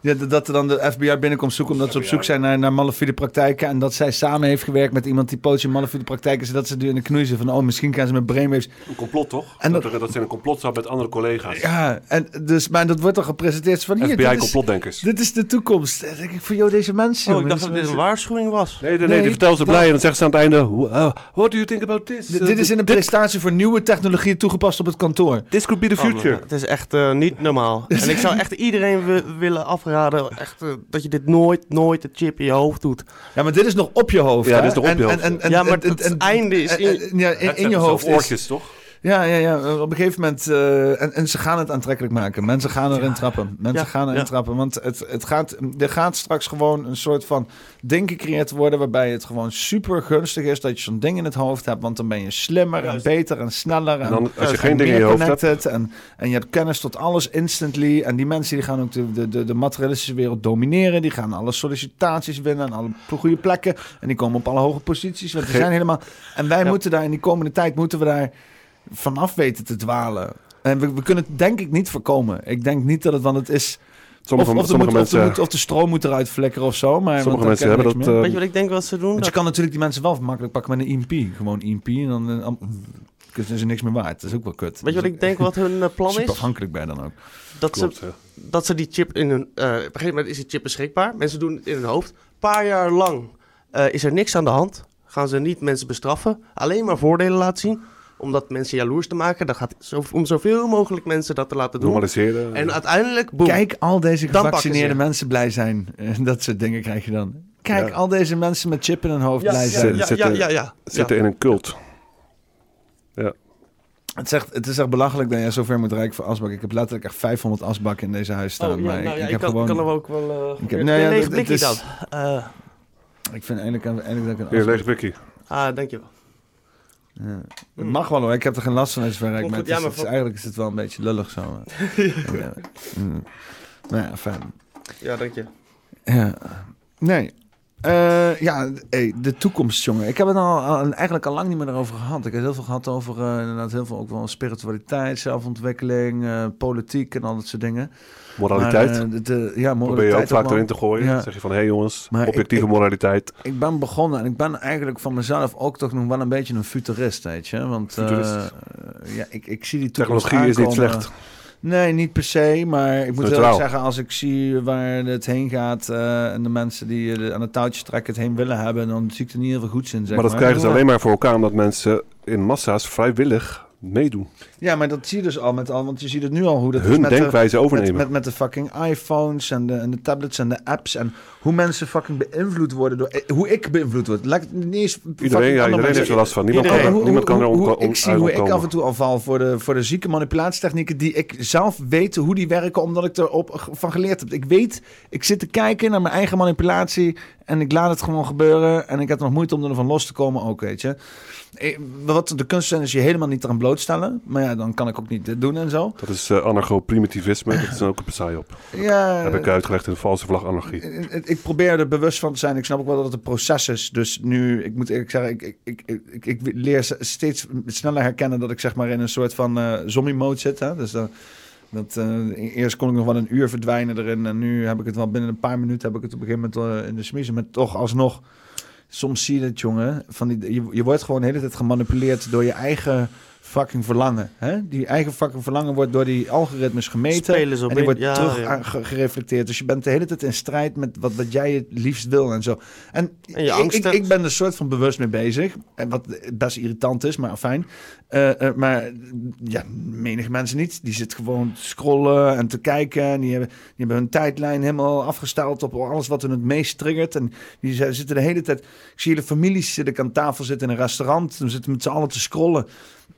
ja, dat- dat er dan de FBI binnenkomt zoeken omdat ze op zoek zijn naar, naar malafide praktijken. En dat zij samen heeft gewerkt met iemand die pootje malafide praktijken. Zodat ze nu in de knoei zitten van, oh, misschien gaan ze met brainwaves. Een complot toch? En dat, dat- er, dat ze een complot zat met andere collega's. Ja, en dus, maar dat wordt dan gepresenteerd van hier. dit is- FBI-complotdenkers. Dit is de toekomst. Dan denk ik voor jou, deze mensen. Oh, ik dacht dat dit een waarschuwing was. Nee, nee, nee, die vertelt ze blij en dan zegt ze aan het einde... "Wha- uh, what do you think about this? Dit, dit is in een presentatie voor nieuwe technologie toegepast op het kantoor. This could be the future. Oh, het is echt eh, niet normaal. en ik zou echt iedereen wi- willen afraden echt, eh, dat je dit nooit, nooit de chip in je hoofd doet. Ja, maar dit is nog op je hoofd. Ja, hè? dit is nog op En- je hoofd, en- en- ja, maar en- het en- einde is in, en- en- ja, in, je zijn hoofd. oortjes, toch? Ja, ja, ja. Op een gegeven moment. eh, en, en ze gaan het aantrekkelijk maken. Mensen gaan erin trappen. Mensen Ja, gaan erin ja. trappen. Want het, het gaat, er gaat straks gewoon een soort van ding gecreëerd worden. waarbij het gewoon super gunstig is dat je zo'n ding in het hoofd hebt. Want dan ben je slimmer en beter en sneller. En, dan, als je en geen ding in meer je hoofd hebt- connected. En, en je hebt kennis tot alles instantly. En die mensen die gaan ook de, de, de, de materialistische wereld domineren. Die gaan alle sollicitaties winnen. En alle goede plekken. En die komen op alle hoge posities. Want zijn helemaal. En wij Ja. moeten daar in die komende tijd moeten we daar vanaf weten te dwalen. En we, we kunnen het denk ik niet voorkomen. Ik denk niet dat het, want het is... Sommige- of, of, sommige moet, of, mensen- moet- of de stroom moet eruit flikkeren of zo. Maar, Sommige mensen hebben niks dat, meer. eh, Weet je wat ik denk wat ze doen? Want je Dat- kan natuurlijk die mensen wel makkelijk pakken met een EMP. Gewoon EMP en dan, eh, dan is er niks meer waard. Dat is ook wel kut. Weet je wat ik denk wat hun eh, plan Super is? afhankelijk bij dan ook. Dat, Klopt, ze, ja. dat ze die chip in hun... eh, op een gegeven moment is die chip beschikbaar. Mensen doen het in hun hoofd. Een paar jaar lang eh, is er niks aan de hand. Gaan ze niet mensen bestraffen. Alleen maar voordelen laten zien. Om dat mensen jaloers te maken. Dat gaat zo, om zoveel mogelijk mensen dat te laten doen. Normaliseren. En uiteindelijk. Kijk, al deze Dan gevaccineerde mensen blij zijn. En dat soort dingen krijg je dan. Kijk, Ja. al deze mensen met chip in hun hoofd Ja, blij ja, zijn. ja, zitten, ja, ja. zitten in een cult. Ja. Het, is echt, het is echt belachelijk dat jij zover moet rijken voor asbak. Ik heb letterlijk echt 500 asbakken in deze huis staan. Oh, ja, maar nou ik, ja, ik ik heb kan, gewoon... kan er ook wel... eh Ik heb- ja, blikje is- dan. Eh, Ik vind eigenlijk, eigenlijk dat ik een Hier, asbak... lege blikje. ah, dankjewel. Ja. Het mag wel hoor, ik heb er geen last van als. Maar, ja, maar het is- eigenlijk is het wel een beetje lullig zo. ja. Mm. Nou ja, fijn. Ja, dank je. Ja. Nee. Eh, ja, hey, de toekomst, jongen. Ik heb het al, al- eigenlijk al lang niet meer erover gehad. Ik heb heel veel gehad over eh, inderdaad heel veel ook wel spiritualiteit, zelfontwikkeling, eh, politiek en al dat soort dingen. Moraliteit. Maar, de, de- ja, moraliteit. Probeer je ook vaak erin te gooien. Ja. zeg je van, hé hey jongens, Maar objectieve ik- moraliteit. Ik ben begonnen en ik ben eigenlijk van mezelf ook toch nog wel een beetje een futurist, weet je. Want ja, ik, ik zie die toekomst Technologie is niet slecht. Nee, niet per se. Maar ik moet wel zeggen, als ik zie waar het heen gaat... eh, en de mensen die aan het touwtje trekken het heen willen hebben... dan zie ik er niet heel veel goeds in, zeg maar dat krijgen ze alleen maar voor elkaar omdat mensen in massa's vrijwillig meedoen. Ja, maar dat zie je dus al met al, want je ziet het nu al hoe dat Hun is met denkwijze de, overnemen. Met, met, met de fucking iPhones en de, en de tablets en de apps en hoe mensen fucking beïnvloed worden door eh, hoe ik beïnvloed word. Ik niet eens Iedereen, ja, iedereen heeft er last van. Niemand Iedereen. kan er- Hoe- niemand kan er hoe- om- Ik zie hoe ik af en toe al val voor de, voor de zieke manipulatietechnieken die ik zelf weet hoe die werken, omdat ik erop van geleerd heb. Ik weet, ik zit te kijken naar mijn eigen manipulatie en ik laat het gewoon gebeuren en ik heb nog moeite om er van los te komen ook, weet je. Eh, Wat de kunst is je helemaal niet eraan blootstellen. Maar ja, dan kan ik ook niet doen en zo. Dat is uh, anarcho-primitivisme. dat is ook een saai op. Ja, heb ik uitgelegd in de valse vlag anarchie. Ik, ik probeer er bewust van te zijn. Ik snap ook wel dat het een proces is. Dus nu, ik moet eerlijk zeggen, ik, ik, ik, ik, ik leer steeds sneller herkennen dat ik zeg maar in een soort van uh, zombie-mode zit. Hè? Dus dat, dat, uh, eerst kon ik nog wel een uur verdwijnen erin. En nu heb ik het wel binnen een paar minuten heb ik het op een gegeven moment uh, in de smiezen. Maar toch alsnog, soms zie je het, jongen. Van die, je, je wordt gewoon de hele tijd gemanipuleerd door je eigen fucking verlangen. Hè? Die eigen fucking verlangen wordt door die algoritmes gemeten. Spelen zo en die wordt ja, terug ja. gereflecteerd. Dus je bent de hele tijd in strijd met wat, wat jij het liefst wil en zo. En, En je ik, angst ik, ben er soort van bewust mee bezig. En wat best irritant is, maar fijn. Eh, eh, maar ja, menig mensen niet. Die zitten gewoon te scrollen en te kijken. En die hebben, die hebben hun tijdlijn helemaal afgesteld op alles wat hun het meest triggert. En die zitten de hele tijd... Ik zie hele families zitten aan tafel zitten in een restaurant. Dan zitten met z'n allen te scrollen.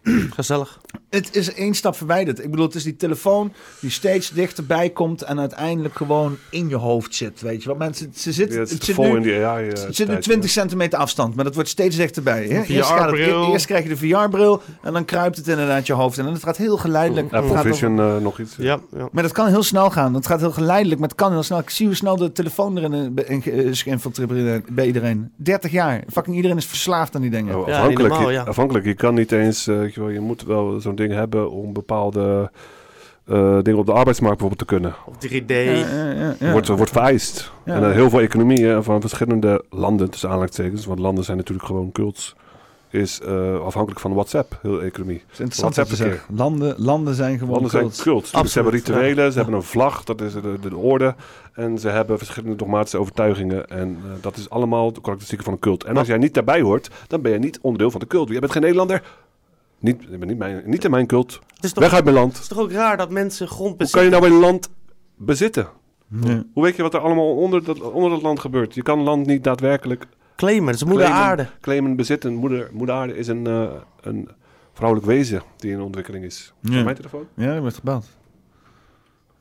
Gezellig. Het is één stap verwijderd. Ik bedoel, het is die telefoon die steeds dichterbij komt en uiteindelijk gewoon in je hoofd zit. Weet je wat mensen, ze zitten, Ja, het het zit zit vol nu, in die AI, eh, het zit nu tijd, 20 centimeter afstand, maar dat wordt steeds dichterbij. Hè? Eerst, gaat het- VR-bril. eerst krijg je de VR-bril en dan kruipt het inderdaad je hoofd. En het gaat heel geleidelijk. Het Apple gaat Vision over- eh, nog iets. Ja, ja. maar dat kan heel snel gaan. Het gaat heel geleidelijk, maar het kan heel snel. Ik zie hoe snel de telefoon erin in- in- is geïnfiltreerd bij iedereen. 30 jaar. Fucking iedereen is verslaafd aan die dingen. Oh, Ja, afhankelijk, normaal, je, ja. afhankelijk. Je kan niet eens, eh, weet je, wel, je moet wel zo'n ding hebben om bepaalde eh, dingen op de arbeidsmarkt bijvoorbeeld te kunnen. Of 3D. Ja, ja, ja, ja. Wordt, wordt vereist. Ja. En eh, heel veel economieën van verschillende landen, tussen aanhalingstekens, want landen zijn natuurlijk gewoon cults, is eh, afhankelijk van WhatsApp, heel de economie. Het is interessant je WhatsApp zegt. Landen, landen zijn gewoon Landen zijn cult. cults. Ze hebben rituelen, ze hebben een vlag, dat is de, de, de orde. En ze hebben verschillende dogmatische overtuigingen. En dat is allemaal de karakteristieken van een cult. En als jij niet daarbij hoort, dan ben je niet onderdeel van de cult. Jij bent geen Nederlander. Niet, niet, mijn, niet in mijn cult. Het is toch, Weg uit mijn land. het is toch ook raar dat mensen grond Hoe bezitten? kan je nou een land bezitten? Ja. Hoe weet je wat er allemaal onder dat, onder dat land gebeurt? Je kan land niet daadwerkelijk Claimen, dat is moeder claimen, aarde. claimen bezitten. Moeder, moeder aarde is een, eh, een vrouwelijk wezen die in ontwikkeling is. Is Ja. mijn telefoon? Ja, er wordt gebeld.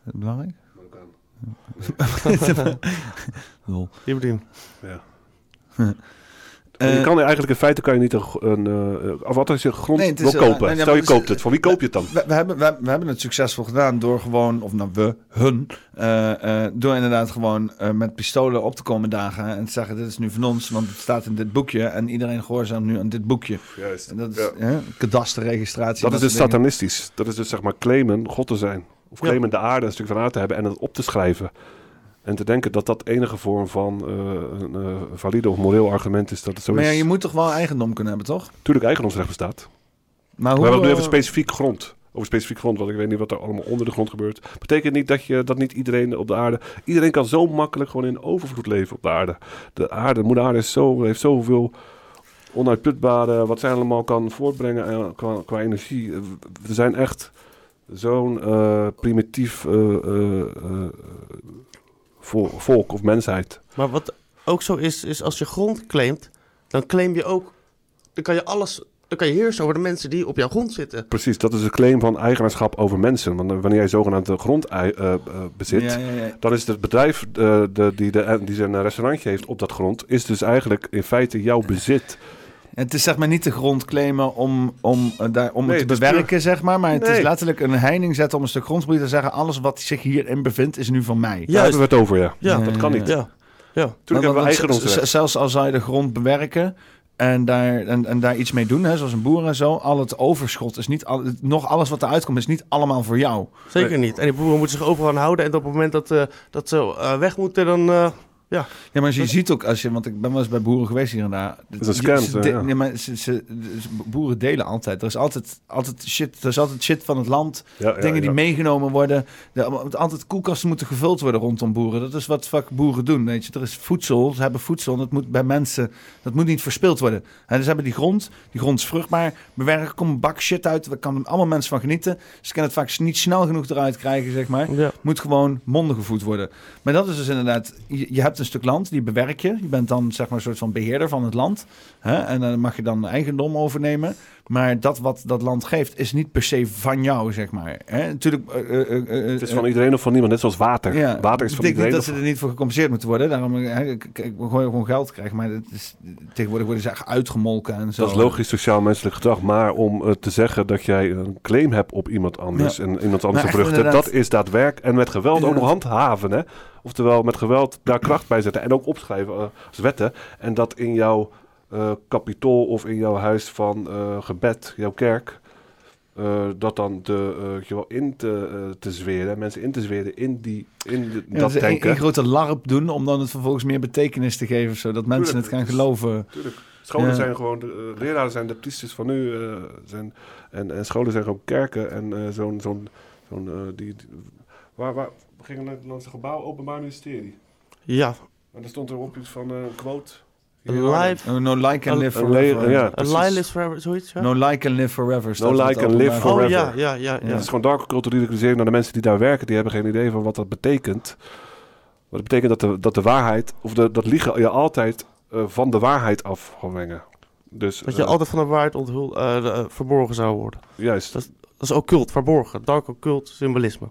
Is belangrijk? Ja. Eh, je kan eigenlijk in feite kan je niet een, eh, of wat als je grond Nee, wil eh, kopen. nee, Stel je koopt het. Van wie koop je het dan? We, we hebben, we, we hebben het succesvol gedaan door gewoon, of nou we, hun, door inderdaad gewoon met pistolen op te komen dagen en te zeggen: Dit is nu van ons, want het staat in dit boekje en iedereen gehoorzaamt nu aan dit boekje. Juist. En dat is Ja. kadasterregistratie. Dat is dus dingen. satanistisch. Dat is dus zeg maar claimen God te zijn. Of Ja. claimen de aarde een stuk van aarde te hebben en het op te schrijven. En te denken dat dat enige vorm van eh, een eh, valide of moreel argument is dat het zo Maar ja, is. je moet toch wel eigendom kunnen hebben, toch? Natuurlijk eigendomsrecht bestaat. Maar we hoe, hebben het nu even specifiek grond. Over specifiek grond, want ik weet niet wat er allemaal onder de grond gebeurt. Betekent niet dat, je, dat niet iedereen op de aarde... Iedereen kan zo makkelijk gewoon in overvloed leven op de aarde. De aarde, de moeder aarde is zo, heeft zoveel onuitputbare... Wat zij allemaal kan voortbrengen qua, qua energie. We zijn echt zo'n eh, primitief eh, vo- volk of mensheid. Maar wat ook zo is, is als je grond claimt, dan claim je ook, dan kan je alles, dan kan je heersen over de mensen die op jouw grond zitten. Precies, dat is de claim van eigenaarschap over mensen. Want eh, wanneer jij zogenaamd de grond eh, eh, bezit, Ja, ja, ja. dan is het bedrijf eh, de, die, de, die zijn restaurantje heeft op dat grond, is dus eigenlijk in feite jouw bezit. Het is zeg maar niet de grond claimen om, om, eh, daar, om Nee, het te bewerken, puur- zeg maar. Maar het is letterlijk een heining zetten om een stuk grondgebied te zeggen... alles wat zich hierin bevindt is nu van mij. Daar hebben we het over, ja. Ja, dat kan niet. Ja, ja. Hebben we eigendomsrecht. z- Zelfs al zou je de grond bewerken en daar, en, en daar iets mee doen, hè, zoals een boer en zo... al het overschot is niet... Al, nog alles wat eruit komt is niet allemaal voor jou. Zeker niet. En die boeren moeten zich overal aan houden. En op het moment dat, eh, dat ze eh, weg moeten, dan... eh, ja. Ja, maar je ziet ook als je, want ik ben wel eens bij boeren geweest hier en daar. Dat is scam, Ze- hè, de- ja. nee, maar ze, ze, ze- boeren delen altijd. Er is altijd, altijd shit. Er is altijd shit van het land. Ja, ja, dingen die meegenomen worden. De, altijd koelkasten moeten gevuld worden rondom boeren. Dat is wat vaak boeren doen. Weet je, er is voedsel. Ze hebben voedsel. En dat moet bij mensen. Dat moet niet verspild worden. En dus ze hebben die grond. Die grond is vruchtbaar. Bewerken. Komt een bak shit uit. Daar kan allemaal mensen van genieten. Ze kunnen het vaak niet snel genoeg eruit krijgen, zeg maar. Ja. Moet gewoon monden gevoed worden. Maar dat is dus inderdaad. Je, je hebt een stuk land. Die bewerk je. Je bent dan zeg maar een soort van beheerder van het land. Hè? En dan mag je dan eigendom overnemen. Maar dat wat dat land geeft is niet per se van jou, zeg maar. Hè? Natuurlijk. eh, eh, eh, Het is van iedereen of van niemand, net zoals water. ja, water is ik van iedereen. dat of- ze er niet voor gecompenseerd moeten worden. Daarom hè, ik, ik, ik gewoon geld krijgen. Maar het is, tegenwoordig worden ze echt uitgemolken en zo. Dat is logisch sociaal-menselijk gedrag. Maar om te zeggen dat jij een claim hebt op iemand anders Ja. en iemand anders inderdaad- dat is daadwerk. En met geweld ook nog handhaven. Hè? Oftewel met geweld daar kracht bij zetten en ook opschrijven eh, als wetten. En dat in jouw eh kapitool of in jouw huis van eh, gebed, jouw kerk, dat dan te, je wel, in te, te zweren, mensen in te zweren in, die, in de, Ja, dat ze een, denken. een grote larp doen om dan het vervolgens meer betekenis te geven, zodat mensen Tuurlijk, het gaan geloven. Tuurlijk. Scholen Ja. zijn gewoon, de, leraren zijn de priesters van nu. zijn, en, en scholen zijn gewoon kerken. En zo'n, zo'n, zo'n die, die- waar, waar, we gingen naar, naar het gebouw Openbaar Ministerie. Ja. En daar stond er op iets van eh, een quote. Alive. Oh, no like and live forever. ja, A lie lives forever, zoiets? Ja? No like and live forever. No like and live forever. Oh, ja, ja, ja, ja. Het is gewoon dark culturalisering naar de mensen die daar werken. Die hebben geen idee van wat dat betekent. Wat het betekent dat de, dat de waarheid, of de, dat liegen je altijd eh, van de waarheid af gaan brengen. Dus, Dat je eh, altijd van de waarheid onthul, eh, eh, verborgen zou worden. Juist. Dat, is- dat is occult, verborgen. Dark occult symbolisme.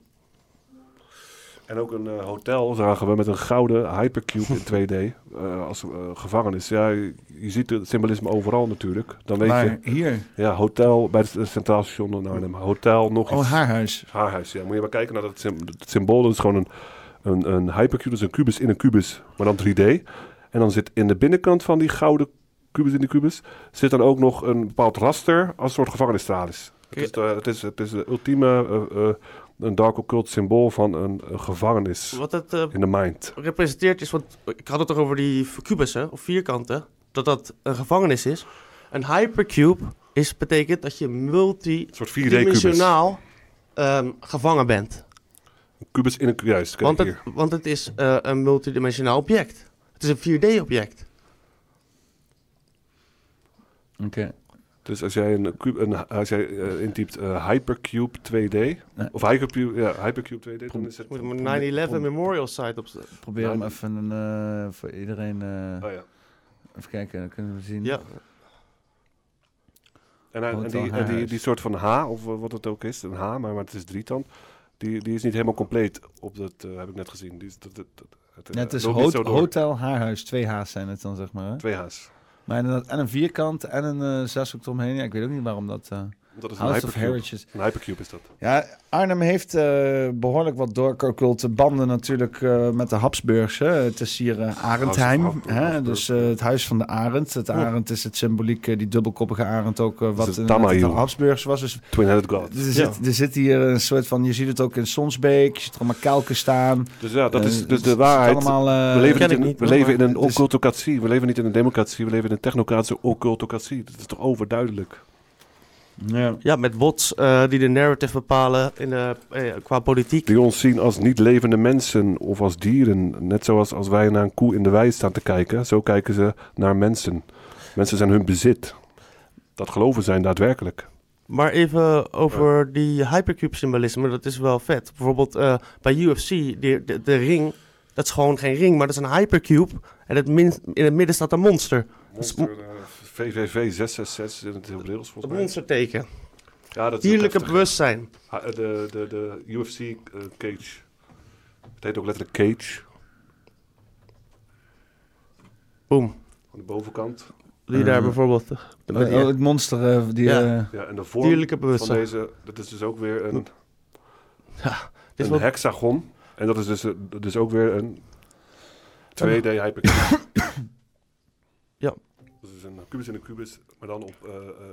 En ook een eh, hotel zagen we met een gouden hypercube in 2D eh, als eh, gevangenis. Ja, je, ziet het symbolisme overal natuurlijk. Dan weet Maar je, hier? Ja, hotel bij het Centraal Station in Arnhem. Hotel, nog Oh, iets. haarhuis. Haarhuis, ja. Moet je maar kijken naar dat symbool. Dat is gewoon een, een, een hypercube, is een kubus in een kubus, maar dan 3D. En dan zit in de binnenkant van die gouden kubus in die kubus, zit dan ook nog een bepaald raster als een soort gevangenisstraal is. Het is, de, het is, het is de ultieme, eh, eh, een dark occult symbool van een, een gevangenis Wat het eh, in de mind. representeert is, want ik had het toch over die kubussen of vierkanten, dat dat een gevangenis is. Een hypercube is, betekent dat je multidimensionaal ehm gevangen bent. Een kubus in een kubus, juist. Kijk Want het, hier. want het is eh, een multidimensionaal object. Het is een 4D-object. Oké. Dus als jij een, cube, een als jij eh, intypt eh, Hypercube 2D, of Hypercube, ja, Hypercube 2D, dan is het... Moet een 9-11 Memorial Site op Probeer hem even een, eh, voor iedereen. eh, Oh ja. Even kijken, dan kunnen we zien. Ja. En, hij- en die, en die, die soort van H, of wat het ook is, een H, maar, maar het is drietand, die, die is niet helemaal compleet op dat, eh, heb ik net gezien. Die is, dat, dat, dat- het, Ja, het eh, is. Hotel Haarhuis. Twee H's zijn het dan, zeg maar. Hè? Twee H's. Maar en een vierkant en een uh, zeshoek eromheen. Ja, ik weet ook niet waarom dat... Dat is een of hypercube. Heritage. Een hypercube is dat. Ja, Arnhem heeft eh, behoorlijk wat doorocculte banden natuurlijk eh, met de Habsburgs. Hè. Het is hier eh, Arendheim, House of Hab- hè, dus eh, het huis van de arend. Het arend is het symboliek, die dubbelkoppige arend ook, wat Tamayo. de Habsburgs was. Dus Twin-headed god. Er, zit, er zit hier een soort van, je ziet het ook in Sonsbeek, je ziet er allemaal kelken staan. Dus ja, dat is dus de waarheid. allemaal, we leven in, niet, we leven in een occultocratie. We leven niet in een democratie. We leven in een technocratische occultocratie. Dat is toch overduidelijk. Ja. Ja, met bots eh, die de narrative bepalen in de, eh, qua politiek. Die ons zien als niet levende mensen of als dieren. Net zoals als wij naar een koe in de wei staan te kijken. Zo kijken ze naar mensen. Mensen zijn hun bezit. Dat geloven zijn daadwerkelijk. Maar even over die hypercube symbolisme, dat is wel vet. Bijvoorbeeld eh, bij UFC, de, de, de ring, dat is gewoon geen ring, maar dat is een hypercube. En het min, in het midden staat een monster. Dat is Monster, eh, VVV 666 in het Hebreeuws volgens Het mij. monsterteken. Ja, dat is Dierlijke bewustzijn. Ha- eh, De, de, de UFC eh, cage. Het heet ook letterlijk cage. Boom. Aan de bovenkant. Die daar Eh, bijvoorbeeld... oh, oh, het monster eh, die... Ja. Ja, en de vorm Dierlijke van bewustzijn. deze, dat is dus ook weer een, Ja, is een hexagon. En dat is dus, dus ook weer een 2D hypercube. Ja. Dat is een kubus in een kubus, maar dan op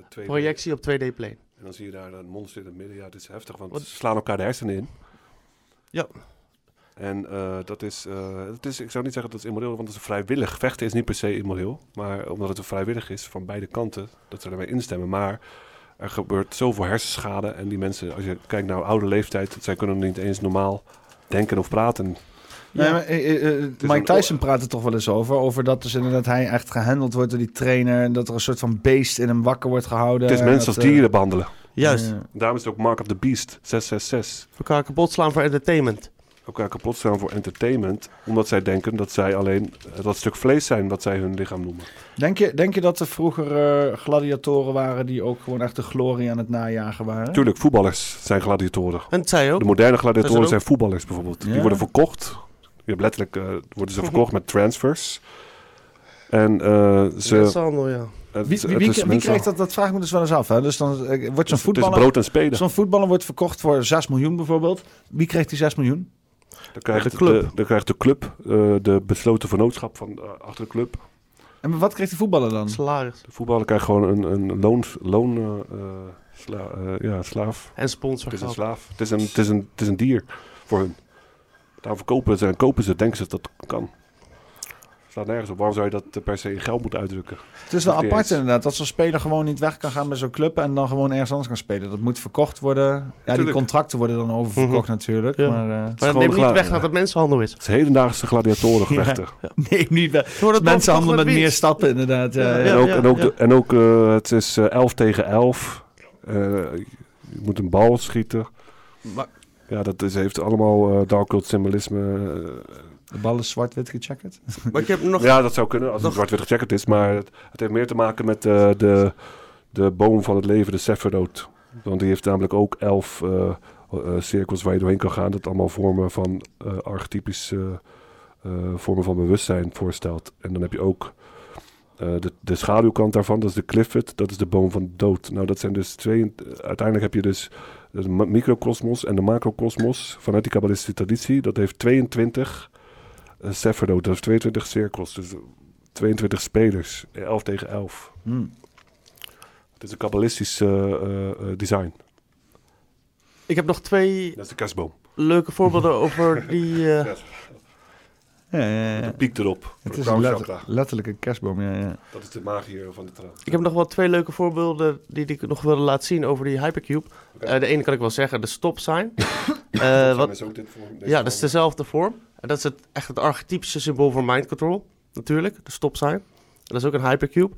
2D. Projectie op 2D-plane. En dan zie je daar een monster in het midden. Ja, het is heftig, want Wat- ze slaan elkaar de hersenen in. Ja. En eh, dat is, eh, het is, ik zou niet zeggen dat het immoreel, want het is vrijwillig. Vechten is niet per se immoreel, maar omdat het een vrijwillig is van beide kanten, dat ze ermee instemmen. Maar er gebeurt zoveel hersenschade en die mensen, als je kijkt naar oude leeftijd, zij kunnen niet eens normaal denken of praten. Nee, maar, eh, eh, eh, Mike Tyson praat er toch wel eens over. Over dat dus inderdaad hij echt gehandeld wordt door die trainer. En dat er een soort van beest in hem wakker wordt gehouden. Het is en mensen als dieren behandelen. Juist. Ja. Daarom is het ook Mark of the Beast, 666. Elkaar kapot slaan voor entertainment. Elkaar kapot staan voor entertainment, omdat zij denken dat zij alleen dat stuk vlees zijn wat zij hun lichaam noemen. Denk je, denk je dat er vroeger eh, gladiatoren waren die ook gewoon echt de glorie aan het najagen waren? Tuurlijk, voetballers zijn gladiatoren. En het zei ook. De moderne gladiatoren zijn voetballers bijvoorbeeld. Ja. Die worden verkocht. Je hebt letterlijk eh, worden ze verkocht met transfers. En eh ze. Mensenhandel, ja. het Wie, wie, wie, wie krijgt dat? Dat vraag ik me dus wel eens af. Hè? Dus dan eh, wordt zo'n Het is voetballer... brood en spelen. Zo'n voetballer wordt verkocht voor 6 miljoen bijvoorbeeld. Wie krijgt die 6 miljoen? Dan krijgt de de club. club, dan krijgt de, club eh, de besloten vernootschap van achter de club. En wat krijgt die voetballer dan? Salaris. De voetballer krijgt gewoon een, een loon, loon eh, eh, sla, ja, slaaf. En sponsor. Het is een slaaf. Het is een, het is een, het is een dier voor hun. Daarom verkopen ze en kopen ze, denken ze dat dat kan. Staat nergens op. Waarom zou je dat eh, per se in geld moeten uitdrukken? Het is wel apart eens. inderdaad dat zo'n speler gewoon niet weg kan gaan bij zo'n club en dan gewoon ergens anders kan spelen. Dat moet verkocht worden. Ja, die contracten worden dan oververkocht natuurlijk. Ja. Maar, eh, Maar dat gewoon neemt niet weg dat het mensenhandel is. Het is hedendaagse gladiatorengevechten. nee, niet weg. Door het Mensen handelen met meer stappen inderdaad. Ja, Ja, ja. en ook, ja, en ook, ja. de- en ook eh, het is eh 11 tegen 11. Eh, je moet een bal schieten. Maar- Ja, dat is, heeft allemaal eh dark cult symbolisme. eh, De bal is zwart-wit gecheckerd. Maar ik heb nog... Ja, dat zou kunnen als het zwart-wit gecheckerd is. Maar het, het heeft meer te maken met eh, de, de boom van het leven, de Sephiroth. Want die heeft namelijk ook elf eh, eh, cirkels waar je doorheen kan gaan. Dat allemaal vormen van eh archetypische eh, vormen van bewustzijn voorstelt. En dan heb je ook eh, de, de schaduwkant daarvan, dat is de Clifford. Dat is de boom van de dood. Nou, dat zijn dus twee... uiteindelijk heb je dus de ma- microcosmos en de macrocosmos vanuit die kabbalistische traditie. Dat heeft 22 uh, Sephiroth, dat heeft 22 cirkels. Dus 22 spelers, 11 tegen 11. Hmm. Het is een kabbalistisch eh, eh, eh, design. Ik heb nog twee Dat is de kerstboom. leuke voorbeelden over die... eh, Ja, ja, ja. De piek erop. Het is letterlijk een kerstboom, ja, ja. Dat is de magie van de traan. Ik heb nog wel twee leuke voorbeelden die ik nog wilde laten zien over die Hypercube. Eh, de ene kan ik wel zeggen, de stop sign. Eh, wat, is ook dit vorm- ja, dat is dezelfde vorm. En dat is het, echt het archetypische symbool voor mind control, natuurlijk, de stop sign. En dat is ook een Hypercube.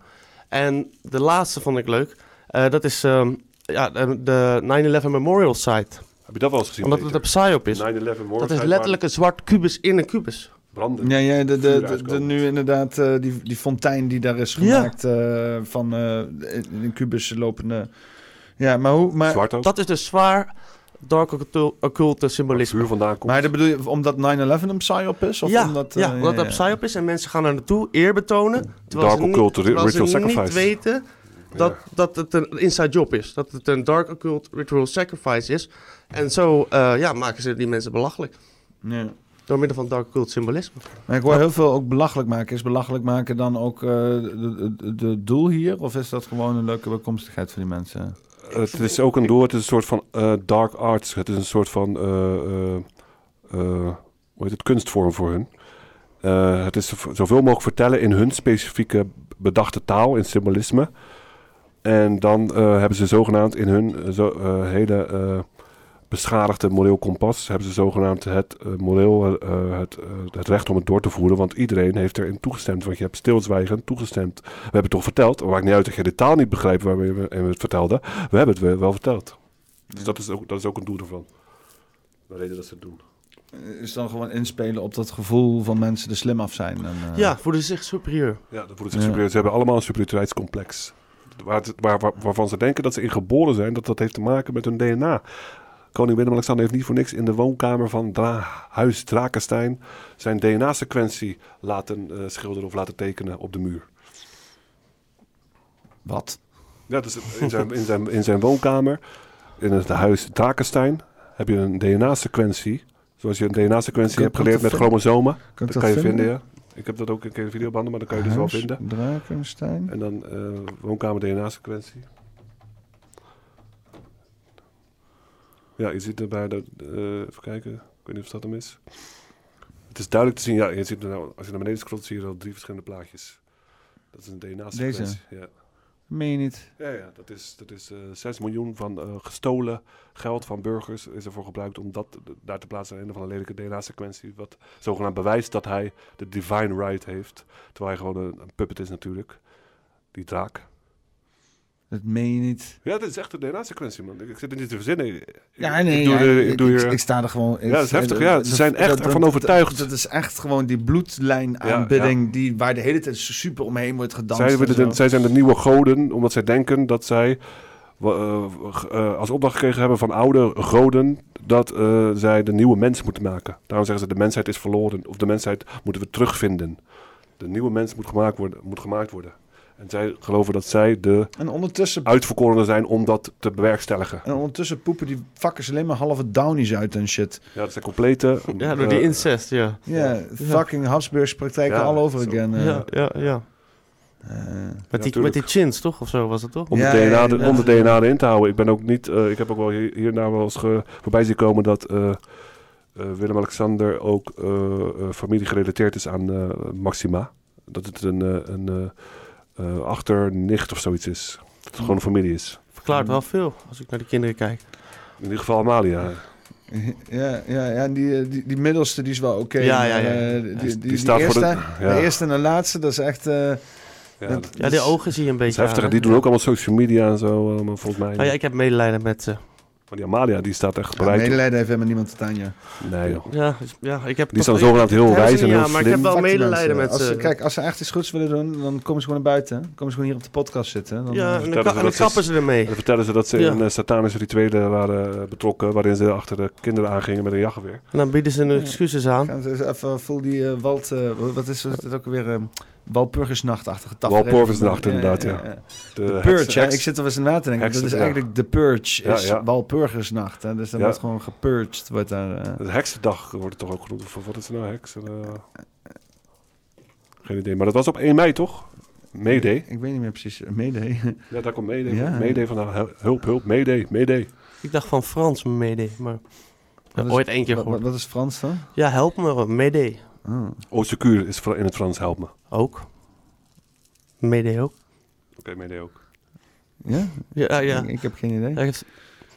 En de laatste vond ik leuk. Eh, dat is ehm, ja, de, de 9-11 Memorial Site. Heb je dat wel eens gezien? Omdat het een psyop is. 9/11 Memorial Dat is letterlijk een zwart kubus in een kubus. Branden. Ja, ja de, de, de, de- nu inderdaad eh, die, die fontein die daar is Ja. gemaakt eh, van eh, in kubus lopende... Ja, maar hoe... Maar, Zwart ook. Dat is dus zwaar dark occult- occulte symbolisme. Vuur vandaan komt. Maar dat bedoel je omdat 9-11 een psyop is? Of ja, omdat, ja, eh, omdat het een psyop is en mensen gaan er naartoe eer betonen. Terwijl Dark ritual ze niet weten dat, dat het een inside job is. Dat het een dark occult ritual sacrifice is. En zo eh, ja, maken ze die mensen belachelijk. Ja. Door middel van dark occult symbolisme. Maar ik hoor heel veel ook belachelijk maken. Is belachelijk maken dan ook eh, de, de, de doel hier? Of is dat gewoon een leuke bijkomstigheid voor die mensen? Het is ook een doel, het is een soort van eh, dark arts. Het is een soort van, eh, eh, eh, hoe heet het, kunstvorm voor hun. Eh, het is zov- zoveel mogelijk vertellen in hun specifieke bedachte taal, in symbolisme. En dan eh, hebben ze zogenaamd in hun eh, zo, eh, hele eh, beschadigde moreel kompas... hebben ze zogenaamd het eh, moreel, eh, het, eh, het recht om het door te voeren. Want iedereen heeft erin toegestemd. Want je hebt stilzwijgend toegestemd. We hebben het toch verteld. Het maakt niet uit dat je de taal niet begrijpt waarmee we, en we het vertelden. We hebben het wel, wel verteld. Dus dat is, ook, dat is ook een doel ervan. De reden dat ze het doen. Is dan gewoon inspelen op dat gevoel van mensen die slim af zijn. En, eh, Ja, voelen ze zich superieur. Ja, dat voelt zich superieur. Ze hebben allemaal een superioriteitscomplex. Waar, waar- waarvan ze denken dat ze in geboren zijn, dat dat heeft te maken met hun DNA. Koning Willem-Alexander heeft niet voor niks in de woonkamer van Dra Huis Drakenstein zijn DNA-sequentie laten eh, schilderen of laten tekenen op de muur. Wat? Ja, dus in zijn, in zijn, in zijn woonkamer, in het huis Drakenstein, heb je een DNA-sequentie. Zoals je een DNA-sequentie hebt geleerd met chromosomen. Kan dat dat kan je vinden? ja. Ik heb dat ook een keer in videobanden, maar dan kan je dus wel Huis vinden. Drakenstein. En dan eh, woonkamer DNA-sequentie. Ja, je ziet erbij dat... eh, even kijken. Ik weet niet of dat hem is. Het is duidelijk te zien. Ja, je ziet er nou, als je naar beneden scrolt, zie je al drie verschillende plaatjes. Dat is een DNA-sequentie. Deze? Ja. Meen je niet? Ja, ja, dat is, dat is eh 6 miljoen van eh, gestolen geld van burgers is ervoor gebruikt om dat daar te plaatsen in een van een lelijke DNA-sequentie. Wat zogenaamd bewijst dat hij de divine right heeft. Terwijl hij gewoon een, een puppet is natuurlijk. Die draak. Dat meen je niet. Ja, dit is echt een DNA-sequentie, man. Ik, zit er niet te verzinnen. Ja, ik nee, doe ja, er- ik, doe ik- hier- ik sta er gewoon... Ja, dat is heftig. Ja, ze zijn echt ervan overtuigd. Dat, is echt gewoon die bloedlijn aanbidding Die, waar de hele tijd super omheen wordt gedanst. Zij, de, zijn de nieuwe goden, omdat zij denken dat zij eh, eh, als opdracht gekregen hebben van oude goden dat eh, zij de nieuwe mens moeten maken. Daarom zeggen ze de mensheid is verloren, of de mensheid moeten we terugvinden. De nieuwe mens moet gemaakt worden. Moet gemaakt worden. En zij geloven dat zij de En ondertussen, uitverkorenen zijn om dat te bewerkstelligen. en ondertussen poepen die vakkers alleen maar halve downies uit en shit. Ja, dat zijn complete... Ja, door die eh, incest, ja. Ja, fucking Habsburgs praktijken Ja, all over zo. again. eh. Ja, ja, ja. Met, die, met die chins, toch? Of zo was het toch? Om, Ja, de, DNA, ja, de- ja. om de DNA erin te houden. Ik ben ook niet. eh, ik heb ook wel hier, hierna wel eens ge- voorbij zien komen dat eh, eh, Willem-Alexander ook eh, eh, familie gerelateerd is aan eh, Maxima. Dat het een, eh, een eh, eh, achternicht of zoiets is. Dat het gewoon een familie is. Verklaart wel veel als ik naar de kinderen kijk. In ieder geval Amalia. Ja, ja, ja die, eh, die, die middelste die is wel oké. Ja, ja, eh, Ja, die, die die, die staat voor eerste, de- ja. de eerste en de laatste, dat is echt... eh, Ja, dat- Ja, die ogen zie je een beetje heftig. aan, Die doen ook allemaal social media en zo, allemaal, volgens mij. Nou ja, ik heb medelijden met ze. Maar die Amalia, die staat echt Ja, bereid. medelijden heeft helemaal niemand aan je. Nee, joh. Ja, ja, ik heb Die dan zogenaamd heel Ja, wijs en heel Ja, maar ik heb wel medelijden met als ze, ze. Kijk, als ze echt iets goeds willen doen, dan komen ze gewoon naar buiten. Dan komen ze gewoon hier op de podcast zitten. Dan, Ja, eh, en dan ka- dan kappen ze ermee. Dan vertellen ze dat ze Ja. in eh, satanische rituelen waren eh, betrokken, waarin ze achter de kinderen aangingen met een jachtgeweer. En dan bieden ze hun excuses aan. Gaan ze even voel die eh, Wald, eh, wat is het ook weer? eh Walpurgisnachtachtige tafereel. Walpurgisnacht, inderdaad, ja. De, De Purge, hè? ik zit er eens na te denken. dat is eigenlijk de Purge, Ja, is ja. Walpurgisnacht. Hè? Dus dan Ja. wordt gewoon gepurged. Wordt daar, eh. De heksendag wordt het toch ook genoemd. Of wat is het nou, heks? Eh, geen idee. Maar dat was op 1 mei, toch? Mayday. Ik weet niet meer precies. Mayday. Ja, daar komt Mayday Ja. van. Nou, hulp, hulp, Mayday, Mayday. Ik dacht van Frans mede, maar is- ooit één keer wat- gehoord. Wat is Frans dan? Ja, help me, mede. Oh. Au secours is voor- in het Frans help me. Ook. Mede ook. Oké, Mayday ook. Ja? Ja, ja. Ik, ik heb geen idee. Ja, ik-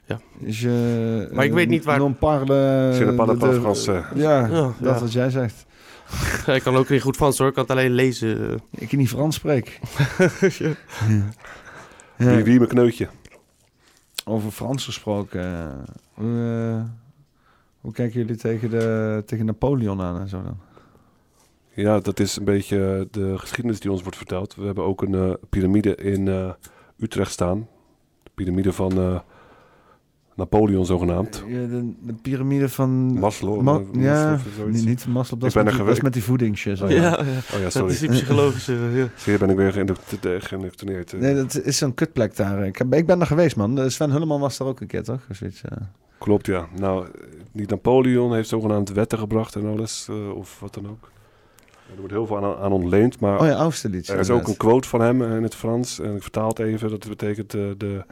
ja. Dus je, Maar ik weet niet waar- Non parle... Je ne parle pas français. Ja, Ja, dat ja. wat jij zegt. Ja, ik kan ook niet goed Frans hoor, ik kan het alleen lezen. Ik niet Frans spreek. Ja. Ja. Wie, wie mijn kneutje? Over Frans gesproken. eh, hoe, eh, hoe kijken jullie tegen, de, tegen Napoleon aan en zo dan? Ja, dat is een beetje de geschiedenis die ons wordt verteld. We hebben ook een eh, piramide in eh, Utrecht staan. De piramide van eh, Napoleon zogenaamd. Ja, de, de piramide van... Maslow, Ma- ja, niet, niet Maslow, dat, Ik is ben met, er dat is geweest. met die voedingsjes. Oh ja. ja, Ja, ja. Oh, ja Dat sorry. is die psychologische... ja. Je, ben ik weer geïndoctri- geïndoctrineerd. Nee, dat is zo'n kutplek daar. Ik, heb, ik ben er geweest, man. Sven Hulleman was daar ook een keer, toch? Zoiets, eh. Klopt, ja. Nou, niet Napoleon heeft zogenaamd wetten gebracht en alles, of wat dan ook. Er wordt heel veel aan, aan ontleend, maar Oh ja, Austerlitz. er is ook een quote van hem in het Frans. En ik vertaal het even. Dat betekent, eh, de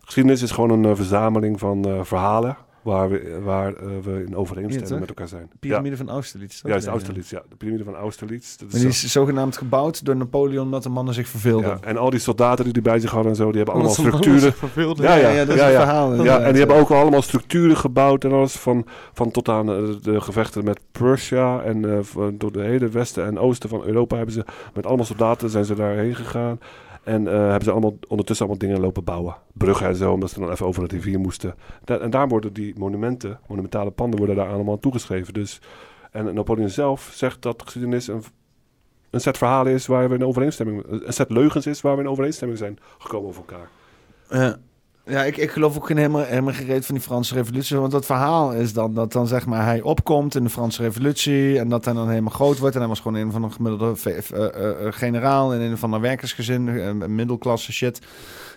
geschiedenis is gewoon een eh, verzameling van eh, verhalen waar we, waar, eh, we in overeenstemming met elkaar zijn. De piramide van Austerlitz. Ja, Austerlitz, ja. De piramide van Austerlitz. Dat Maar die zo- is zogenaamd gebouwd door Napoleon omdat de mannen zich verveelden. Ja, en al die soldaten die die bij zich hadden en zo, die hebben allemaal structuren. Ja, ja, Ja, ja, dat is het verhaal, Ja, en die hebben ook allemaal structuren gebouwd en alles. Van, van tot aan eh, de gevechten met Prussia. En eh, door de hele westen en oosten van Europa hebben ze met allemaal soldaten zijn ze daarheen gegaan. En eh, hebben ze allemaal ondertussen allemaal dingen lopen bouwen. Bruggen en zo, omdat ze dan even over de rivier moesten. En daar worden die monumenten, monumentale panden, worden daar allemaal toegeschreven. Dus, en Napoleon zelf zegt dat geschiedenis een, een set verhalen is waar we in overeenstemming... Een set leugens is waar we in overeenstemming zijn gekomen over elkaar. Ja. Ja, ik, ik geloof ook geen helemaal, helemaal gereed van die Franse revolutie. Want dat verhaal is dan dat dan zeg maar hij opkomt in de Franse revolutie. En dat hij dan helemaal groot wordt. En hij was gewoon een van de gemiddelde eh, eh, generaal in een van een werkersgezin, een middelklasse shit.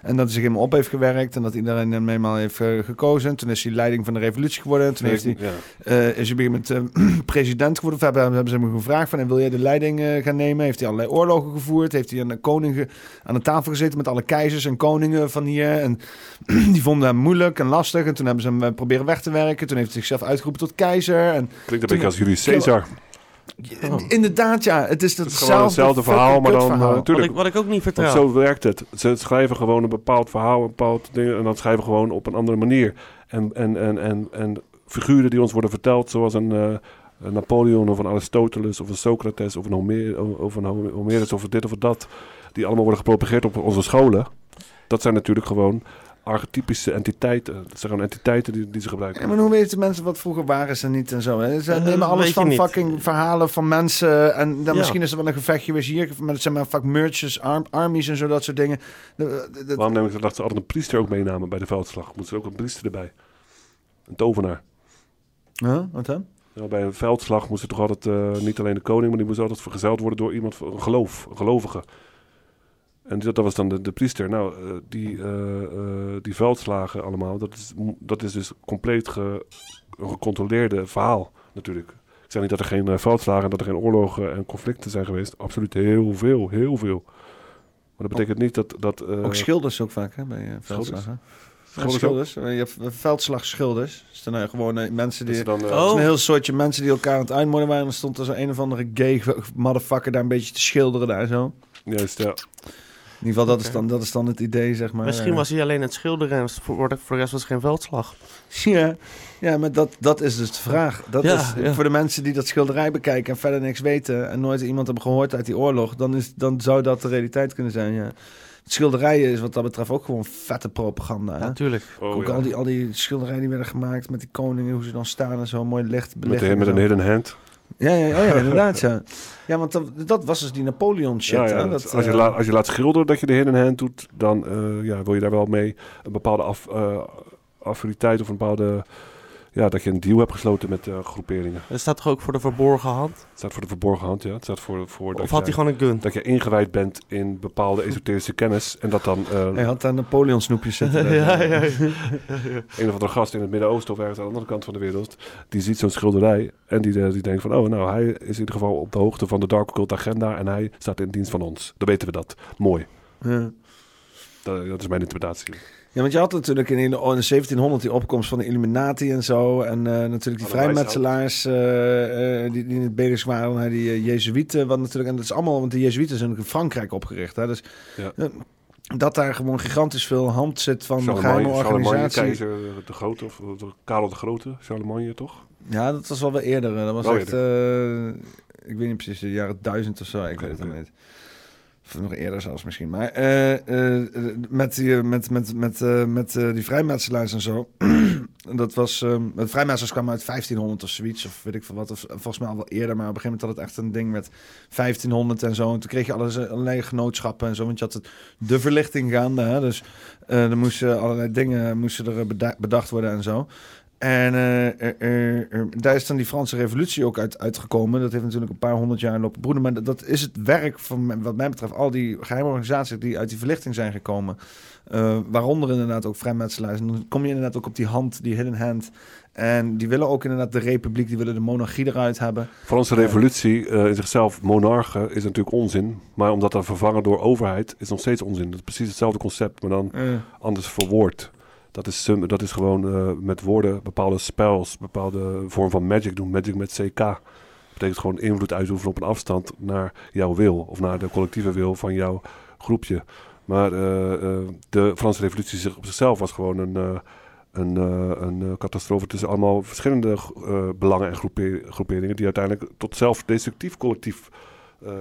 En dat hij zich helemaal op heeft gewerkt. En dat iedereen hem eenmaal heeft eh, gekozen. En toen is hij leiding van de revolutie geworden. En toen heeft hij, eh, is hij op een gegeven moment eh, president geworden. Of hebben, hebben ze hem gevraagd van, en wil jij de leiding gaan nemen? Heeft hij allerlei oorlogen gevoerd? Heeft hij aan de koning aan de tafel gezeten met alle keizers en koningen van hier? En die vonden hem moeilijk en lastig. En toen hebben ze hem proberen weg te werken. Toen heeft hij zichzelf uitgeroepen tot keizer. En Klinkt een beetje als Julius Caesar. Inderdaad, ja. Het is Het is hetzelfde, gewoon hetzelfde verhaal, maar dan eh, natuurlijk. Wat ik, wat ik ook niet vertrouw. zo werkt het. Ze schrijven gewoon een bepaald verhaal, een bepaald ding, en dan schrijven we gewoon op een andere manier. En, en, en, en, en figuren die ons worden verteld, zoals een, eh, een Napoleon of een Aristoteles of een Socrates of een, Homer, of een Homerus of dit of dat, die allemaal worden gepropageerd op onze scholen. Dat zijn natuurlijk gewoon archetypische entiteiten. Dat zijn gewoon entiteiten die, die ze gebruiken. Ja, maar hoe weten mensen wat vroeger waren ze niet en zo? Hè? Ze Eh, nemen alles van niet. fucking verhalen van mensen. En dan Ja. misschien is er wel een gevecht geweest hier. Maar het zijn maar vaak merges, arm, armies en zo, dat soort dingen. De- de- de- Waarom neem ik dat ze altijd een priester ook meenamen bij de veldslag? Moeten ze ook een priester erbij? Een tovenaar. Huh? Wat dan? Ja, bij een veldslag moest er toch altijd eh, niet alleen de koning, maar die moest altijd vergezeld worden door iemand, een geloof, een gelovige. En dat, dat was dan de, de priester. Nou, eh, die, eh, eh, die veldslagen allemaal, dat is, dat is dus compleet ge, een gecontroleerde verhaal natuurlijk. Ik zeg niet dat er geen veldslagen, dat er geen oorlogen en conflicten zijn geweest. Absoluut heel veel, heel veel. Maar dat betekent niet dat... dat eh, ook schilders ook vaak, hè, bij veldslagen. Schilders schilders. Je hebt veldslagschilders. Dus dan, eh, gewoon mensen die... Dat dan, is Oh. een heel soortje mensen die elkaar aan het uitmoorden waren. En dan stond er zo een of andere gay motherfucker daar een beetje te schilderen daar zo. Juist, ja. In ieder geval, dat, is dan, dat is dan het idee, zeg maar. Misschien was hij alleen het schilderen en voor de, voor de rest was het geen veldslag. Ja, ja maar dat, dat is dus de vraag. Dat Ja, is ja. voor de mensen die dat schilderij bekijken en verder niks weten en nooit iemand hebben gehoord uit die oorlog, dan, is, dan zou dat de realiteit kunnen zijn. Ja. schilderijen is wat dat betreft ook gewoon vette propaganda. Hè? Natuurlijk. Oh, ook ja. al, die, al die schilderijen die werden gemaakt met die koningen, hoe ze dan staan en zo mooi licht Met, de, met een hidden hand. Ja, ja, oh ja, inderdaad, ja. Ja, want dat, dat was dus die Napoleon shit. Ja, ja, als, je eh, laat, als je laat schilderen dat je de hidden hand doet, dan eh, ja, wil je daar wel mee een bepaalde af, eh, affiniteit of een bepaalde... Ja, dat je een deal hebt gesloten met eh, groeperingen. Er staat toch ook voor de verborgen hand? Het staat voor de verborgen hand, ja. Het staat voor, voor dat Of had hij gewoon een gun? Dat je ingewijd bent in bepaalde esoterische kennis. En dat dan... eh, Hij had daar Napoleon snoepjes zitten. Ja, ja, ja. Een of andere gast in het Midden-Oosten of ergens aan de andere kant van de wereld. Die ziet zo'n schilderij. En die, eh, die denkt van, oh nou, hij is in ieder geval op de hoogte van de Dark Occult agenda. En hij staat in dienst van ons. Dan weten we dat. Mooi. Ja. Dat, dat is mijn interpretatie. Ja, want je had natuurlijk in, in de 1700 die opkomst van de Illuminati en zo. En eh, natuurlijk die de vrijmetselaars eh, eh, die, die in het bezig waren. naar die Jezuïeten. Wat natuurlijk, en dat is allemaal, want de Jezuïeten zijn in Frankrijk opgericht. Hè? Dus Ja. dat daar gewoon gigantisch veel hand zit van geheime Charlemagne, Charlemagne organisatie. keizer de Grote, of of Karel de Grote, Charlemagne toch? Ja, dat was wel weer eerder. Dat was Wel echt, ik weet niet precies, de jaren duizend of zo. Ik weet het nog niet. Of nog eerder zelfs misschien. Maar eh, eh, met, die, met, met, met, eh, met eh, die vrijmetselaars en zo. dat was, eh, het vrijmetselaars kwamen uit 1500 of zoiets. Of weet ik veel wat. Of, volgens mij al wel eerder. Maar op een gegeven moment had het echt een ding met 1500 en zo. En toen kreeg je alles, allerlei genootschappen en zo. Want je had het, de verlichting gaande. Hè? Dus eh, er moesten allerlei dingen moesten er beda- bedacht worden en zo. En eh, eh, eh, eh, daar is dan die Franse revolutie ook uit, uitgekomen. Dat heeft natuurlijk een paar honderd jaar lopen broeden. Maar dat, dat is het werk van, wat mij betreft, al die geheime organisaties die uit die verlichting zijn gekomen. Eh, waaronder inderdaad ook vrijmetselaars. En dan kom je inderdaad ook op die hand, die hidden hand. En die willen ook inderdaad de republiek, die willen de monarchie eruit hebben. Franse Ja. revolutie eh, in zichzelf, monarchen, is natuurlijk onzin. Maar omdat dat vervangen door overheid, is nog steeds onzin. Dat is precies hetzelfde concept, maar dan anders verwoord. Dat is, dat is gewoon eh, met woorden bepaalde spells, bepaalde vorm van magic doen. Magic met CK. Dat betekent gewoon invloed uitoefenen op een afstand naar jouw wil. Of naar de collectieve wil van jouw groepje. Maar eh, eh, de Franse revolutie zich op zichzelf was gewoon een, een, een catastrofe tussen allemaal verschillende belangen en groepe- groeperingen. Die uiteindelijk tot zelfdestructief collectief eh, eh,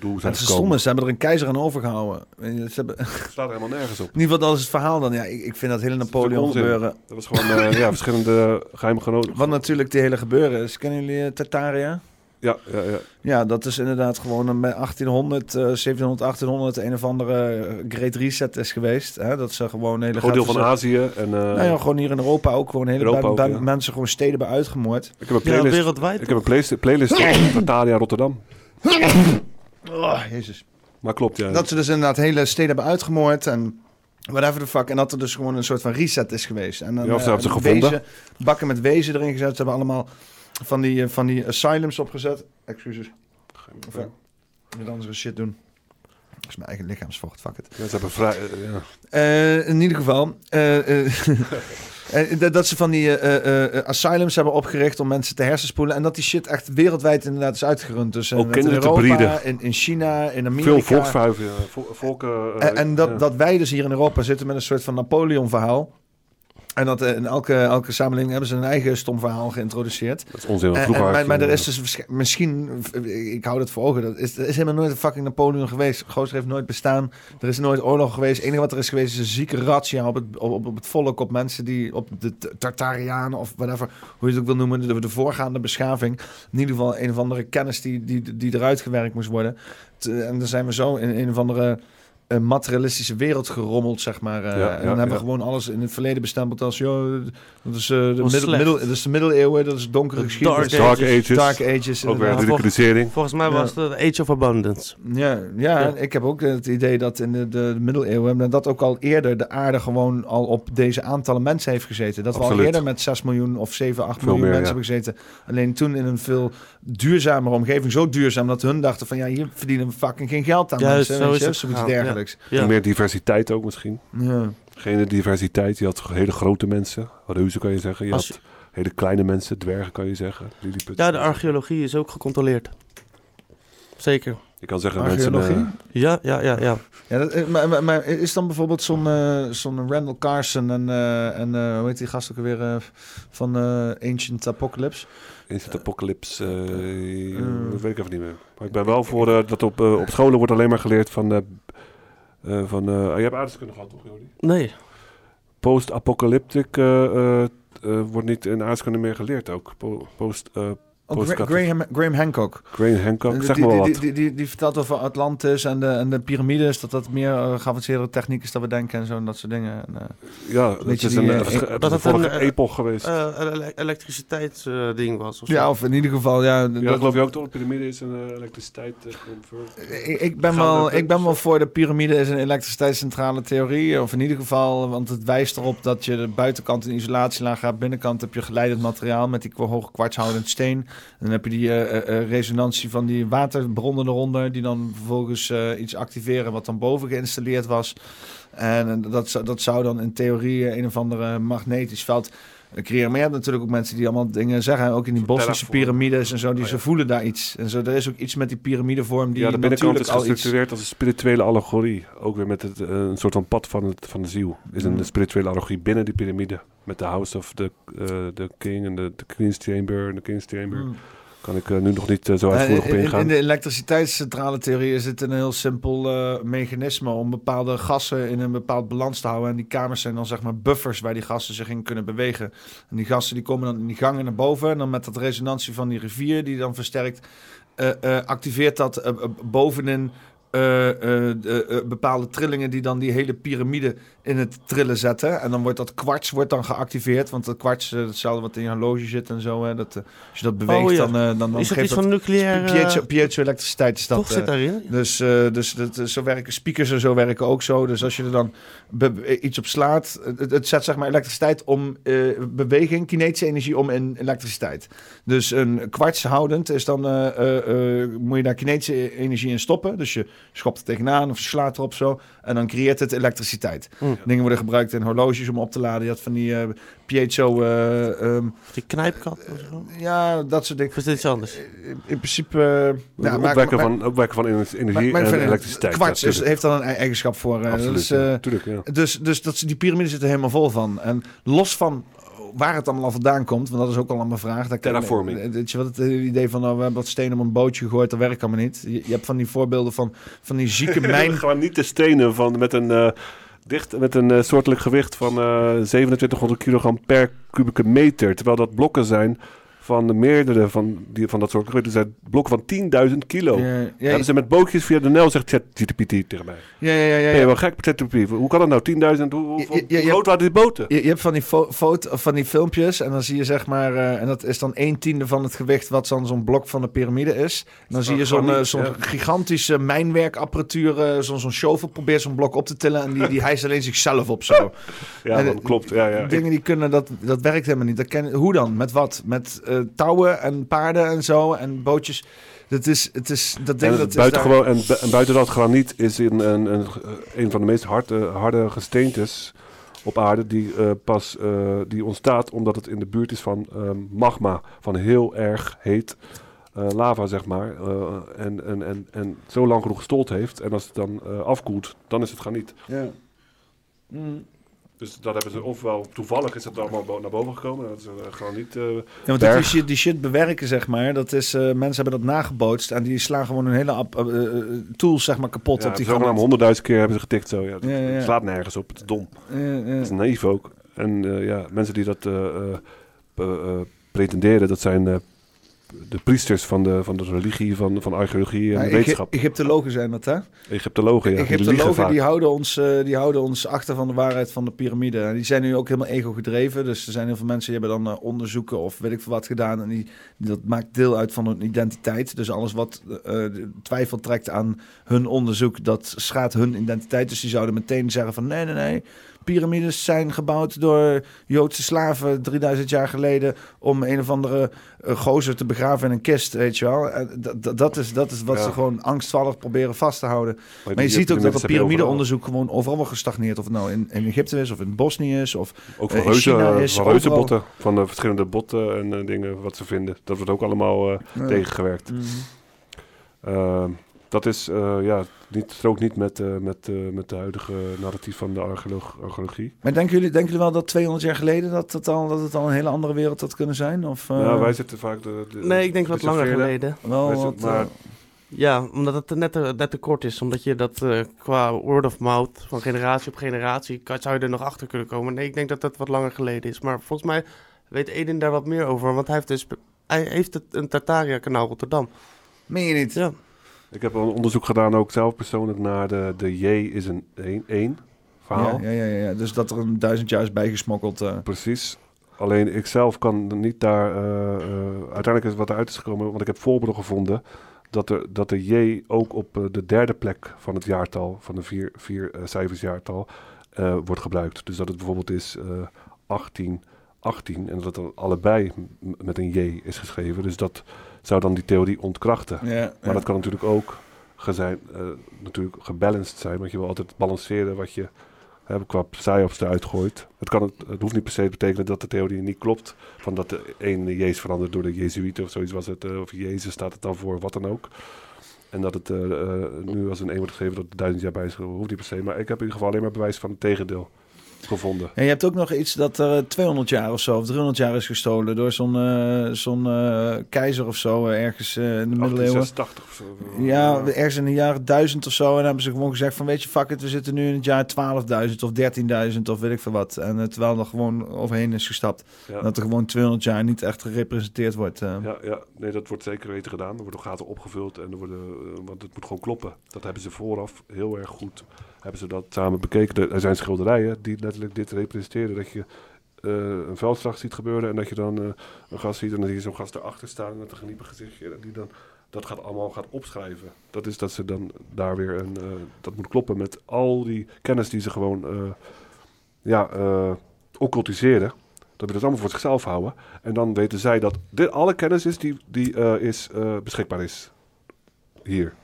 doel zijn het is stom ze hebben er een keizer aan overgehouden. Ze hebben... slaat er helemaal nergens op. In ieder geval, dat is het verhaal dan. Ja, ik, ik vind dat hele Napoleon gebeuren. Dat was gewoon eh, ja, verschillende geheime genoten. Wat natuurlijk die hele gebeuren is. Kennen jullie uh, Tartaria? Ja, ja, ja. Ja, dat is inderdaad gewoon een- bij 1800, eh 1700, 1800 een of andere Great Reset is geweest. Hè? Dat ze gewoon een hele Groot deel van Azië en, eh, nou ja, gewoon hier in Europa ook gewoon hele Europa ook, ja. mensen gewoon steden hebben uitgemoord. Ik heb een playlist, ik heb een playlist, playlist op Natalia Rotterdam. Oh, jezus. Maar klopt, ja. Dat ze dus inderdaad hele steden hebben uitgemoord en whatever the fuck. En dat er dus gewoon een soort van reset is geweest. En dan, Ja, of ze eh, hebben ze gevonden. wezen- bakken met wezen erin gezet. Ze hebben allemaal van die, eh, van die asylums opgezet. Excuses. Of, eh, met andere shit doen. Dat is mijn eigen lichaamsvocht, fuck it. Ja, ze hebben vrij... eh, ja. In ieder geval. eh, dat- dat ze van die eh, eh, eh, asylums hebben opgericht om mensen te hersenspoelen. En dat die shit echt wereldwijd inderdaad is uitgerund. Dus eh, Ook in Europa. In, in China, in Amerika. Veel volksvuiven, volken... eh, En, en dat, ja. dat wij dus hier in Europa zitten met een soort van Napoleon-verhaal. En dat eh, in elke, elke samenleving hebben ze een eigen stom verhaal geïntroduceerd. Dat is onzin, En- vroeger en- maar, maar er is dus misschien, ik hou dat voor ogen, dat is, er is helemaal nooit een fucking Napoleon geweest. Gozer heeft nooit bestaan. Er is nooit oorlog geweest. Het enige wat er is geweest is een zieke razzia op het, op, op het volk, op mensen die, op de Tartarianen of whatever, hoe je het ook wil noemen, de, de voorgaande beschaving. In ieder geval een of andere kennis die, die, die eruit gewerkt moest worden. En dan zijn we zo in een of andere eh, materialistische wereld gerommeld, zeg maar. eh, Ja, en ja, dan hebben we gewoon alles in het verleden bestempeld als, joh, dat is, eh, de, middel, dat is de middeleeuwen, dat is donkere De geschiedenis. Dark Dark Ages. Dark Ages. Ook weer inderdaad. ridiculisering. Volgens mij Ja. was het de Age of Abundance. Ja, ja, ik heb ook het idee dat in de, de, middeleeuwen... en dat ook al eerder de aarde gewoon al op deze aantallen mensen heeft gezeten. Dat we al eerder met 6 miljoen of 7, 8 Veel miljoen meer, mensen ja. hebben gezeten. Alleen toen in een veel duurzamere omgeving. Zo duurzaam dat hun dachten van... ja, hier verdienen we fucking geen geld aan Juist, mensen. zo is het Zoiets gegaan, ja. meer diversiteit ook misschien. Ja. Geen diversiteit. Je had hele grote mensen. Reuzen kan je zeggen. Je Als had hele kleine mensen. Dwergen kan je zeggen. Lilliput. Ja, de archeologie is ook gecontroleerd. Zeker. Je kan zeggen mensen... Eh, Ja, ja, ja, ja. Ja, dat, eh, maar, maar, maar is dan bijvoorbeeld zo'n eh, zo'n Randall Carson en, eh, en eh, hoe heet die gast ook alweer eh, van eh, Ancient Apocalypse? Instant Apocalypse, eh, dat weet ik even niet meer. Maar ik ben wel voor dat op, op scholen wordt alleen maar geleerd van eh, Eh, van, eh, je hebt aardrijkskunde gehad, toch, Jordi? Nee. Post-apocalyptic eh, wordt niet in aardrijkskunde meer geleerd ook. Po- post, eh, Oh, Gra- Graham, Graham Hancock. Graham Hancock, Die- zeg maar die, wat. Die, die, die vertelt over Atlantis en de, en de piramides, dat dat meer eh, geavanceerde techniek is dan we denken en zo en dat soort dingen. En, eh, Ja, dat is een, eh, Dat is het een een vorige epoch geweest. een ele- elektriciteitsding was. Of ja, of in ieder geval, ja. ja, dat- geloof je ook toch? De piramide is een elektriciteit. Ik, ik, ben wel, ik ben wel voor de piramide is een elektriciteitscentrale theorie. Of in ieder geval, want het wijst erop dat je de buitenkant een isolatielaag hebt. Binnenkant heb je geleidend materiaal met die hoge kwartshoudend steen. Dan heb je die eh, eh, eh, resonantie van die waterbronnen eronder. Die dan vervolgens iets activeren wat dan boven geïnstalleerd was. En dat, dat zou dan in theorie een of andere magnetisch veld creëren. Maar je hebt natuurlijk ook mensen die allemaal dingen zeggen. Ook in die Bosnische piramides en zo. Die Oh, ze voelen daar iets. En zo, er is ook iets met die piramidevorm die ja, de binnenkant natuurlijk is al iets... gestructureerd als een spirituele allegorie. Ook weer met het, eh, een soort van pad van, het, van de ziel. Is een Mm. spirituele allegorie binnen die piramide. Met de House of the, eh, the King en de, de Queen's Chamber en de King's Chamber. Mm. Kan ik eh, nu nog niet eh, zo Eh, uitvoerig op in, in, ingaan. in de elektriciteitscentrale theorie is het een heel simpel eh, mechanisme om bepaalde gassen in een bepaald balans te houden. En die kamers zijn dan zeg maar buffers waar die gassen zich in kunnen bewegen. En die gassen die komen dan in die gangen naar boven. En dan met dat resonantie van die rivier die dan versterkt, eh, eh, activeert dat eh, eh, bovenin eh, eh, eh, bepaalde trillingen die dan die hele piramide in het trillen zetten. En dan wordt dat kwarts wordt dan geactiveerd. Want dat kwarts, hetzelfde wat in je horloge zit en zo. Hè, dat, als je dat beweegt, Oh, ja. dan, dan, dan Is dat geeft iets van nucleair, eh, Piezo, piezo-elektriciteit is dat. Toch zit daarin? Dus, dus dat, zo werken speakers en zo werken ook zo. Dus als je er dan be- iets op slaat, het, het zet zeg maar elektriciteit om beweging, kinetische energie om in elektriciteit. Dus een kwartshoudend is dan, moet je daar kinetische energie in stoppen. Dus je schopt er tegenaan of je slaat erop zo. En dan creëert het elektriciteit. Mm. Dingen worden gebruikt in horloges om op te laden. Je had van die eh, piezo... eh, ehm, Die knijpkat of zo? ja, dat soort dingen. Of is dit iets anders? In principe... eh, Het ja, maar- opwekken, maar- van, opwekken van energie maar- maar ik en elektriciteit. Kwarts heeft dan een e- eigenschap voor. eh, Absoluut, ja. eh, Tuurlijk, ja. Dus, dus dat, die piramide zit er helemaal vol van. En los van waar het allemaal vandaan komt, want dat is ook al een vraag. Daar kan- Terraforming. eh, Weet je wat het idee van, nou, we hebben wat stenen op een bootje gegooid, dat werkt allemaal niet. Je, je hebt van die voorbeelden van, van die zieke mijn... Gewoon niet de stenen van, met een, eh, dicht, met een eh, soortelijk gewicht van eh 2700 kilogram per kubieke meter. Terwijl dat blokken zijn van de meerdere van, die, van dat soort gewichten. zijn blokken van 10.000 kilo. Ja, ja, Hebben ze met bootjes via de Nel, zegt ChatGPT tegen mij. Ja, ja, ja, ja, ja. wel gek ChatGPT? Hoe kan dat nou? 10.000? Hoe, groot waren die boten? Je, je hebt van die, fo foto, van die filmpjes en dan zie je zeg maar, eh, en dat is dan een tiende van het gewicht wat dan zo'n blok van de piramide is. En dan zie je zo'n eh, zo'n gigantische mijnwerkapparatuur, eh, zo'n zo'n shovel probeert zo'n blok op te tillen en die, die hijst alleen zichzelf op zo. Ja, En, dat klopt. Ja, ja. Dingen die kunnen, dat, dat werkt helemaal niet. Dat ken, hoe dan? Met wat? Met touwen en paarden en zo en bootjes. Dat is, het is, dat ding En, dat het is buiten daar- gewoon, en, bu- en buiten dat graniet is een, een, een, een van de meest harde, harde gesteentes op aarde die eh, pas eh, die ontstaat omdat het in de buurt is van ehm, magma, van heel erg heet eh, lava, zeg maar. eh, en, en, en, en zo lang genoeg gestold heeft. En als het dan eh, afkoelt, dan is het graniet. Ja. Mm. Dus dat hebben ze, ofwel toevallig is het allemaal naar boven gekomen. Dat is uh, gewoon niet. eh, Ja, want die shit, die shit bewerken, zeg maar, dat is, eh, mensen hebben dat nagebootst en die slaan gewoon hun hele app, eh, eh, tools, zeg maar, kapot Ja, op die granaat. honderdduizend keer hebben ze getikt zo. Ja. Het Ja, ja, ja. slaat nergens op, het is dom. Het is naïef ook. En eh, ja, mensen die dat eh, eh, eh, pretenderen, dat zijn eh, de priesters van de, van de religie, van, van archeologie en wetenschap. Egy- Egyptologen zijn dat, hè? Egyptologen, ja. die Egyptologen vaak. die houden, ons, eh, die houden ons achter van de waarheid van de piramide. En die zijn nu ook helemaal ego gedreven. Dus er zijn heel veel mensen die hebben dan eh, onderzoeken of weet ik veel wat gedaan. En die, die- dat maakt deel uit van hun identiteit. Dus alles wat de twijfel trekt aan hun onderzoek, dat schaadt hun identiteit. Dus die zouden meteen zeggen van nee, nee, nee. Piramides zijn gebouwd door Joodse slaven 3000 jaar geleden om een of andere eh, gozer te begraven in een kist, weet je wel. En dat- dat- is, dat is wat Ja. ze gewoon angstvallig proberen vast te houden. Maar, je ziet ook dat het piramideonderzoek gewoon overal wel gestagneerd. Of het nou in, in Egypte is of in Bosnië is of Ook eh, van, reuzen, is. van reuzenbotten, van de verschillende botten en eh, dingen wat ze vinden. Dat wordt ook allemaal eh, Ja. tegengewerkt. Mhm. Ehm, dat is, eh, ja, niet, strookt niet met, eh, met, eh, met de huidige narratief van de archeolog- archeologie. Maar denken jullie, denken jullie wel dat 200 jaar geleden dat het al, dat het al een hele andere wereld had kunnen zijn? Of, eh, Ja, wij zitten vaak... De, de- Nee, ik denk wat langer geleden. Wel wij wat, zitten- maar Ja, omdat het net te, net te kort is. Omdat je dat eh, qua word of mouth van generatie op generatie... Kan, zou je er nog achter kunnen komen. Nee, ik denk dat dat wat langer geleden is. Maar volgens mij weet Edin daar wat meer over. Want hij heeft, dus, hij heeft het, een Tartaria-kanaal Rotterdam. Meen je niet? Ja. Ik heb een onderzoek gedaan ook zelf persoonlijk naar de, de J is een 1 verhaal. Ja, ja, ja, ja, dus dat er een duizend jaar is bijgesmokkeld. eh. Precies. Alleen ik zelf kan niet daar... eh, eh, uiteindelijk is wat eruit is gekomen, want ik heb voorbeelden gevonden... dat, er, dat de J ook op de derde plek van het jaartal, van de vier, vier cijfers jaartal, wordt gebruikt. Dus dat het bijvoorbeeld is eh 18, 18 en dat het allebei met een J is geschreven. Dus dat zou dan die theorie ontkrachten. Ja, maar dat kan natuurlijk ook gezijn, eh, natuurlijk gebalanced zijn, want je wil altijd balanceren wat je hè, qua psyops eruit gooit. Het, kan, het, het hoeft niet per se te betekenen dat de theorie niet klopt, van dat de ene Jezus verandert door de Jezuïeten of zoiets was het, eh, of Jezus staat het dan voor, wat dan ook. En dat het eh, nu als een 1 wordt geschreven dat het duizend jaar bij is, hoeft niet per se. Maar ik heb in ieder geval alleen maar bewijs van het tegendeel gevonden. En je hebt ook nog iets dat er 200 jaar of zo, of 300 jaar is gestolen door zo'n eh, zo'n eh, keizer of zo, eh, ergens eh, in de middeleeuwen. 1886 of zo. Ja, ergens in de jaren 1000 of zo. En dan hebben ze gewoon gezegd van, weet je, fuck it, we zitten nu in het jaar 12.000 of 13.000 of weet ik veel wat. En eh, terwijl er gewoon overheen is gestapt. Ja. Dat er gewoon 200 jaar niet echt gerepresenteerd wordt. eh. Ja, ja, nee, dat wordt zeker weten gedaan. Er worden gaten opgevuld en er worden, eh, want het moet gewoon kloppen. Dat hebben ze vooraf heel erg goed, hebben ze dat samen bekeken. Er- zijn schilderijen die letterlijk dit representeren. Dat je eh, een veldslag ziet gebeuren en dat je dan eh, een gast ziet en dan zie je zo'n gast erachter staan met een geniepig gezichtje. En die dan dat gaat allemaal gaat opschrijven. Dat is dat ze dan daar weer een, eh, dat moet kloppen met al die kennis die ze gewoon, ja, occultiseren. Dat we dat allemaal voor zichzelf houden. En dan weten zij dat dit alle kennis is die, die is, beschikbaar is. Hier.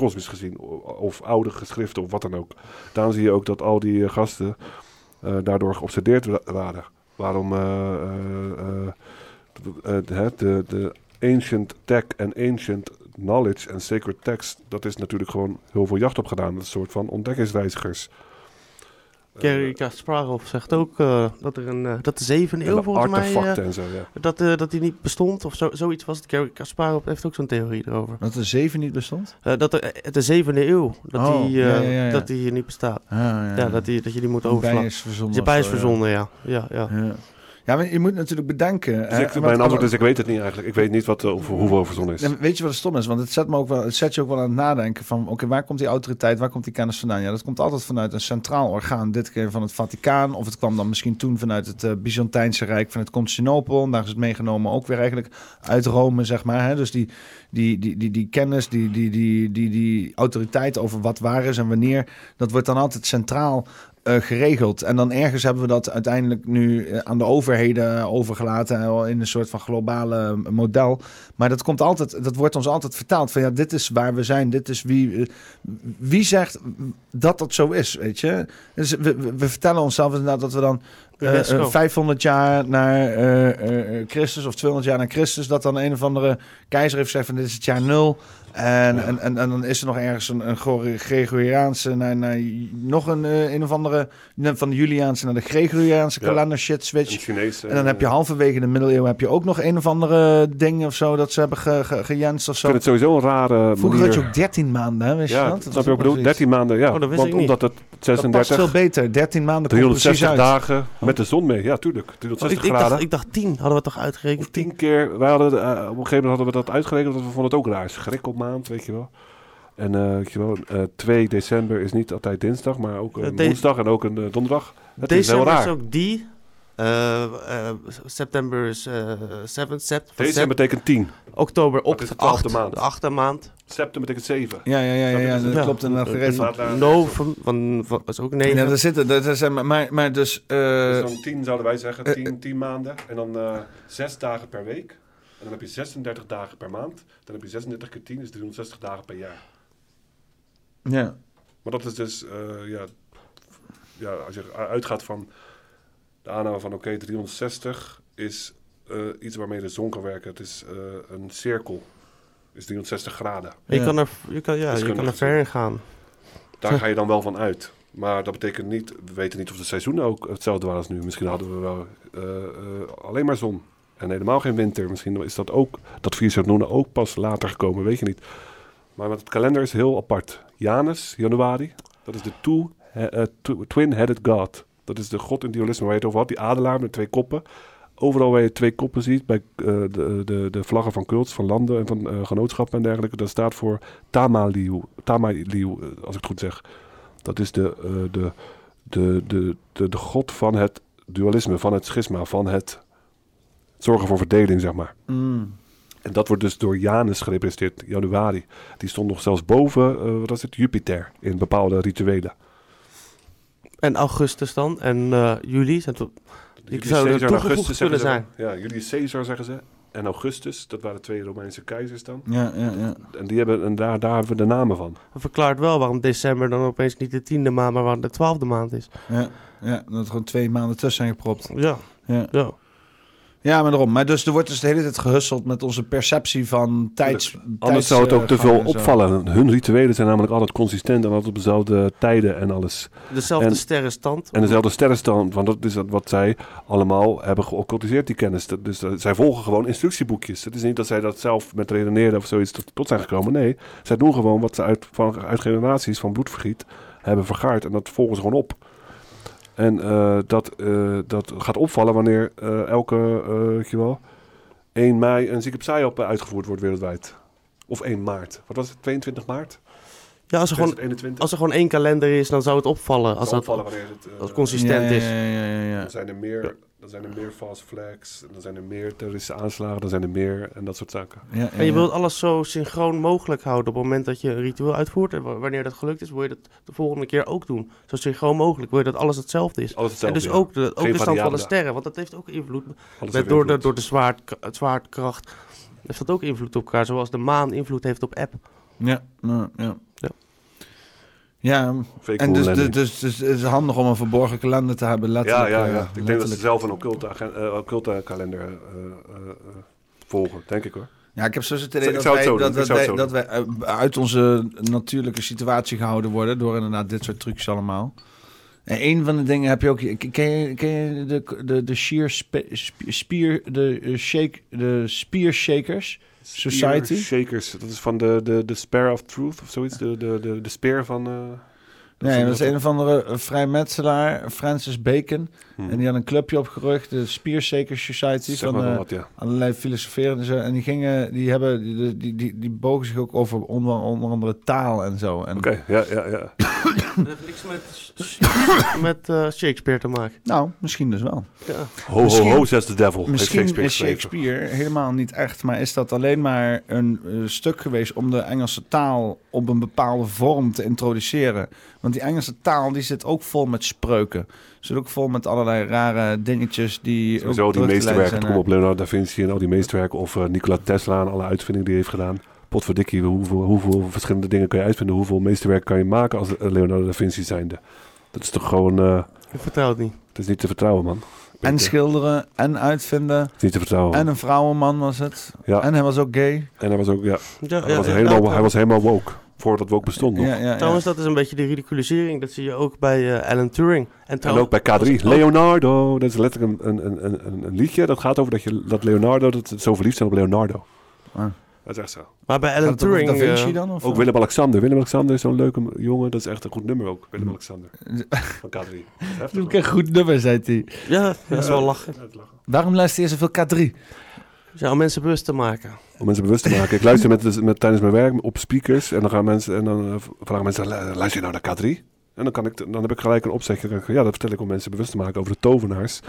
Kosmisch gezien. Of oude geschriften of wat dan ook. Daarom zie je ook dat al die eh, gasten eh, daardoor geobsedeerd wa- waren. Waarom eh, de, de ancient tech en ancient knowledge en sacred text, dat is natuurlijk gewoon heel veel jacht op gedaan. Dat is een soort van ontdekkingsreizigers. Gary Kasparov zegt ook eh, dat er een, eh, dat de zevende En eeuw de volgens mij... eh, en zo, ja. dat, eh, dat die niet bestond of zo, zoiets was het. Gary Kasparov heeft ook zo'n theorie erover. Dat de zeven niet bestond? Eh, dat de, eh, de zevende eeuw, dat, Oh, die, eh, ja, ja, ja. dat die hier niet bestaat. Ah, ja, ja. dat, die, dat je die moet overslaan. bij is verzonnen Die of bij is verzonnen, ja. ja, ja. Ja. Maar je moet natuurlijk bedenken. Dus ik, mijn antwoord is, ik weet het niet eigenlijk. Ik weet niet wat, eh, over hoeveel verzonnen is. Weet je wat het stom is? Want het zet, me ook wel, het zet je ook wel aan het nadenken van... oké, waar komt die autoriteit, waar komt die kennis vandaan? Ja, dat komt altijd vanuit een centraal orgaan. Dit keer van het Vaticaan. Of het kwam dan misschien toen vanuit het eh, Byzantijnse Rijk van het Constantinopel. En daar is het meegenomen ook weer eigenlijk uit Rome, zeg maar. Hè? Dus die, die, die, die, die kennis, die, die, die, die, die autoriteit over wat waar is en wanneer... dat wordt dan altijd centraal eh, geregeld. En dan ergens hebben we dat uiteindelijk nu eh, aan de overheden overgelaten eh, in een soort van globale model. Maar dat komt altijd, dat wordt ons altijd vertaald van ja, dit is waar we zijn, dit is wie. Wie zegt dat dat zo is, weet je? Dus we, we, vertellen onszelf inderdaad dat we dan eh, 500 jaar naar Christus of 200 jaar naar Christus, dat dan een of andere keizer heeft gezegd van dit is het jaar nul. En, en, en, en dan is er nog ergens een, een Gre- Gregoriaanse naar, naar nog een, eh, een of andere van de Juliaanse naar de Gregoriaanse Ja. kalender shit switch. Chinese, en dan heb je eh, halverwege de middeleeuwen heb je ook nog een of andere ding of zo dat ze hebben ge, ge, gejenst of Ik zo. vind het sowieso een rare Vroeger manier. had je ook 13 maanden, hè, wist ja, je dat? snap was je wat ik ook bedoel? wel 13 maanden, ja. Oh, dat wist Want ik niet. omdat het Dat 36... past veel beter. 13 maanden komt precies 360 uit. dagen met de zon mee. Ja, tuurlijk. Oh, 360 ik, ik, graden. dacht, ik dacht tien, hadden we toch uitgerekend? Of tien keer. Wij hadden, eh, op een gegeven moment hadden we dat uitgerekend, want we vonden het ook raar. Schrikkelmaand, weet je wel. En eh, weet je wel, eh 2 december is niet altijd dinsdag, maar ook een Eh, de- woensdag en ook een eh, donderdag. Het is heel December is raar. ook die. Eh, eh, september is eh 7 sept. van December betekent 10. Oktober op de de twaalfde 8 maand. De achtste maand. September betekent 7. Ja, ja, ja, ja, ja, dat klopt inderdaad Eh, geregeld. Staat daar- No van, van, van, is ook 9. Ja, daar zitten, dat is, maar, maar, maar dus... eh, Dus dan 10 zouden wij zeggen, eh, 10, 10 maanden. En dan eh 6 dagen per week. En dan heb je 36 dagen per maand. Dan heb je 36 keer 10, is 360 dagen per jaar. Ja. Maar dat is dus, eh, ja, ja, als je uitgaat van de aanname van oké, 360 is eh, iets waarmee de zon kan werken. Het is eh, een cirkel. is 360 graden. Je kan er, je kan, ja, je kan er ver in gaan. Daar ga je dan wel van uit. Maar dat betekent niet, we weten niet of de seizoenen ook hetzelfde waren als nu. Misschien hadden we wel eh, eh, alleen maar zon en helemaal geen winter. Misschien is dat ook, dat vier seizoenen ook pas later gekomen, weet je niet. Maar het kalender is heel apart. Janus, januari, dat is de two, eh, tw- twin-headed god. Dat is de god in dualisme waar je het over had. Die adelaar met twee koppen. Overal waar je twee koppen ziet, bij eh, de, de, de vlaggen van cults, van landen en van eh, genootschappen en dergelijke, dat staat voor Tamaliu, Tamaliu als ik het goed zeg. Dat is de, de, de, de, de, de god van het dualisme, van het schisma, van het zorgen voor verdeling, zeg maar. Mm. En dat wordt dus door Janus gerepresenteerd, januari. Die stond nog zelfs boven, eh, wat is het, Jupiter, in bepaalde rituelen. En augustus dan? En eh, juli? Zijn het- Die Julius zouden Caesar zeggen kunnen zijn. Ja, Julius Caesar zeggen ze. En Augustus, dat waren twee Romeinse keizers dan. Ja, ja, ja. En, die hebben, en daar, daar hebben we de namen van. Dat verklaart wel waarom december dan opeens niet de tiende maand, maar waarom de twaalfde maand is. Ja, ja, dat er gewoon twee maanden tussen zijn gepropt. Ja. Ja. ja. Ja, maar daarom. Maar dus er wordt dus de hele tijd gehusseld met onze perceptie van tijds... Anders zou het ook te veel opvallen. Hun rituelen zijn namelijk altijd consistent en altijd op dezelfde tijden en alles. Dezelfde En- sterrenstand. En dezelfde sterrenstand, want dat is wat zij allemaal hebben geoccultiseerd, die kennis. Dus eh, zij volgen gewoon instructieboekjes. Het is niet dat zij dat zelf met redeneren of zoiets tot, tot zijn gekomen. Nee, zij doen gewoon wat ze uit, van, uit generaties van bloedvergiet hebben vergaard. En dat volgen ze gewoon op. En eh, dat, eh, dat gaat opvallen wanneer eh, elke, eh, weet je wel, 1 mei een zieke psyop uitgevoerd wordt wereldwijd. Of 1 maart. Wat was het? 22 maart? Ja, als er, gewoon, 2021. als er gewoon één kalender is, dan zou het opvallen. Als dat opvallen wanneer het, eh, als het consistent Ja, is. ja, ja, ja, ja. Dan zijn er meer, dan zijn er meer false flags, dan zijn er meer terroristische aanslagen, dan zijn er meer en dat soort zaken. Ja, En je wilt alles zo synchroon mogelijk houden op het moment dat je een ritueel uitvoert. En wa- wanneer dat gelukt is, wil je dat de volgende keer ook doen. Zo synchroon mogelijk. Wil je dat alles hetzelfde is. Alles hetzelfde, en dus ja. ook de, ook Geen de stand van de sterren. Want dat heeft ook invloed. Alles Met, heeft door, de, door de zwaart, het zwaartekracht heeft dat ook invloed op elkaar. Zoals de maan invloed heeft op app. Ja, ja, ja. Ja. Ja, en dus, landing. dus, dus, het is handig om een verborgen kalender te hebben, Ja, letterlijk. ja, eh, ja. Ik denk dat ze zelf een occulte, eh, occulte kalender eh, eh, eh, volgen, denk ik hoor. Ja, ik heb zo het idee dat wij, dat, wij, wij eh, uit onze natuurlijke situatie gehouden worden door inderdaad dit soort trucs allemaal. En een van de dingen heb je ook. Ken je, ken je de, de, de sheer spe- spier, de eh, shake, de spear shakers society? Shakers, dat is van de, de, de Spear of Truth of zoiets, de, de, de, de speer van... Nee, dat is een of andere eh, vrijmetselaar, Francis Bacon. En die had een clubje opgericht, de Spear Shakers Society. Zeg van eh, wat, ja. allerlei filosoferen en zo. En die gingen, die hebben, die, die, die, die bogen zich ook over onder, onder andere taal en zo. En, Oké, ja, ja, ja. Dat heeft niks met, met eh, Shakespeare te maken. Nou, misschien dus wel. Ja. Ho, ho, ho, says the devil, Misschien Shakespeare is geschreven. Shakespeare helemaal niet echt, maar is dat alleen maar een stuk geweest om de Engelse taal op een bepaalde vorm te introduceren. Want die Engelse taal die zit ook vol met spreuken. Zit ook vol met allerlei rare dingetjes die. ook Sowieso die meesterwerken, kom naar- op Leonardo da Vinci en al die meesterwerken. Of eh, Nikola Tesla en alle uitvindingen die hij heeft gedaan. Potverdikkie, hoeveel, hoeveel verschillende dingen kan je uitvinden? Hoeveel meesterwerken kan je maken als eh, Leonardo da Vinci zijnde? Dat is toch gewoon... eh, Ik vertrouw het niet. Het is niet te vertrouwen, man. En schilderen en uitvinden. Het is niet te vertrouwen. En een vrouwenman was het. Ja. En hij was ook gay. En hij was ook, ja, Ja, hij, ja, was ja, helemaal, ja. hij was helemaal woke. Voordat woke bestond nog. Ja, ja, ja. Trouwens, dat is een beetje de ridiculisering. Dat zie je ook bij eh, Alan Turing. En, En trouwens- ook bij K3. Leonardo. Dat is letterlijk een, een, een, een, een liedje. Dat gaat over dat, je, dat Leonardo, dat zo verliefd zijn op Leonardo. Ah. Dat is echt zo. Maar bij Alan Turing... Da Vinci eh, dan? Of Ook Willem Alexander. Willem Alexander is zo'n leuke jongen. Dat is echt een goed nummer ook. Willem Alexander. Van K3. Dat is een goed nummer, zei hij. Ja, dat is wel lachen. Waarom luister je zoveel K3? Ja, om mensen bewust te maken. Om mensen bewust te maken. Ik luister met, met, tijdens mijn werk op speakers. En dan gaan mensen en dan eh, vragen mensen: "Lu- luister je nou naar K3? En dan, kan ik, dan heb ik gelijk een opzetje. Ik, Ja, dat vertel ik om mensen bewust te maken over de tovenaars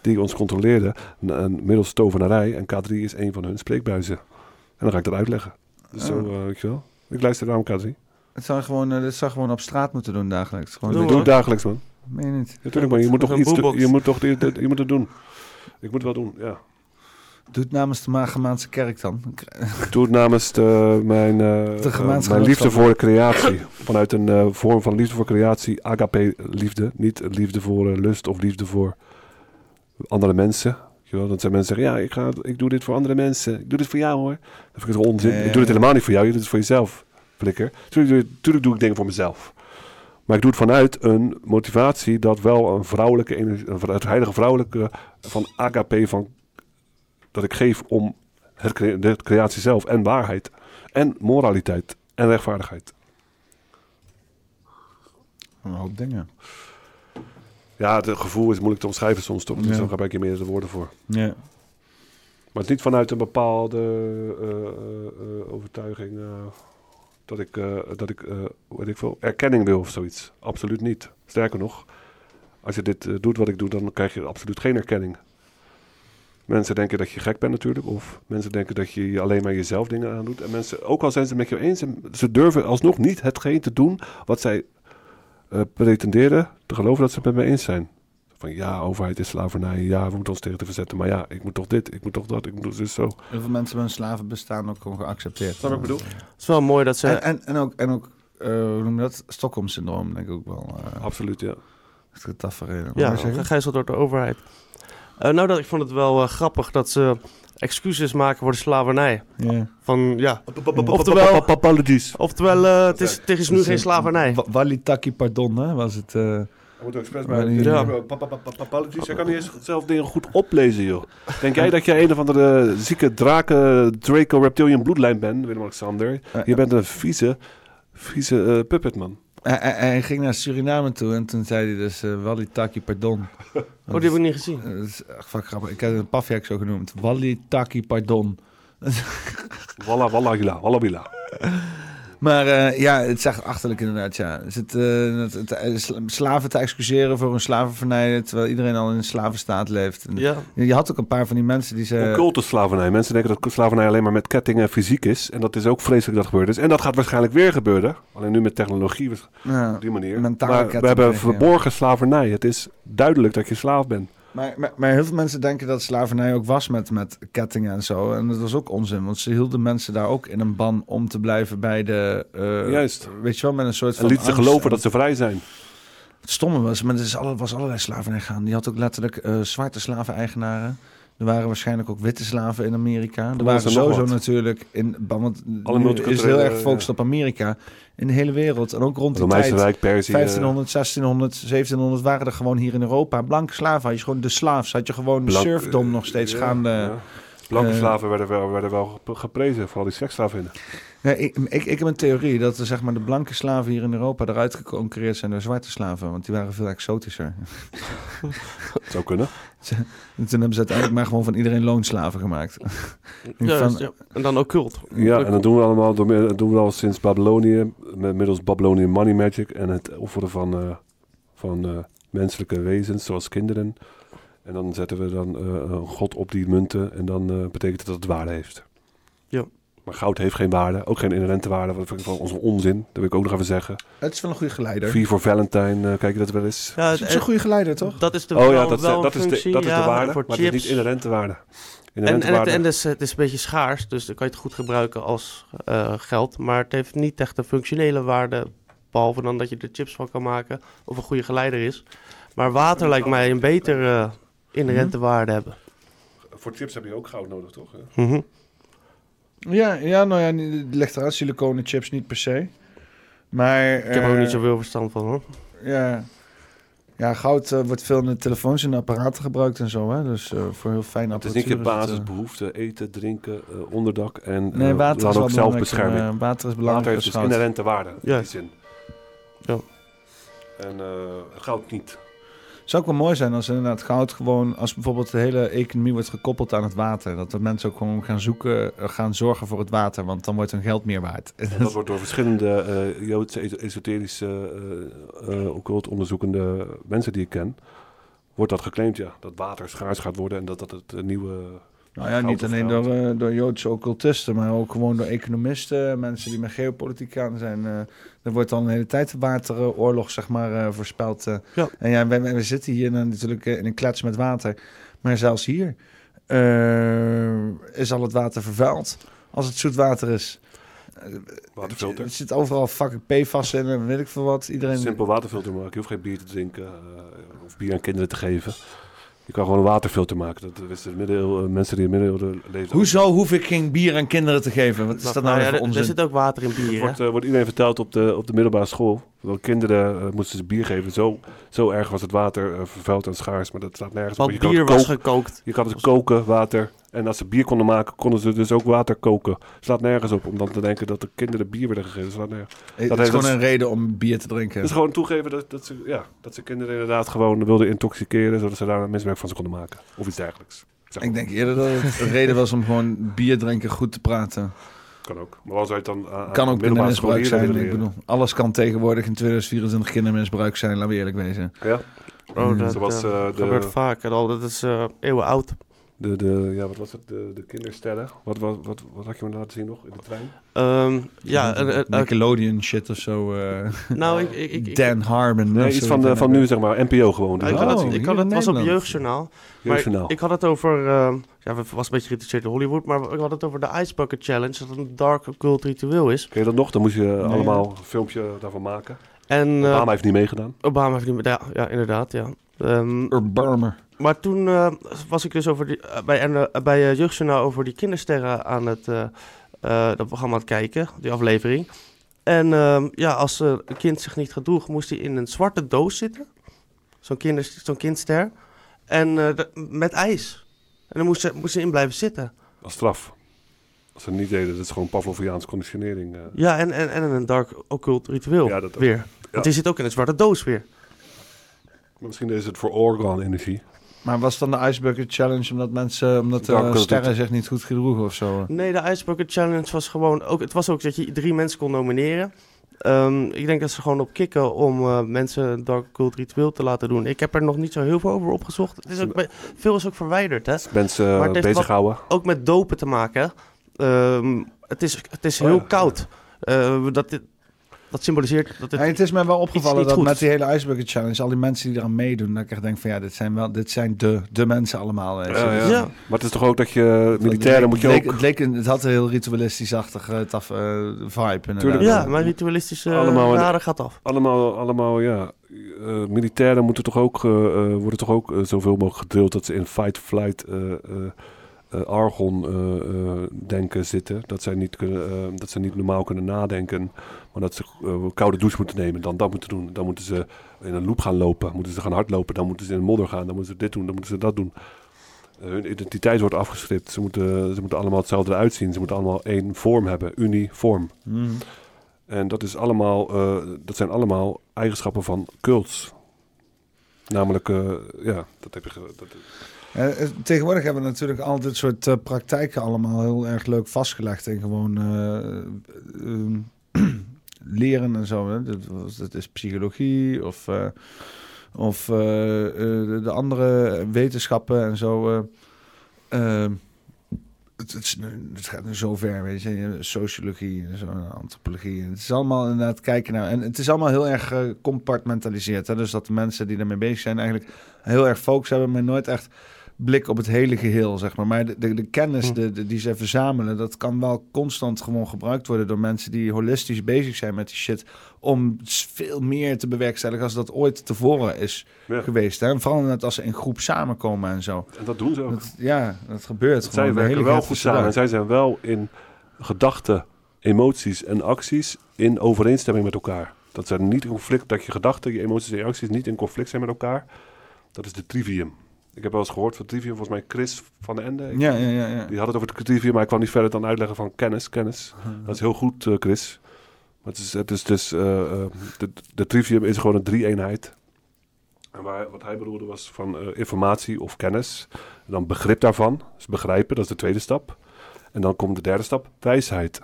die ons controleerden. middels tovenarij. En K3 is een van hun spreekbuizen. En dan ga ik dat uitleggen. Dus zo, Oh. eh, weet je wel. Ik luister daarom K3. Het zou gewoon, eh, dit zou gewoon op straat moeten doen dagelijks. Gewoon Ik dit- doe het dagelijks, man. Meen je niet? Natuurlijk, man. Je moet toch iets. Je moet toch je, je moet het doen. Ik moet het wel doen, ja. Doe het namens de Maagemaanse kerk dan. Doe het namens de, mijn, De gemeenschap. mijn liefde voor creatie. Vanuit een eh, vorm van liefde voor creatie, agape liefde. Niet liefde voor lust of liefde voor andere mensen. Wel? Dat zijn mensen zeggen, ja, ik, ga, ik doe dit voor andere mensen. Ik doe dit voor jou hoor. Dat vind ik zo onzin. Ik doe ja. helemaal niet voor jou, je doet het voor jezelf. Flikker. Tuurlijk, doe- tuurlijk doe ik dingen voor mezelf. Maar ik doe het vanuit een motivatie dat wel een vrouwelijke, energie- een het heilige vrouwelijke van agape van dat ik geef om het, cre- de creatie zelf en waarheid en moraliteit en rechtvaardigheid. Een hoop dingen. Ja, het gevoel is moeilijk te omschrijven soms toch? Dus Ja. dan gebruik je meerdere woorden voor. Ja. Maar het is niet vanuit een bepaalde eh, eh, eh, overtuiging dat ik, dat ik, weet ik veel, erkenning wil of zoiets. Absoluut niet. Sterker nog, als je dit doet wat ik doe, dan krijg je absoluut geen erkenning. Mensen denken dat je gek bent natuurlijk, of mensen denken dat je alleen maar jezelf dingen aandoet. En mensen, ook al zijn ze het met je eens, en ze durven alsnog niet hetgeen te doen wat zij eh, pretenderen te geloven dat ze het met me eens zijn. Van ja, overheid is slavernij, ja, we moeten ons tegen te verzetten. Maar ja, ik moet toch dit, ik moet toch dat, ik moet dus zo. Heel veel mensen hebben hun slavenbestaan ook gewoon geaccepteerd. Snap wat ik bedoel? Het is wel mooi dat ze... En, en, en ook, en ook eh, hoe noem je dat? Stockholm-syndroom, denk ik ook wel. eh Absoluut, ja. Het gaat tafereel. Ja, gegijzeld door de overheid. Eh, nou, dat, ik vond het wel eh, grappig dat ze excuses maken voor de slavernij. Ja. Van, ja, Oftewel, oftewel, apologies. oftewel eh, het, is, het is nu geen slavernij. Wa- Walitaki pardon, hè, was het. eh Hij moet ook expres Maar ja. Apologies. Hij kan niet eens zelf dingen goed oplezen, joh. Denk jij dat jij een of andere zieke draken, Draco Reptilian bloedlijn bent, Willem-Alexander? Je bent een vieze, vieze eh, puppet, man. Hij, hij- hij ging naar Suriname toe en toen zei hij dus uh, Walitaki pardon. Oh, die heb ik niet gezien. Dat is echt fucking grappig. Ik heb een pafjak zo genoemd. Walitaki pardon. Walla, walla, gila, walla, bila. Maar eh, ja, het is echt achterlijk inderdaad, ja. Is het, eh, het, het, eh, sla- slaven te excuseren voor een slavernij, terwijl iedereen al in een slavenstaat leeft. En Ja. Je had ook een paar van die mensen die ze... Occulte slavernij. Mensen denken dat slavernij alleen maar met kettingen fysiek is. En dat is ook vreselijk dat gebeurd is. En dat gaat waarschijnlijk weer gebeuren. Alleen nu met technologie Ja, op die manier. mentale maar we hebben verborgen slavernij. Het is duidelijk dat je slaaf bent. Maar, maar, maar heel veel mensen denken dat slavernij ook was met, met kettingen en zo. En dat was ook onzin, want ze hielden mensen daar ook in een ban om te blijven bij de... eh, Juist. Weet je wel, met een soort En van liet ze geloven en- dat ze vrij zijn. Het stomme was, maar er is alle, was allerlei slavernij gaan. Die had ook letterlijk eh, zwarte slaven-eigenaren. Er waren waarschijnlijk ook witte slaven in Amerika. Er waren sowieso natuurlijk in, want Alle is heel erg gefocust ja. op Amerika. In de hele wereld en ook rond die Romeinse tijd. Perzië, 1500, 1600, 1700 waren er gewoon hier in Europa blanke slaven. Had je gewoon de slaafs, had je gewoon de surfdom nog steeds ja, gaande. ja. Blanke Eh, slaven werden wel, werden wel gep- geprezen. Vooral die seksslavinnen. Ja, ik, ik, ik heb een theorie dat er, zeg maar, de blanke slaven hier in Europa eruit geconcurreerd zijn door zwarte slaven. Want die waren veel exotischer. Zou kunnen. En toen hebben ze uiteindelijk maar gewoon van iedereen loonslaven gemaakt. Van- ja. En dan occult. Ja, en dat doen we allemaal door, dat doen we al sinds Babylonië, met middels Babylonian Money Magic en het offeren van, eh, van eh, menselijke wezens, zoals kinderen. En dan zetten we dan eh, een god op die munten en dan eh, betekent het dat het waarde heeft. Maar goud heeft geen waarde, ook geen inherente waarde, wat vind ik van onze onzin. Dat wil ik ook nog even zeggen. Het is wel een goede geleider. Voor Valentine, eh, kijk je dat wel eens? Ja, Het is een goede geleider, toch? Dat is de, oh ja, dat, is- wel dat, is de, dat is de waarde, maar het is chips. niet inherente waarde. En, Inherente en, het, waarde. en dus, het is een beetje schaars, dus dan kan je het goed gebruiken als eh, geld. Maar het heeft niet echt een functionele waarde, behalve dan dat je er chips van kan maken of een goede geleider is. Maar water lijkt mij een beter eh, inherente Mhm. waarde hebben. Voor chips heb je ook goud nodig, toch? Mhm. Ja, ja, nou ja, die- het ligt eruit. Siliconen chips niet per se. Maar... Ik heb er ook eh, niet zoveel verstand van hoor. Ja, ja goud eh, wordt veel in de telefoons en apparaten gebruikt en zo. Hè? Dus eh, voor heel fijn Het is niet je apparatuur is het, eh, basisbehoefte, eten, drinken, onderdak en Nee, eh, water dan is ook zelfbescherming. eh, water is belangrijk Water heeft als dus inherente waarde in Ja. die zin. Ja. En eh, goud niet. Zou ook wel mooi zijn als inderdaad goud gewoon, als bijvoorbeeld de hele economie wordt gekoppeld aan het water. Dat de mensen ook gewoon gaan zoeken, eh, gaan zorgen voor het water, want dan wordt hun geld meer waard. En dat wordt door verschillende eh, Joodse, es- esoterische, eh, occult onderzoekende mensen die ik ken, wordt dat geclaimd, ja. Dat water schaars gaat worden en dat dat het nieuwe... Nou ja, niet alleen door, eh, door Joodse occultisten, maar ook gewoon door economisten, mensen die met geopolitiek aan zijn. eh er wordt al een hele tijd wateroorlog, zeg maar, eh, voorspeld. Ja. En ja, wij- we zitten hier nou natuurlijk in een klets met water, maar zelfs hier is al het water vervuild, als het zoetwater is. Eh, Waterfilter. Er zit overal fucking PFAS in en weet ik veel wat. Iedereen... Simpel waterfilter maken. Je hoeft geen bier te drinken of bier aan kinderen te geven. Je kan gewoon een waterfilter maken. Dat wisten middeleeuwen- eh, mensen die in de middeleeuwen leefden. Hoezo hoef ik geen bier aan kinderen te geven? Wat is dat nou, nou ja, er- er zit ook water in bier, wordt, eh, wordt iedereen verteld op de, op de middelbare school. Want kinderen eh, moesten ze bier geven. Zo, zo erg was het water vervuild en schaars. Maar dat staat nergens Want op. Je kan bier het was gekookt. Je kan het koken, water. En als ze bier konden maken, konden ze dus ook water koken. Slaat nergens op om dan te denken dat de kinderen bier werden gegeven. Slaat nergens. Het Dat is heeft- gewoon dat een reden om bier te drinken. het is gewoon toegeven dat, dat, ze, ja, dat ze kinderen inderdaad gewoon wilden intoxiceren, zodat ze daar een misbruik van ze konden maken. Of iets dergelijks. Zeg Ik denk eerder dat het een reden was om gewoon bier drinken goed te praten. Kan ook. Maar wat zou je het dan aan- aan Kan ook kindermisbruik zijn. Ik bedoel, alles kan tegenwoordig in 2024 kindermisbruik zijn, laten we eerlijk wezen. Ja. Oh, dat Zoals, eh, eh, de- gebeurt vaker al. Dat is eh eeuwen oud. De, de, ja, wat was het? De, de kindersterren. Wat, wat, wat, wat had je me laten zien nog in de trein? Ehm, ja, eh, eh, eh, Nickelodeon shit of zo. eh. Nou, ik- ik- ik- Dan Harmon. Nee, iets van, de, van hebben. nu, zeg maar, NPO gewoon. Nou, ik had laten het, zien. ik had het was op. Jeugdjournaal. Jeugdjournaal. Maar ik had het over, eh, ja, het was een beetje geïnteresseerd in Hollywood, maar ik had het over de Ice Bucket Challenge, dat een dark occult ritueel is. Ken je dat nog? Dan moest je allemaal een filmpje daarvan maken. En, eh, Obama heeft niet meegedaan. Obama heeft niet meer, ja, ja inderdaad, ja. Ehm, Obama. Maar toen eh, was ik dus over die, eh, bij, eh, bij Jeugdjournaal over die kindersterren aan het dat programma aan het kijken, die aflevering. En ehm, ja, als een kind zich niet gedroeg, moest hij in een zwarte doos zitten. Zo'n kinder, zo'n kindster. En met ijs. En dan moest ze, moest ze in blijven zitten. Als straf. Als ze het niet deden, dat is gewoon Pavloviaans conditionering. Ja, en, en, en een dark occult ritueel Ja, dat ook. weer. Ja. Want die zit ook in een zwarte doos weer. Maar Misschien is het voor organ-energie. Maar was dan de Ice Bucket Challenge omdat mensen, omdat de occult sterren niet. zich niet goed gedroegen of zo? Nee, de Ice Bucket Challenge was gewoon ook. Het was ook dat je drie mensen kon nomineren. Ehm, ik denk dat ze gewoon op kicken om eh, mensen Dark Cult ritueel te laten doen. Ik heb er nog niet zo heel veel over opgezocht. Het is ook, veel is ook verwijderd, hè? Mensen heeft bezighouden. Ook met dopen te maken. Ehm, het is, het is Oh heel ja, koud. Eh, dat, dit- dat symboliseert dat het. Ja, het is mij wel opgevallen dat goed met die hele Ice Bucket Challenge, al die mensen die eraan meedoen, dat ik echt denk van ja, dit zijn wel, dit zijn de, de mensen allemaal. Ja, ja. Maar het is toch ook dat je militairen moet je leek, ook... Het, leek een- het had een heel ritualistisch-achtig eh, taf, eh, vibe. inderdaad. Tuurlijk. ja, maar ritualistische Allemaal- raden gaat af. Allemaal, allemaal ja. eh, militairen moeten toch ook, eh, eh, worden toch ook eh, zoveel mogelijk gedrild dat ze in fight, eh, eh, eh, argon eh, denken zitten. Dat, zij niet kunnen, dat ze niet normaal kunnen nadenken, maar dat ze koude douche moeten nemen. Dan dat moeten doen. Dan moeten ze in een loop gaan lopen. Moeten ze gaan hardlopen. Dan moeten ze in de modder gaan. Dan moeten ze dit doen. Dan moeten ze dat doen. Hun identiteit wordt afgeschript. Ze moeten, ze moeten allemaal hetzelfde eruit zien. Ze moeten allemaal één vorm hebben. Uniform. Mhm. En dat, is allemaal, dat zijn allemaal eigenschappen van cults. Namelijk, ja, dat heb je... Dat, Eh, eh, tegenwoordig hebben we natuurlijk al dit soort eh, praktijken allemaal heel erg leuk vastgelegd en gewoon eh, ehm, leren en zo. Hè. Dat, dat is psychologie of, of de, de andere wetenschappen en zo. eh. Ehm, het, het, het gaat nu zo ver, weet je, sociologie en zo, antropologie. Het is allemaal inderdaad kijken naar. En het is allemaal heel erg compartmentaliseerd. Dus dat de mensen die daarmee bezig zijn eigenlijk heel erg focus hebben, maar nooit echt blik op het hele geheel, zeg maar. Maar de, de, de kennis de, de- die ze verzamelen, dat kan wel constant gewoon gebruikt worden door mensen die holistisch bezig zijn met die shit, om veel meer te bewerkstelligen als dat ooit tevoren is Ja. geweest. Hè? En vooral net als ze in groep samenkomen en zo. en dat doen ze ook. Dat- ja, dat gebeurt zij gewoon. de werken wel goed samen. En zij zijn wel in gedachten, emoties en acties in overeenstemming met elkaar. Dat zijn niet in conflict, dat je gedachten, je emoties en je acties niet in conflict zijn met elkaar. Dat is de trivium. Ik heb wel eens gehoord van trivium, volgens mij Chris van den Ende. Ik- Ja, ja, ja, ja. Die had het over het trivium, maar ik kwam niet verder dan uitleggen van kennis, kennis. Dat is heel goed, eh, Chris. Maar het is, het is dus, eh, eh, de, de trivium is gewoon een drie-eenheid. En waar, wat hij bedoelde was van informatie of kennis. En dan begrip daarvan, dus begrijpen, dat is de tweede stap. En dan komt de derde stap, wijsheid.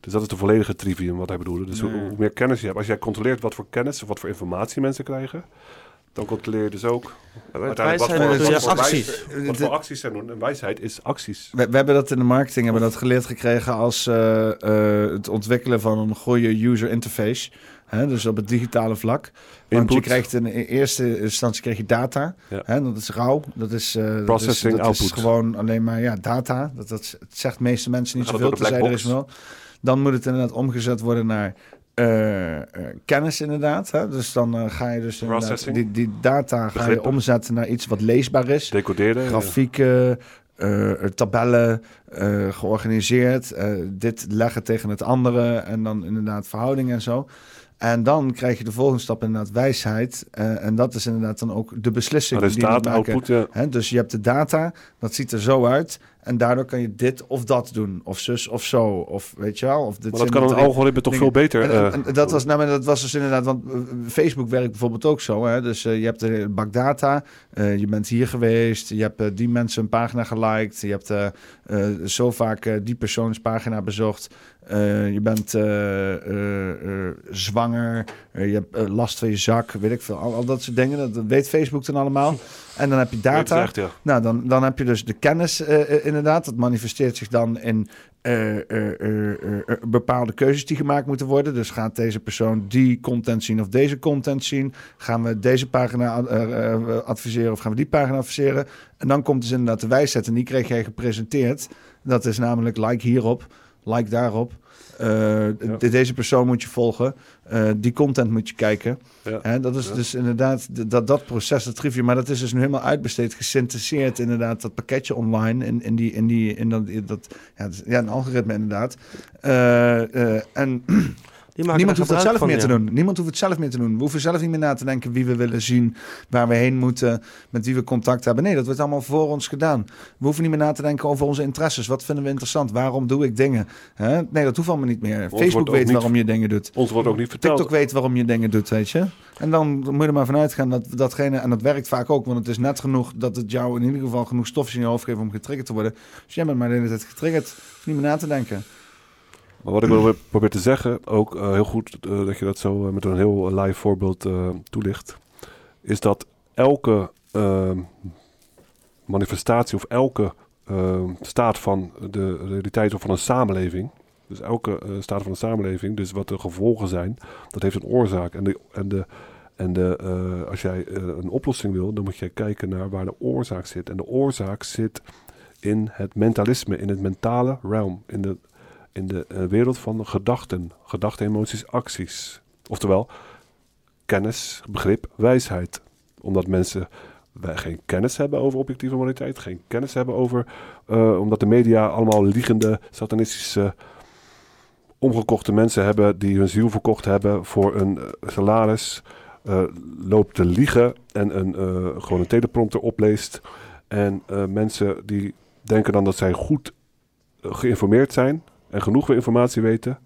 Dus dat is de volledige trivium wat hij bedoelde. Dus hoe meer kennis je hebt, als jij controleert wat voor kennis of wat voor informatie mensen krijgen, dan controleer je dus ook uiteindelijk wat wijsheid voor, bedoel wat voor acties. wijs- wat voor acties zij doen. En wijsheid is acties. We, we hebben dat in de marketing hebben dat geleerd gekregen als eh, eh, het ontwikkelen van een goede user interface. Hè, dus op het digitale vlak. Want je Input. krijgt in eerste instantie krijg je data. Ja. Hè, dat is rauw. Dat is, eh, dat is- Processing, dat is gewoon alleen maar ja, data. Dat, dat, het zegt de meeste mensen niet zoveel. de Tenzij er is wel. Dan moet het inderdaad omgezet worden naar eh, eh, kennis inderdaad. Hè? Dus dan eh, ga je dus die, die data ga je omzetten naar iets wat leesbaar is. Decoderen. ja. Grafieken, tabellen, georganiseerd. dit leggen tegen het andere en dan inderdaad verhoudingen en zo. En dan krijg je de volgende stap inderdaad wijsheid. En dat is inderdaad dan ook de beslissing Resultaat, die je moet maken. output, ja. Hè, dus je hebt de data, dat ziet er zo uit. En daardoor kan je dit of dat doen. Of zus of zo. Of weet je wel. Of dit Maar dat kan de een algoritme toch dingen. veel beter, En, eh, en- en dat, was, nou, maar dat was dus inderdaad... Want eh, Facebook werkt bijvoorbeeld ook zo. Hè? Dus eh, je hebt een bak data. eh, je bent hier geweest. Je hebt die mensen een pagina geliked. Je hebt zo vaak die persoonspagina bezocht. Je bent zwanger. Je hebt last van je zak. Weet ik veel. Al, al dat soort dingen. Dat, weet Facebook dan allemaal. En dan heb je data. echt, ja. Nou, dan, dan heb je dus de kennis eh, inderdaad. Dat manifesteert zich dan in eh, eh, eh, bepaalde keuzes die gemaakt moeten worden. Dus gaat deze persoon die content zien of deze content zien? Gaan we deze pagina adviseren of gaan we die pagina adviseren? En dan komt dus inderdaad de wijsheid en die kreeg jij gepresenteerd. Dat is namelijk like hierop, like daarop. Eh, de- Deze persoon moet je volgen. Eh, die content moet je kijken. Hè, dat is dus inderdaad dat, dat proces, dat review. Maar dat is dus nu helemaal uitbesteed, gesyntheseerd inderdaad. Dat pakketje online in, in, die, in, die, in dat, in dat ja, dus- ja, een algoritme inderdaad. Eh, maken niemand hoeft dat gebruik zelf van, meer te doen. Niemand hoeft het zelf meer te doen. We hoeven zelf niet meer na te denken wie we willen zien, waar we heen moeten, met wie we contact hebben. Nee, dat wordt allemaal voor ons gedaan. We hoeven niet meer na te denken over onze interesses. Wat vinden we interessant? Waarom doe ik dingen? Hè? Nee, dat hoeft allemaal niet meer. Facebook ook weet niet- waarom je dingen doet. Ons wordt ook niet verteld. TikTok weet waarom je dingen doet, weet je. En dan moet je er maar vanuit gaan dat datgene, en dat werkt vaak ook, want het is net genoeg dat het jou in ieder geval genoeg stofjes in je hoofd geeft om getriggerd te worden. Dus jij bent maar de hele tijd getriggerd. Niet meer na te denken. Maar wat ik wil probeer te zeggen, ook eh, heel goed eh, dat je dat zo eh, met een heel live voorbeeld toelicht, is dat elke ehm, manifestatie of elke ehm, staat van de realiteit of van een samenleving, dus elke staat van een samenleving, dus wat de gevolgen zijn, dat heeft een oorzaak. En, de, en, de, en de, als jij een oplossing wil, dan moet je kijken naar waar de oorzaak zit. En de oorzaak zit in het mentalisme, in het mentale realm, in de, in de eh, wereld van gedachten, gedachten, emoties, acties. Oftewel, kennis, begrip, wijsheid. Omdat mensen wij geen kennis hebben over objectieve moraliteit, geen kennis hebben over, eh, omdat de media allemaal liegende, satanistische, omgekochte mensen hebben die hun ziel verkocht hebben voor een eh, salaris, eh, loopt te liegen en een, gewoon een teleprompter opleest. En mensen die denken dan dat zij goed geïnformeerd zijn en genoeg informatie weten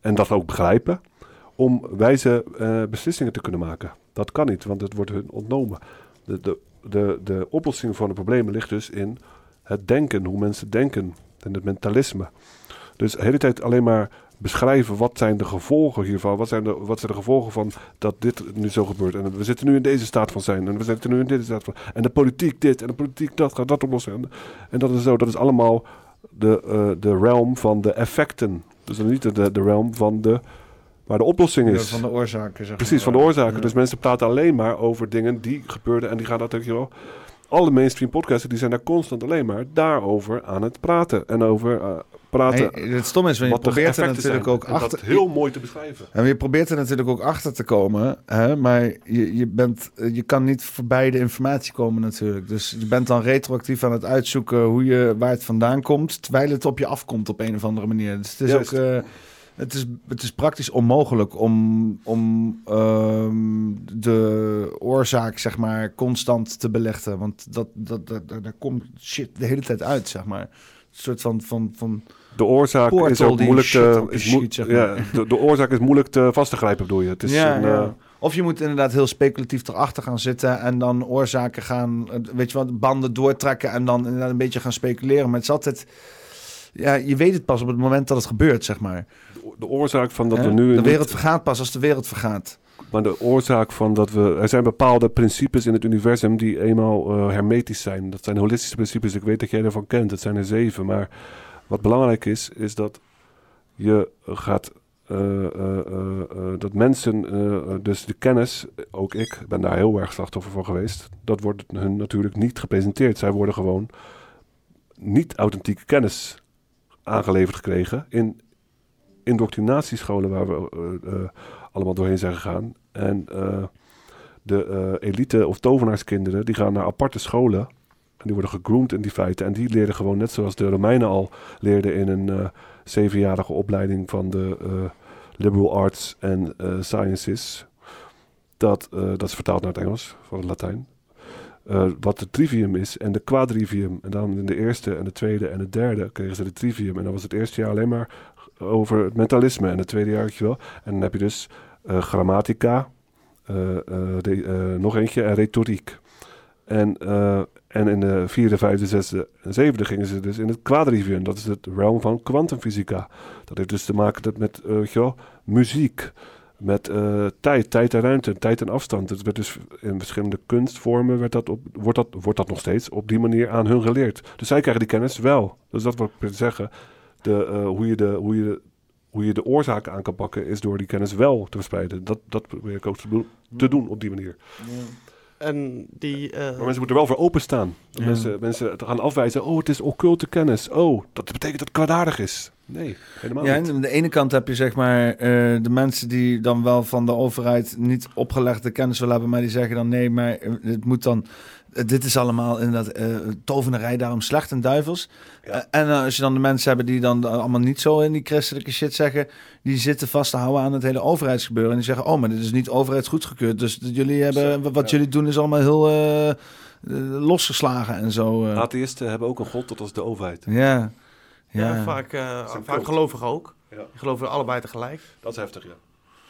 en dat ook begrijpen om wijze eh, beslissingen te kunnen maken. Dat kan niet, want het wordt hun ontnomen. De, de, de, de oplossing van de problemen ligt dus in het denken, hoe mensen denken en het mentalisme. Dus de hele tijd alleen maar beschrijven wat zijn de gevolgen hiervan, wat zijn de, wat zijn de gevolgen van dat dit nu zo gebeurt. En we zitten nu in deze staat van zijn en we zitten nu in deze staat van... En de politiek dit en de politiek dat gaat dat oplossen. En, en dat is zo, dat is allemaal de, eh, de realm van de effecten. Dus dan niet de, de realm van de... Waar de oplossing Ja, is. van de oorzaken, zeg Precies, van de oorzaken. Ja. Dus mensen praten alleen maar over dingen die gebeurden en die gaan dat denk je wel. Alle mainstream podcasts die zijn daar constant alleen maar daarover aan het praten. En over eh, praten. Het stom is, want je probeert er natuurlijk zijn. ook En dat achter- heel mooi te beschrijven. En je probeert er natuurlijk ook achter te komen, hè, maar je, je, bent, je kan niet voorbij de informatie komen natuurlijk. Dus je bent dan retroactief aan het uitzoeken hoe je, waar het vandaan komt, terwijl het op je afkomt op een of andere manier. Dus het is Juist. ook... eh, het is, het is praktisch onmogelijk om, om ehm, de oorzaak, zeg maar, constant te belichten. Want dat, dat, dat, daar daar komt shit de hele tijd uit, zeg maar. Een soort van... van, van De oorzaak is ook moeilijk te, is zeg ja, de, de oorzaak is moeilijk te vast te grijpen, bedoel je? Het is ja, een, ja. eh, Of je moet inderdaad heel speculatief erachter gaan zitten en dan oorzaken gaan, eh, weet je wat, banden doortrekken en dan inderdaad een beetje gaan speculeren. Maar het is altijd, ja, je weet het pas op het moment dat het gebeurt, zeg maar. de oorzaak van dat we nu... De wereld vergaat pas als de wereld vergaat. Maar de oorzaak van dat we. Er zijn bepaalde principes in het universum die eenmaal eh, hermetisch zijn. Dat zijn holistische principes. Ik weet dat jij daarvan kent. Het zijn er zeven. Maar wat belangrijk is, is dat je gaat. eh, eh, eh, dat mensen, dus de kennis, ook ik ben daar heel erg slachtoffer van geweest. Dat wordt hun natuurlijk niet gepresenteerd. Zij worden gewoon niet authentieke kennis aangeleverd gekregen in indoctrinatiescholen waar we allemaal doorheen zijn gegaan. En de elite of tovenaarskinderen die gaan naar aparte scholen. En die worden gegroomd in die feiten. En die leren gewoon net zoals de Romeinen al leerden in een eh, zevenjarige opleiding van de, eh, Liberal Arts and eh, Sciences. Dat, dat is vertaald naar het Engels, van het Latijn. Wat de trivium is en de quadrivium. En dan in de eerste en de tweede en de derde kregen ze de trivium. En dan was het eerste jaar alleen maar over het mentalisme. En het tweede jaar, weet je wel. En dan heb je dus grammatica, de- nog eentje en retoriek. En, en in de vierde, vijfde, zesde en zevende gingen ze dus in het quadrivium. Dat is het realm van kwantumfysica. Dat heeft dus te maken dat met wel, muziek, met eh, tijd, tijd en ruimte, tijd en afstand. Het werd dus in verschillende kunstvormen werd dat op, wordt, dat, wordt dat nog steeds op die manier aan hun geleerd. Dus zij krijgen die kennis wel. Dus dat wil ik zeggen. De, eh, hoe, je de, hoe, je hoe je de oorzaken aan kan pakken is door die kennis wel te verspreiden. Dat, dat probeer ik ook te doen, op die manier. En die... eh, Maar mensen moeten er wel voor openstaan. Ja. Mensen, mensen te gaan afwijzen. Oh, het is occulte kennis. Oh, dat betekent dat het kwaadaardig is. Nee, helemaal Ja, niet. en aan de ene kant heb je zeg maar eh, de mensen die dan wel van de overheid niet opgelegde kennis willen hebben, maar die zeggen dan nee, maar het moet dan. Eh, dit is allemaal inderdaad eh tovenarij, daarom slecht en duivels. Eh, en als je dan de mensen hebben die dan allemaal niet zo in die christelijke shit zeggen, die zitten vast te houden aan het hele overheidsgebeuren. En die zeggen, oh, maar dit is niet overheidsgoedgekeurd. Dus jullie hebben, wat jullie doen is allemaal heel losgeslagen en zo. eh. Atheïsten hebben ook een god, dat is de overheid. Ja. Ja, Ja. vaak, eh, vaak gelovigen ook. Ja. Die geloven allebei tegelijk. Dat is heftig, ja.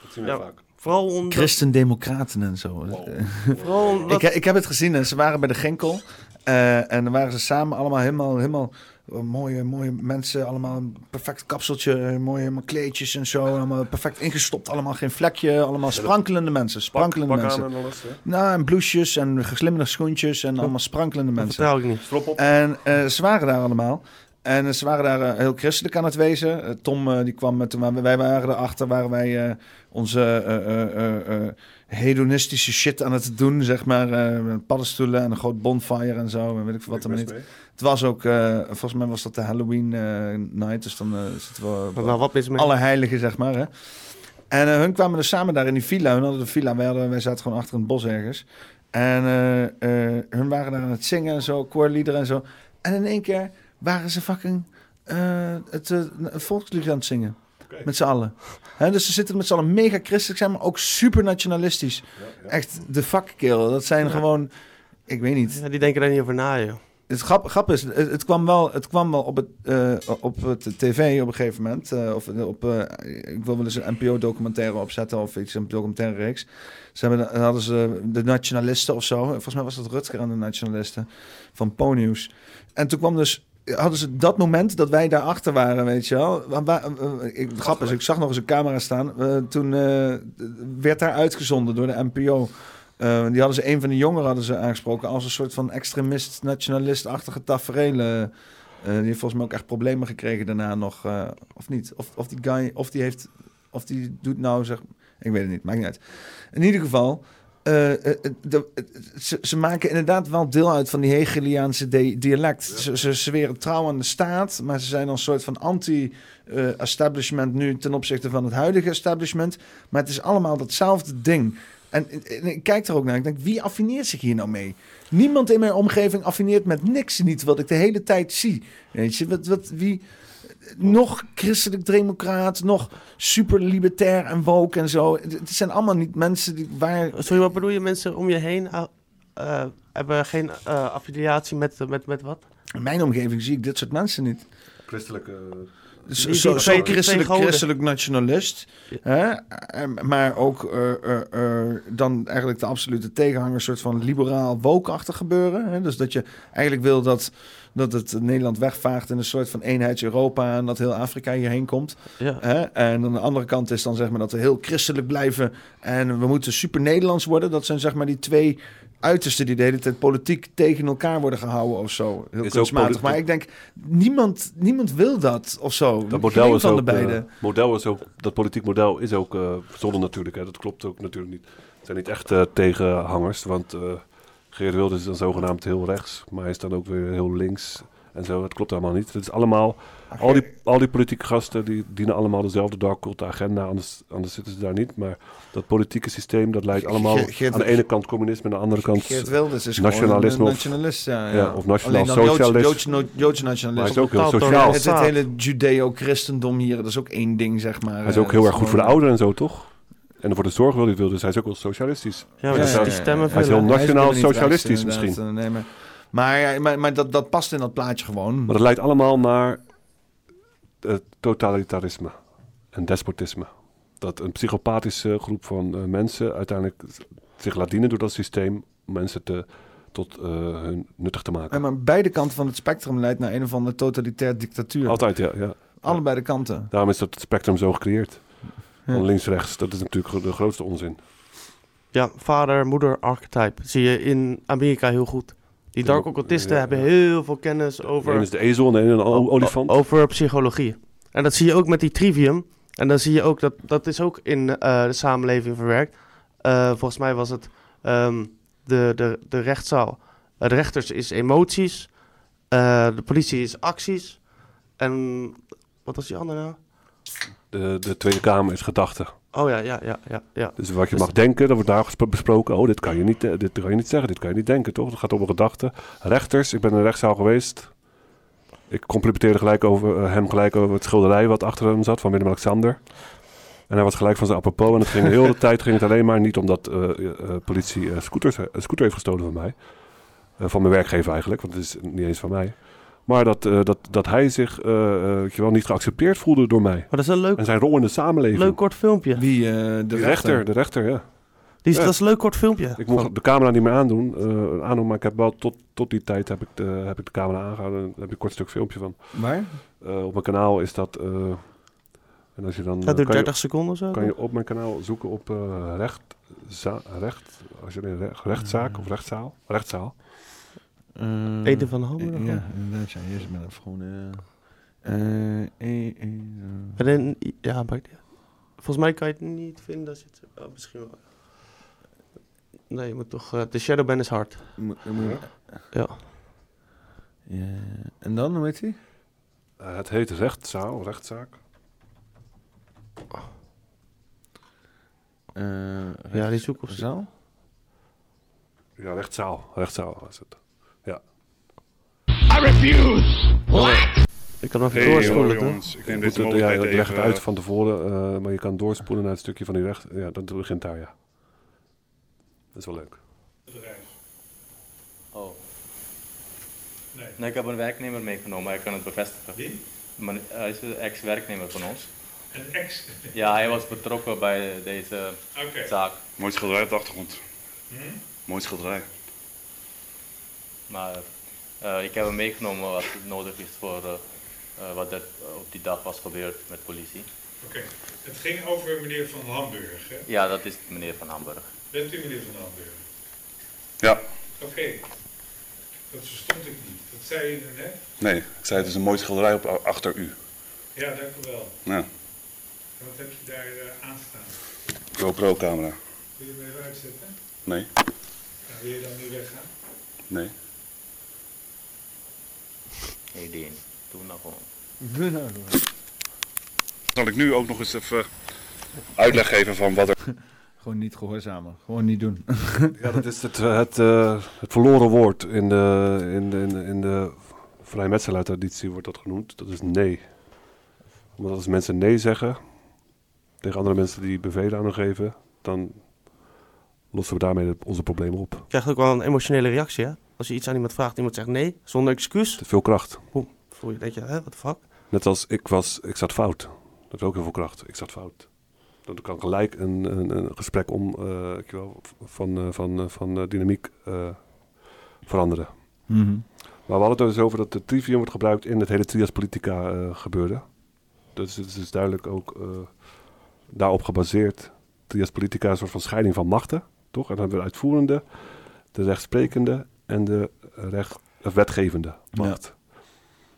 Dat zien we Ja, vaak. Vooral omdat... Christendemocraten en zo. Vooral omdat- ik, ik heb het gezien en ze waren bij de Genkel. eh, en dan waren ze samen allemaal helemaal, helemaal eh, mooie, mooie mensen. Allemaal een perfect kapseltje, mooie helemaal kleedjes en zo. Allemaal perfect ingestopt, allemaal geen vlekje. Allemaal sprankelende mensen, sprankelende pak mensen. aan en alles? Nou, en blousejes en geslimmerde schoentjes en allemaal sprankelende mensen. vertrouw ik niet. Strop op. En eh, ze waren daar allemaal. En ze waren daar heel christelijk aan het wezen. Tom die kwam met, toen wij waren erachter, waren wij eh, onze eh, eh, eh, eh, hedonistische shit aan het doen, zeg maar. eh, met paddenstoelen en een groot bonfire en zo. En weet ik veel wat er best niet. mee. Het was ook, eh, volgens mij was dat de Halloween eh, night. Dus dan zitten we wat mis mee? alle heiligen, zeg maar. Hè? En eh, hun kwamen dus samen daar in die villa. Hun hadden de villa, wij, hadden, wij zaten gewoon achter in het bos ergens. En eh, eh, hun waren daar aan het zingen en zo, koorliederen en zo. En in één keer waren ze fucking eh, het een volkslied aan het zingen. Met z'n allen. Hè, dus ze zitten met z'n allen mega christelijk zijn, maar ook super nationalistisch. Echt de fuck kerel. Dat zijn Ja. gewoon, ik weet niet. Ja, die denken daar niet over na, joh. Het grap, grap is, het, het kwam wel, het kwam wel op, het, eh, op het tv op een gegeven moment. eh, of op, eh, ik wil wel eens een NPO-documentaire opzetten of iets, een documentaire reeks. Ze hebben, hadden ze de nationalisten of zo. Volgens mij was dat Rutger en de nationalisten van Po-nieuws. En toen kwam dus, hadden ze dat moment dat wij daarachter waren, weet je wel. Wa- eh, ik, grap is, ik zag nog eens een camera staan. Eh, toen eh, werd daar uitgezonden door de NPO. Eh, die hadden ze, een van de jongeren hadden ze aangesproken als een soort van extremist, nationalist-achtige tafereelen. Eh, die heeft volgens mij ook echt problemen gekregen daarna nog, eh, of niet? Of, of die guy, of die heeft, of die doet nou zeg, ik weet het niet, maakt niet uit. In ieder geval, eh, eh, de- eh, ze, ze maken inderdaad wel deel uit van die Hegeliaanse di- dialect. Ze, ze zweren trouw aan de staat, maar ze zijn een soort van anti-establishment nu ten opzichte van het huidige establishment. Maar het is allemaal datzelfde ding. En, en ik kijk er ook naar. Ik denk, wie affineert zich hier nou mee? Niemand in mijn omgeving affineert met niks niet wat ik de hele tijd zie. Weet je, wat, wat, wie... Nog christelijk democraat, nog super libertair en woke en zo. Het het zijn allemaal niet mensen die waar... Sorry, wat bedoel je? Mensen om je heen eh, eh, hebben geen eh, affiliatie met, met, met wat? In mijn omgeving zie ik dit soort mensen niet. Christelijke... Dus zo, zo die christelijk, christelijk nationalist. Hè? Maar ook eh, eh, eh, dan eigenlijk de absolute tegenhanger, een soort van liberaal woke-achtig gebeuren. Hè? Dus dat je eigenlijk wil dat, dat het Nederland wegvaagt in een soort van eenheids-Europa en dat heel Afrika hierheen komt. Ja. Hè? En aan de andere kant is dan zeg maar dat we heel christelijk blijven en we moeten super Nederlands worden. Dat zijn zeg maar die twee uitersten die de hele tijd politiek tegen elkaar worden gehouden of zo. Heel kunstmatig. politiek- Maar ik denk, niemand, niemand wil dat of zo. Dat model Geen is van ook, de beide. eh, model is ook, dat politiek model is ook eh verzonnen natuurlijk. Hè. Dat klopt ook natuurlijk niet. Het zijn niet echt eh, tegenhangers, want Geert Wilders is dan zogenaamd heel rechts, maar hij is dan ook weer heel links. en zo. Het klopt allemaal niet. Het is allemaal, al die, al die politieke gasten die dienen allemaal dezelfde dark cult agenda, anders, anders zitten ze daar niet. Maar dat politieke systeem, dat leidt allemaal Geert- aan de ene kant communisme, aan de andere kant Geert Wilders is nationalisme. een nationalist, ja, ja. of nationaal Joods- socialist. Joods, no- Joods nationalist. Maar hij is ook heel sociaal. Het, het hele judeo-christendom hier, dat is ook één ding, zeg maar. Hij is ook Eh, heel erg goed voor de ouderen en zo, toch? En voor de zorg wil hij wil, dus hij is ook wel socialistisch. Ja, maar hij, is, stemmen hij is vullen. heel Hij is nationaal helemaal niet socialistisch rechts, misschien. Nee, maar maar, ja, maar, maar dat, dat past in dat plaatje gewoon. Maar dat leidt allemaal naar totalitarisme en despotisme. Dat een psychopathische groep van eh, mensen uiteindelijk zich laat dienen door dat systeem om mensen te, tot eh, hun nuttig te maken. Ja, maar beide kanten van het spectrum leidt naar een of andere totalitair dictatuur. Altijd, ja. ja. Allebei de kanten. Daarom is dat spectrum zo gecreëerd. Van links-rechts, dat is natuurlijk de grootste onzin. Ja, vader-moeder archetype zie je in Amerika heel goed. Die dark occultisten hebben heel veel kennis over... Is de ezel en een olifant. Over psychologie. En dat zie je ook met die trivium. En dan zie je ook dat dat is ook in eh, de samenleving verwerkt. Eh, volgens mij was het ehm, de, de, de rechtszaal. Eh, de rechters is emoties. De politie is acties. En wat was die andere nou? De, de Tweede Kamer is gedachte. Oh ja, ja, ja, ja. ja. Dus wat je Dus- mag denken, dat wordt daar besproken. Oh, dit kan, je niet, eh, dit kan je niet zeggen, dit kan je niet denken, toch? Het gaat om gedachten. Rechters, ik ben in een rechtszaal geweest. Ik complimenteerde gelijk over, eh, hem gelijk over het schilderij wat achter hem zat, van Willem-Alexander. En hij was gelijk van zijn apropos. En het ging de hele tijd ging het alleen maar niet omdat eh, politie scooters, een scooter heeft gestolen van mij. Van mijn werkgever eigenlijk, want het is niet eens van mij. Maar dat, eh, dat, dat hij zich eh, eh, weet je wel, niet geaccepteerd voelde door mij. Maar dat is een leuk, En zijn rol in de samenleving. leuk kort filmpje. Wie, eh, de De rechter, de rechter, ja. Die is, Ja. Dat is een leuk kort filmpje. Ik mocht de camera niet meer aandoen, eh, aandoen maar ik heb wel tot, tot die tijd heb ik, de, heb ik de camera aangehouden. Daar heb ik een kort stuk filmpje van. Waar? Eh, op mijn kanaal is dat... eh, en als je dan... Dat duurt kan je- 30 seconden of zo, Kan je op mijn kanaal zoeken op eh recht, za- recht... Als je in recht, rechtszaak of rechtszaal... Rechtszaal. Eh, Eden van Hamburg, Ja, of? inderdaad. Ja, hier is het even gewoon... eh, eh, eh, eh, eh. Ja, maar, volgens mij kan je het niet vinden. Als je het, oh, misschien wel. Nee, je moet toch... eh, De Shadowban is hard. Ja. Ja, En dan, hoe heet hij? Eh, het heet rechtszaal, rechtszaak. Ja, die zoek op zaal. Ja, rechtszaal. Rechtszaal is het. Refuse! What? Ik kan even Hey, doorspoelen, hoor, toch? jongens. Ik neem deze mogelijkheid ja, leg het uit van tevoren, eh, maar je kan doorspoelen naar het stukje van die recht. Ja, dat begint daar, ja. Dat is wel leuk. Oh. Nee. ik heb een werknemer meegenomen, hij kan het bevestigen. Wie? Maar hij is een ex-werknemer van ons. Een ex? Ja, hij was betrokken bij deze zaak. Mooi schilderij op de achtergrond. Hm? Mooi schilderij. Maar eh, ik heb hem meegenomen wat nodig is voor eh, eh, wat er op die dag was gebeurd met politie. Oké. Het ging over meneer Van Hamburg, hè? Ja, dat is meneer Van Hamburg. Bent u meneer Van Hamburg? Ja. Oké. Dat verstond ik niet. Dat zei u net. Nee, ik zei het is een mooi schilderij op, achter u. Ja, dank u wel. Ja, En wat heb je daar eh aanstaan? GoPro-camera. Wil je hem even uitzetten? Nee, Ja, wil je dan nu weggaan? nee. Nee, Deen, doe nou gewoon. Zal ik nu ook nog eens even uitleg geven van wat er... Gewoon niet gehoorzamen. Gewoon niet doen. Ja, dat is het, eh, het, eh, het verloren woord in de, in de, in de, in de vrijmetselaartraditie wordt dat genoemd. Dat is nee. Want als mensen nee zeggen tegen andere mensen die bevelen aan hun geven, dan lossen we daarmee onze problemen op. Je krijgt ook wel een emotionele reactie, hè? Als je iets aan iemand vraagt, iemand zegt nee, zonder excuus. Te veel kracht. Boem, voel je, denk je, hè, wat de fuck? Net als ik was, ik zat fout. Dat is ook heel veel kracht. Ik zat fout. Dan kan gelijk een, een, een gesprek om, eh, wel, van, eh, van, eh, van eh, dynamiek eh, veranderen. Mhm. Maar we hadden het dus over dat de trivium wordt gebruikt in het hele trias politica eh, gebeuren. Dus het is dus duidelijk ook eh, daarop gebaseerd. Trias politica is een soort van scheiding van machten, toch? En dan hebben we de uitvoerende, de rechtsprekende en de recht, of wetgevende macht.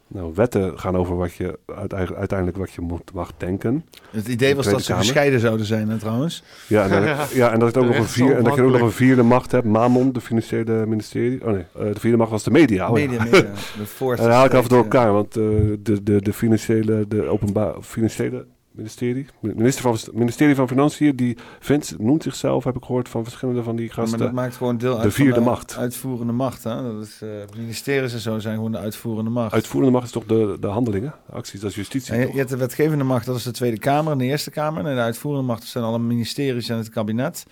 Nou, wetten gaan over wat je uite- uiteindelijk wat je moet, mag denken. Het idee was dat ze gescheiden zouden zijn, hè, trouwens. Ja, en dat, ja, en dat, het ook nog een vier, en dat je ook nog een vierde macht hebt. Mamon, de financiële ministerie. Oh nee, eh, de vierde macht was de media. Oh, ja. Media, media. De En dan haal ik af en toe estate, elkaar, want eh, de, de, de financiële, de openbaar, financiële ministerie, minister van, ministerie van Financiën, die vindt, noemt zichzelf, heb ik gehoord van verschillende van die Ja, gasten, maar dat maakt gewoon deel uit de vierde van de macht. uitvoerende macht. Hè? Dat is, eh, ministeries en zo zijn gewoon de uitvoerende macht. Uitvoerende macht is toch de, de handelingen, de acties, dat is justitie. En je, hebt de wetgevende macht, dat is de Tweede Kamer en de Eerste Kamer. En de uitvoerende macht dat zijn alle ministeries en het kabinet.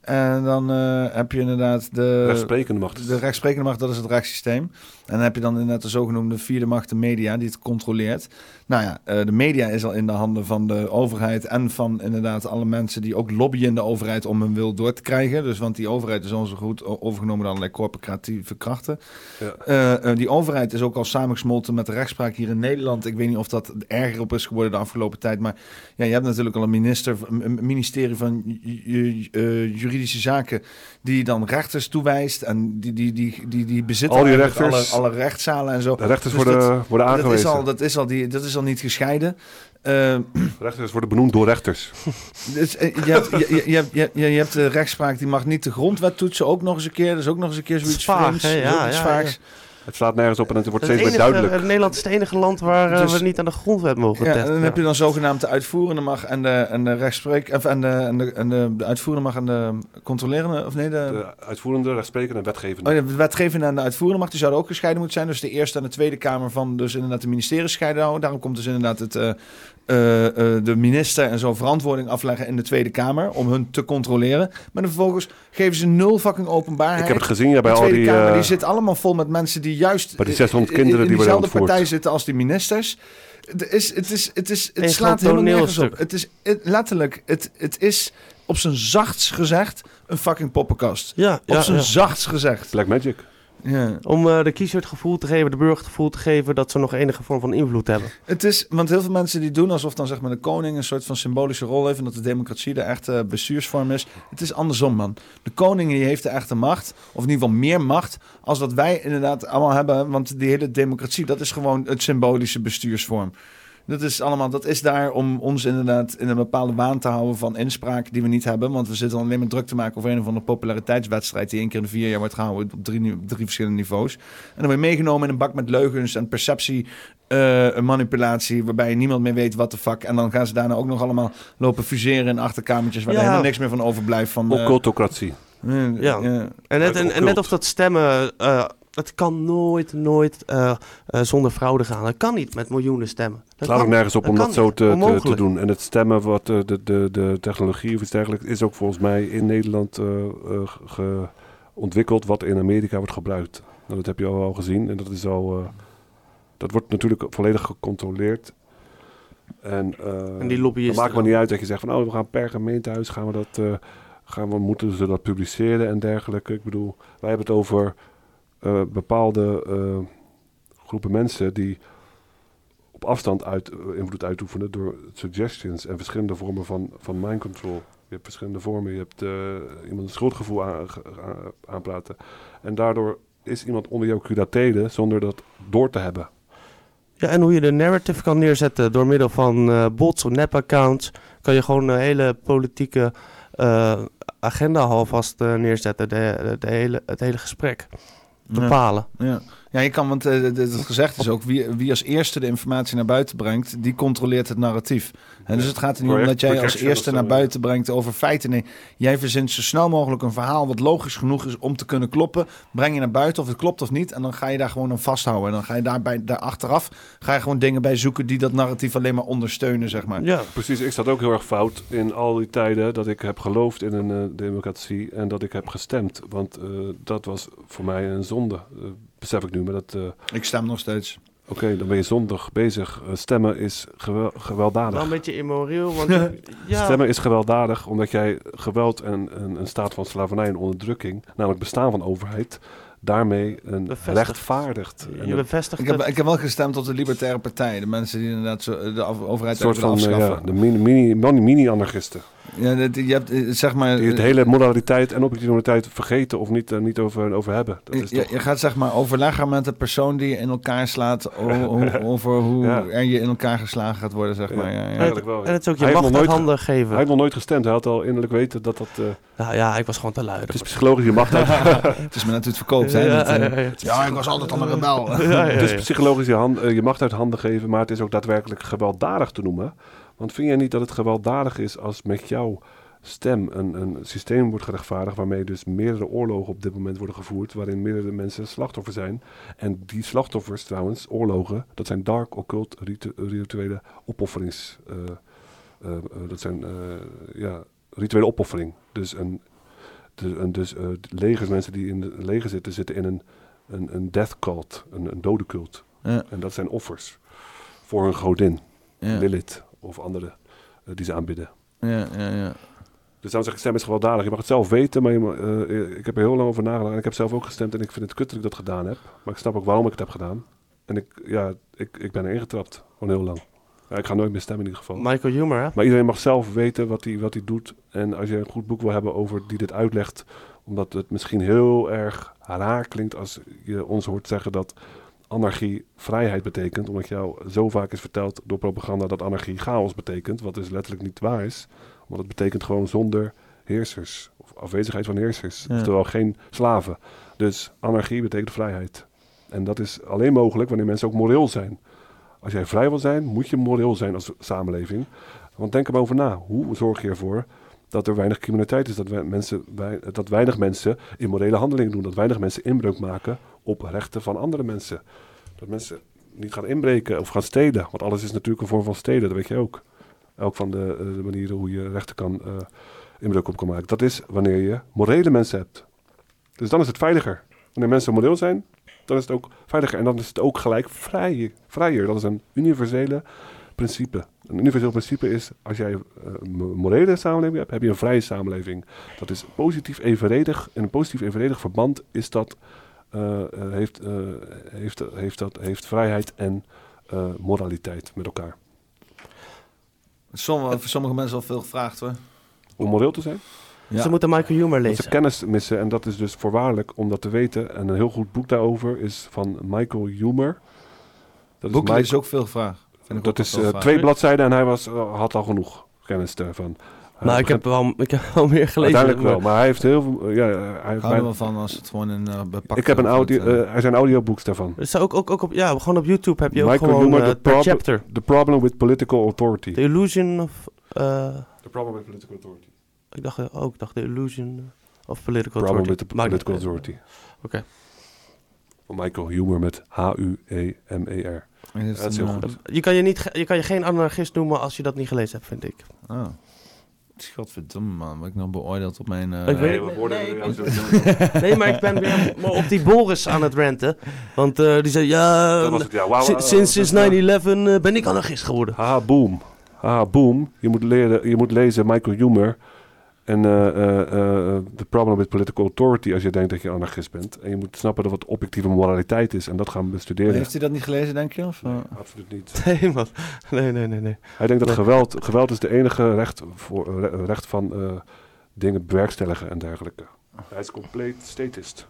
En dan eh, heb je inderdaad de... Rechtsprekende macht. De rechtsprekende macht, dat is het rechtssysteem. En dan heb je dan inderdaad de zogenoemde vierde macht, de media, die het controleert. Nou ja, eh, de media is al in de handen van de overheid en van inderdaad alle mensen die ook lobbyen in de overheid om hun wil door te krijgen. Dus want die overheid is al zo goed overgenomen door allerlei corporatieve krachten. Ja. Eh, eh, die overheid is ook al samengesmolten met de rechtspraak hier in Nederland. Ik weet niet of dat erger op is geworden de afgelopen tijd. Maar ja, je hebt natuurlijk al een minister, een ministerie van ju- ju- juridische zaken. die dan rechters toewijst. en die, die, die, die, die bezitten Al die rechters- alle, alle rechtszalen en zo. De rechters Dus worden- dat- worden Dat is, aangewezen. al, dat, is al die, dat is al niet gescheiden. Eh, Rechters worden benoemd door rechters. dus, eh, je, hebt, je, je, je, hebt, je, je hebt de rechtspraak die mag niet de grondwet toetsen, ook nog eens een keer. Dat is ook nog eens een keer zoiets Vaag, vreemds. hè? Ja, ja. Het slaat nergens op en het wordt Het steeds meer duidelijk. Nederland is het enige land waar eh, Dus- we niet aan de grondwet mogen Ja, en testen. dan heb je dan zogenaamd de uitvoerende macht en de, en de rechtspreek... Of, en de, en de, en de, de uitvoerende macht en de controlerende... Of nee, de... De uitvoerende, rechtsprekende en wetgevende. Oh, ja, de wetgevende en de uitvoerende macht die zouden ook gescheiden moeten zijn. Dus de Eerste en de Tweede Kamer van dus inderdaad de ministeries scheiden houden. Daarom komt dus inderdaad het, eh, eh, eh, de minister en zo verantwoording afleggen in de Tweede Kamer om hun te controleren. Maar dan vervolgens geven ze nul fucking openbaarheid. Ik heb het gezien, ja, bij de al Tweede die, Kamer eh, die zit allemaal vol met mensen die juist Bij die 600 in- kinderen in, die worden diezelfde partij zitten als die ministers. Het, is, het, is, het, is, het slaat helemaal nergens op. Het is het- letterlijk, het, het is op zijn zachtst gezegd een fucking poppenkast. Ja, op ja, zijn ja. zachtst gezegd. Black Magic. Ja. Om eh, de kiezer het gevoel te geven, de burger het gevoel te geven dat ze nog enige vorm van invloed hebben. Het is, want heel veel mensen die doen alsof dan zeg maar de koning een soort van symbolische rol heeft en dat de democratie de echte bestuursvorm is. Het is andersom, man. De koning die heeft de echte macht, of in ieder geval meer macht, als dat wij inderdaad allemaal hebben. Want die hele democratie, dat is gewoon het symbolische bestuursvorm. Dat is allemaal, dat is daar om ons inderdaad in een bepaalde waan te houden van inspraak die we niet hebben. Want we zitten alleen maar druk te maken over een of andere populariteitswedstrijd die één keer in de vier jaar wordt gehouden op drie, drie verschillende niveaus. En dan word je meegenomen in een bak met leugens en perceptie, eh, manipulatie, waarbij niemand meer weet wat de fuck. En dan gaan ze daarna ook nog allemaal lopen fuseren in achterkamertjes waar er helemaal niks meer van overblijft. Van, eh, Occultocratie. eh, Ja. ja. En net, en, en net of dat stemmen, eh, het kan nooit, nooit eh, eh, zonder fraude gaan. Dat kan niet met miljoenen stemmen. Dat Het slaat ook nergens op om dat zo te, te, doen. En het stemmen, wat eh, de, de, de technologie of iets dergelijks, is ook volgens mij in Nederland ge- ontwikkeld, wat in Amerika wordt gebruikt. Nou, dat heb je al wel gezien en dat is al. dat wordt natuurlijk volledig gecontroleerd. En, En die lobbyisten maakt dan? niet uit dat je zegt van oh, we gaan per gemeentehuis gaan we dat, gaan we, moeten ze dat publiceren en dergelijke. Ik bedoel, wij hebben het over eh, bepaalde eh, groepen mensen die op afstand uit, eh, invloed uitoefenen door suggestions en verschillende vormen van, van mind control. Je hebt verschillende vormen. Je hebt iemand een schuldgevoel aan, aanpraten. En daardoor is iemand onder jouw curatele zonder dat door te hebben. Ja, en hoe je de narrative kan neerzetten door middel van bots of nep-accounts, kan je gewoon een hele politieke agenda alvast neerzetten, de, de hele, het hele gesprek bepalen. Ja, ja. Ja je kan, want eh, het het gezegd is ook, wie, wie als eerste de informatie naar buiten brengt, die controleert het narratief. En dus het gaat er niet om dat jij als eerste naar buiten brengt over feiten. Nee, jij verzint zo snel mogelijk een verhaal wat logisch genoeg is om te kunnen kloppen. Breng je naar buiten of het klopt of niet. En dan ga je daar gewoon aan vasthouden. En dan ga je daarbij, daar achteraf ga je gewoon dingen bij zoeken die dat narratief alleen maar ondersteunen, zeg maar. Ja, precies. Ik zat ook heel erg fout in al die tijden dat ik heb geloofd in een eh, democratie en dat ik heb gestemd. Want eh, dat was voor mij een zonde. Besef ik nu, maar dat... eh, Ik stem nog steeds. Oké, dan ben je zondig bezig. Eh, stemmen is gewel- gewelddadig. Wel een beetje immoreel, want ja, Stemmen is gewelddadig omdat jij geweld en een, een staat van slavernij en onderdrukking, namelijk bestaan van overheid, daarmee een Bevestigt. rechtvaardigt. Je bevestigt Ik heb, ik heb wel gestemd op de Libertaire Partij. De mensen die inderdaad zo, de af- een overheid soort van eh, ja, de mini- mini- mini- mini-anarchisten. Ja, dat- je hebt eh, zeg maar. Die de hele moraliteit en objectiviteit vergeten of niet, eh, niet over, over hebben. Dat is je, toch... je gaat zeg maar overleggen met de persoon die je in elkaar slaat over hoe Ja. er je in elkaar geslagen gaat worden, zeg maar. Ja, ja. Eigenlijk wel. en het is ook je Hij macht nooit- handen geven. Hij heeft nog nooit gestemd. Hij had al innerlijk weten dat dat... eh, Nou ja, ik was gewoon te lui. het is psychologisch je macht uit... Het is hoe het verkoopt, hè? Ja, dat, eh, ja, ja. ja, ik was altijd al een rebel. Ja, ja, Het is psychologisch je, hand, eh, je macht uit handen geven, maar het is ook daadwerkelijk gewelddadig te noemen. Want vind jij niet dat het gewelddadig is als met jouw stem een, een systeem wordt gerechtvaardigd waarmee dus meerdere oorlogen op dit moment worden gevoerd, waarin meerdere mensen slachtoffer zijn. En die slachtoffers trouwens, oorlogen, dat zijn dark, occult, ritu- rituele opofferings... eh, eh, eh, dat zijn ja, rituele opoffering. Dus, een, de, een, dus legers, mensen die in het leger zitten, zitten in een, een, een death cult, een, een dodencult. Ja. En dat zijn offers voor een godin, Ja. Lilith of andere eh, die ze aanbidden. Ja, ja, ja. Dus daarom zeg ik, stem is gewelddadig. Je mag het zelf weten, maar je mag- eh, ik heb er heel lang over nagedacht. En ik heb zelf ook gestemd en ik vind het kut dat ik dat gedaan heb. Maar ik snap ook waarom ik het heb gedaan. En ik, ja, ik, ik ben erin getrapt. Gewoon heel lang. Ja, ik ga nooit meer stemmen in ieder geval. Michael Humer, hè? Maar iedereen mag zelf weten wat hij wat hij doet. En als je een goed boek wil hebben over die dit uitlegt, omdat het misschien heel erg raar klinkt als je ons hoort zeggen dat anarchie vrijheid betekent, omdat jou zo vaak is verteld door propaganda dat anarchie chaos betekent, wat dus letterlijk niet waar is. Want het betekent gewoon zonder heersers, of afwezigheid van heersers, Ja. terwijl geen slaven. Dus anarchie betekent vrijheid. En dat is alleen mogelijk wanneer mensen ook moreel zijn. Als jij vrij wil zijn, moet je moreel zijn als samenleving. Want denk er maar over na. Hoe zorg je ervoor dat er weinig criminaliteit is? Dat, wij, mensen, wij, dat weinig mensen immorele handelingen doen. Dat weinig mensen inbreuk maken op rechten van andere mensen. Dat mensen niet gaan inbreken of gaan stelen. Want alles is natuurlijk een vorm van stelen, dat weet je ook. Elk van de, eh, manieren hoe je rechten kan eh, inbreuk op kan maken. Dat is wanneer je morele mensen hebt. Dus dan is het veiliger. Wanneer mensen moreel zijn, dan is het ook veiliger. En dan is het ook gelijk vrij, vrijer. Dat is een universele principe. Een universeel principe is, als jij eh, een morele samenleving hebt, heb je een vrije samenleving. Dat is positief evenredig. In een positief evenredig verband is dat, eh, eh, heeft, eh, heeft, heeft, dat, heeft vrijheid en eh, moraliteit met elkaar. Sommige, voor sommige mensen al veel gevraagd hoor. Om moreel te zijn? Ja. Ze moeten Michael Humer Dat lezen. ze kennis missen en dat is dus voorwaardelijk om dat te weten. En een heel goed boek daarover is van Michael Humer. Dat Boek Michael- is ook veel gevraagd. Vind ik Dat is eh, twee bladzijden en hij was, eh, had al genoeg kennis daarvan. Nou, ik heb, wel, ik heb wel meer gelezen. Uiteindelijk wel, maar hij heeft heel veel... Ja, hij heeft Ik hou er mijn- wel van als het gewoon een uh, bepakt ik heb een audio, eh, er zijn audiobooks daarvan. Er staat ook, ook, ook op, ja, gewoon op YouTube heb je ook Michael gewoon Humer, eh, the, chapter. the Problem with Political Authority. The Illusion of... The Problem with Political Authority. ik dacht ook, ik dacht The Illusion of Political Problem Authority. with the Political. Authority. Oké. Van Michael Humer met H-U-E-M-E-R. Dat is heel goed. Je kan je, niet, je kan je geen anarchist noemen als je dat niet gelezen hebt, vind ik. Oh. Godverdomme man, word ik nog beoordeeld op mijn... eh, Ik weet- we worden nee, ik- zo- nee, maar ik ben weer maar op die Boris aan het renten. Want eh, die zei, ja, Dat was het, ja. Wauw, si- wauw, sinds, wauw. sinds 9-11 eh, ben ik anarchist geworden. Haha, boom. Haha, boom. Je moet, leren, je moet lezen Michael Humer en eh, eh, eh, The Problem with Political Authority als je denkt dat je anarchist bent. En je moet snappen dat wat objectieve moraliteit is en dat gaan bestuderen. Heeft hij dat niet gelezen, denk je? Of, eh? Absoluut niet. Nee, man. Nee, nee, nee, nee. Hij denkt dat geweld, geweld is de enige recht, voor, re- recht van eh, dingen bewerkstelligen en dergelijke. Hij is compleet statist.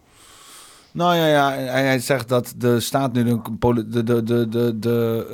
Nou ja, ja hij, hij zegt dat de staat nu de, poli- de, de, de, de, de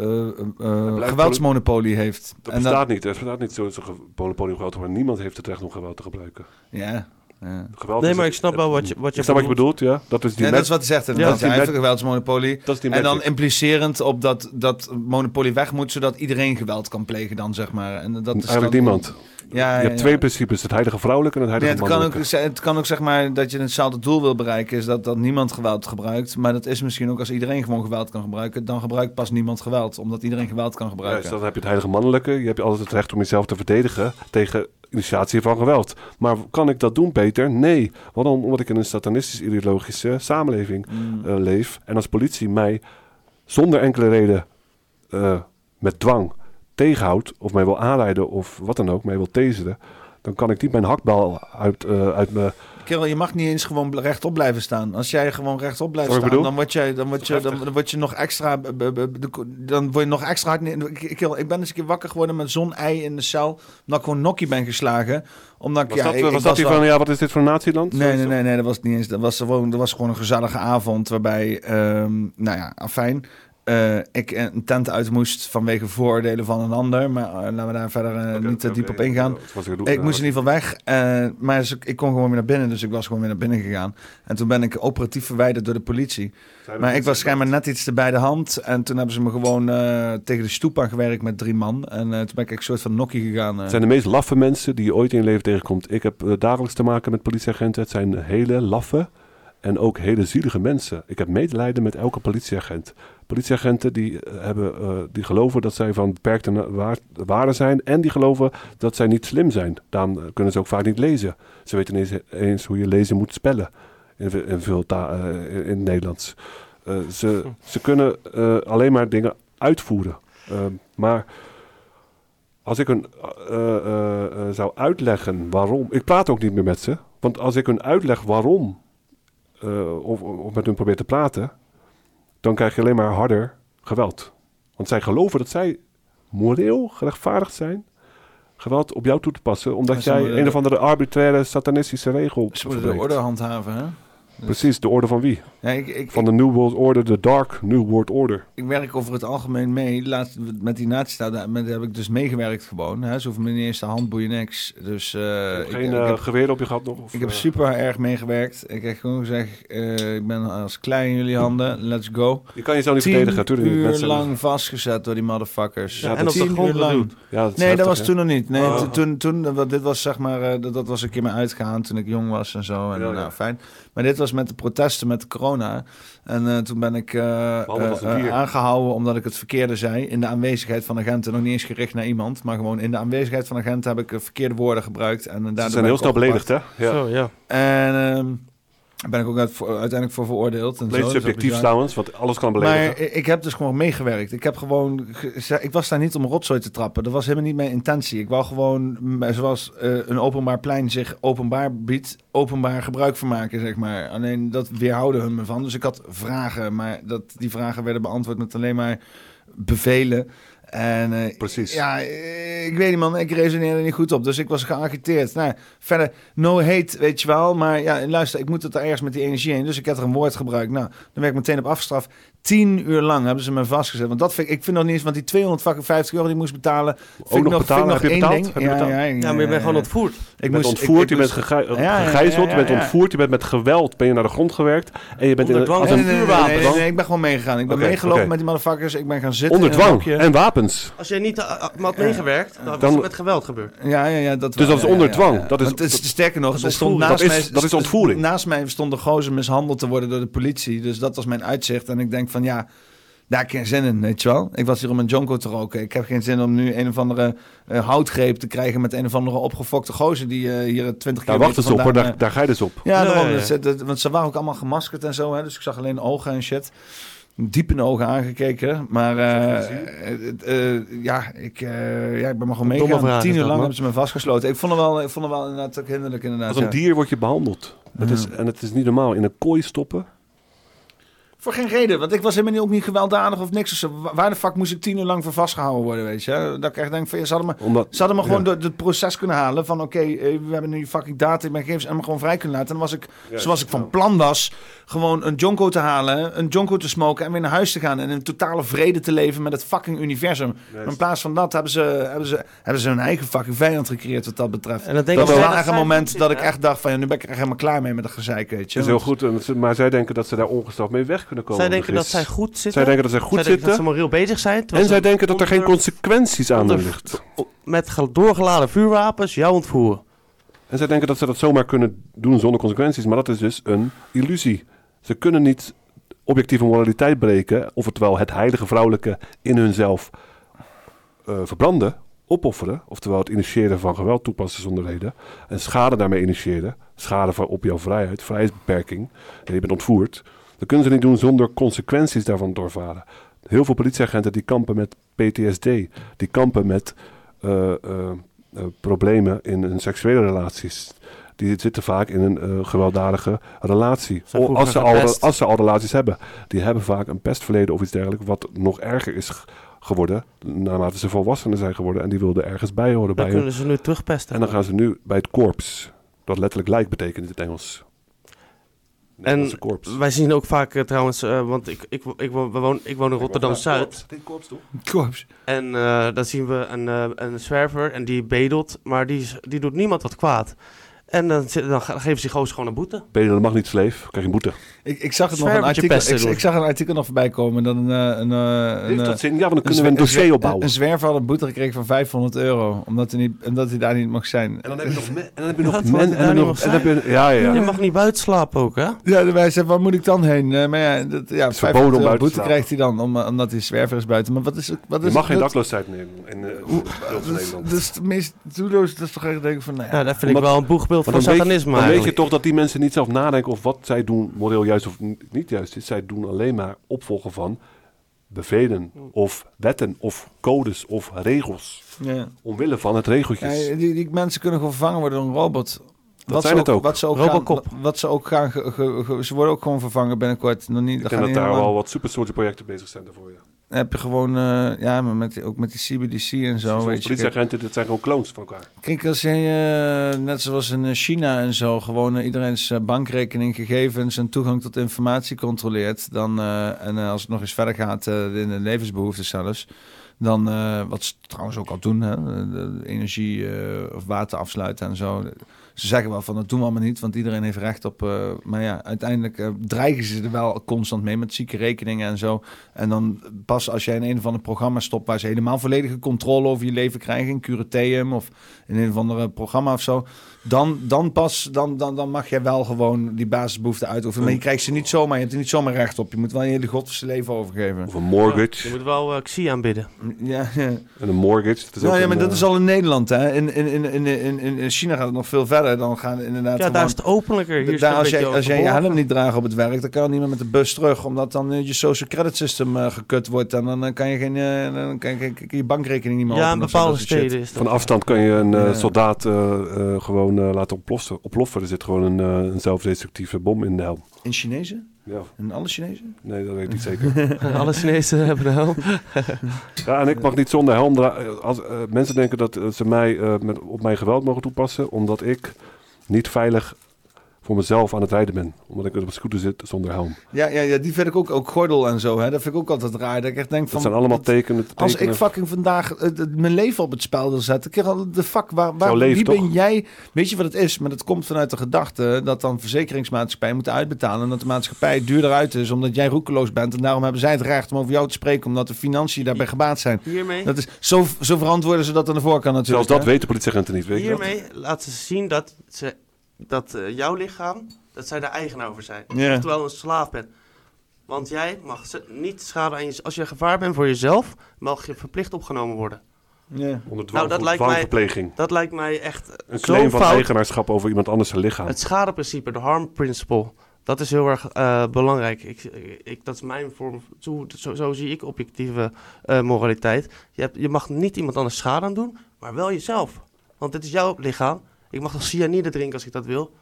eh, eh, geweldsmonopolie heeft. Dat En bestaat niet. Er bestaat niet zo'n zo monopolie op geweld, maar niemand heeft het recht om geweld te gebruiken. Ja. ja. Geweld Nee, is maar ik snap wel wat je- wat je ik snap wat je bedoelt. ja. Dat is die Ja, met- dat is wat hij zegt. Ja, heeft met- een geweldsmonopolie. Dat is die en dan implicerend op dat dat monopolie weg moet, zodat iedereen geweld kan plegen dan, zeg maar. En dat is Eigenlijk dan- niemand. Ja, je ja, hebt ja. twee principes, het heilige vrouwelijke en het Ja, heilige het, kan ook, mannelijke. het kan ook zeg maar dat je hetzelfde doel wil bereiken, is dat, dat niemand geweld gebruikt. Maar dat is misschien ook als iedereen gewoon geweld kan gebruiken, dan gebruikt pas niemand geweld, omdat iedereen geweld kan gebruiken. Juist, dan heb je het heilige mannelijke. Je hebt altijd het recht om jezelf te verdedigen tegen initiatie van geweld. Maar kan ik dat doen, Peter? Nee. Waarom? Omdat ik in een satanistisch-ideologische samenleving Mm. eh, leef. En als politie mij zonder enkele reden eh, met dwang tegenhoudt... of mij wil aanrijden of wat dan ook, mij wil taseren... dan kan ik niet mijn hakbal uit, eh, uit mijn Kerel, je mag niet eens gewoon rechtop blijven staan. Als jij gewoon rechtop blijft Wat staan, bedoel? dan word, jij, dan, word je, dan, dan word je nog extra... b- b- b- de- Dan word je nog extra hard... neer- Ik, kerel, ik ben eens een keer wakker geworden met zo'n ei in de cel. Omdat ik gewoon nokkie ben geslagen. Omdat ik, Was ja, dat, ik, was ik dat die van, ja, wat is dit voor een natieland? Nee, nee, nee, nee, dat was het niet eens. Dat was gewoon, dat was gewoon een gezellige avond waarbij, ehm, nou ja, afijn. Eh, ik een tent uit moest vanwege vooroordelen van een ander. Maar eh, laten we daar verder eh, niet te diep op ingaan. ik moest in ieder geval weg. eh, maar dus ik, kon gewoon weer naar binnen. Dus ik was gewoon weer naar binnen gegaan. En toen ben ik operatief verwijderd door de politie. Maar ik was schijnbaar net iets te bij de hand. En toen hebben ze me gewoon eh, tegen de stoep aangewerkt met drie man. En eh, toen ben ik een soort van nokkie gegaan. eh. Het zijn de meest laffe mensen die je ooit in je leven tegenkomt. Ik heb eh, dagelijks te maken met politieagenten. Het zijn hele laffe en ook hele zielige mensen. Ik heb medelijden met elke politieagent. Politieagenten die, eh, hebben, eh, die geloven dat zij van beperkte waarde zijn. En die geloven dat zij niet slim zijn. Daarom eh, kunnen ze ook vaak niet lezen. Ze weten niet eens, hoe je lezen moet spellen. In, ve- in veel ta- in, in het Nederlands. Ze, ze kunnen alleen maar dingen uitvoeren. Eh, maar als ik hun zou uitleggen waarom. Ik praat ook niet meer met ze. Want als ik hun uitleg waarom. Eh, of, of met hun probeer te praten. dan krijg je alleen maar harder geweld. Want zij geloven dat zij moreel gerechtvaardigd zijn. geweld op jou toe te passen. omdat jij een of andere arbitraire satanistische regel. Ze moeten de orde handhaven, hè? Precies, de orde van wie? Ja, ik, ik, van de New World Order, de Dark New World Order. ik werk over het algemeen mee. Laatst met die nazistaat, daar daar heb ik dus meegewerkt gewoon. Hè. Ze hoeven me niet eens de handboeien, niks. Dus, eh, ik- Geen ik, eh, heb, geweer op je gehad nog? Of, ik heb eh, super erg meegewerkt. Ik heb gewoon gezegd, eh, ik ben als klein in jullie handen, let's go. Je kan je zo niet Tien verdedigen, niet. uur Mensen- lang vastgezet door die motherfuckers. Ja, en op de Tien grond uur lang. Ja, dat nee, heftig, dat was hè? toen nog niet. Nee, Oh. toen- toen, dit was zeg maar, eh, dat, dat was een keer me uitgaan toen ik jong was en zo. En Ja, ja. nou, fijn. Maar dit was met de protesten met de corona. En eh, toen ben ik eh, eh, aangehouden omdat ik het verkeerde zei. In de aanwezigheid van agenten. Nog niet eens gericht naar iemand. Maar gewoon in de aanwezigheid van agenten heb ik verkeerde woorden gebruikt. En, daardoor Ze zijn ben heel ik snel beledigd, hè? Ja. Zo, ja. En ehm, daar ben ik ook uit, uiteindelijk voor veroordeeld. En is subjectief trouwens, want alles kan beledigen. Maar ik- heb dus gewoon meegewerkt. Ik heb gewoon, ge- ik was daar niet om rotzooi te trappen. Dat was helemaal niet mijn intentie. Ik wou gewoon, zoals eh, een openbaar plein zich openbaar biedt, openbaar gebruik van maken, zeg maar. Alleen dat weerhouden hun me van. Dus ik had vragen, maar dat, die vragen werden beantwoord met alleen maar bevelen. En, eh, Precies. Ja, eh, ik weet niet man, ik resoneerde niet goed op. Dus ik was geagiteerd. Nou, verder, no hate, weet je wel. Maar ja, luister, ik moet het er ergens met die energie heen. Dus ik heb er een woord gebruikt. Nou, dan werd ik meteen op afgestraft. Tien uur lang hebben ze me vastgezet. Want dat vind ik, ik vind nog niet eens, want die 250 euro die ik moest betalen. Vind Ook ik nog nog, betalen? Vind ik Heb nog je betaald? ding. Heb je Ja, betaald? ja, Ja, maar je bent gewoon ontvoerd. Je bent ontvoerd, je bent gegijzeld, je bent ontvoerd, je bent met geweld ben je naar de grond gewerkt en je bent in Onder dwang als Nee, een nee, nee, vuurwapen. nee, nee, nee, ik ben gewoon meegegaan. Ik ben meegelopen met die motherfuckers. Ik ben gaan zitten. Onder in dwang en wapens. Als jij niet uh, had meegewerkt, dan, was het met geweld gebeurd. Ja, ja, ja. Dat Dus dat is onder dwang. Dat is- sterker nog, dat is stond ontvoering. naast Dat is- mij, dat is ontvoering. Naast mij stond de gozer mishandeld te worden door de politie. Dus dat was mijn uitzicht. En ik denk van ja, daar heb ik geen zin in, weet je wel. Ik was hier om een jonko te roken. Ik heb geen zin om nu een of andere eh, houtgreep te krijgen met een of andere opgefokte gozer die eh, hier 20 Daar kilometer wacht eens op hoor, daar, eh, daar ga je dus op. Ja, Ja, daarom. ja, ja. Dus, dat- want ze waren ook allemaal gemaskerd en zo. Hè, dus ik zag alleen ogen en shit. Diep in de ogen aangekeken. Maar eh, eh, eh, ja, ik, eh, ja, ik ben maar gewoon Domme meegegaan. vraag Tien uur dat, lang hebben ze me vastgesloten. Ik vond het wel, ik vond het wel inderdaad ook hinderlijk. Inderdaad, Als een ja. dier word je behandeld. Dat is, en het is niet normaal. In een kooi stoppen. Voor geen reden, want ik was helemaal niet, ook niet gewelddadig of niks. Dus wa- waar de fuck moest ik tien uur lang voor vastgehouden worden, weet je? Dat ik echt denk van, ja, ze hadden me, Omdat, ze hadden me gewoon ja. het proces kunnen halen van, oké, eh, we hebben nu fucking data in mijn gegevens en me gewoon vrij kunnen laten. En dan was ik, Ja, zoals ik van plan was, gewoon een jonko te halen, een jonko te smoken en weer naar huis te gaan en in totale vrede te leven met het fucking universum. Maar in plaats van dat hebben ze, hebben ze, hebben ze hun eigen fucking vijand gecreëerd wat dat betreft. En dan denk dat ik was wel- echt een moment dat ik echt dacht van, ja, nu ben ik er echt helemaal klaar mee met dat gezeik, weet je? is heel goed. Maar zij denken dat ze daar ongestraft mee weg kunnen komen. Zij denken dat zij goed zitten. Zij denken dat zij goed Zij zitten. dat ze moreel bezig zijn. En zij denken dat er geen consequenties aan onder- ligt. Met ge- doorgeladen vuurwapens jou ontvoeren. En zij denken dat ze dat zomaar kunnen doen zonder consequenties. Maar dat is dus een illusie. Ze kunnen niet objectieve moraliteit breken. Oftewel het heilige vrouwelijke in hunzelf eh, verbranden, opofferen. Oftewel het initiëren van geweld toepassen zonder reden. En schade daarmee initiëren. Schade van op jouw vrijheid, vrijheidsbeperking. En je bent ontvoerd. Dat kunnen ze niet doen zonder consequenties daarvan doorvaren. Heel veel politieagenten die kampen met PTSD. Die kampen met eh, eh, eh, problemen in hun seksuele relaties. die zitten vaak in een gewelddadige relatie. Zijn O- vroeger als, ze al, als ze al relaties hebben. Die hebben vaak een pestverleden of iets dergelijks, wat nog erger is geworden naarmate ze volwassenen zijn geworden. En die wilden ergens bij horen. Dan bij kunnen hun. ze nu terugpesten. En dan gaan ze nu bij het korps. Dat letterlijk lijk betekent in het Engels. En wij zien ook vaak eh, trouwens, eh, want ik, ik, ik, woon- ik woon in Rotterdam-Zuid. korps toch? Korps. En eh dan zien we een, eh, een zwerver en die bedelt, maar die, die doet niemand wat kwaad. En dan, dan ge- geven ze die gozer gewoon een boete. Bedelen mag niet, sleef. Krijg je een boete. Ik, ik zag het nog een artikel. Ik, ik zag een artikel nog voorbij komen dat een. eh, een, eh, een Heeft eh, dat zin? Ja, want dan kunnen we een dossier opbouwen. Een zwerver had een boete gekregen van 500 euro. Omdat hij, niet, omdat hij daar niet mag zijn. En dan heb je nog, me- en dan heb je nog men. En dan, nog, dan je, ja, ja, Je mag niet buiten slapen ook, hè? Ja, de wij zei, waar moet ik dan heen? Eh, maar ja, dat, ja is 500 verboden om euro boete slapen. krijgt hij dan, om, eh, omdat hij zwerver is buiten. Maar wat is, wat Je is mag geen dakloosheid nemen in eh, Nederland. dat is het meest doelloos. Dat is toch echt denk ik van, nou ja, Ja, dat vind ik wel een boegbeeld van dan satanisme dan weet je toch dat die mensen niet zelf nadenken of wat zij doen moreel juist of niet juist is. Zij doen alleen maar opvolgen van bevelen of wetten of codes of regels. Ja. Omwille van het regeltjes. Ja, die, die mensen kunnen gewoon vervangen worden door een robot. Wat zijn ze het ook. Wat ze ook Robocop. gaan, wat ze ook gaan, ge- ge- ge- ze worden ook gewoon vervangen binnenkort. Nog niet, Ik gaat dat daar wel wat super projecten bezig zijn daarvoor. Ja. Heb je gewoon, eh, ja, maar met, ook met die CBDC en zo. Zoals weet je. politieagenten, dit zijn gewoon clones van elkaar. Kijk, als je, eh, net zoals in eh, China en zo, gewoon eh, iedereen's bankrekening, gegevens en toegang tot informatie controleert, dan, en als het nog eens verder gaat in de levensbehoeften zelfs, dan, wat ze trouwens ook al doen, hè, de, energie of water afsluiten en zo. Ze zeggen wel van dat doen we allemaal niet, want iedereen heeft recht op. eh, maar ja, uiteindelijk eh, dreigen ze er wel constant mee met zieke rekeningen en zo. En dan pas als jij in een of ander programma stopt waar ze helemaal volledige controle over je leven krijgen, in Curateum of in een of ander programma of zo, dan, dan pas, dan, dan, dan mag jij wel gewoon die basisbehoeften uitoefenen. Maar je krijgt ze niet zomaar, je hebt er niet zomaar recht op. Je moet wel je hele godse leven overgeven. Of een mortgage. Je moet wel eh Xi aanbidden. Ja, ja. En een mortgage. Dat is ook Nou ja, een, maar dat is al in Nederland. Hè. In, in, in, in, in, in- in China gaat het nog veel verder. Dan gaan inderdaad Ja, daar is het openlijker. Hier daar, als jij, als jij je helm niet draagt op het werk, dan kan niemand met de bus terug. Omdat dan eh, je social credit system eh, gekut wordt. En dan kan je, geen, eh, dan kan je, kan je je bankrekening niet meer Ja, in bepaalde shit. steden is dat. Van afstand kan je een soldaat eh, eh, gewoon laten oplossen, oploffen. Er zit gewoon een, eh, een zelfdestructieve bom in de helm. In Chinezen? Ja. In alle Chinezen? Nee, dat weet ik niet zeker. Alle Chinezen hebben een helm. Ja, en ik mag niet zonder helm. Als eh, mensen denken dat eh, ze mij eh, met, op mijn geweld mogen toepassen, omdat ik niet veilig voor mezelf aan het rijden ben. Omdat ik op een scooter zit zonder helm. Ja, ja, ja, die vind ik ook, ook gordel en zo. Hè. Dat vind ik ook altijd raar. Dat ik echt denk van... Dat zijn allemaal tekenen. Als ik fucking vandaag eh, mijn leven op het spel wil zetten, ik al de fuck, waar, waar leven, wie toch? ben jij? Weet je wat het is? Maar dat komt vanuit de gedachte dat dan verzekeringsmaatschappijen moeten uitbetalen en dat de maatschappij duurder uit is omdat jij roekeloos bent en daarom hebben zij het recht om over jou te spreken omdat de financiën daarbij gebaat zijn. Hiermee, Dat is zo, zo verantwoorden ze dat aan de voorkant natuurlijk. Zelfs dat hè? weten politieagenten niet, weet hiermee laten ze zien dat, ze, dat eh, jouw lichaam, dat zij de eigenaar over zijn. Ja. Oftewel een slaaf bent. Want jij mag niet schade aan je... Als je gevaar bent voor jezelf, mag je verplicht opgenomen worden. Ja. Onder dwang, Nou, dat lijkt mij-. Dat lijkt mij echt Een claim van fout. eigenaarschap over iemand anders zijn lichaam. Het schadeprincipe, de harm principle, dat is heel erg eh, belangrijk. Ik, ik, dat is mijn vorm, zo, zo, zo zie ik objectieve eh, moraliteit. Je, hebt, je mag niet iemand anders schade aan doen, maar wel jezelf. Want dit is jouw lichaam. Ik mag nog cyanide drinken als ik dat wil.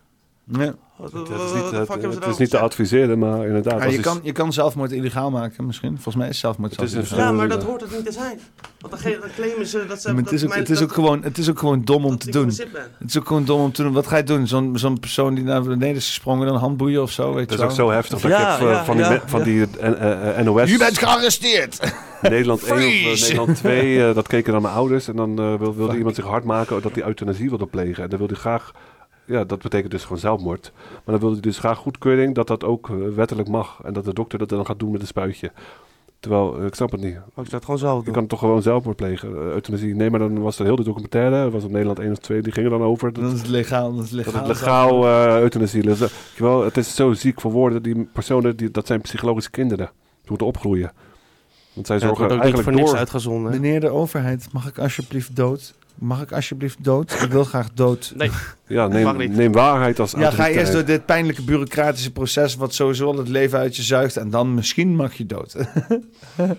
Ja. Wat, Het wat- is niet, het, het is te adviseren, maar inderdaad. Ja, je, kan, je kan zelfmoord illegaal maken misschien. Volgens mij is zelfmoord Het is. Ja, maar dat hoort het niet te zijn. Want dan, claimen ze dat ze... Maar het is, ook, mijn- het, is dat- ook gewoon, het is ook gewoon dom om te doen. Het is ook gewoon dom om te doen. Wat ga je doen? Zo'n zo'n persoon die naar beneden is gesprongen, dan handboeien of zo? Weet Dat je is ook zo heftig. Dat Ja, ik heb eh, ja, van die, van die eh, eh, NOS... Je bent gearresteerd! Nederland 1 of! Nederland 2, eh, dat keken dan mijn ouders. En dan wil, wilde iemand zich hard maken dat hij euthanasie wilde plegen. En dan wilde hij graag... Ja, dat betekent dus gewoon zelfmoord. Maar dan wilde hij dus graag goedkeuring dat dat ook eh, wettelijk mag. En dat de dokter dat dan gaat doen met een spuitje. Terwijl, eh, ik snap het niet. Mag ik zou het gewoon zelf Je doen. kan toch gewoon zelfmoord plegen, eh, euthanasie. Nee, maar dan was er heel de documentaire, dat was op Nederland 1 of 2, die gingen dan over. Dat, Dan is het legaal. Dat is legaal. dat het legaal euthanasie je wel, het is zo ziek voor woorden. Die personen, die, dat zijn psychologische kinderen. Die moeten opgroeien. Want zij zorgen wordt ook niet eigenlijk voor niks door. uitgezonden. Meneer de overheid, mag ik alsjeblieft dood? Mag ik alsjeblieft dood? Ik wil graag dood. Nee, Ja, Mag neem, niet. neem waarheid als Ja, ga eerst door dit pijnlijke bureaucratische proces... wat sowieso al het leven uit je zuigt... en dan misschien mag je dood.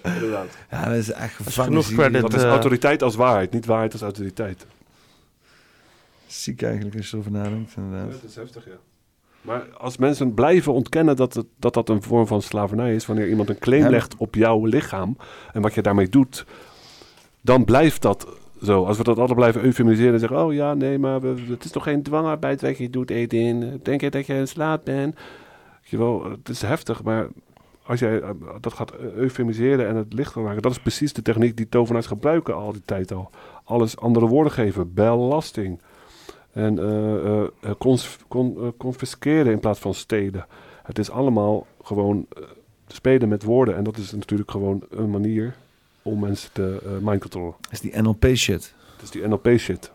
Inderdaad. ja, dat is echt genoeg gevangenis. credit, Dat is eh, autoriteit als waarheid, niet waarheid als autoriteit. Ziek eigenlijk als je erover nadenkt, Ja, inderdaad. dat is heftig, ja. Maar als mensen blijven ontkennen dat, het, dat dat een vorm van slavernij is, wanneer iemand een claim legt op jouw lichaam en wat je daarmee doet, dan blijft dat zo. Als we dat altijd blijven eufemiseren en zeggen, oh ja, nee, maar het is toch geen dwangarbeid wat je doet, Edin. Denk je dat je een slaap bent? Je het is heftig, maar als jij eh, dat gaat eufemiseren en het lichter maken, dat is precies de techniek die tovenaars gebruiken al die tijd al. Alles andere woorden geven, belasting. En eh, confisceren in plaats van stelen. Het is allemaal gewoon spelen met woorden. En dat is natuurlijk gewoon een manier om mensen te uh, mind controllen. Dat is die NLP shit. Het is die NLP shit.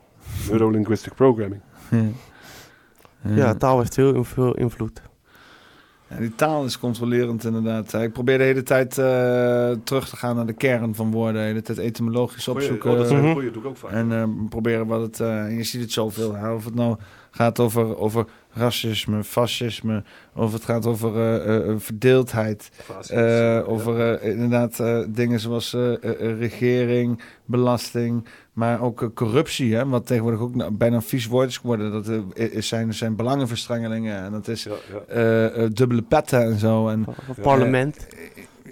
Neurolinguistic programming. Ja, taal heeft heel veel invloed. Ja, die taal is controlerend inderdaad. Ik probeer de hele tijd eh, terug te gaan naar de kern van woorden. De hele tijd etymologisch Goeie, opzoeken. oh, dat is een goeie, doe ik ook vaak. En eh, proberen wat het... eh, en je ziet het zoveel. hè. Of het nou gaat over, over racisme, fascisme. Of het gaat over eh, eh, verdeeldheid. Fascisme, eh, ja. over eh, inderdaad eh, dingen zoals regering, belasting... Maar ook corruptie, hè, wat tegenwoordig ook nou bijna een vies woord is geworden. Dat is zijn, zijn belangenverstrengelingen. En dat is ja. dubbele petten en zo. En, parlement.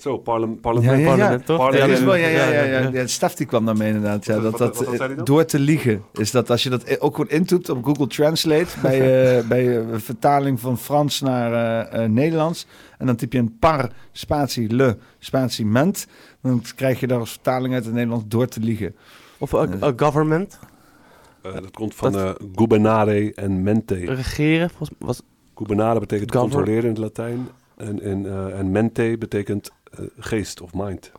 Zo, parlement. ja, ja. Parlement, toch? Ja, dat is wel, ja, ja, ja, Ja, ja, ja. ja. Stef die kwam daarmee inderdaad. Ja, Wat- dat, wat- dat, door te liegen. Is dat als je dat ook gewoon intoept op Google Translate bij, eh, bij eh, vertaling van Frans naar eh, eh, Nederlands. En dan typ je een par, spatie, le, spatie, ment. Dan krijg je daar als vertaling uit het Nederlands door te liegen. Of a, a government. Eh, dat komt van eh gubernare en mente. Regeren. volgens- Was, Gubernare betekent Gover- controleren in het Latijn. En, en, eh, en mente betekent geest of mind.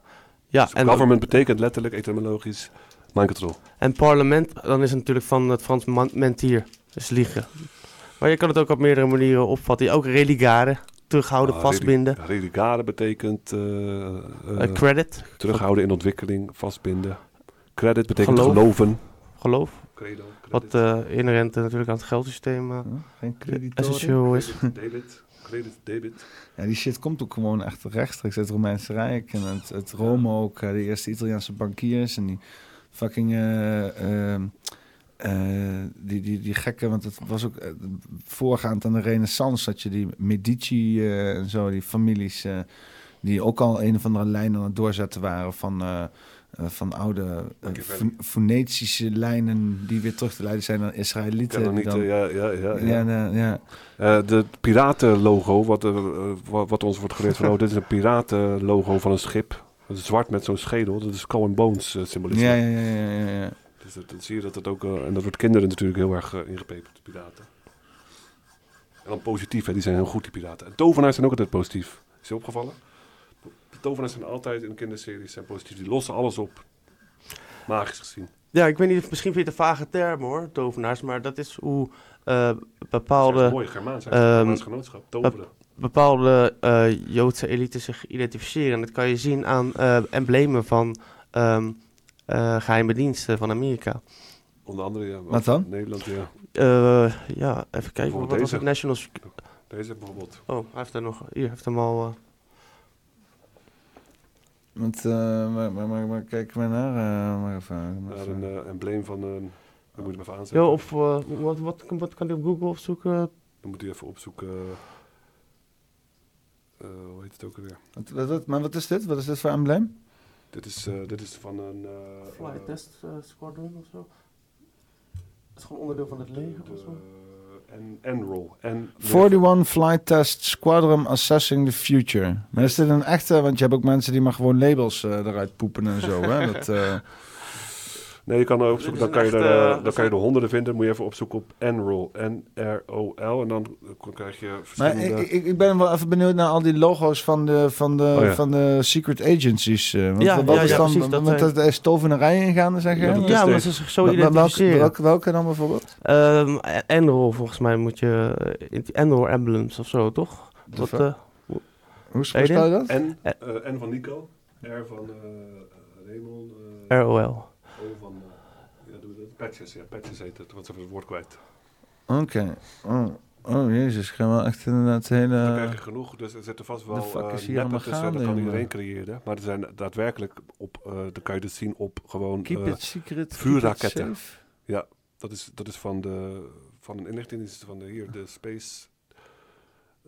ja, Dus en, government betekent letterlijk etymologisch mind control. en parlement, dan is het natuurlijk van het Frans man- mentier. Dus liegen. Maar je kan het ook op meerdere manieren opvatten. Ook religare. Terughouden, Ah, vastbinden. Religare betekent eh, eh, Eh, credit. terughouden in ontwikkeling, vastbinden. Credit betekent Geloof. geloven. Geloof. Credo, Wat eh, inherent eh, natuurlijk aan het geldsysteem eh, Geen creditoren. essentieel is. David. Ja, die shit komt ook gewoon echt rechtstreeks uit het Romeinse Rijk. En het, Rome ook, de eerste Italiaanse bankiers. En die fucking... eh, ehm, eh, die, die, die gekke, want het was ook eh, voorgaand aan de renaissance... dat je die Medici en zo, die families... die ook al een of andere lijn aan het doorzetten waren van... eh, eh, van oude Machiavelli. Phonetische lijnen die weer terug te leiden zijn naar Israëlieten. Dat niet, dan- eh, ja, ja, ja. Ja, ja. ja. Eh, de piratenlogo, wat, eh, eh, wat, ons wordt geleerd van, oh, dit is een piratenlogo van een schip. Dat is zwart met zo'n schedel, dat is Skull and Bones eh, symbolisme. Ja, ja, ja, ja. Dus dat, dan zie je dat het ook, eh, en dat wordt kinderen natuurlijk heel erg eh, ingepeperd, de piraten. En dan positief, hè, die zijn heel goed, die piraten. En tovenaars zijn ook altijd positief. Is je opgevallen? Tovenaars zijn altijd in kinderseries zijn positief. Die lossen alles op. Magisch gezien. Ja, ik weet niet, of- misschien vind je het een vage term hoor, tovenaars, maar dat is hoe eh, Dat bepaalde, is mooi, Germaans, ehm, Germaans genootschap, toveren. bep- bepaalde eh, Joodse elites zich identificeren. En dat kan je zien aan eh, emblemen van ehm, eh, geheime diensten van Amerika. Onder andere, ja. Wat dan? Nederland, ja. Eh, ja, even kijken, wat was het? National... Deze bijvoorbeeld. Oh, hij heeft er nog, hier heeft hem al... Want, eh, maar, maar, maar, maar kijk maar naar. eh, maar even, maar Naar even. een eh, embleem van een... Dan moet hem even aanzetten. Ja, of eh, wat, wat, kan- wat kan hij op Google opzoeken? Dan moet u even opzoeken. eh, hoe heet het ook alweer? Wat, wat, wat- maar wat is dit? Wat is dit voor embleem? Dit is, eh, dit is van een. eh, Flight eh, Test Squadron of zo? Dat is gewoon onderdeel van het leger of zo? En N-roll. En 41 Flight Test Squadron Assessing the Future. Maar is dit een echte... Want je hebt ook mensen die maar gewoon labels eh, eruit poepen en zo. Hè? Dat, eh, Nee, je kan er opzoeken, dan kan, je er, eh, eh, dan kan je er honderden vinden. Moet je even opzoeken op N-roll. N-R-O-L. En dan krijg je maar verschillende... ik, ik, ik ben wel even benieuwd naar al die logo's van de, van de, Oh ja. van de secret agencies. eh. Want Ja, wat ja, is ja, dan, precies, dat want zijn- er is tovenarij ingaan, zeg je? Ja, dat is Ja, maar ze zich zo Wel- welke, identificeren. welke, welke dan bijvoorbeeld? Ehm Enroll, volgens mij moet je... Enroll Emblems of zo, toch? Wat, eh, Hoe hoe je? spel je dat? N, N van Nico. R van eh Raymond. eh, ROL. O van... eh, ja, doe dat. Patches, ja. Patches heet het. Want ze hebben het woord kwijt. Oké. Oh. oh, jezus. Ik ga wel echt inderdaad hele... Krijg je genoeg, dus er zitten vast wel hier neppen tussen, dat kan iedereen creëren. Maar er zijn daadwerkelijk op, eh dan kan je dus zien op gewoon Keep eh, it secret. keep it vuurraketten. Ja, dat, is, dat is van de van een inlichtingendienst van de hier, de Space.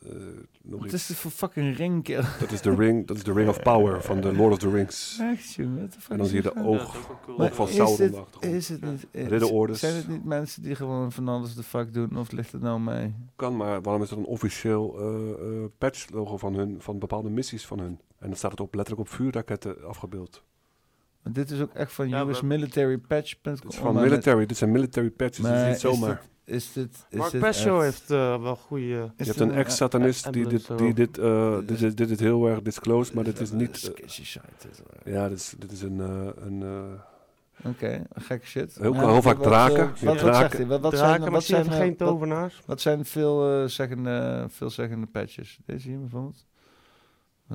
Eh, nog Wat iets. is dit voor fucking ring? Dat is de ring, dat is de Ring of Power van de Lord of the Rings. Echt, jongen, En dan zie je de oog, Ja, dat cool. oog van Sauron de. Is het niet... Ridderordes. Zijn het niet mensen die gewoon van alles de fuck doen? Of ligt het nou mee? Kan, maar waarom is er een officieel eh eh, patch-logo van hun, van bepaalde missies van hun? En dan staat het op, letterlijk op vuurraketten afgebeeld. Maar dit is ook echt van Ja, US maar- Military Patch.com. Het is van military, dit zijn military patches, dit is niet zomaar. Is dit, is Mark dit Pescio heeft eh, wel goede... Je hebt een ex-satanist die dit, die dit, eh, dit, is- dit is heel erg disclosed, maar dit is niet... eh, ja, dit is, dit is een... eh, een eh, Oké, gekke shit. Heel, Ja, heel vaak wat, draken. eh, Wat, wat, draken. Wat, wat Draken, zijn, wat zijn, eh, geen wat- tovenaars? Wat, zijn veel, eh, zeggende, veelzeggende patches? Deze hier bijvoorbeeld?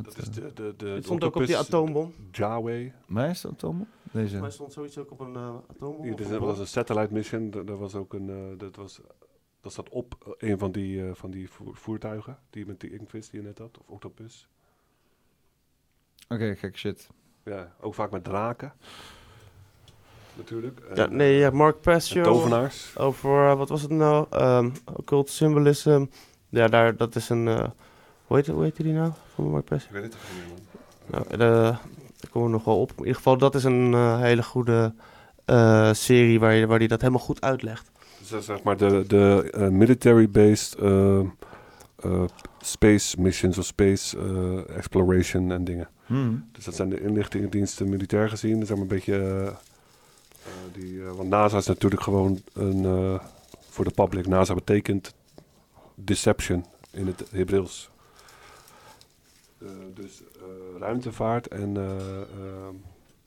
Dat is de, de, de, Het de stond ook op die atoombom. Yahweh. Waar is de atoombom? Deze. Maar stond zoiets ook op een uh, atoombom. Dit een was bom? een satellite mission. Dat, dat was ook een. eh, dat, was, dat zat op eh, een van die, eh, van die voer- voertuigen. Die met die inkvis die je net had. Of octopus. Oké, gekke shit. Ja, ook vaak met draken. Natuurlijk. Ja, En, nee, ja, Mark en Pescio. tovenaars. Over, wat was het nou? Um, occult symbolism. Ja, daar, dat is een... eh, hoe, heet, hoe heet die nou? Van Mark Pescio? Ik weet het niet, man. Nou, de, daar komen we nog wel op. In ieder geval, dat is een eh, hele goede eh, serie waar, je, waar die dat helemaal goed uitlegt. Dus dat is zeg maar de, de eh, military-based eh, eh, space missions of space eh, exploration en dingen. Hmm. Dus dat zijn de inlichtingendiensten militair gezien. Dat is zeg maar een beetje... eh, eh, die, eh, want NASA is natuurlijk gewoon een... eh, voor de public. NASA betekent deception in het Hebreeuws. Eh, dus eh, ruimtevaart en... eh,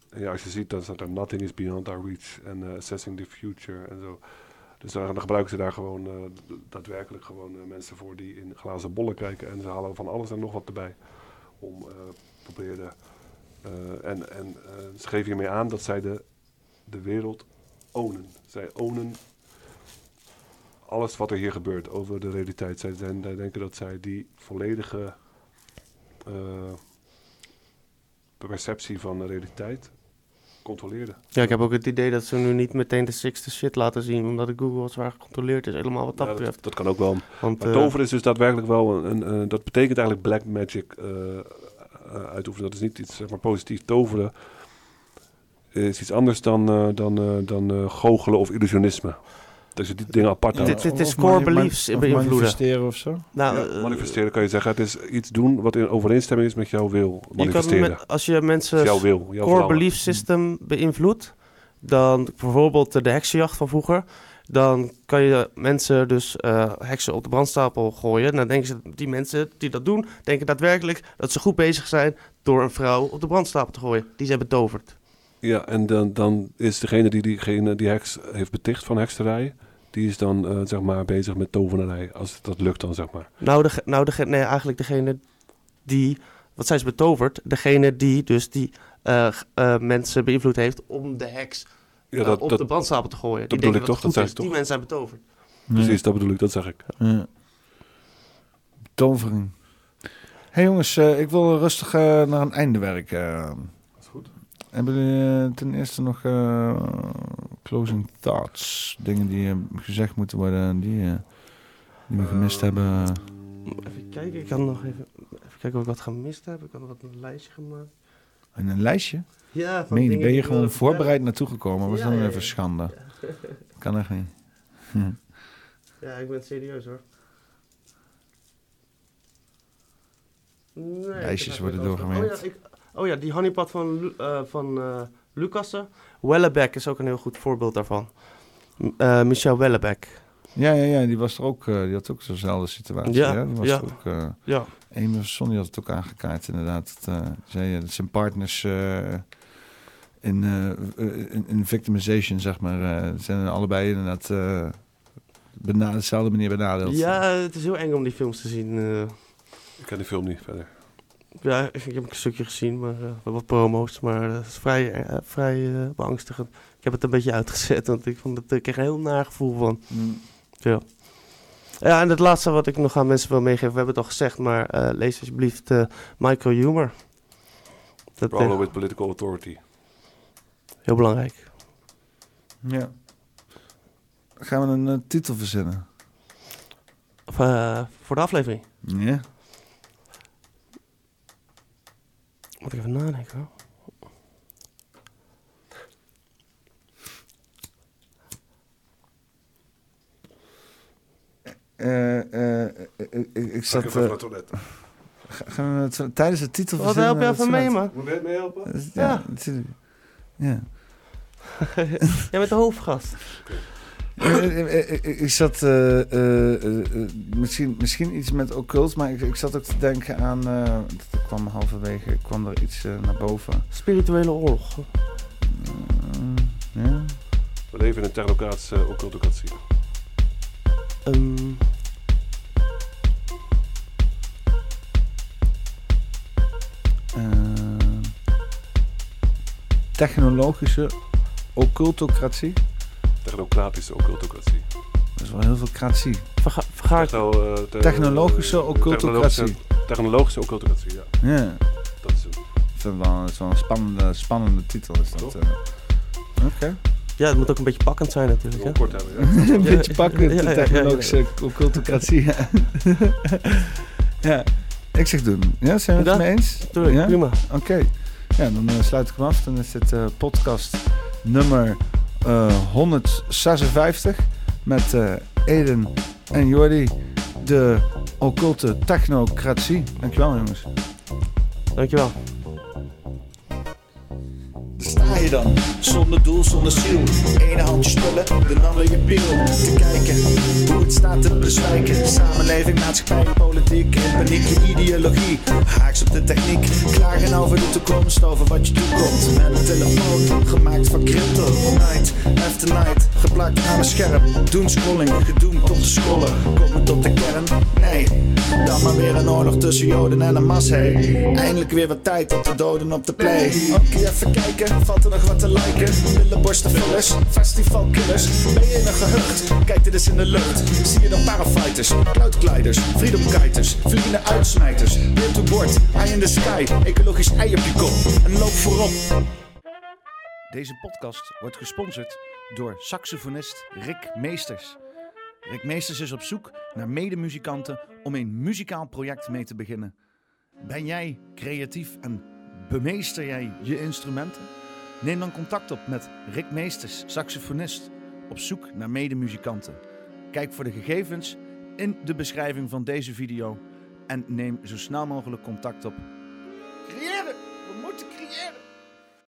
en ja, als je ziet, dan staat er nothing is beyond our reach. En assessing the future en zo. Dus dan, gebruiken ze daar gewoon daadwerkelijk gewoon mensen voor die in glazen bollen kijken. En ze halen van alles en nog wat erbij. Om proberen. en en ze geven hiermee aan dat zij de, de wereld ownen. Zij ownen alles wat er hier gebeurt over de realiteit. Zij, zij denken dat zij die volledige perceptie van de realiteit controleren. Ja, ik heb ook het idee dat ze nu niet meteen de sixte shit laten zien, omdat de Google zwaar gecontroleerd is, helemaal wat dat Ja, betreft. dat kan ook wel. Want, maar eh, toveren is dus daadwerkelijk wel een, een, eh, dat betekent eigenlijk black magic eh, eh, uitoefenen. Dat is niet iets zeg maar positief. Toveren is iets anders dan, eh, dan, eh, dan eh, goochelen of illusionisme. Dat je die dingen apart Dit- houdt. dit is core beliefs beïnvloeden. manifesteren of zo? Nou, Ja, eh, manifesteren kan je zeggen. Het is iets doen wat in overeenstemming is met jouw wil. Je kan Manifesteren. met, als je mensen Jouw wil, jouw core verlangen. belief system beïnvloedt, dan bijvoorbeeld de heksenjacht van vroeger, dan kan je mensen dus eh, heksen op de brandstapel gooien. En dan denken ze, die mensen die dat doen, denken daadwerkelijk dat ze goed bezig zijn door een vrouw op de brandstapel te gooien. Die ze hebben betoverd. Ja, en dan, dan is degene die diegene die heks heeft beticht van hekserij, die is dan eh, zeg maar bezig met tovenarij. Als dat lukt dan, zeg maar. Nou, de, nou de, nee, eigenlijk degene die, wat zijn ze betoverd? Degene die dus die eh, eh, mensen beïnvloed heeft om de heks Ja, dat- op dat- de brandstapel te gooien. dat Die bedoel denken ik toch, het dat is. ze Die toch? mensen zijn betoverd. Precies, dat bedoel ik, dat zeg ik. Ja. Tovering. hey jongens, eh, ik wil rustig naar een einde werken. Hebben jullie eh, ten eerste nog eh, closing thoughts? Dingen die eh, gezegd moeten worden, die, die we gemist hebben? Even kijken, ik kan nog even, even kijken of ik wat gemist heb. Ik had wat een lijstje gemaakt. En een lijstje? Ja, van Meen ben je gewoon voorbereid naartoe gekomen? Was Ja, dan ja, even ja. schande? Kan echt niet. Hm. Ja, ik ben serieus hoor. Nee, Lijstjes worden even doorgewerkt. Oh ja, ik, oh ja, die honeypot van, eh, van eh Lucassen. Wellebeck is ook een heel goed voorbeeld daarvan. Eh, Michel Wellebeck. Ja, ja, ja, die was er ook. eh, die had ook zo'nzelfde situatie. Ja, hè? Die was ja. ook. eh Ja. Die had het ook aangekaart, inderdaad. Eh, dat zijn partners eh, in, in, in victimization, zeg maar. eh, zijn allebei inderdaad uh, bena- dezelfde manier benadeeld. Ja, het is heel eng om die films te zien. Ik ken die film niet verder. Ja, ik, ik heb een stukje gezien, maar eh, wat promo's, maar het is vrij, eh, vrij eh, beangstigend. Ik heb het een beetje uitgezet, want ik vond het, ik kreeg een heel naar gevoel van. Mm. Ja. Ja, en het laatste wat ik nog aan mensen wil meegeven, we hebben het al gezegd, maar eh, lees alsjeblieft eh, Michael Humer. Dat, eh, Problem with political authority. heel belangrijk. Ja. Gaan we een eh, titel verzinnen? Of, eh, voor de aflevering. Ja. Moet ik even nadenken. hoor. Eh, eh, eh, ik, ik zat... even naar eh, het toilet. ga- gaan we het- tijdens het titel Wat help je dat even mee, man? Moet je mee helpen? Ja. Ja. Jij bent de hoofdgast. Eh, eh, eh, ik zat eh, eh, eh, eh, misschien, misschien iets met occult, maar ik, ik zat ook te denken aan. eh er kwam halverwege kwam er iets naar boven. Spirituele oorlog. Ja. We leven in een technocratische occultocratie. Ehm, Eh, technologische occultocratie. Technocratische occultocratie. Dat is wel heel veel kratie. verga. Techno, eh, te- Technologische occultocratie. Technologische, technologische occultocratie, ja. Ja. Dat is hem. Ik vind het wel, het is wel een spannende, spannende titel. Is dat, eh. Oké. Ja, het moet ook een beetje pakkend zijn natuurlijk. Hè? Kort hebben, ja. een beetje pakken, Ja, ja, de ja, ja, ja. technologische occultocratie. Ja. ja, ik zeg doen. Ja, zijn we het mee eens? tuurlijk, ja? prima. Oké, ja, dan eh, sluit ik hem af. Dan is dit eh, podcast nummer 156 met eh, Eden en Jordi, de occulte technocratie. Dankjewel jongens. Dankjewel. Sta je dan, zonder doel, zonder ziel. Ene handje spullen, de andere je piel. Te kijken hoe het staat te bezwijken. Samenleving, maatschappij, politiek. In paniek, je ideologie. Haaks op de techniek. Klagen over de toekomst, over wat je toekomt. Met een telefoon, gemaakt van crypto. Night after night, geplakt aan een scherm. Doen scrolling, gedoemd tot te scrollen. Komen tot de kern? Nee. Dan maar weer een oorlog tussen Joden en Hamas. Hey. Eindelijk weer wat tijd om te doden op de play. Oké, even kijken, valt er nog wat te liken? Billenborstenvullers, festivalkillers. Ben je in een gehucht? Kijk dit eens in de lucht. Zie je dan parafighters, cloudgliders, freedomkiters, vliegende uitsmijters. Beer to board, eye in the sky, ecologisch ei op je kop. En loop voorop. Deze podcast wordt gesponsord door saxofonist Rick Meesters. Rick Meesters is op zoek naar medemuzikanten om een muzikaal project mee te beginnen. Ben jij creatief en bemeester jij je instrumenten? Neem dan contact op met Rick Meesters, saxofonist, op zoek naar medemuzikanten. Kijk voor de gegevens in de beschrijving van deze video en neem zo snel mogelijk contact op.